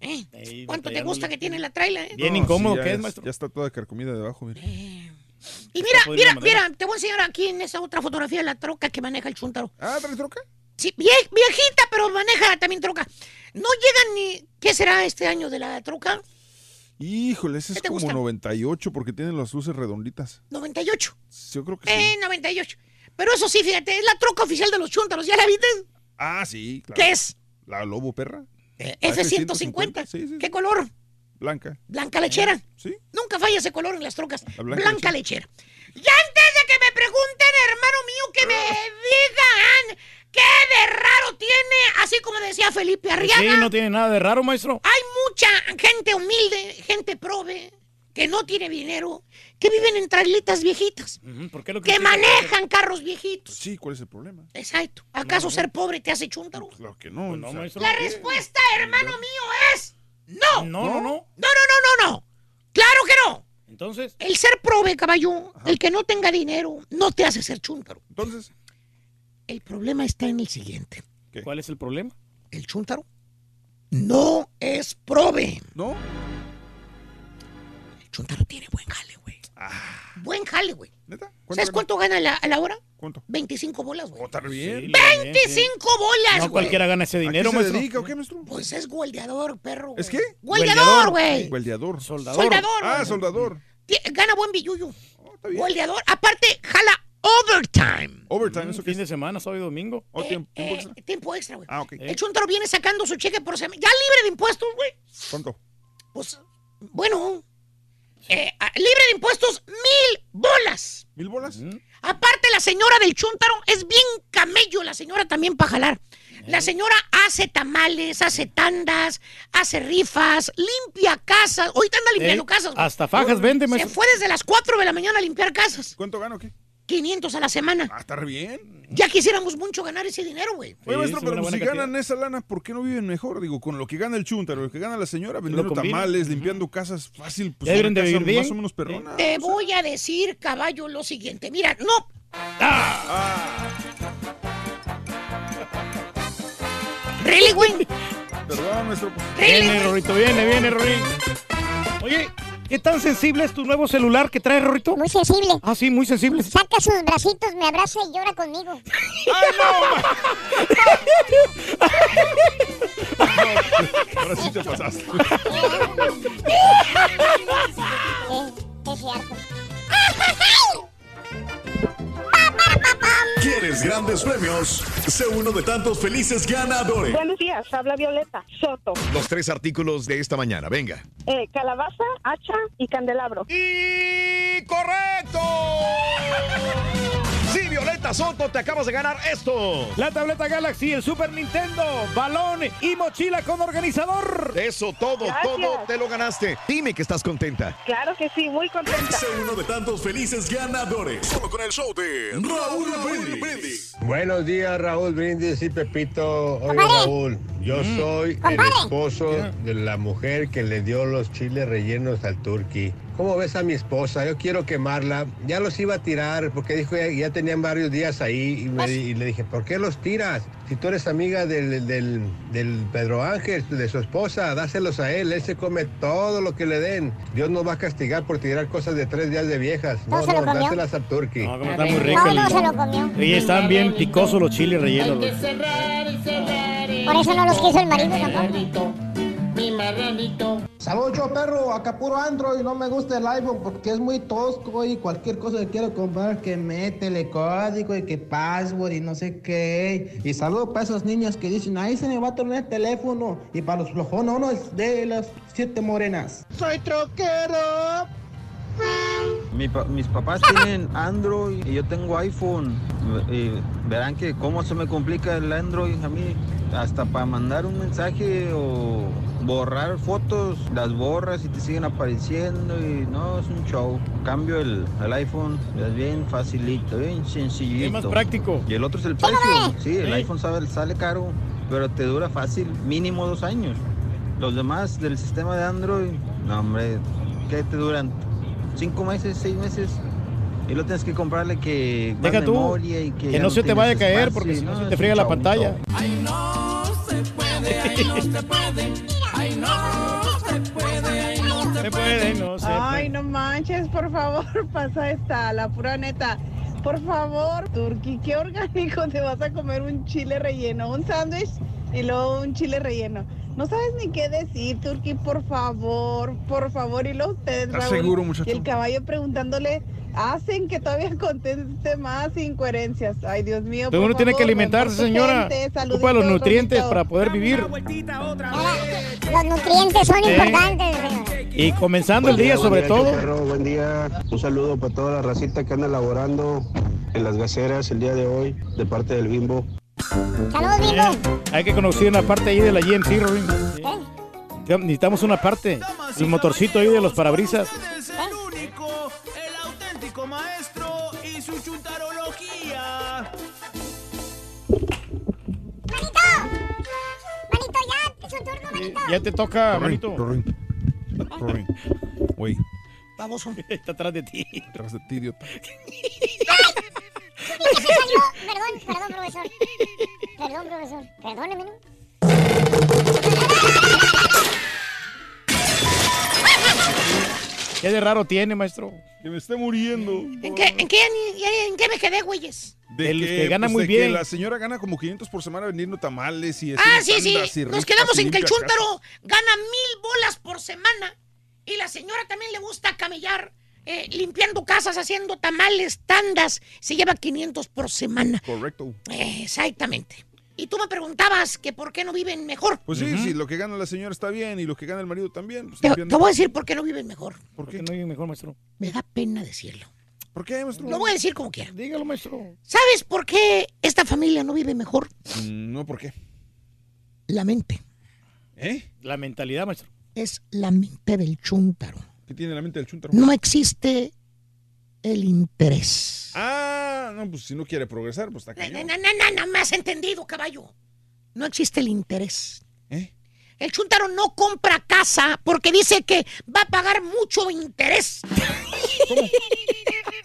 ¿Eh? ¿Cuánto te gusta que tiene la traila, eh? Bien No, incómodo sí, ya que es, es- maestro. Ya está toda carcomida debajo, mira. Y mira, mira, mira, te voy a enseñar aquí en esa otra fotografía la troca que maneja el chúntaro. Ah, ¿trae troca? Sí, vie- viejita, pero maneja también troca. No llegan ni... ¿Qué será este año de la troca? Híjole, ese es ¿Qué te como gusta? 98 porque tiene las luces redonditas. 98. Yo creo que sí. Eh, 98. Pero eso sí, fíjate, es la troca oficial de los chúntaros. ¿Ya la viste? Ah, sí, claro. ¿Qué es? La Lobo Perra. F-150. Sí, sí, ¿Qué color? Blanca. Blanca lechera. Sí. Nunca falla ese color en las trocas. La blanca, blanca lechera. Y antes de que me pregunten, hermano mío, que me <laughs> digan qué de raro tiene, así como decía Felipe Arriaga. Sí, no tiene nada de raro, maestro. Hay mucha gente humilde, gente prove, que no tiene dinero, que viven en trailitas viejitas, ¿Por qué lo que critica? manejan carros viejitos. Sí, ¿cuál es el problema? Exacto. ¿Acaso ser pobre te hace chúntaro? Claro que no. Pues maestro. La respuesta, hermano mío, es no. No, no, no. No, no, no, no, no. Claro que no. Entonces, El ser prove, caballo, el que no tenga dinero, no te hace ser chúntaro. Entonces, El problema está en el siguiente. ¿cuál es el problema? El chúntaro no es prove. ¿no? El chúntaro tiene buen jale, güey. Buen jale, güey. ¿Neta? ¿Sabes cuánto gana a la, a la hora? ¿Cuánto? 25 bolas, güey. Oh, está re bien. 25 bolas, No güey. cualquiera gana ese ¿A qué dinero, se maestro. dedica o qué, maestro? Pues es guardiador, perro. ¿Es qué? Guardiador, güey. Guardiador. Soldador. Soldador. Ah, güey. soldador. Tie- Gana buen billuyo. Oh, bien. Guardiador. Aparte, jala overtime. Overtime, ¿eso qué fin es? de semana, sábado y domingo. ¿O Eh, tiempo, tiempo eh, extra? tiempo extra, güey. Ah, ok. El chúntaro viene sacando su cheque por semana. Ya libre de impuestos, güey. ¿Cuánto? Pues, bueno. Eh, a- libre de impuestos, mil bolas. ¿Mil bolas? Aparte, la señora del chúntaro es bien camello, la señora también para jalar. La señora hace tamales, hace tandas, hace rifas, limpia casas. Ahorita anda limpiando casas. güey. hasta fajas vende, Se fue desde las 4 de la mañana a limpiar casas. ¿Cuánto gano qué? 500 a la semana. Ah, está re bien. Ya quisiéramos mucho ganar ese dinero, güey. Oye, maestro, es pero si ganan esa lana, ¿por qué no viven mejor? Digo, con lo que gana el chúntaro, lo que gana la señora, vendiendo tamales, limpiando casas, fácil, pues una deberían de casa vivir bien. más o menos perrona. Te voy a decir, caballo, lo siguiente. Mira, no. ¿Really, güey? Perdón, maestro. pues, Viene, Rorito, viene, viene, Rorito. Oye, ¿qué tan sensible es tu nuevo celular que trae, Rorito? Muy sensible. Ah, sí, muy sensible. Saca sus bracitos, me abraza y llora conmigo. Ahora sí te pasaste. Eh, es cierto. ¿Quieres grandes, premios. Sé uno de tantos felices ganadores. Buenos días, habla Violeta Soto. Los tres artículos de esta mañana, venga. Eh, calabaza, hacha y candelabro. ¡Y correcto! Sí, Violeta Soto, te acabas de ganar esto. La tableta Galaxy, el Super Nintendo, balón y mochila con organizador. Eso, todo, Gracias. todo te lo ganaste. Dime que estás contenta. Claro que sí, muy contenta. Sé uno de tantos felices ganadores. Solo con el show de Raúl Brindis. Buenos días, Raúl Brindis y Pepito. Oye, Raúl, yo Mm. soy el esposo de la mujer que le dio los chiles rellenos al turqui. ¿Cómo ves a mi esposa? Yo quiero quemarla. Ya los iba a tirar porque dijo ya, ya tenían varios días ahí y, me- y le dije, ¿por qué los tiras? Si tú eres amiga del, del, del Pedro Ángel, de su esposa, dáselos a él. Él se come todo lo que le den. Dios nos va a castigar por tirar cosas de tres días de viejas. No, no, dáselas al turqui. No, como está muy rico. No, no se lo comió. Y están bien picosos los chiles rellenos. Por eso no los quiso el marido tampoco. Mi marranito. Saludos, yo perro, acá puro Android, no me gusta el iPhone porque es muy tosco y cualquier cosa que quiero comprar que métele código y que password y no sé qué. Y saludos para esos niños que dicen, ahí se me va a tornar el teléfono. Y para los flojones, uno es de las siete morenas. Soy troquero. Mi pa- mis papás tienen Android y yo tengo iPhone. Y verán que cómo se me complica el Android a mí. Hasta para mandar un mensaje o borrar fotos, las borras y te siguen apareciendo y no, es un show. Cambio el, el iPhone, es bien facilito, bien sencillito. Es más práctico. Y el otro es el precio. Sí, el iPhone sabe- sale caro, pero te dura fácil, mínimo dos años. Los demás del sistema de Android, no hombre, ¿qué te duran? ¿Cinco meses, seis meses? Y lo tienes que comprarle que Deja tú, memoria y que, que no se te vaya a caer espacio, porque si no se te friega la pantalla. Ay, no se puede, ay, no se puede. Ay, no se puede, ay, no se, Se puede, no se Ay, no manches, por favor, <laughs> pasa esta, la pura neta. Por favor, Turki, ¿qué orgánico te vas a comer un chile relleno? Un sándwich y luego un chile relleno. No sabes ni qué decir, Turki, por favor, por favor. Y luego ustedes, ¿Estás Raúl, seguro, muchacho? y el caballo preguntándole, hacen que todavía conteste más incoherencias. Ay, Dios mío, Pero por uno tiene que alimentarse, señora. Ocupa los nutrientes para poder vivir. Los nutrientes son Sí. importantes, señora. Y comenzando el día, sobre día, todo. Choperro, buen día. Un saludo para toda la racita que anda laborando en las gaceras el día de hoy, de parte del Bimbo. Saludos, Bimbo. Hay que conocer una parte ahí de la GMC, Robin. Sí. Necesitamos una parte. El motorcito ahí de los parabrisas. Es el único, el auténtico maestro y su chuntarología. Manito, ya, es su turno, manito. Ya te toca, manito. Rorín. Rorín. Güey, Vamos, <laughs> Está atrás de ti. detrás de ti, idiota. <laughs> ¿Qué se salió? Perdón, perdón, profesor. Perdón, profesor. Perdóneme, ¿no? ¿Qué de raro tiene, maestro? Que me esté muriendo. ¿En qué, en qué, en- en qué me quedé, güeyes? De El que gana muy de bien. Que la señora gana como 500 por semana vendiendo tamales y Ah, sí, sí. y Nos quedamos en que el limpia chúntaro gana mil bolas por semana. Y la señora también le gusta camellar, eh, limpiando casas, haciendo tamales, tandas. Se lleva 500 por semana. Correcto. Eh, exactamente. Y tú me preguntabas que por qué no viven mejor. Pues sí, sí, lo que gana la señora está bien y lo que gana el marido también. pues, Te, voy a decir por qué no viven mejor. ¿Por qué? No hay mejor, maestro. Me da pena decirlo. ¿Por qué, maestro? Lo voy a decir como quiera. Dígalo, maestro. ¿Sabes por qué esta familia no vive mejor? Mm, No, ¿por qué? La mente. ¿Eh? La mentalidad, maestro. Es la mente del chúntaro. ¿Qué tiene la mente del chúntaro? No existe el interés. Ah, no, pues si no quiere progresar, pues está No, cañón. no, no, no, no me has entendido, caballo. No existe el interés. ¿Eh? El chúntaro no compra casa porque dice que va a pagar mucho interés.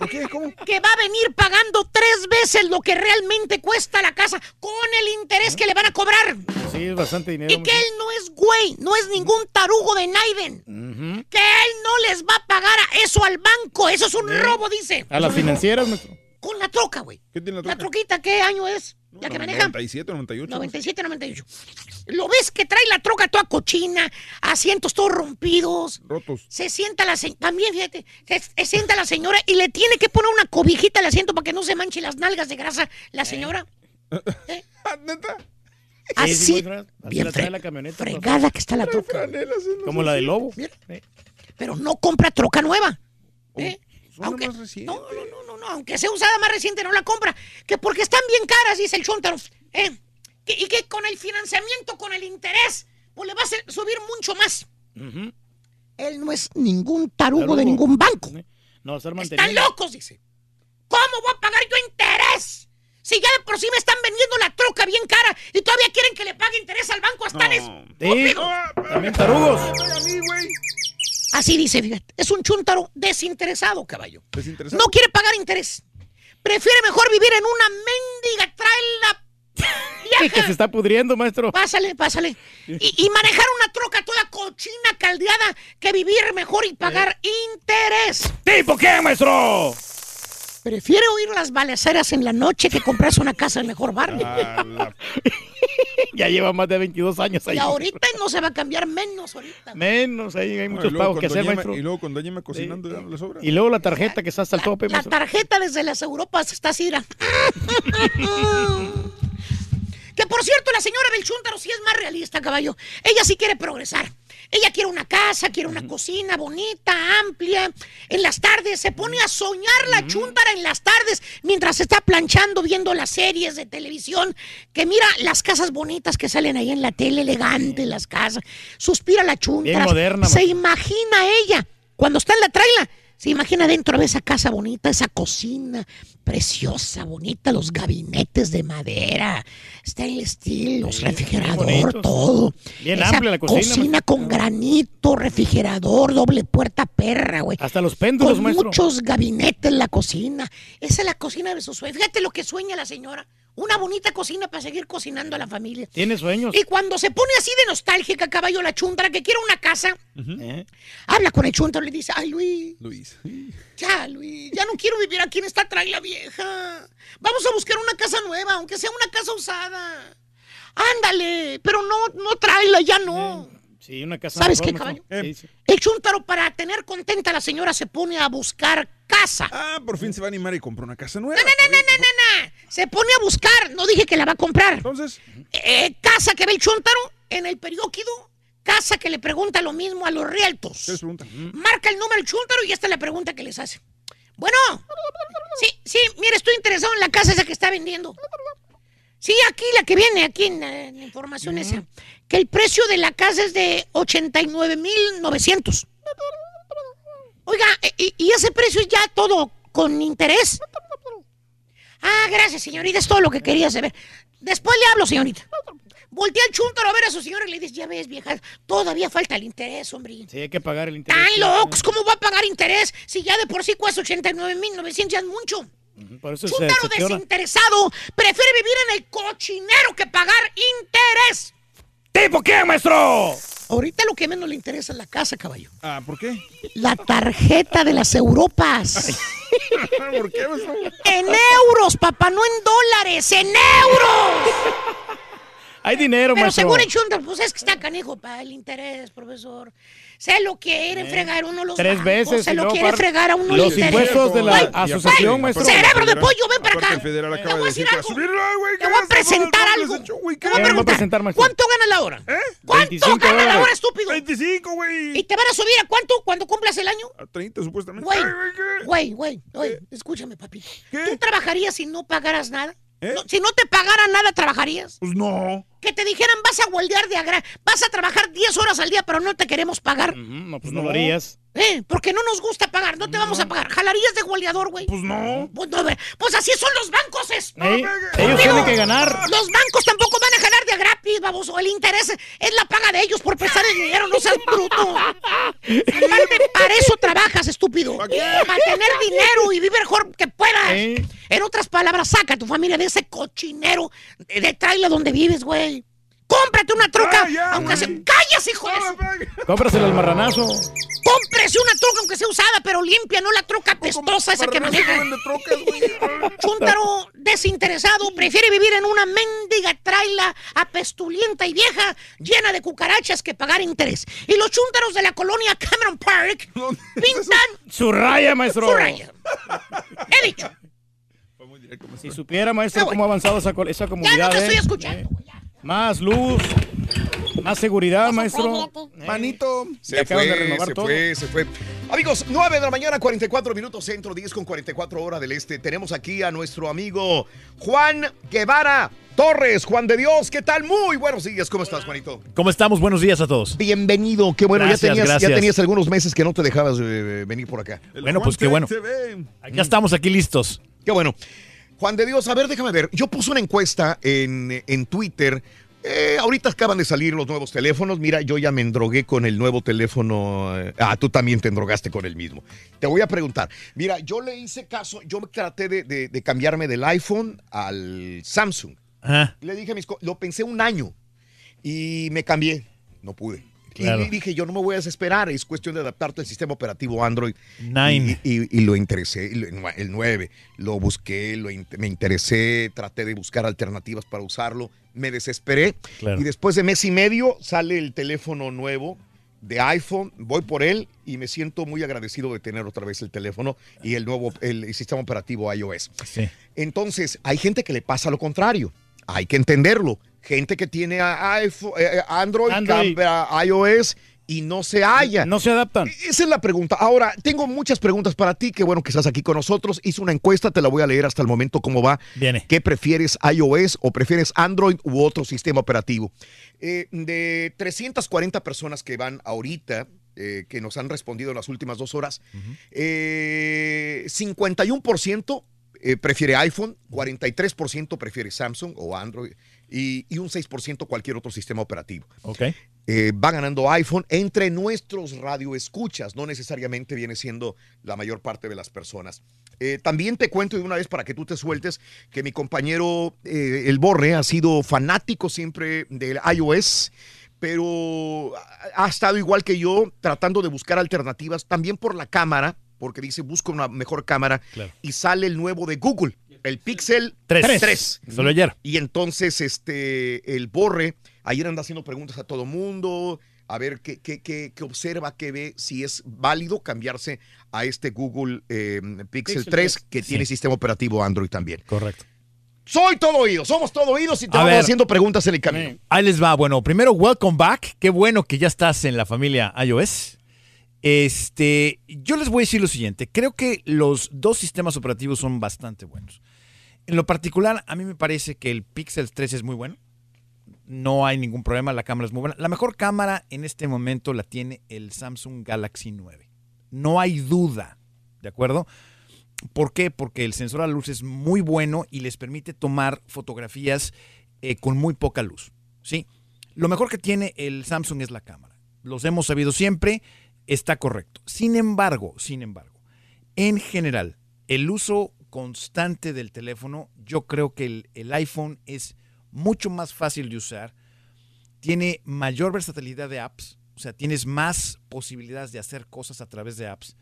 ¿Por qué? ¿Cómo? Que va a venir pagando tres veces lo que realmente cuesta la casa con el interés que le van a cobrar. Sí, es bastante dinero. Y que él no es güey, no es ningún tarugo de Naiden. Que él no les va a pagar a eso al banco. Eso es un robo, dice. A las financieras, maestro. Con la troca, güey. ¿Qué tiene la La troca? troquita, ¿qué año es? La que maneja. 97, 98. 97, 98. Lo ves que trae la troca toda cochina, asientos todos rompidos. Rotos. Se sienta la señora, también fíjate, se, se sienta la señora y le tiene que poner una cobijita al asiento para que no se manche las nalgas de grasa la señora. <laughs> ¿Eh? Así, Sí, sí, muy fregada. Así bien la trae fre- la camioneta. fregada que está la troca. Como la de Lobo. Pero no compra troca nueva. ¿eh? Son Aunque, más recientes. no, no, no, no, no, aunque sea usada más reciente, no la compra. Que porque están bien caras, dice el Chontaro. ¿eh? Que- y que con el financiamiento, con el interés, pues le va a subir mucho más. Él no es ningún tarugo, Tarugo. de ningún banco. No, estar Están locos, dice. ¿Cómo voy a pagar yo interés? Si ya de por sí me están vendiendo la troca bien cara y todavía quieren que le pague interés al banco, están Sí, también tarugos. Así dice, fíjate. Es un chúntaro desinteresado, caballo. Desinteresado. No quiere pagar interés. Prefiere mejor vivir en una mendiga traila <laughs> que se está pudriendo, maestro. Pásale, pásale. Y, y manejar una troca toda cochina, caldeada, que vivir mejor y pagar interés. ¿Tipo qué, maestro? Prefiere oír las balaceras en la noche que comprarse una casa en mejor barrio. <laughs> <laughs> ya lleva más de 22 años ahí. Y ahorita no se va a cambiar menos ahorita. Menos, ahí hay muchos pagos que hacer, maestro. Y luego con Doña cocinando ya no le sobra. Y luego la tarjeta que está hasta el tope, La maestro. tarjeta desde las Europas está así. mira. <laughs> que por cierto, la señora Belchúntaro sí es más realista, caballo. Ella sí quiere progresar. Ella quiere una casa, quiere una cocina bonita, amplia. En las tardes se pone a soñar la chúntara en las tardes mientras está planchando, viendo las series de televisión. Que mira las casas bonitas que salen ahí en la tele, elegantes las casas. Suspira la moderna, Se imagina ella cuando está en la traila. Se imagina dentro de esa casa bonita, esa cocina preciosa, bonita, los gabinetes de madera, stainless steel, los refrigerador, bonitos. todo. Bien Esa amplia la cocina, con granito, refrigerador, doble puerta perra, güey. Hasta los péndulos, Con maestro. muchos gabinetes en la cocina. Esa es la cocina de su sueño. Fíjate lo que sueña la señora. Una bonita cocina para seguir cocinando a la familia. Tiene sueños. Y cuando se pone así de nostálgica, caballo, la chuntara, que quiere una casa, ¿Eh? habla con el chuntaro y le dice, ay, Luis, Luis. ya, Luis, ya no quiero vivir aquí en esta traila vieja. Vamos a buscar una casa nueva, aunque sea una casa usada. Ándale, pero no, no traila, ya no. Sí, una casa. ¿Sabes mejor, qué, caballo? Sí, sí. El chuntaro, para tener contenta a la señora, se pone a buscar casa. Ah, por fin se va a animar y compra una casa nueva. No, no, no, no, no, no. Se pone a buscar, no dije que la va a comprar. Entonces, Eh, casa que ve el chuntaro en el periódico, casa que le pregunta lo mismo a los realtos. ¿qué les pregunta? Marca el número del chuntaro y esta es la pregunta que les hace. Bueno, sí, sí, mire, estoy interesado en la casa esa que está vendiendo. Sí, aquí la que viene, aquí en la, en la información esa. Que el precio de la casa es de 89,900. Oiga, eh, ¿y, y ese precio es ya todo con interés? Ah, gracias, señorita, es todo lo que quería saber. Después le hablo, señorita. Voltea el chúntaro a ver a su señora y le dice, ya ves, vieja, todavía falta el interés, hombre. Sí, hay que pagar el interés. ¡Tan locos! ¿Cómo va a pagar interés si ya de por sí cuesta 89,900? Ya es mucho. Por eso se, Chúntaro se desinteresado prefiere vivir en el cochinero que pagar interés. ¿Tipo qué, maestro? Ahorita lo que menos le interesa es la casa, caballo. Ah, ¿por qué? La tarjeta de las Europas. <laughs> ¿Por qué, en euros, papá, no en dólares, en euros. Hay dinero, Pero maestro. según el Chuntaro, pues es que está canijo para el interés, profesor. Se lo quieren fregar uno los Eh, Tres bancos, veces. Se lo quiere par- fregar a uno Los interés. impuestos de la asociación, maestro. Cerebro de pollo, ven para acá. Federal Te acaba voy a de decir algo. Te ¿qué voy a presentar ¿Cómo algo. Te ¿Qué voy a ¿Qué me va a preguntar. ¿Cuánto gana la hora? ¿Eh? ¿Cuánto 25 gana la hora, estúpido? 25, güey. ¿Y te van a subir a cuánto cuando cumplas el año? A 30, supuestamente. Güey, güey, güey, escúchame. ¿Qué? ¿Tú trabajarías si no pagaras nada? ¿Eh? No, si no te pagaran nada, ¿trabajarías? Pues no. Que te dijeran, vas a hueldear de agra, vas a trabajar 10 horas al día, pero no te queremos pagar. No, pues no No. lo harías. ¿Eh? Porque no nos gusta pagar, no te vamos a pagar. ¿Jalarías de hueldeador, güey? Pues no. Pues, no, pues así son los bancos, es. Ey, pegue. ellos tienen que ganar. Los bancos tampoco van a jalar de gratis, baboso. El interés es la paga de ellos por prestar el dinero, no seas bruto. <laughs> Aparte, para eso trabajas, estúpido. ¿Para qué? Para tener dinero y vivir mejor que puedas. Ey. En otras palabras, saca a tu familia de ese cochinero de, de trailer donde vives, güey. Cómprate una troca, Ah, ya, aunque güey. se... ¡Callas, hijo de. Cómpraselo al marranazo. Cómprese una troca aunque sea usada, pero limpia, no la troca pestosa esa que maneja. Chuntaro desinteresado prefiere vivir en una mendiga traila apestulienta y vieja llena de cucarachas que pagar interés. Y los chúntaros de la colonia Cameron Park <laughs> pintan Su raya, maestro. su raya. He dicho. Si supiera, maestro, cómo ha avanzado esa, esa Ya comunidad. no te ¿eh? estoy escuchando. Más luz, más seguridad, maestro. Manito. Se fue, de renovar se todo. fue, se fue. Amigos, 9 de la mañana, 44 minutos centro, 10 con 44 horas del este. Tenemos aquí a nuestro amigo Juan Guevara Torres. Juan de Dios, ¿qué tal? Muy buenos días. ¿Cómo estás, Juanito? ¿Cómo estamos? Buenos días a todos. Bienvenido. Qué bueno, Gracias, ya, tenías, ya tenías algunos meses que no te dejabas eh, venir por acá. Bueno, pues qué bueno. Ya estamos aquí listos. Qué bueno. Juan de Dios, a ver, déjame ver. Yo puse una encuesta en, en Twitter. Eh, ahorita acaban de salir los nuevos teléfonos. Mira, yo ya me endrogué con el nuevo teléfono. eh, Ah, tú también te endrogaste con el mismo. Te voy a preguntar. Mira, yo le hice caso, yo me traté de, de- de cambiarme del iPhone al Samsung. Ajá. Le dije a mis lo pensé un año y me cambié. No pude. Claro. Y dije, yo no me voy a desesperar, es cuestión de adaptarte al sistema operativo Android. Nine. Y, y- y lo interesé, el 9, lo busqué, lo in- me interesé, traté de buscar alternativas para usarlo, me desesperé. Claro. Y después de mes y medio sale el teléfono nuevo de iPhone, voy por él y me siento muy agradecido de tener otra vez el teléfono y el nuevo el sistema operativo iOS. Sí. Entonces, hay gente que le pasa lo contrario. Hay que entenderlo. Gente que tiene iPhone, eh, eh, Android, Android. cambia a iOS y no se halla. No se adaptan. Esa es la pregunta. Ahora, tengo muchas preguntas para ti. Qué bueno que estás aquí con nosotros. Hice una encuesta, te la voy a leer hasta el momento cómo va. Viene. ¿Qué prefieres, iOS o prefieres Android u otro sistema operativo? Eh, de 340 personas que van ahorita, eh, que nos han respondido en las últimas dos horas, eh, 51% eh, prefiere iPhone, 43% prefiere Samsung o Android y, y un 6% cualquier otro sistema operativo. Ok. Eh, va ganando iPhone entre nuestros radioescuchas, no necesariamente viene siendo la mayor parte de las personas. Eh, también te cuento de una vez para que tú te sueltes que mi compañero eh, El Borre ha sido fanático siempre del iOS, pero ha estado igual que yo tratando de buscar alternativas también por la cámara, porque dice busca una mejor cámara Claro. y sale el nuevo de Google, el Pixel Tres. 3. Solo ayer. Y entonces este el Borre ayer anda haciendo preguntas a todo mundo, a ver qué, qué, qué- qué observa, qué ve, si es válido cambiarse a este Google eh, Pixel, Pixel 3 3. que Sí. tiene sistema operativo Android también. Correcto. Soy todo oído, somos todo oídos y te A vamos ver. haciendo preguntas en el camino. Ahí les va. Bueno, primero, welcome back. Qué bueno que ya estás en la familia iOS. Este, yo les voy a decir lo siguiente. Creo que los dos sistemas operativos son bastante buenos. En lo particular, a mí me parece que el Pixel 3 es muy bueno. No hay ningún problema, la cámara es muy buena. La mejor cámara en este momento la tiene el Samsung Galaxy 9. No hay duda, ¿de acuerdo? ¿Por qué? Porque el sensor a luz es muy bueno y les permite tomar fotografías eh, con muy poca luz. ¿sí? Lo mejor que tiene el Samsung es la cámara. Los hemos sabido siempre, está correcto. Sin embargo, sin embargo, en general, el uso constante del teléfono, yo creo que el, el iPhone es mucho más fácil de usar, tiene mayor versatilidad de apps, o sea, tienes más posibilidades de hacer cosas a través de apps.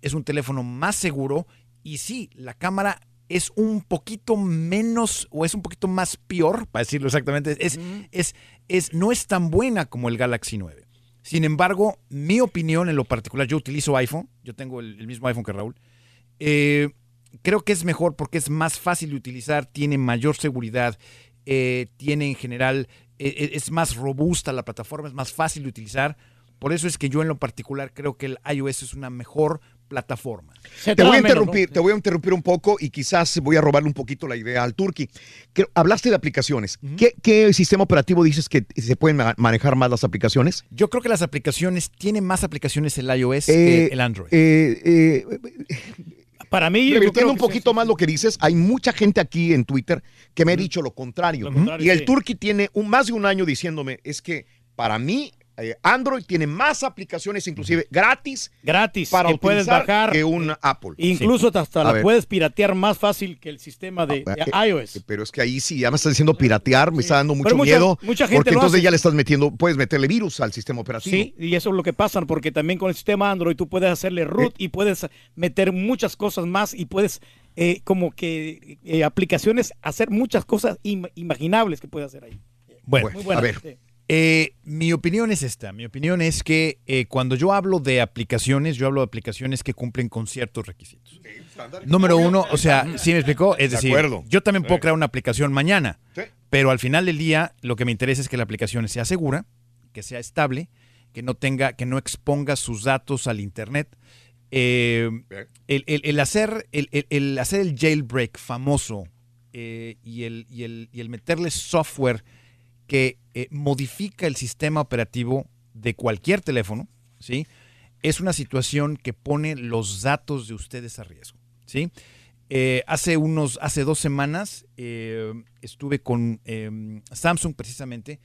Es un teléfono más seguro y sí, la cámara es un poquito menos o es un poquito más peor, para decirlo exactamente, es, es, es, no es tan buena como el Galaxy 9. Sin embargo, mi opinión en lo particular, yo utilizo iPhone, yo tengo el, el mismo iPhone que Raúl, eh, creo que es mejor porque es más fácil de utilizar, tiene mayor seguridad, eh, tiene en general, eh, es más robusta la plataforma, es más fácil de utilizar. Por eso es que yo en lo particular creo que el iOS es una mejor plataforma. Te voy a interrumpir, te voy a interrumpir un poco y quizás voy a robarle un poquito la idea al Turki. Que- Hablaste de aplicaciones. ¿Qué, qué sistema operativo dices que se pueden ma- manejar más las aplicaciones? Yo creo que las aplicaciones, tiene más aplicaciones el iOS Eh, que el Android. eh, eh, Para mí, Revirtiendo un poquito más lo que dices, hay mucha gente aquí en Twitter que me ha dicho lo contrario. Lo contrario, y el sí. Turki tiene un, más de un año diciéndome, es que para mí eh, Android tiene más aplicaciones, inclusive gratis. Gratis. Para que puedes bajar. que un Apple. Incluso hasta A la ver. puedes piratear más fácil que el sistema de, de Eh, iOS. eh, Pero es que ahí sí, ya me estás diciendo piratear, me está dando mucho Pero mucha- miedo. mucha gente porque lo entonces hace. ya le estás metiendo, puedes meterle virus al sistema operativo. Sí, y eso es lo que pasa, porque también con el sistema Android tú puedes hacerle root y puedes meter muchas cosas más y puedes eh, como que eh, aplicaciones, hacer muchas cosas im- imaginables que puedes hacer ahí. Bueno, Muy a ver. Eh, mi opinión es esta. Mi opinión es que eh, cuando yo hablo de aplicaciones, yo hablo de aplicaciones que cumplen con ciertos requisitos. Número uno, o sea, ¿sí me explicó? Es De decir, acuerdo. yo también puedo crear una aplicación mañana, Sí. pero al final del día lo que me interesa es que la aplicación sea segura, que sea estable, que no tenga, que no exponga sus datos al internet. Eh, el, el- el hacer, el, hacer el jailbreak famoso y el meterle software que eh, modifica el sistema operativo de cualquier teléfono, ¿sí? Es una situación que pone los datos de ustedes a riesgo, ¿sí? Eh, hace unos, hace dos semanas eh, estuve con eh, Samsung precisamente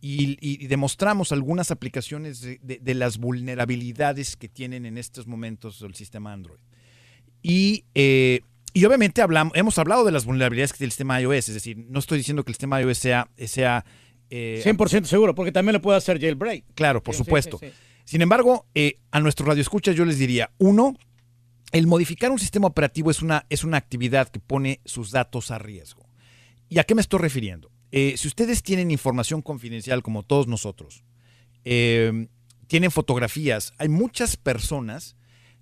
y, demostramos algunas aplicaciones de, las vulnerabilidades que tienen en estos momentos el sistema Android. Y, y obviamente hablamos, hemos hablado de las vulnerabilidades que tiene el sistema iOS, es decir, no estoy diciendo que el sistema iOS sea... sea eh, 100% seguro, porque también le puede hacer jailbreak. Claro, por Sí, supuesto. sí, sí. Sin embargo, eh, a nuestro radioescuchas yo les diría, uno, el modificar un sistema operativo es una, es una actividad que pone sus datos a riesgo. ¿Y a qué me estoy refiriendo? Eh, si ustedes tienen información confidencial como todos nosotros, eh, tienen fotografías, hay muchas personas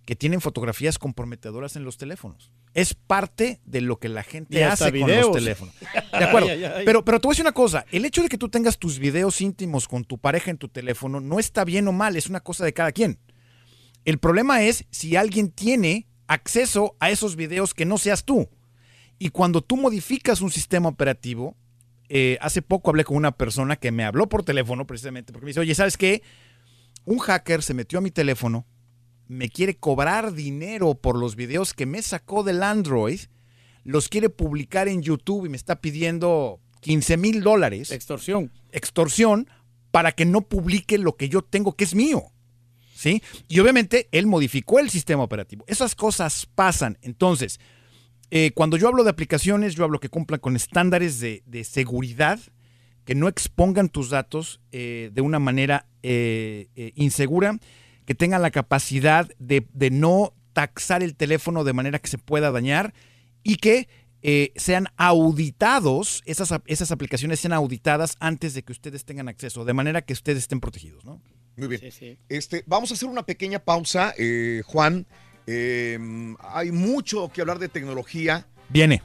que tienen fotografías comprometedoras en los teléfonos. Es parte de lo que la gente hace con videos. los teléfonos. De acuerdo. Ay, ay, ay. Pero, pero te voy a decir una cosa, el hecho de que tú tengas tus videos íntimos con tu pareja en tu teléfono no está bien o mal, es una cosa de cada quien. El problema es si alguien tiene acceso a esos videos que no seas tú. Y cuando tú modificas un sistema operativo, eh, hace poco hablé con una persona que me habló por teléfono precisamente porque me dice, oye, ¿sabes qué? Un hacker se metió a mi teléfono, me quiere cobrar dinero por los videos que me sacó del Android, los quiere publicar en YouTube y me está pidiendo 15 mil dólares. Extorsión. Extorsión para que no publique lo que yo tengo que es mío. ¿Sí? Y obviamente él modificó el sistema operativo. Esas cosas pasan. Entonces, eh, cuando yo hablo de aplicaciones, yo hablo que cumplan con estándares de, de seguridad, que no expongan tus datos eh, de una manera eh, eh, insegura, que tengan la capacidad de, de no taxar el teléfono de manera que se pueda dañar y que eh, sean auditados, esas, esas aplicaciones sean auditadas antes de que ustedes tengan acceso, de manera que ustedes estén protegidos, ¿no? Muy bien. Este, vamos a hacer una pequeña pausa, eh, Juan. Eh, hay mucho que hablar de tecnología. Viene.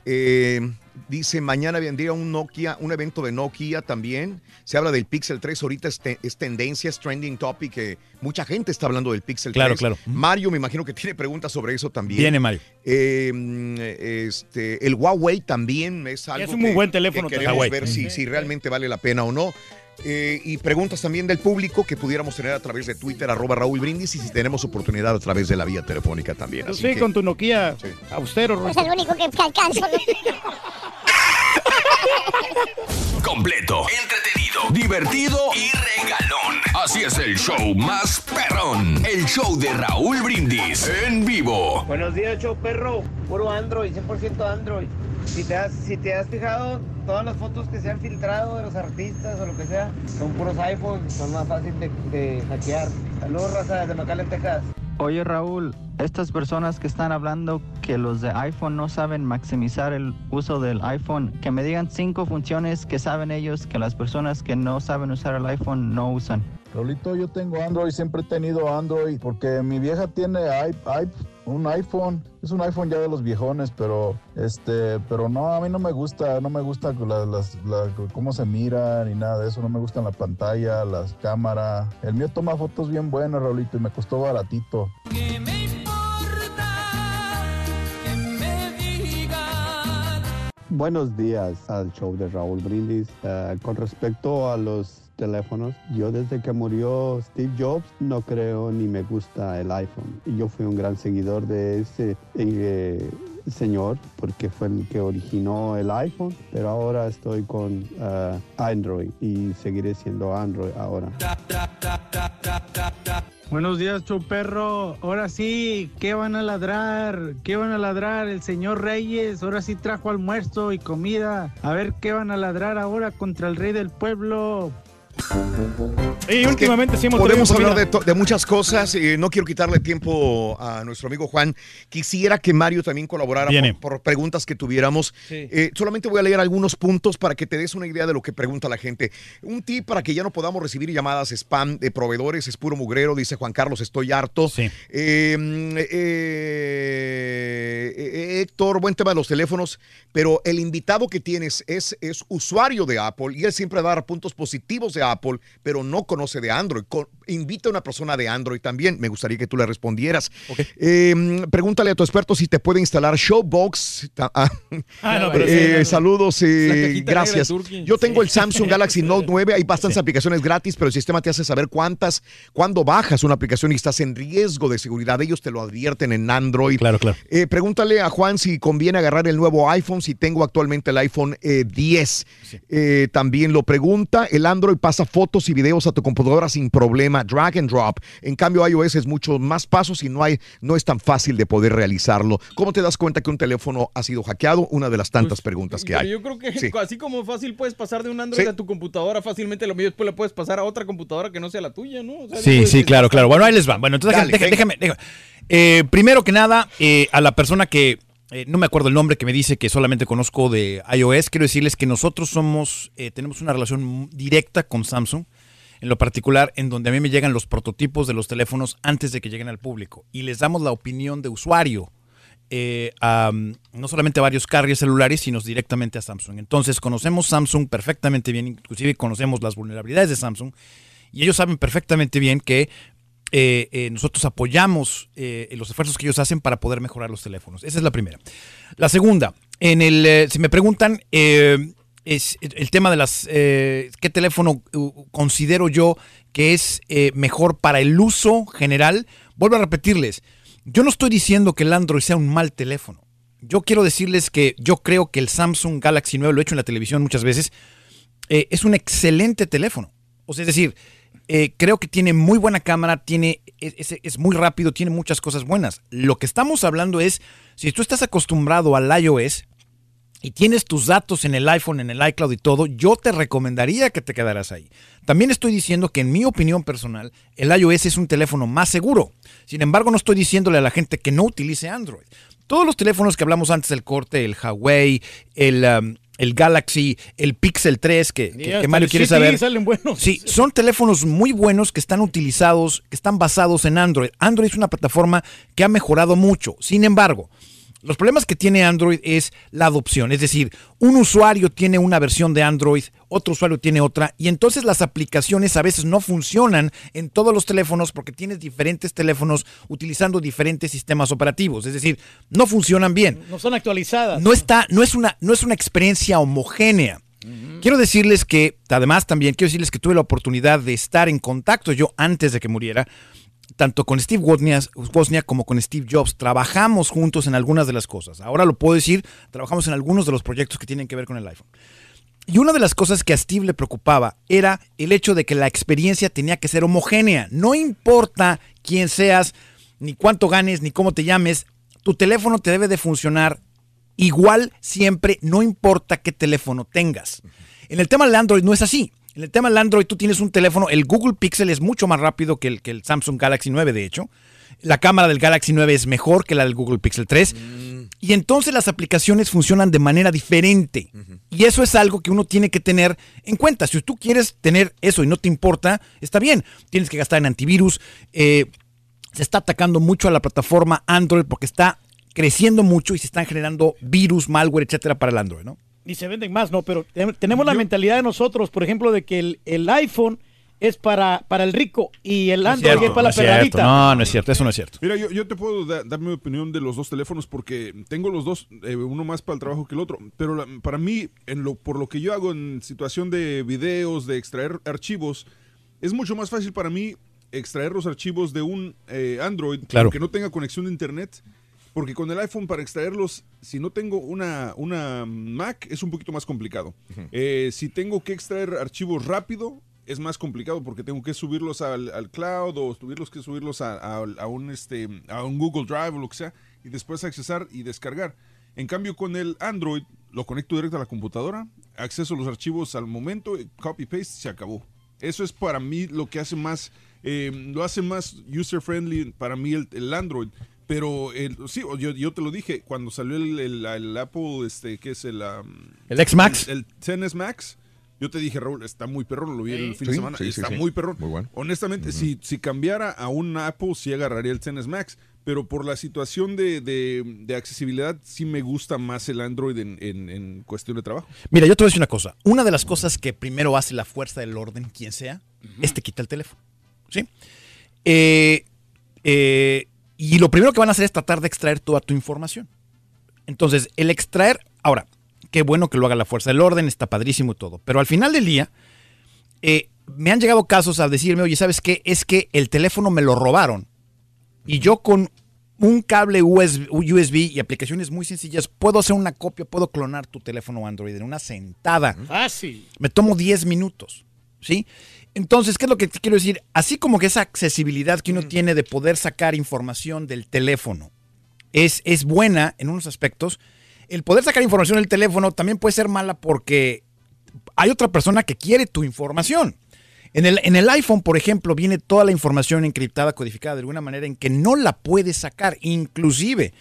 Dice, mañana vendría un Nokia, un evento de Nokia también. Se habla del Pixel 3, ahorita es, te- es tendencia, es trending topic. eh, mucha gente está hablando del Pixel Claro, 3. claro. Mario me imagino que tiene preguntas sobre eso también. Viene, Mario. Eh, mm, este, el Huawei también es algo Es un muy que- buen teléfono que también. queremos Huawei. ver si, si realmente vale la pena o no. Eh, y preguntas también del público que pudiéramos tener a través de Twitter, arroba Raúl Brindis, y si tenemos oportunidad a través de la vía telefónica también. Así sí, que- con tu Nokia austero. Es el único que que alcanzo. <laughs> <laughs> Completo, entretenido, divertido y regalón. Así es el show más perrón. El show de Raúl Brindis en vivo. Buenos días, show perro. Puro Android, 100% Android. Si te, has, si te has fijado, todas las fotos que se han filtrado de los artistas o lo que sea, son puros iPhones, son más fáciles de, de hackear. Saludos, raza, desde McAllen, Texas. Oye Raúl, estas personas que están hablando que los de iPhone no saben maximizar el uso del iPhone, que me digan cinco funciones que saben ellos que las personas que no saben usar el iPhone no usan. Raulito, yo tengo Android, siempre he tenido Android, porque mi vieja tiene i- i- un iPhone, es un iPhone ya de los viejones, pero este, pero no, a mí no me gusta, no me gusta la- las- la- cómo se mira ni nada de eso, no me gustan la pantalla, las cámaras. El mío toma fotos bien buenas, Raulito, y me costó baratito. Buenos días al show de Raúl Brindis. Eh, con respecto a los teléfonos, yo desde que murió Steve Jobs no creo ni me gusta el iPhone. Yo fui un gran seguidor de ese, eh, señor porque fue el que originó el iPhone, pero ahora estoy con ah, Android y seguiré siendo Android ahora. Buenos días, Perro. Ahora sí, ¿qué van a ladrar? ¿Qué van a ladrar? El señor Reyes ahora sí trajo almuerzo y comida. A ver qué van a ladrar ahora contra el rey del pueblo. Y últimamente sí hemos Podemos hablar de, muchas cosas. eh, no quiero quitarle tiempo a nuestro amigo Juan. Quisiera que Mario también colaborara por, por preguntas que tuviéramos. Sí. Eh, solamente voy a leer algunos puntos para que te des una idea de lo que pregunta la gente. Un tip para que ya no podamos recibir llamadas spam de proveedores es puro mugrero, dice Juan Carlos. Estoy harto. Eh, mm, eh, eh, Héctor, buen tema de los teléfonos, pero el invitado que tienes es, es usuario de Apple y él siempre va a dar puntos positivos de Apple, pero no conoce de Android. Invita a una persona de Android también. Me gustaría que tú le respondieras. Eh, mm, pregúntale a tu experto si te puede instalar Showbox. Ah, Ah, no, pero eh, sí. Saludos, eh, gracias. Yo tengo el Samsung Galaxy <laughs> Note 9. Hay bastantes aplicaciones gratis, pero el sistema te hace saber cuántas, cuando bajas una aplicación y estás en riesgo de seguridad. Ellos te lo advierten en Android. Claro, claro. Eh, pregúntale a Juan si conviene agarrar el nuevo iPhone, si tengo actualmente el iPhone eh, 10. Eh, también lo pregunta. El Android pasa fotos y videos a tu computadora sin problema, drag and drop. En cambio, iOS es mucho más pasos y no, hay, no es tan fácil de poder realizarlo. ¿Cómo te das cuenta que un teléfono ha sido hackeado? Una de las tantas preguntas que hay. yo creo que Sí. <laughs> así como fácil puedes pasar de un Android Sí. a tu computadora, fácilmente lo mismo después le puedes pasar a otra computadora que no sea la tuya, ¿no? O sea, Sí, sí, claro, claro. Bueno, ahí les va. Bueno, entonces Dale, déjame, déjame, déjame. Eh, primero que nada, eh, a la persona que eh, no me acuerdo el nombre que me dice que solamente conozco de iOS, quiero decirles que nosotros somos, eh, tenemos una relación directa con Samsung, en lo particular en donde a mí me llegan los prototipos de los teléfonos antes de que lleguen al público y les damos la opinión de usuario. eh, mm, no solamente a varios carriers celulares, sino directamente a Samsung. Entonces conocemos Samsung perfectamente bien, inclusive conocemos las vulnerabilidades de Samsung y ellos saben perfectamente bien que eh, eh, nosotros apoyamos eh, los esfuerzos que ellos hacen para poder mejorar los teléfonos. Esa es la primera. La segunda, en el, si me preguntan, es el tema de las, ¿qué teléfono considero yo que es mejor para el uso general? Vuelvo a repetirles, yo no estoy diciendo que el Android sea un mal teléfono. Yo quiero decirles que yo creo que el Samsung Galaxy 9, lo he hecho en la televisión muchas veces, es un excelente teléfono. O sea, es decir, eh, creo que tiene muy buena cámara, tiene, es, es- es muy rápido, tiene muchas cosas buenas. Lo que estamos hablando es, si tú estás acostumbrado al iOS y tienes tus datos en el iPhone, en el iCloud y todo, yo te recomendaría que te quedaras ahí. También estoy diciendo que en mi opinión personal, el iOS es un teléfono más seguro. Sin embargo, no estoy diciéndole a la gente que no utilice Android. Todos los teléfonos que hablamos antes del corte, el Huawei, el, um, el Galaxy, el Pixel 3, que, que- Y que hasta Mario quiere saber. salen buenos. Sí, son teléfonos muy buenos que están utilizados, que están basados en Android. Android es una plataforma que ha mejorado mucho. Sin embargo, los problemas que tiene Android es la adopción. Es decir, un usuario tiene una versión de Android, otro usuario tiene otra, y entonces las aplicaciones a veces no funcionan en todos los teléfonos porque tienes diferentes teléfonos utilizando diferentes sistemas operativos. Es decir, no funcionan bien No son actualizadas. no está, no es una, no es una experiencia homogénea. Quiero decirles que, además también, quiero decirles que tuve la oportunidad de estar en contacto yo antes de que muriera, tanto con Steve Wozniak, como con Steve Jobs. Trabajamos juntos en algunas de las cosas. Ahora lo puedo decir, trabajamos en algunos de los proyectos que tienen que ver con el iPhone. Y una de las cosas que a Steve le preocupaba era el hecho de que la experiencia tenía que ser homogénea. No importa quién seas, ni cuánto ganes, ni cómo te llames, tu teléfono te debe de funcionar igual siempre, no importa qué teléfono tengas. En el tema del Android no es así. En el tema del Android tú tienes un teléfono, el Google Pixel es mucho más rápido que el, que el Samsung Galaxy 9, de hecho. La cámara del Galaxy 9 es mejor que la del Google Pixel 3. Y entonces las aplicaciones funcionan de manera diferente. Y eso es algo que uno tiene que tener en cuenta. Si tú quieres tener eso y no te importa, está bien. Tienes que gastar en antivirus. Eh, se está atacando mucho a la plataforma Android porque está creciendo mucho y se están generando virus, malware, etcétera, para el Android, ¿no? Y se venden más, ¿no? Pero te- tenemos la mentalidad de nosotros, por ejemplo, de que el, el iPhone es para, para el rico y el Android es para la perradita. No, no es cierto, eso no es cierto. Mira, yo, yo te puedo da- dar mi opinión de los dos teléfonos porque tengo los dos, eh, uno más para el trabajo que el otro. Pero la- para mí, en lo, por lo que yo hago en situación de videos, de extraer archivos, es mucho más fácil para mí extraer los archivos de un eh, Android Claro. que no tenga conexión de internet Porque con el iPhone para extraerlos, si no tengo una, una Mac, es un poquito más complicado. Eh, si tengo que extraer archivos rápido, es más complicado porque tengo que subirlos al, al cloud o subirlos que subirlos a, a- a un, este, a un Google Drive o lo que sea y después accesar y descargar. En cambio, con el Android, lo conecto directo a la computadora, acceso a los archivos al momento, copy paste, se acabó. Eso es para mí lo que hace más, eh, lo hace más user friendly para mí el, el Android. Pero el- sí, yo, yo te lo dije, cuando salió el, el- el Apple, este, ¿qué es el? um, ¿El X Max? El, el 10S Max. Yo te dije, Raúl, está muy perrón, lo vi el fin de Sí, semana, sí, sí, está sí. muy perrón. Muy bueno. Honestamente, si, si cambiara a un Apple, sí agarraría el 10S Max, pero por la situación de, de- de accesibilidad, sí me gusta más el Android en, en- en cuestión de trabajo. Mira, yo te voy a decir una cosa. Una de las cosas que primero hace la fuerza del orden, quien sea, es te quita el teléfono. ¿Sí? Eh, eh, y lo primero que van a hacer es tratar de extraer toda tu información. Entonces, el extraer, ahora, qué bueno que lo haga la fuerza del orden, está padrísimo y todo. Pero al final del día, eh, me han llegado casos a decirme, oye, ¿sabes qué? Es que el teléfono me lo robaron. Y yo con un cable USB, USB y aplicaciones muy sencillas puedo hacer una copia, puedo clonar tu teléfono Android en una sentada. Fácil. Me tomo 10 minutos, ¿sí? Entonces, ¿qué es lo que te quiero decir? Así como que esa accesibilidad que uno tiene de poder sacar información del teléfono es, es buena en unos aspectos, el poder sacar información del teléfono también puede ser mala porque hay otra persona que quiere tu información. En el, en el iPhone, por ejemplo, viene toda la información encriptada, codificada de alguna manera en que no la puedes sacar. Inclusive,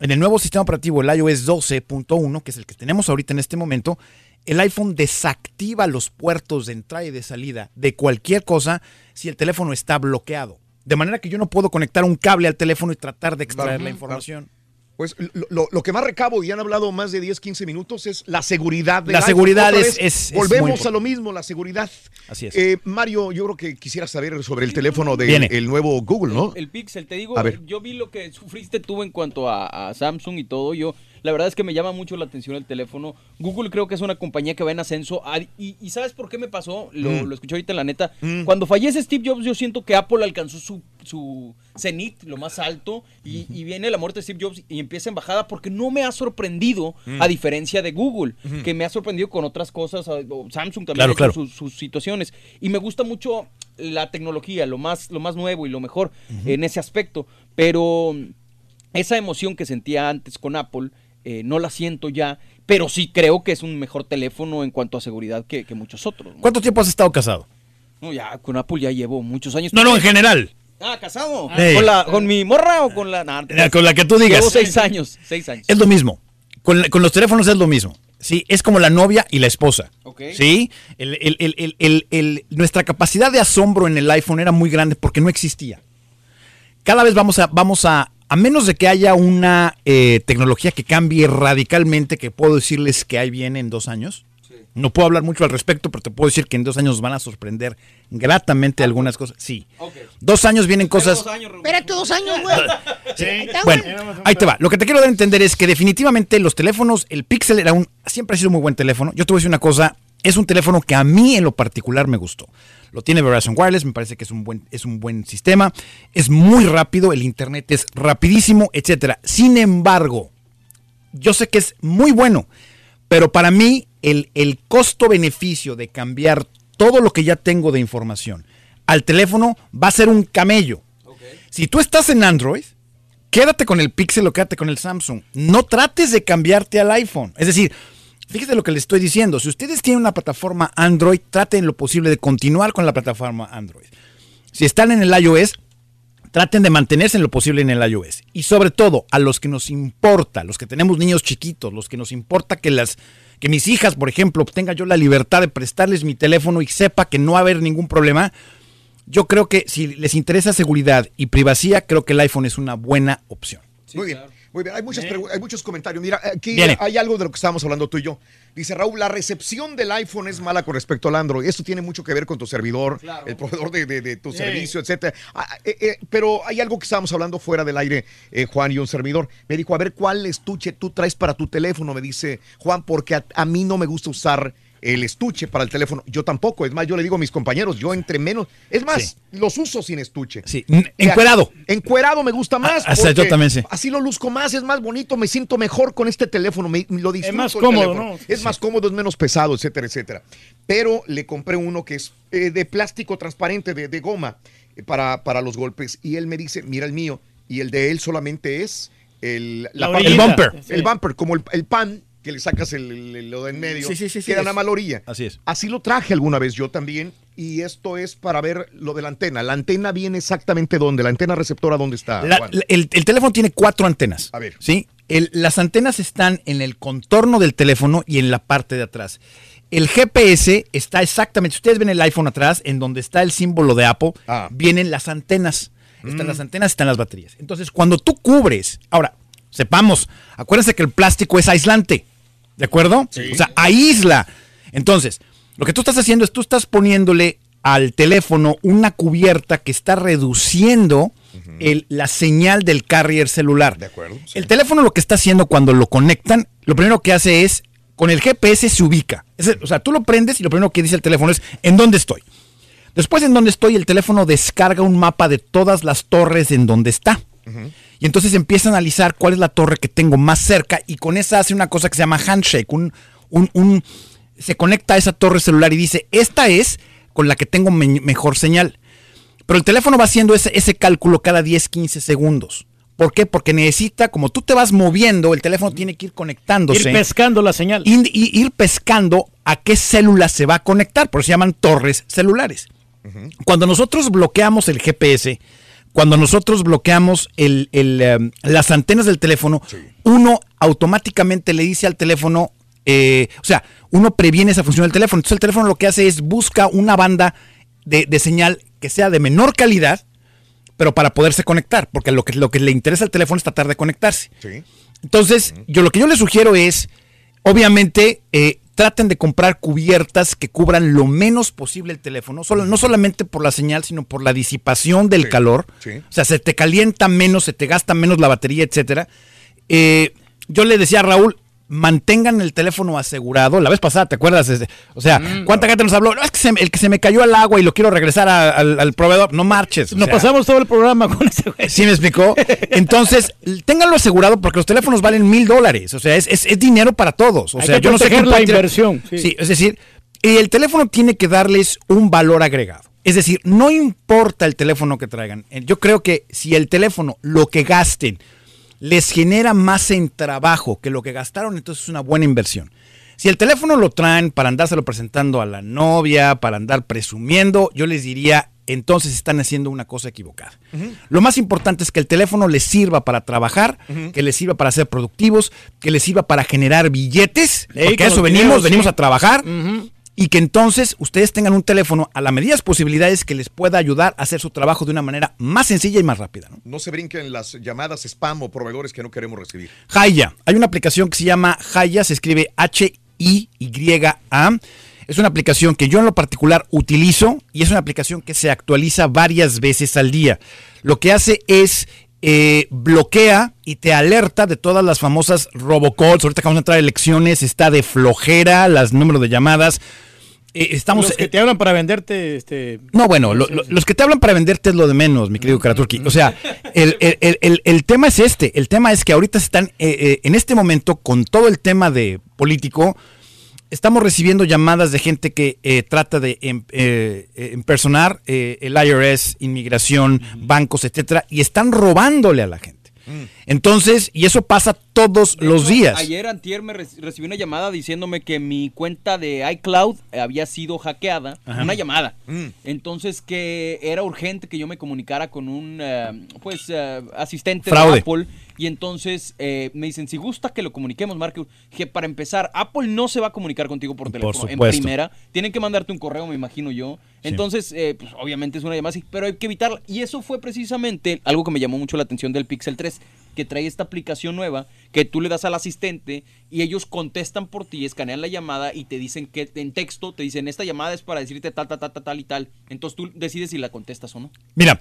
en el nuevo sistema operativo, el iOS 12.1, que es el que tenemos ahorita en este momento, el iPhone desactiva los puertos de entrada y de salida de cualquier cosa si el teléfono está bloqueado. De manera que yo no puedo conectar un cable al teléfono y tratar de extraer la información. Pues lo, lo- lo que más recabo, y han hablado más de 10, 15 minutos, es la seguridad. del La iPhone. seguridad es- vez, es- Volvemos a lo mismo, la seguridad. Así es. Eh, Mario, yo creo que quisiera saber sobre el teléfono del nuevo Google, ¿no? El Pixel, te digo, A ver. yo vi lo que sufriste tú en cuanto a, a Samsung y todo. Yo, la verdad es que me llama mucho la atención el teléfono. Google creo que es una compañía que va en ascenso. Ah, Y, y ¿sabes por qué me pasó? Lo, Mm. lo escuché ahorita en la neta. Cuando fallece Steve Jobs, yo siento que Apple alcanzó su, su cenit, lo más alto, y, y viene la muerte de Steve Jobs y empieza en bajada porque no me ha sorprendido, Mm. a diferencia de Google, que me ha sorprendido con otras cosas. Samsung también Claro, claro. sus, sus situaciones. Y me gusta mucho la tecnología, lo más, lo más nuevo y lo mejor en ese aspecto. Pero mm, esa emoción que sentía antes con Apple, eh, no la siento ya. Pero sí creo que es un mejor teléfono en cuanto a seguridad que, que muchos otros. ¿no? ¿Cuánto tiempo has estado casado? No, ya con Apple ya llevo muchos años. No, no, en general. Ah, casado. Sí. ¿Con, la, ¿Con mi morra o con la.? nah, con la que tú digas. Llevo seis años. Seis años. Es lo mismo. Con, con los teléfonos es lo mismo. Sí, es como la novia y la esposa. Ok. Sí, El- el- el- el- el- el- nuestra capacidad de asombro en el iPhone era muy grande porque no existía. Cada vez vamos a, vamos a, a menos de que haya una eh, tecnología que cambie radicalmente, que puedo decirles que ahí viene en dos años. No puedo hablar mucho al respecto, pero te puedo decir que en dos años van a sorprender gratamente algunas cosas. Sí. Dos años vienen cosas. Espérate dos años, güey. <laughs> Está Bueno, bueno. ahí te va. Lo que te quiero dar a entender es que definitivamente los teléfonos, el Pixel era un, siempre ha sido un muy buen teléfono. Yo te voy a decir una cosa, es un teléfono que a mí en lo particular me gustó. Lo tiene Verizon Wireless, me parece que es un buen, es un buen sistema. Es muy rápido, el internet es rapidísimo, etcétera. Sin embargo, yo sé que es muy bueno, pero para mí el, el costo-beneficio de cambiar todo lo que ya tengo de información al teléfono va a ser un camello. Si tú estás en Android, quédate con el Pixel o quédate con el Samsung. No trates de cambiarte al iPhone. Es decir, fíjate lo que les estoy diciendo. Si ustedes tienen una plataforma Android, traten lo posible de continuar con la plataforma Android. Si están en el iOS, traten de mantenerse en lo posible en el iOS. Y sobre todo, a los que nos importa, los que tenemos niños chiquitos, los que nos importa que las que mis hijas, por ejemplo, tenga yo la libertad de prestarles mi teléfono y sepa que no va a haber ningún problema. Yo creo que si les interesa seguridad y privacidad, creo que el iPhone es una buena opción. muy bien, muy bien. Hay, muchas hay muchos comentarios. Mira, aquí Viene. hay algo de lo que estábamos hablando tú y yo. Dice Raúl, la recepción del iPhone es mala con respecto al Android. Esto tiene mucho que ver con tu servidor, el proveedor de, de- de tu Sí. servicio, etcétera. Ah, eh, eh, pero hay algo que estábamos hablando fuera del aire, eh, Juan y un servidor. Me dijo, a ver, ¿cuál estuche tú traes para tu teléfono? Me dice Juan, porque a, a mí no me gusta usar el estuche para el teléfono. Yo tampoco. Es más, yo le digo a mis compañeros, yo entre menos. Es más, los uso sin estuche. Sí, encuerado. Encuerado me gusta más. Ah, hasta yo también, sí. Así lo luzco más, es más bonito, me siento mejor con este teléfono, me, lo disfruto. más el cómodo. ¿no? Es más cómodo, es menos pesado, etcétera, etcétera. Pero le compré uno que es eh, de plástico transparente, de, de goma, eh, para, para los golpes. Y él me dice, mira el mío. Y el de él solamente es el, La parte-. El bumper. El bumper, como el, el pan que le sacas el, el- lo de en medio. Sí, sí, sí, Queda nada más la orilla. Así es. Así lo traje alguna vez yo también. Y esto es para ver lo de la antena. La antena viene exactamente dónde. La antena receptora dónde está. La- Juan? la- el, el teléfono tiene cuatro antenas. A ver. ¿sí? El- las antenas están en el contorno del teléfono y en la parte de atrás. El GPS está exactamente, si ustedes ven el iPhone atrás, en donde está el símbolo de Apple, Ah. vienen las antenas. Están Mm. las antenas, están las baterías. Entonces, cuando tú cubres, ahora, sepamos, acuérdense que el plástico es aislante, ¿de acuerdo? Sí. O sea, aísla. Entonces, lo que tú estás haciendo es tú estás poniéndole al teléfono una cubierta que está reduciendo el- la señal del carrier celular. De acuerdo. El teléfono lo que está haciendo cuando lo conectan, lo primero que hace es, con el GPS se ubica. Es o sea, tú lo prendes y lo primero que dice el teléfono es, ¿en dónde estoy? Después en dónde estoy, el teléfono descarga un mapa de todas las torres en donde está. Y entonces empieza a analizar cuál es la torre que tengo más cerca y con esa hace una cosa que se llama handshake. Un, un- un- se conecta a esa torre celular y dice, esta es con la que tengo me- mejor señal. Pero el teléfono va haciendo ese, ese cálculo cada 10, 15 segundos. ¿Por qué? Porque necesita, como tú te vas moviendo, el teléfono tiene que ir conectándose. Ir pescando la señal. Ir, ir- ir pescando a qué célula se va a conectar. Por eso se llaman torres celulares. Cuando nosotros bloqueamos el GPS, cuando nosotros bloqueamos el- el, em, las antenas del teléfono, uno automáticamente le dice al teléfono, eh, o sea, uno previene esa función del teléfono. Entonces el teléfono lo que hace es busca una banda de, de señal que sea de menor calidad, pero para poderse conectar, porque lo que, lo que le interesa al teléfono es tratar de conectarse. Entonces, yo lo que yo les sugiero es, obviamente, eh, traten de comprar cubiertas que cubran lo menos posible el teléfono, solo, no solamente por la señal, sino por la disipación del calor. sí. O sea, se te calienta menos, se te gasta menos la batería, etcétera. Eh, yo le decía a Raúl, mantengan el teléfono asegurado. La vez pasada, ¿te acuerdas? Este, O sea, ¿cuánta gente nos habló? No, es que se, el que se me cayó al agua y lo quiero regresar a- al, al proveedor. No marches. o Nos sea. pasamos todo el programa con ese güey. ¿Sí me explicó? Entonces, ténganlo asegurado porque los teléfonos valen mil dólares. O sea, es, es- es dinero para todos. O Hay sea, que yo no sé quién la inversión, sí. Sí, es decir, el teléfono tiene que darles un valor agregado. Es decir, no importa el teléfono que traigan. Yo creo que si el teléfono, lo que gasten, les genera más en trabajo que lo que gastaron, entonces es una buena inversión. Si el teléfono lo traen para andárselo presentando a la novia, para andar presumiendo, yo les diría, entonces están haciendo una cosa equivocada. Lo más importante es que el teléfono les sirva para trabajar, que les sirva para ser productivos, que les sirva para generar billetes, Ey, porque eso venimos, videos, venimos sí. a trabajar. Y que entonces ustedes tengan un teléfono a la medida de las posibilidades que les pueda ayudar a hacer su trabajo de una manera más sencilla y más rápida. ¿no? No se brinquen las llamadas spam o proveedores que no queremos recibir. Haya. Hay una aplicación que se llama Haya, se escribe H-I-Y-A. Es una aplicación que yo en lo particular utilizo y es una aplicación que se actualiza varias veces al día. Lo que hace es eh, bloquea y te alerta de todas las famosas robocalls. Ahorita que vamos a entrar a elecciones, está de flojera, las números de llamadas. Eh, estamos, Los que te hablan para venderte, este... no, bueno, lo- lo- los que te hablan para venderte es lo de menos, mi querido Karaturki. O sea, el, el- el- el- el tema es este. El tema es que ahorita están, eh, eh, en este momento, con todo el tema de político, estamos recibiendo llamadas de gente que eh, trata de em- eh, eh, impersonar eh, el IRS, inmigración, bancos, etcétera, y están robándole a la gente. Entonces, y eso pasa todos los días. Ayer antier me re- recibí una llamada diciéndome que mi cuenta de iCloud había sido hackeada. Ajá. Una llamada. Entonces que era urgente que yo me comunicara con un eh, pues eh, asistente Fraude. de Apple. Y entonces eh, me dicen, si gusta que lo comuniquemos, Marco, que para empezar, Apple no se va a comunicar contigo por teléfono en primera. Tienen que mandarte un correo, me imagino yo. Sí. Entonces, eh, pues, obviamente es una llamada así, pero hay que evitarla. Y eso fue precisamente algo que me llamó mucho la atención del Pixel 3, que trae esta aplicación nueva que tú le das al asistente y ellos contestan por ti, escanean la llamada y te dicen que en texto te dicen esta llamada es para decirte tal, tal, tal, tal, y tal. Entonces tú decides si la contestas o no. Mira,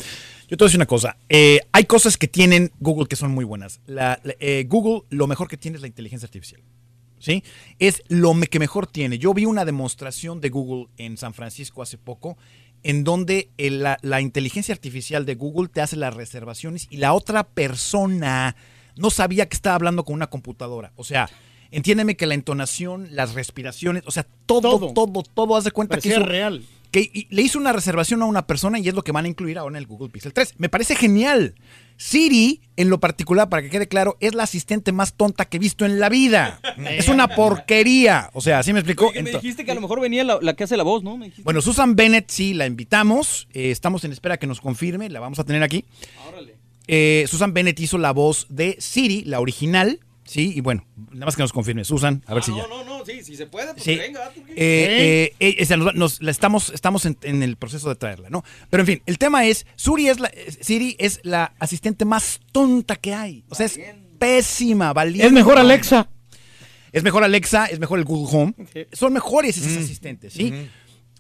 yo te voy a decir una cosa. Eh, hay cosas que tienen Google que son muy buenas. Eh, Google lo mejor que tiene es la inteligencia artificial. ¿sí? Es lo que mejor tiene. Yo vi una demostración de Google en San Francisco hace poco, en donde el- la, la inteligencia artificial de Google te hace las reservaciones y la otra persona no sabía que estaba hablando con una computadora. O sea, entiéndeme que la entonación, las respiraciones, o sea, todo, todo, Todo. todo, haz de cuenta que Parecía hizo- real. que le hizo una reservación a una persona y es lo que van a incluir ahora en el Google Pixel 3. Me parece genial. Siri, en lo particular, para que quede claro, es la asistente más tonta que he visto en la vida. es una porquería. O sea, ¿sí me explicó? Oye, me Ento- dijiste que a lo mejor venía la, la que hace la voz, ¿no? Me bueno, Susan Bennett sí la invitamos. Eh, estamos en espera que nos confirme. La vamos a tener aquí. Eh, Susan Bennett hizo la voz de Siri, la original. Sí, y bueno, nada más que nos confirme. Susan, a ver si ya. Ah, No, no, no, sí, si se puede, pues Sí. venga. Eh, eh, eh, esa nos- nos- la estamos estamos en, en el proceso de traerla, ¿no? Pero en fin, el tema es, Siri es la, eh, Siri es la asistente más tonta que hay. O sea, es pésima, valiente. Es mejor Alexa. Es mejor Alexa, es mejor el Google Home. Son mejores esos asistentes, ¿sí?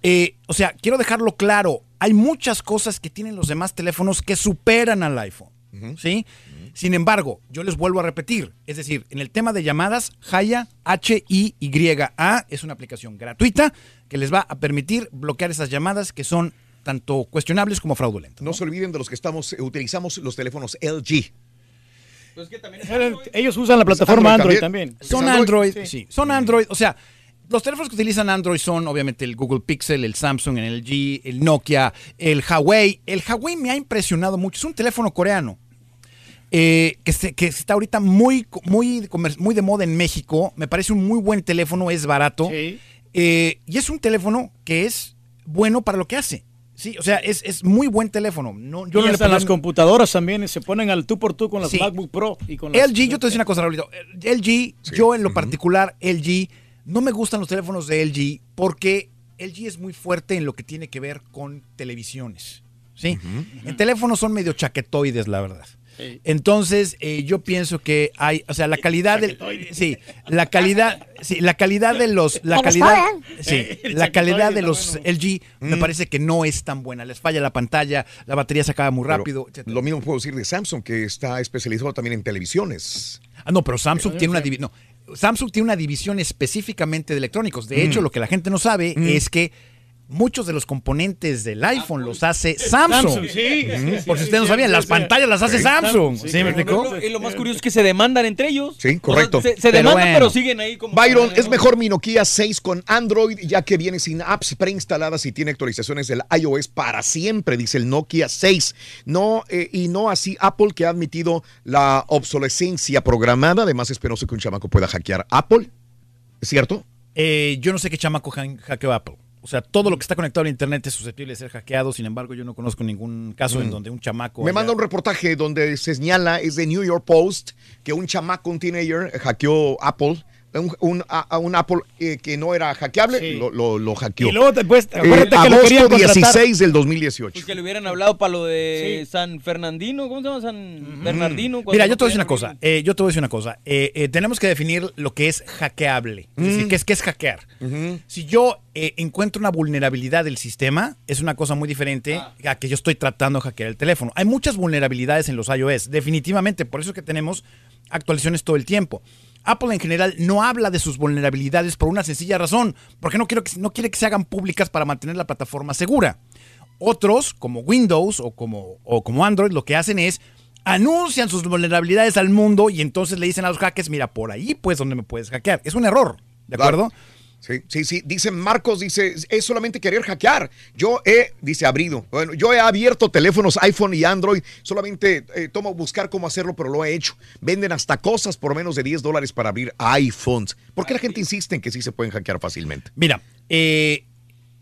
Eh, o sea, quiero dejarlo claro. Hay muchas cosas que tienen los demás teléfonos que superan al iPhone, ¿sí? Sin embargo, yo les vuelvo a repetir, es decir, en el tema de llamadas, Haya, H-I-Y-A, es una aplicación gratuita que les va a permitir bloquear esas llamadas que son tanto cuestionables como fraudulentas. No se olviden de los que estamos, eh, utilizamos los teléfonos LG. Ellos usan la plataforma Android también. Son Android, sí. Son Android, o sea, los teléfonos que utilizan Android son obviamente el Google Pixel, el Samsung, el LG, el Nokia, el Huawei. El Huawei me ha impresionado mucho. Es un teléfono coreano eh, que, se- que está ahorita muy, muy, muy de moda en México. Me parece un muy buen teléfono, es barato. Eh, y es un teléfono que es bueno para lo que hace. Sí, o sea, es, es muy buen teléfono. No, yo y no le hasta pondría- las computadoras también se ponen al tú por tú con las Sí. MacBook Pro y con las- LG, yo te voy a decir una cosa, Raulito. LG, yo en lo particular, LG, no me gustan los teléfonos de LG porque LG es muy fuerte en lo que tiene que ver con televisiones. ¿Sí? En teléfonos son medio chaquetoides, la verdad. Entonces, eh, yo pienso que hay, o sea, la calidad del, sí, la calidad, sí, la calidad de los, la calidad, sí, la calidad de los LG me parece que no es tan buena. Les falla la pantalla, la batería se acaba muy rápido. Lo mismo puedo decir de Samsung, que está especializado también en televisiones. Ah, no, pero Samsung tiene una división. Samsung tiene una división específicamente de electrónicos. De hecho, Mm. lo que la gente no sabe Mm. es que muchos de los componentes del iPhone los hace Samsung. Samsung, sí, Mm, sí, sí, Por si sí, ustedes no sabían, sí, las sí. pantallas las hace Sí, Samsung. sí, ¿Sí, sí, me explicó? Y lo más curioso es que se demandan entre ellos. Sí, correcto. O sea, se, se Pero demandan, bueno. pero siguen ahí como. Byron, es mejor mi Nokia 6 con Android, ya que viene sin apps preinstaladas y tiene actualizaciones del iOS para siempre, dice el Nokia 6. No, eh, y no así Apple, que ha admitido la obsolescencia programada. Además, es penoso que un chamaco pueda hackear Apple. ¿Es cierto? Eh, yo no sé qué chamaco hackeó Apple. O sea, todo lo que está conectado a Internet es susceptible de ser hackeado. Sin embargo, yo no conozco ningún caso en Mm. donde un chamaco. Me haya- manda un reportaje donde se señala, es de New York Post, que un chamaco, un teenager, hackeó Apple. Un, un- a, a un Apple eh, que no era hackeable, lo, lo, lo hackeó. Y luego después, Eh, acuérdate que lo agosto contratar. 16 del 2018. Pues que le hubieran hablado para lo de San Fernandino, ¿cómo se llama? San Bernardino. cuando Mira, yo no te voy a decir una cosa. eh, yo te voy a decir una cosa. Eh, eh, tenemos que definir lo que es hackeable. Es decir, Mm. ¿qué es, qué es hackear? Si yo eh, encuentro una vulnerabilidad del sistema, es una cosa muy diferente a que yo estoy tratando de hackear el teléfono. Hay muchas vulnerabilidades en los iOS, definitivamente. Por eso es que tenemos actualizaciones todo el tiempo. Apple en general no habla de sus vulnerabilidades por una sencilla razón, porque no, quiero que, no quiere que se hagan públicas para mantener la plataforma segura. Otros, como Windows o como, o como Android, lo que hacen es anuncian sus vulnerabilidades al mundo y entonces le dicen a los hackers, mira, por ahí pues donde me puedes hackear. Es un error, ¿de acuerdo? Sí, sí, sí. Dice Marcos, dice, es solamente querer hackear. Yo he, dice, abrido. Bueno, yo he abierto teléfonos iPhone y Android. Solamente eh, tomo buscar cómo hacerlo, pero lo he hecho. Venden hasta cosas por menos de 10 dólares para abrir iPhones. ¿Por qué la gente insiste en que sí se pueden hackear fácilmente? Mira, eh,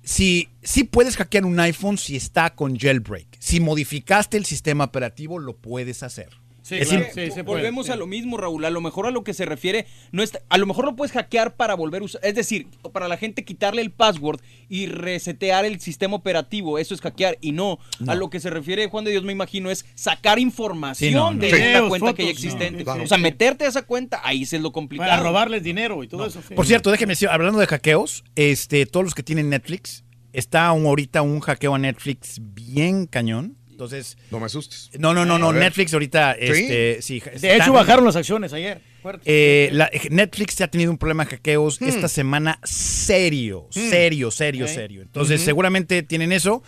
si, si puedes hackear un iPhone si está con jailbreak. Si modificaste el sistema operativo, lo puedes hacer. Es Sí, volvemos a lo mismo, Raúl. A lo mejor a lo que se refiere, no está, a lo mejor lo puedes hackear para volver a usar, es decir, para la gente quitarle el password y resetear el sistema operativo, eso es hackear. Y no, No. a lo que se refiere Juan de Dios, me imagino, es sacar información Sí, no, no. de Sí. Videos, cuenta que ya existente. claro. o sea, meterte a esa cuenta, ahí se es lo complicado. Para robarles dinero y todo eso. sí. Por cierto, déjeme decir, hablando de hackeos, este, todos los que tienen Netflix, está un- ahorita un hackeo a Netflix bien cañón, Entonces, No me asustes. no, no, no, no. Netflix ahorita, ¿Sí? este, sí. De están- hecho, bajaron las acciones ayer. Eh, la- Netflix ya ha tenido un problema de hackeos Hmm. esta semana serio, serio, serio, Ok. serio. Entonces, seguramente tienen eso.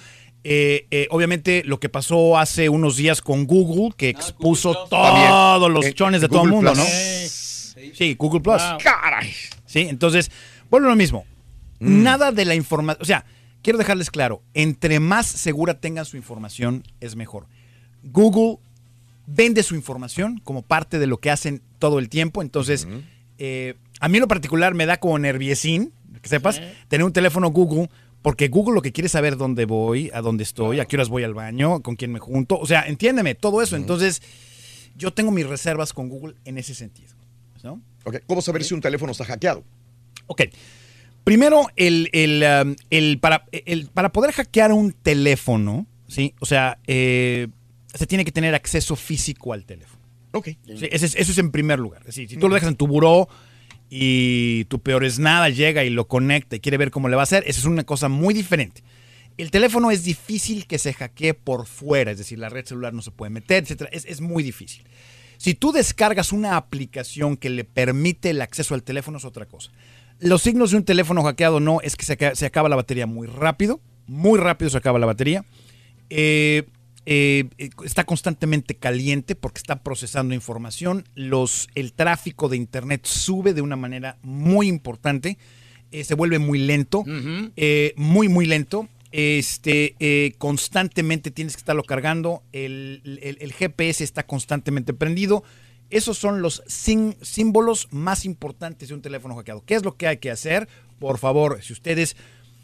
Eh, eh, obviamente, lo que pasó hace unos días con Google, que expuso todos los Eh, chones de todo el mundo, ¿no? Plus. Sí, Google Plus. Wow. Caray. Sí, entonces, vuelvo a lo mismo. Mm. Nada de la información, o sea, quiero dejarles claro, entre más segura tengan su información, es mejor. Google vende su información como parte de lo que hacen todo el tiempo, entonces, eh, a mí en lo particular me da como nerviosín, que sepas, tener un teléfono Google, porque Google lo que quiere es saber dónde voy, a dónde estoy, a qué horas voy al baño, con quién me junto, o sea, entiéndeme, todo eso. Entonces, yo tengo mis reservas con Google en ese sentido. ¿no? Ok, ¿Cómo saber si un teléfono está hackeado? Ok. Primero, el, el, um, el para, el- para poder hackear un teléfono, ¿sí? O sea, eh, se tiene que tener acceso físico al teléfono. Ok. Sí, ese es- eso es en primer lugar. Es decir, si tú lo dejas en tu buró y tu peor es nada llega y lo conecta y quiere ver cómo le va a hacer, esa es una cosa muy diferente. El teléfono es difícil que se hackee por fuera, es decir, la red celular no se puede meter, etcétera. Es, es muy difícil. Si tú descargas una aplicación que le permite el acceso al teléfono es otra cosa. Los signos de un teléfono hackeado no es que se, aca- se acaba la batería muy rápido, muy rápido se acaba la batería. Eh, eh, está constantemente caliente porque está procesando información. Los, el tráfico de Internet sube de una manera muy importante. Eh, se vuelve muy lento, muy, muy lento. Este, constantemente tienes que estarlo cargando. El, el- el GPS está constantemente prendido. Esos son los sin- símbolos más importantes de un teléfono hackeado. ¿Qué es lo que hay que hacer? Por favor, si ustedes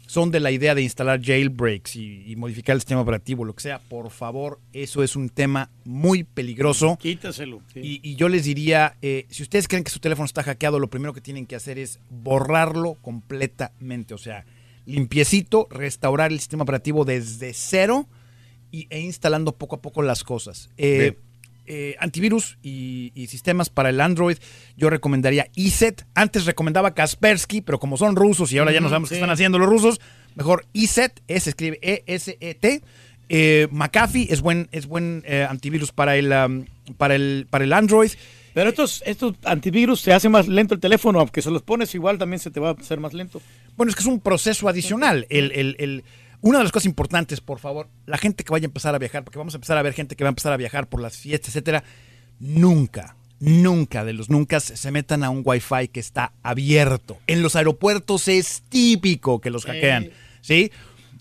son de la idea de instalar jailbreaks y, y modificar el sistema operativo, lo que sea, por favor, eso es un tema muy peligroso. Quítaselo. Y, y yo les diría, eh, si ustedes creen que su teléfono está hackeado, lo primero que tienen que hacer es borrarlo completamente. O sea, limpiecito, restaurar el sistema operativo desde cero y, e instalando poco a poco las cosas. Eh. Eh, antivirus y, y sistemas para el Android, yo recomendaría ESET. Antes recomendaba Kaspersky, pero como son rusos y ahora ya no sabemos sí. qué están haciendo los rusos, mejor ESET, E se escribe E-S-E-T. Eh, McAfee es buen, es buen eh, antivirus para el, um, para, el, para el Android. Pero estos, estos antivirus se hace más lento el teléfono, aunque se los pones igual también se te va a hacer más lento. Bueno, es que es un proceso adicional. El, el- el- una de las cosas importantes, por favor, la gente que vaya a empezar a viajar, porque vamos a empezar a ver gente que va a empezar a viajar por las fiestas, etcétera, nunca, nunca de los nunca se metan a un Wi-Fi que está abierto. En los aeropuertos es típico que los hackean, ¿sí?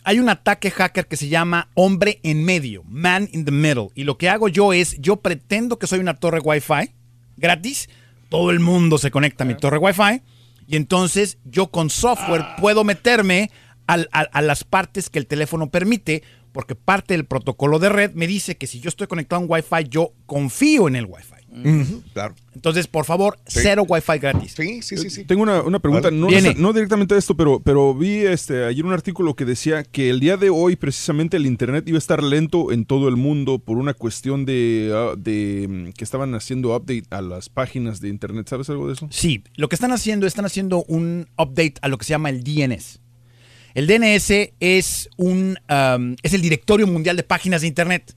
Hay un ataque hacker que se llama hombre en medio, man in the middle. Y lo que hago yo es, yo pretendo que soy una torre Wi-Fi gratis. Todo el mundo se conecta a mi torre Wi-Fi. Y entonces yo con software puedo meterme al- a, a las partes que el teléfono permite, porque parte del protocolo de red me dice que si yo estoy conectado a un Wi-Fi, yo confío en el Wi-Fi. Claro. Entonces, por favor, Sí. cero Wi-Fi gratis. Sí, sí, sí, sí. Tengo una, una pregunta, no, Viene. no directamente a esto, pero, pero vi este, ayer un artículo que decía que el día de hoy precisamente el Internet iba a estar lento en todo el mundo por una cuestión de, ah, de mm, que estaban haciendo update a las páginas de Internet. ¿Sabes algo de eso? Sí, lo que están haciendo, están haciendo un update a lo que se llama el DNS. El DNS es un um, es el directorio mundial de páginas de internet.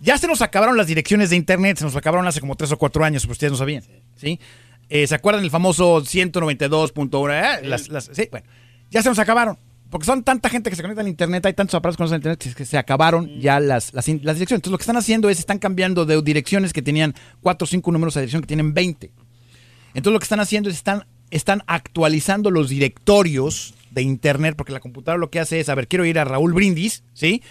Ya se nos acabaron las direcciones de internet, se nos acabaron hace como tres o cuatro años, pero ustedes no sabían. ¿sí? Eh, ¿Se acuerdan del famoso 192.1? Eh? Las, las- sí, bueno, ya se nos acabaron. Porque son tanta gente que se conecta al internet, hay tantos aparatos con internet que- que se acabaron ya las, las, las direcciones. Entonces lo que están haciendo es, están cambiando de direcciones que tenían cuatro o cinco números a dirección que tienen 20. Entonces lo que están haciendo es están, están actualizando los directorios de internet, porque la computadora lo que hace es, a ver, quiero ir a Raúl Brindis, ¿sí?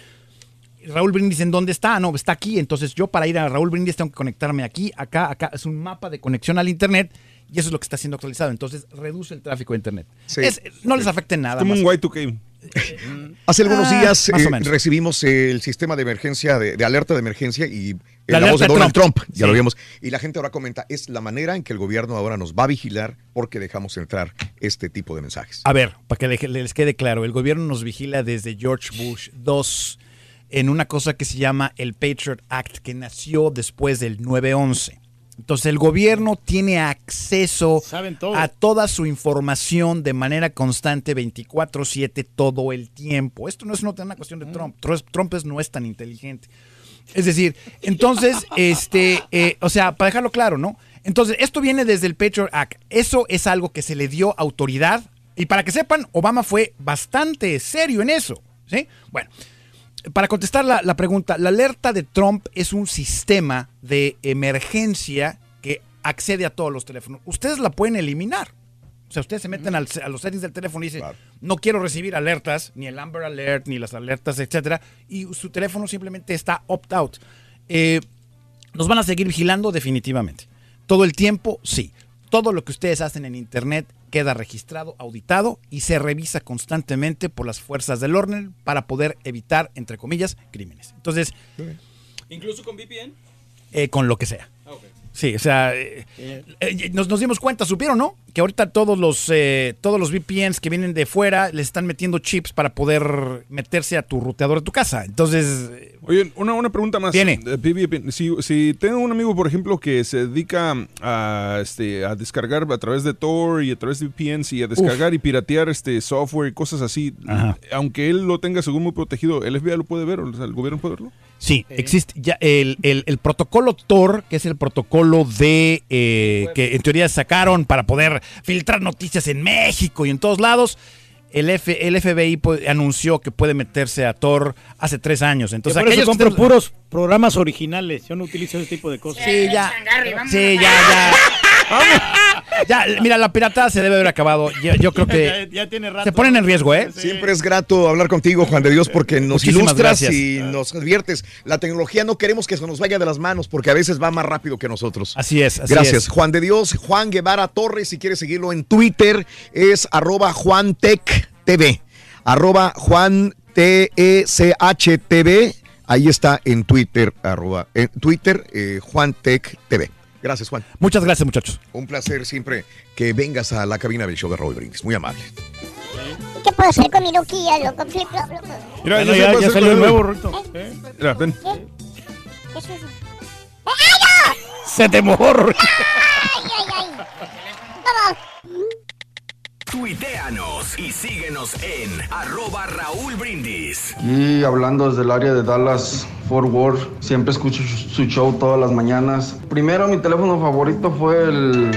Raúl Brindis, ¿en dónde está? No, está aquí. Entonces yo para ir a Raúl Brindis tengo que conectarme aquí, acá, acá. Es un mapa de conexión al internet y eso es lo que está siendo actualizado. Entonces reduce el tráfico de internet. Sí. Es- no les afecte en nada. Como más. un Y2K. Hace algunos Ah, días eh, recibimos eh, el sistema de emergencia, de, de alerta de emergencia y eh, La la, voz de Donald Trump. Trump. Ya Sí. lo vimos. Y la gente ahora comenta, es la manera en que el gobierno ahora nos va a vigilar porque dejamos entrar este tipo de mensajes. A ver, para que le- les quede claro, el gobierno nos vigila desde George Bush II en una cosa que se llama el Patriot Act, que nació después del 9-11. Entonces el gobierno tiene acceso Saben todo. a toda su información de manera constante 24/7 todo el tiempo. Esto no es una, una cuestión de Trump. Trump. Trump es- no es tan inteligente. Es decir, entonces, este, eh, o sea, para dejarlo claro, ¿no? Entonces, esto viene desde el Patriot Act. Eso es algo que se le dio autoridad. Y para que sepan, Obama fue bastante serio en eso. ¿Sí? Bueno, para contestar la, la pregunta, la alerta de Trump es un sistema de emergencia que accede a todos los teléfonos. Ustedes la pueden eliminar. O sea, ustedes se meten al- a los settings del teléfono y dicen, no quiero recibir alertas, ni el Amber Alert, ni las alertas, etcétera, y su teléfono simplemente está opt-out. Eh, nos van a seguir vigilando definitivamente. Todo el tiempo, sí. Todo lo que ustedes hacen en Internet queda registrado, auditado y se revisa constantemente por las fuerzas del orden para poder evitar, entre comillas, crímenes. Entonces, Incluso con VPN. eh, con lo que sea. Sí, o sea, eh, eh, nos, nos dimos cuenta, supieron, ¿no? Que ahorita todos los, eh, todos los VPNs que vienen de fuera les están metiendo chips para poder meterse a tu ruteador de tu casa. Entonces, eh, Oye, una, una pregunta más. Pibi, Si, si tengo un amigo, por ejemplo, que se dedica a, este, a descargar a través de Tor y a través de VPNs y a descargar y piratear este software y cosas así, aunque él lo tenga según muy protegido, ¿el FBI lo puede ver? O ¿El gobierno puede verlo? Sí, existe ya el, el- el protocolo Tor, que es el protocolo de eh, que en teoría sacaron para poder filtrar noticias en México y en todos lados. El, F- el FBI anunció que puede meterse a Tor hace tres años. Entonces, Yo por eso aquellos que compro estén- puros programas originales. Yo no utilizo ese tipo de cosas. Sí, ya. Sí, ya, ya. Ya, mira, la piratada se debe haber acabado. Yo, yo creo que <laughs> Ya, ya tiene rato. se ponen en riesgo, ¿eh? Siempre es grato hablar contigo, Juan de Dios, porque nos Muchísimas ilustras gracias. y nos adviertes. La tecnología no queremos que se nos vaya de las manos, porque a veces va más rápido que nosotros. Así es, así Gracias. es. Juan de Dios, Juan Guevara Torres, si quieres seguirlo en Twitter, es arroba JuanTech TV. Arroba Juan T-E-C-H TV. Ahí está en Twitter, arroba, en Twitter, eh, JuanTech TV. Gracias, Juan. Muchas gracias, muchachos. Un placer siempre que vengas a la cabina del show de Raúl Brindis. Muy amable. ¿Qué puedo hacer con mi Nokia, loco? Flip, flop, loco. Mira, ya- ya salió el nuevo. Rito. Mira, ven. ¿Qué es eso? Se te mojó. Rito. ¡Ay, ay, ay! ¡Vamos! Tuiteanos y síguenos en arroba Raúl Brindis. Y hablando desde el área de Dallas, Fort Worth, siempre escucho su show todas las mañanas. Primero mi teléfono favorito fue el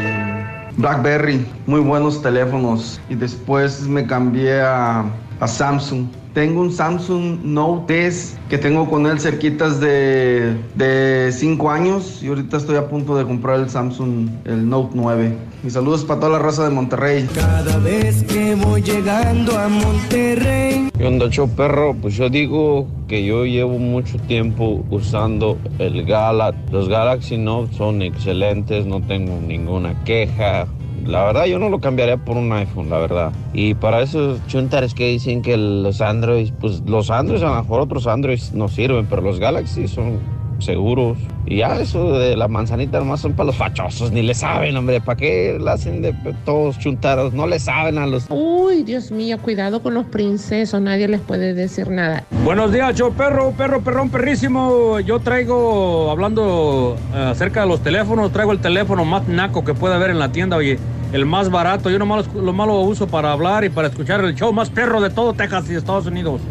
BlackBerry, muy buenos teléfonos. Y después me cambié a Samsung. Tengo un Samsung Note 10 que tengo con él cerquitas de 5 años y ahorita estoy a punto de comprar el Samsung, el Note 9. Mis saludos para toda la raza de Monterrey. Cada vez que voy llegando a Monterrey. ¿Qué onda, show perro? Pues yo digo que yo llevo mucho tiempo usando el Galaxy. Los Galaxy Note son excelentes, no tengo ninguna queja. La verdad, yo no lo cambiaría por un iPhone, la verdad. Y para esos chuntares que dicen que los Androids, pues los Androids, a lo mejor otros Androids no sirven, pero los Galaxy son seguros. Y ya eso de la manzanita nomás son para los fachosos, ni le saben, hombre. ¿Para qué la hacen de todos chuntaros? No le saben a los... Uy, Dios mío, cuidado con los princesos, nadie les puede decir nada. Buenos días, yo perro, perro, perrón, perrísimo. Yo traigo, hablando eh, acerca de los teléfonos, traigo el teléfono más naco que puede haber en la tienda, oye, el más barato. Yo nomás lo, lo malo uso para hablar y para escuchar el show más perro de todo Texas y Estados Unidos.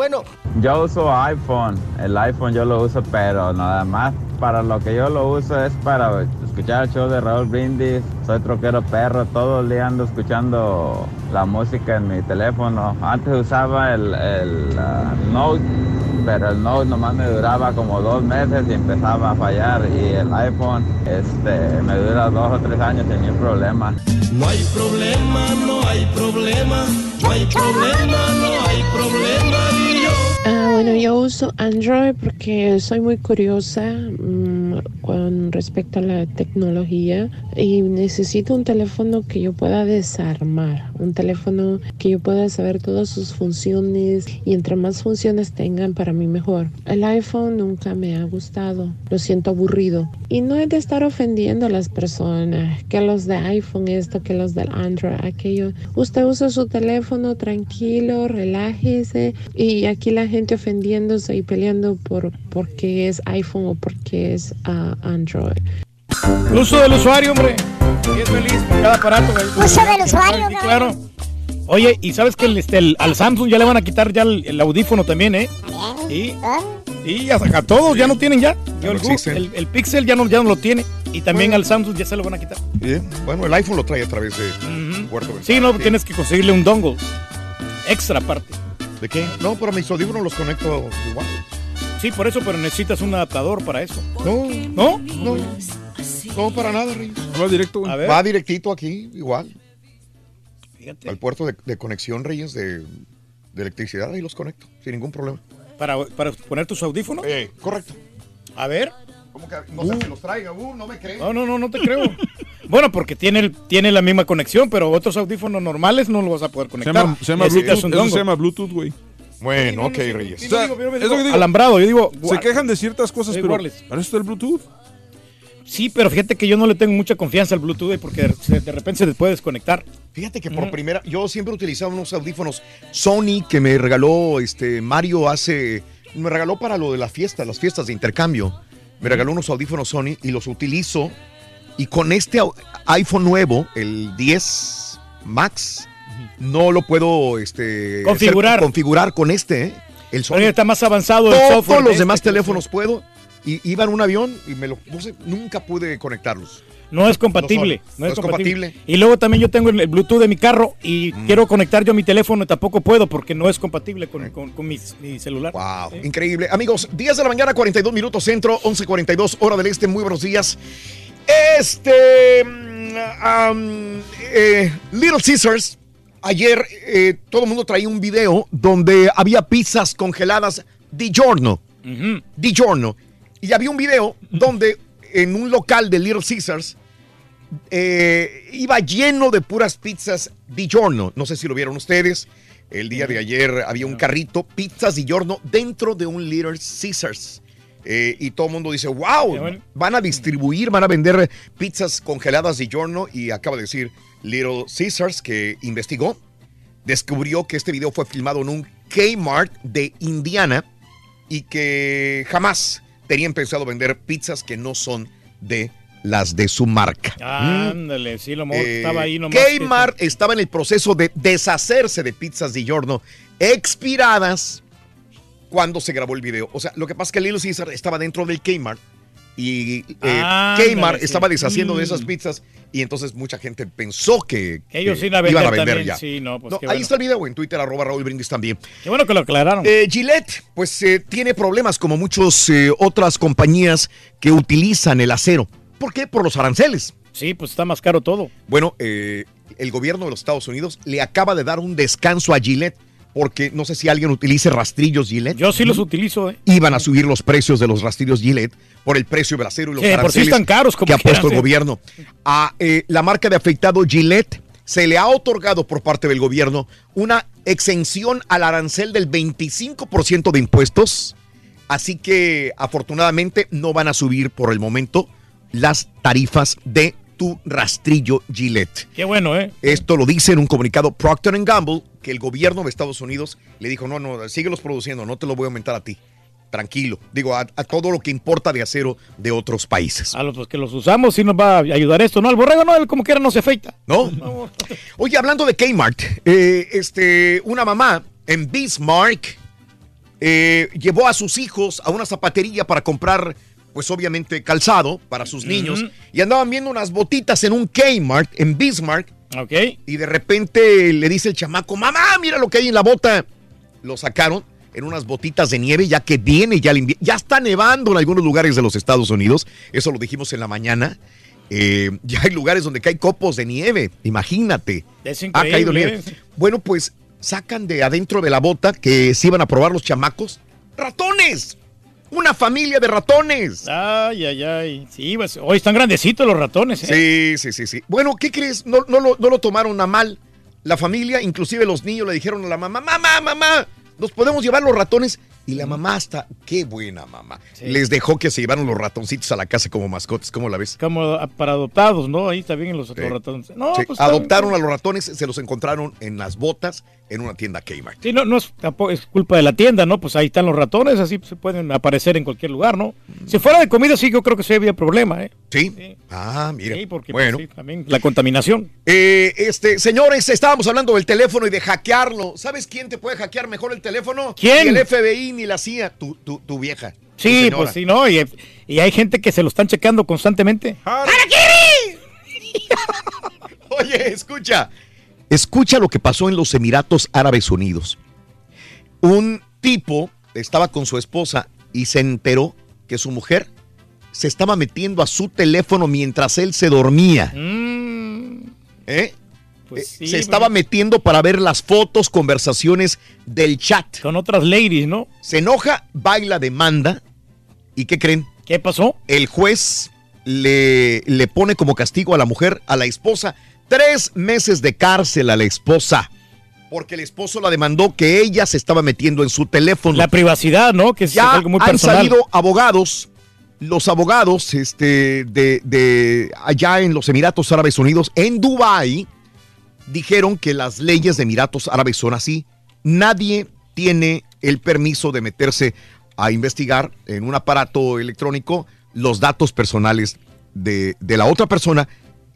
Bueno, Yo uso iPhone, el iPhone yo lo uso, pero nada más. Para lo que yo lo uso es para escuchar el show de Raúl Brindis. Soy troquero perro, todo el día ando escuchando la música en mi teléfono. Antes usaba el, el ah, Note, pero el Note nomás me duraba como dos meses y empezaba a fallar. Y el iPhone este, me dura dos o tres años sin ningún problema. No hay problema, no hay problema. No hay problema, no hay problema. Ah, bueno, yo uso Android porque soy muy curiosa mm, con respecto a la tecnología y necesito un teléfono que yo pueda desarmar, un teléfono que yo pueda saber todas sus funciones y entre más funciones tengan para mí mejor. El iPhone nunca me ha gustado, lo siento aburrido y no es de estar ofendiendo a las personas, que los de iPhone esto, que los del Android aquello. Usted usa su teléfono tranquilo, relájese y aquí la gente ofendiéndose y peleando por porque es iPhone o porque es Android. El uso del usuario, hombre. Y es feliz con cada aparato. güey. Uso del usuario, Sí, claro. Oye, y sabes que el, este, el- al Samsung ya le van a quitar ya el, el audífono también, ¿eh? Y ya a todos ya no tienen ya. Ya no el, el- el Pixel ya no, ya no lo tiene. Y también al Samsung ya se lo van a quitar. Bien. Bueno, el iPhone lo trae a través de puerto de Sí, no, tienes que conseguirle un dongle. Extra aparte. ¿De qué? No, pero mis audífonos los conecto igual. Sí, por eso, pero necesitas un adaptador para eso. No. ¿No? No. No, para nada, Reyes. Va directo, güey. A ver. Va directito aquí, igual. Fíjate. Al puerto de, de conexión, Reyes, de, de electricidad, ahí los conecto, sin ningún problema. ¿Para, para poner tus audífonos? Eh, correcto. A ver. ¿Cómo que no sé que los traiga? Uh, no me crees. No, no, no, no te creo. <laughs> bueno, porque tiene, el- tiene la misma conexión, pero otros audífonos normales no los vas a poder Se conectar. llama, se llama Necesitas Bluetooth. un Eso dongle. se llama Bluetooth, güey. Bueno, ok, Reyes. O sea, digo, yo me es lo digo que digo. alambrado, yo digo, Se quejan de ciertas cosas, Sí, pero wireless. para está el Bluetooth. Sí, pero fíjate que yo no le tengo mucha confianza al Bluetooth eh, porque de, repente se puede desconectar. Fíjate que por primera, yo siempre utilizaba unos audífonos Sony que me regaló este Mario hace, me regaló para lo de las fiestas, las fiestas de intercambio. Me regaló unos audífonos Sony y los utilizo. Y con este iPhone nuevo, el 10 Max, no lo puedo este, Configurar. hacer- configurar con este, ¿eh? el. Oye, está más avanzado el Todos software. de los este demás que- teléfonos puedo. Y iba en un avión y me lo puse, nunca pude conectarlos. No es compatible. No No, es No es compatible. compatible. Y luego también yo tengo el Bluetooth de mi carro y quiero conectar yo mi teléfono y tampoco puedo porque no es compatible con, con- con mi, mi celular. Wow, increíble. Amigos, 10 de la mañana, 42 minutos centro, 11.42 hora del este. Muy buenos días. Este. mm, um, eh, Little Caesars. Ayer eh, todo el mundo traía un video donde había pizzas congeladas di giorno. Di giorno. Y había un video donde en un local de Little Caesars eh, iba lleno de puras pizzas di giorno. No sé si lo vieron ustedes. El día de ayer había un carrito, pizzas di giorno, dentro de un Little Caesars. Eh, y todo el mundo dice, wow, van a distribuir, van a vender pizzas congeladas di giorno. Y acaba de decir Little Caesars que investigó, descubrió que este video fue filmado en un Kmart de Indiana y que jamás tenían pensado vender pizzas que no son de las de su marca. Ándale, sí, lo Eh, estaba ahí nomás. Kmart estaba en el proceso de deshacerse de pizzas di giorno expiradas cuando se grabó el video. O sea, lo que pasa es que Little Caesar estaba dentro del Kmart y eh, Kmart sí. estaba deshaciendo de Mm. esas pizzas y entonces mucha gente pensó que, Que ellos que iban a vender iban a vender también, ya. sí, no, pues No, ahí bueno. está el video en Twitter, arroba Raúl Brindis también. Qué bueno que lo aclararon. Eh, Gillette, pues eh, tiene problemas como muchas eh, otras compañías que utilizan el acero. ¿Por qué? Por los aranceles. Sí, pues está más caro todo. Bueno, eh, el gobierno de los Estados Unidos le acaba de dar un descanso a Gillette porque no sé si alguien utilice rastrillos Gillette. Yo sí los utilizo, ¿eh? Iban a subir los precios de los rastrillos Gillette por el precio del acero y los de por sí están caros, como que ha puesto el sí. gobierno. A eh, la marca de afeitado Gillette se le ha otorgado por parte del gobierno una exención al arancel del 25% de impuestos. Así que afortunadamente no van a subir por el momento las tarifas de tu rastrillo Gillette. Qué bueno, ¿eh? Esto lo dice en un comunicado Procter Gamble, que el gobierno de Estados Unidos le dijo, no, no, síguelos produciendo, no te lo voy a aumentar a ti. Tranquilo. Digo, a, a todo lo que importa de acero de otros países. A los pues, que los usamos sí nos va a ayudar esto, ¿no? El borrego no, él como quiera no se afeita. ¿No? Oye, hablando de Kmart, eh, este, una mamá en Bismarck eh, llevó a sus hijos a una zapatería para comprar, pues obviamente, calzado para sus niños. Y andaban viendo unas botitas en un Kmart en Bismarck. Ok. Y de repente le dice el chamaco, mamá, mira lo que hay en la bota. Lo sacaron en unas botitas de nieve, ya que viene ya el invierno. Ya está nevando en algunos lugares de los Estados Unidos. Eso lo dijimos en la mañana. Eh, ya hay lugares donde cae copos de nieve. Imagínate. Es Ha caído nieve. ¿eh? Bueno, pues sacan de adentro de la bota que se iban a probar los chamacos. ¡Ratones! Una familia de ratones. Ay, ay, ay. Sí, pues, hoy están grandecitos los ratones, ¿eh? Sí, sí, sí, sí. Bueno, ¿qué crees? No, no, lo, no lo tomaron a mal. La familia, inclusive los niños le dijeron a la mamá, mamá, mamá, nos podemos llevar los ratones. Y la mamá hasta, qué buena mamá. Les dejó que se llevaron los ratoncitos a la casa como mascotas. ¿Cómo la ves? Como para adoptados, ¿no? Ahí también los, los ratones. No, Sí, pues, está- Adoptaron a los ratones, se los encontraron en las botas en una tienda Kmart. Sí, no, no es, tampoco es culpa de la tienda, ¿no? Pues ahí están los ratones, así se pueden aparecer en cualquier lugar, ¿no? Si fuera de comida, sí, yo creo que sí había problema, ¿eh? Sí. Ah, mira. Sí, porque bueno. pues, sí, también la contaminación. Eh, este, señores, estábamos hablando del teléfono y de hackearlo. ¿Sabes quién te puede hackear mejor el teléfono? ¿Quién? El FBI, ni la hacía tu, tu, tu vieja. Sí, pues sí, ¿no? Y, y hay gente que se lo están checando constantemente. <laughs> Oye, escucha. Escucha lo que pasó en los Emiratos Árabes Unidos. Un tipo estaba con su esposa y se enteró que su mujer se estaba metiendo a su teléfono mientras él se dormía. ¿Eh? Pues Eh, sí, se estaba metiendo para ver las fotos, conversaciones del chat. Con otras ladies, ¿no? Se enoja, baila, demanda. ¿Y qué creen? ¿Qué pasó? El juez le, le pone como castigo a la mujer, a la esposa, tres meses de cárcel a la esposa. Porque el esposo la demandó que ella se estaba metiendo en su teléfono. La privacidad, ¿no? Que es ya algo muy han personal. salido abogados, los abogados este, de, de allá en los Emiratos Árabes Unidos, en Dubái, dijeron que las leyes de Emiratos Árabes son así. Nadie tiene el permiso de meterse a investigar en un aparato electrónico los datos personales de, de la otra persona,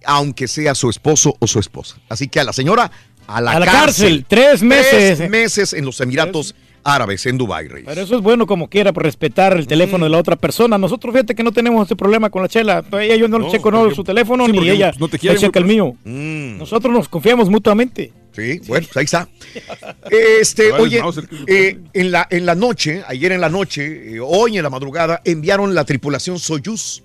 aunque sea su esposo o su esposa. Así que a la señora, a la, A la cárcel, tres meses. Tres meses en los Emiratos Árabes, en Dubái, Rey. Pero eso es bueno como quiera, por respetar el teléfono de la otra persona. Nosotros, fíjate que no tenemos ese problema con la chela. Ella yo no, le No, checo no su teléfono, sí, ni porque ella no te me quieren checa el mío. Nosotros nos confiamos mutuamente. Sí, bueno, pues ahí está. <laughs> Este, oye, eh, en, la, en la noche, ayer en la noche, eh, hoy en la madrugada, enviaron la tripulación Soyuz.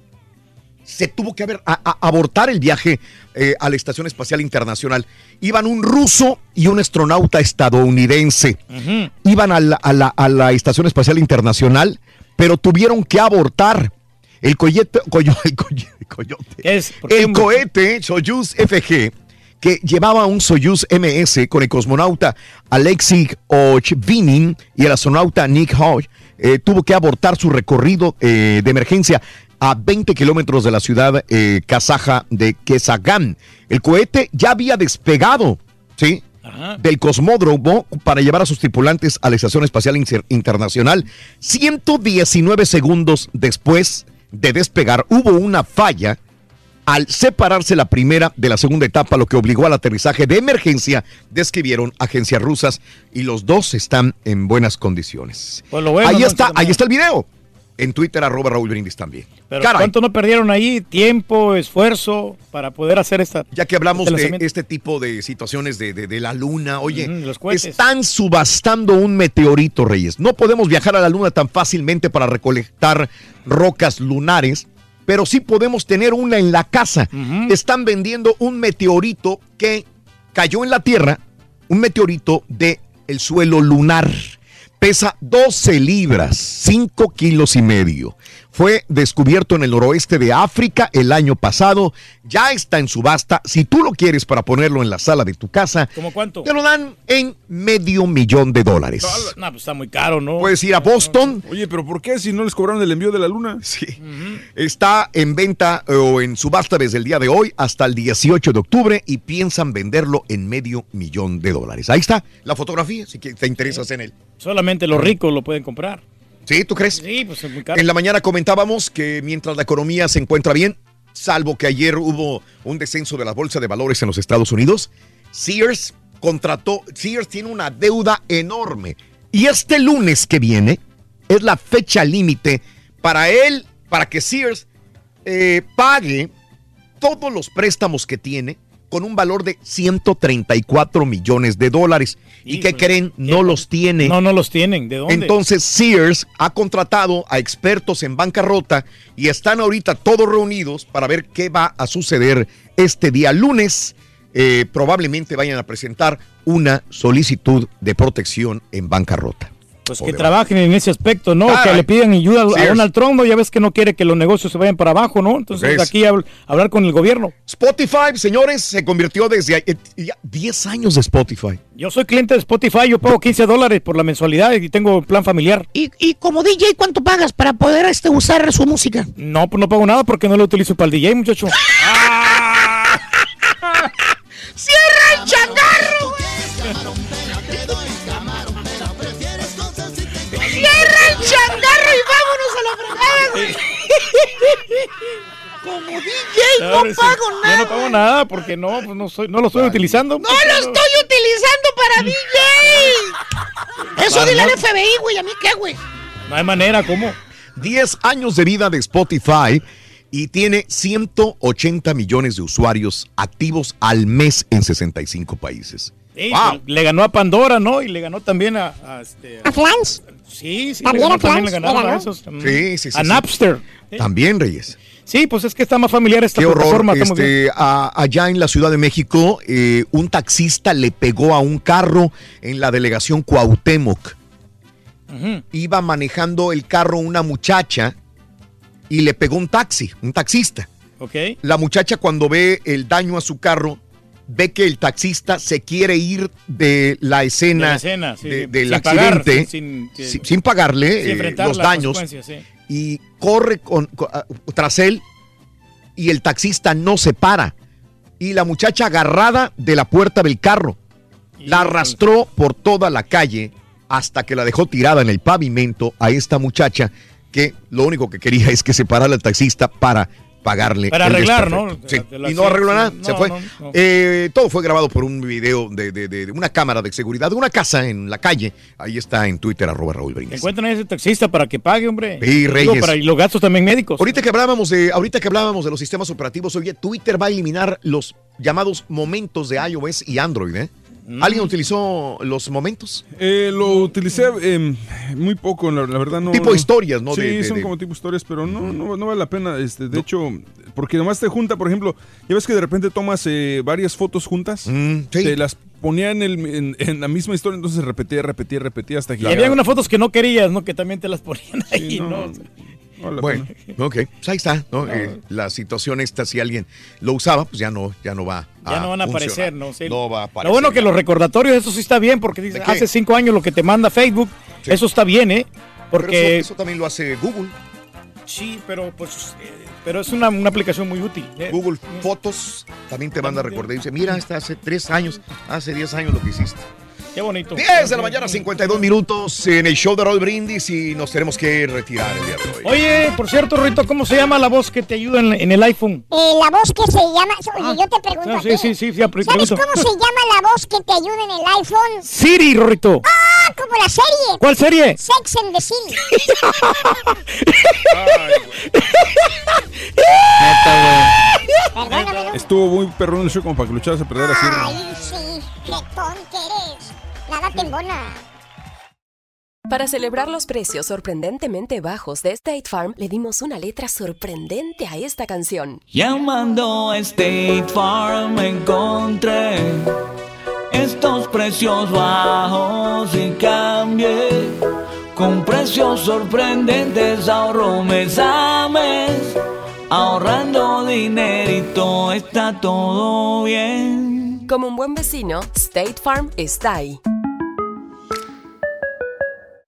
Se tuvo que haber, a- a- abortar el viaje eh, a la Estación Espacial Internacional. Iban un ruso y un astronauta estadounidense. Iban a la, a la- a la Estación Espacial Internacional, pero tuvieron que abortar. El coyote, coyo- el coyo- el coyote. el cohete Soyuz FG que llevaba un Soyuz MS con el cosmonauta Alexei Ochvinin y el astronauta Nick Hodge, eh, tuvo que abortar su recorrido eh, de emergencia a 20 kilómetros de la ciudad eh, kazaja de Kesagan. El cohete ya había despegado, ¿sí? del cosmódromo para llevar a sus tripulantes a la Estación Espacial Inter- Internacional. 119 segundos después de despegar hubo una falla al separarse la primera de la segunda etapa, lo que obligó al aterrizaje de emergencia, describieron agencias rusas y los dos están en buenas condiciones. Pues bueno, ahí está, ahí está el video. En Twitter, arroba Raúl Brindis también. Pero Caray. ¿cuánto no perdieron ahí? Tiempo, esfuerzo para poder hacer esta. Ya que hablamos este de este tipo de situaciones de, de- de la luna, oye, los están subastando un meteorito, Reyes. No podemos viajar a la luna tan fácilmente para recolectar rocas lunares, pero sí podemos tener una en la casa. Están vendiendo un meteorito que cayó en la Tierra, un meteorito de el suelo lunar. Pesa 12 libras, 5 kilos y medio. Fue descubierto en el noroeste de África el año pasado. Ya está en subasta. Si tú lo quieres para ponerlo en la sala de tu casa, ¿Cómo cuánto? te lo dan en medio millón de dólares. No, pues está muy caro, ¿no? Puedes ir a Boston. Oye, pero ¿por qué si no les cobraron el envío de la luna? Sí. Está en venta eh, o en subasta desde el día de hoy hasta el 18 de octubre y piensan venderlo en medio millón de dólares. Ahí está la fotografía, si que te interesas en él. Solamente los ricos lo pueden comprar. ¿Sí? ¿Tú crees? Sí, pues es muy caro. En la mañana comentábamos que mientras la economía se encuentra bien, salvo que ayer hubo un descenso de la bolsa de valores en los Estados Unidos, Sears contrató, Sears tiene una deuda enorme. Y este lunes que viene es la fecha límite para él, para que Sears eh, pague todos los préstamos que tiene con un valor de 134 millones de dólares. ¿Y qué creen? No los tiene. No, no los tienen. ¿De dónde? Entonces Sears ha contratado a expertos en bancarrota y están ahorita todos reunidos para ver qué va a suceder este día lunes. Eh, probablemente vayan a presentar una solicitud de protección en bancarrota. Pues que trabajen en ese aspecto, ¿no? Caray. Que le pidan ayuda a. Donald Trump, ¿no? ya ves que no quiere que los negocios se vayan para abajo, ¿no? Entonces ¿Ves? aquí habl- hablar con el gobierno. Spotify, señores, se convirtió desde eh, ya 10 años de Spotify. Yo soy cliente de Spotify, yo pago 15 dólares por la mensualidad y tengo plan familiar. Y, y como DJ, ¿cuánto pagas para poder este, usar su música? No, pues no pago nada porque no lo utilizo para el DJ, muchacho. ¡Cierra güey! <laughs> Como DJ no sí. pago Yo nada. no pago nada porque no, pues no, soy, no lo estoy utilizando. ¡No lo estoy utilizando para <laughs> DJ! Eso dile al. FBI, güey. ¿A mí qué, güey? No hay manera, ¿cómo? 10 años de vida de Spotify y tiene 180 millones de usuarios activos al mes en 65 países. Sí, Wow. Le ganó a Pandora, ¿no? Y le ganó también a... A, este, ¿A Flans? Sí, sí. También Flans, le ganaron a esos. mm, Sí, sí, sí, A sí. Napster. También, Reyes. Sí, pues es que está más familiar esta Qué horror. plataforma. bien. Este, a- allá en la Ciudad de México, eh, un taxista le pegó a un carro en la delegación Cuauhtémoc. Iba manejando el carro una muchacha y le pegó un taxi, un taxista. Ok. La muchacha cuando ve el daño a su carro, ve que el taxista se quiere ir de la escena, De la escena, sí, de- sí. del Sin accidente sin- sin- sin, sin pagarle eh, los daños sí. y corre con, con- ah, tras él y el taxista no se para y la muchacha agarrada de la puerta del carro la arrastró por toda la calle hasta que la dejó tirada en el pavimento a esta muchacha que lo único que quería es que se parara el taxista para pagarle. Para arreglar. ¿no? Sí, y no arregló nada, se fue. no, no. Eh, todo fue grabado por un video de, de- de- una cámara de seguridad de una casa en la calle. Ahí está en Twitter, arroba Raúl Brindis. Encuentran a ese taxista para que pague, hombre. Sí, Digo, Reyes. para, y los gastos también médicos. Ahorita que hablábamos de, ahorita que hablábamos de los sistemas operativos, oye, Twitter va a eliminar los llamados momentos de iOS y Android, ¿eh? Mm. ¿Alguien utilizó los momentos? Eh, lo utilicé eh, muy poco, la, la verdad no. Tipo no. historias, ¿no? Sí, De- de- son de- como tipo historias, pero no, no, no vale la pena. Este, de hecho, porque nomás te junta, por ejemplo, ya ves que de repente tomas eh, varias fotos juntas, Mm, te las ponía en, el, en, en la misma historia, entonces repetía, repetía, repetía hasta que Y había unas fotos que no querías, ¿no? Que también te las ponían ahí, no, ¿no? Bueno, ok, pues ahí está, ¿no? Eh, la situación esta, si alguien lo usaba, pues ya no, ya no va Ya no van a funcionar. aparecer, ¿no? Sí. No va a aparecer. Lo bueno que los recordatorios, eso sí está bien, porque dice, hace cinco años lo que te manda Facebook, eso está bien, ¿eh? Pero Porque... eso, eso también lo hace Google. Sí, pero pues, eh, pero es una, una aplicación muy útil. ¿eh? Google Fotos también te manda a recordar. Dice, mira, está hace tres años, hace diez años lo que hiciste. Qué bonito. 10 de la mañana, 52 minutos en el show de Raúl Brindis y nos tenemos que retirar el día de hoy. Oye, por cierto, Rito, ¿cómo se llama la voz que te ayuda en, en el iPhone? Eh, la voz que se llama. Oye, yo te pregunto. no, a sí, ti, sí, sí, sí, ¿Sabes pregunto. cómo se llama la voz que te ayuda en el iPhone? Siri, Rorrito. ¡Ah! Como la serie. ¿Cuál serie? Sex and the City. <laughs> <laughs> Estuvo muy perrón el show como para que lo echaras a perder así. Ay, sí. Qué tonto eres. Nada te embona. Para celebrar los precios sorprendentemente bajos de State Farm, le dimos una letra sorprendente a esta canción. Llamando a State Farm encontré estos precios bajos y cambié. Con precios sorprendentes ahorro mes a mes. Ahorrando dinerito está todo bien. Como un buen vecino, State Farm está ahí.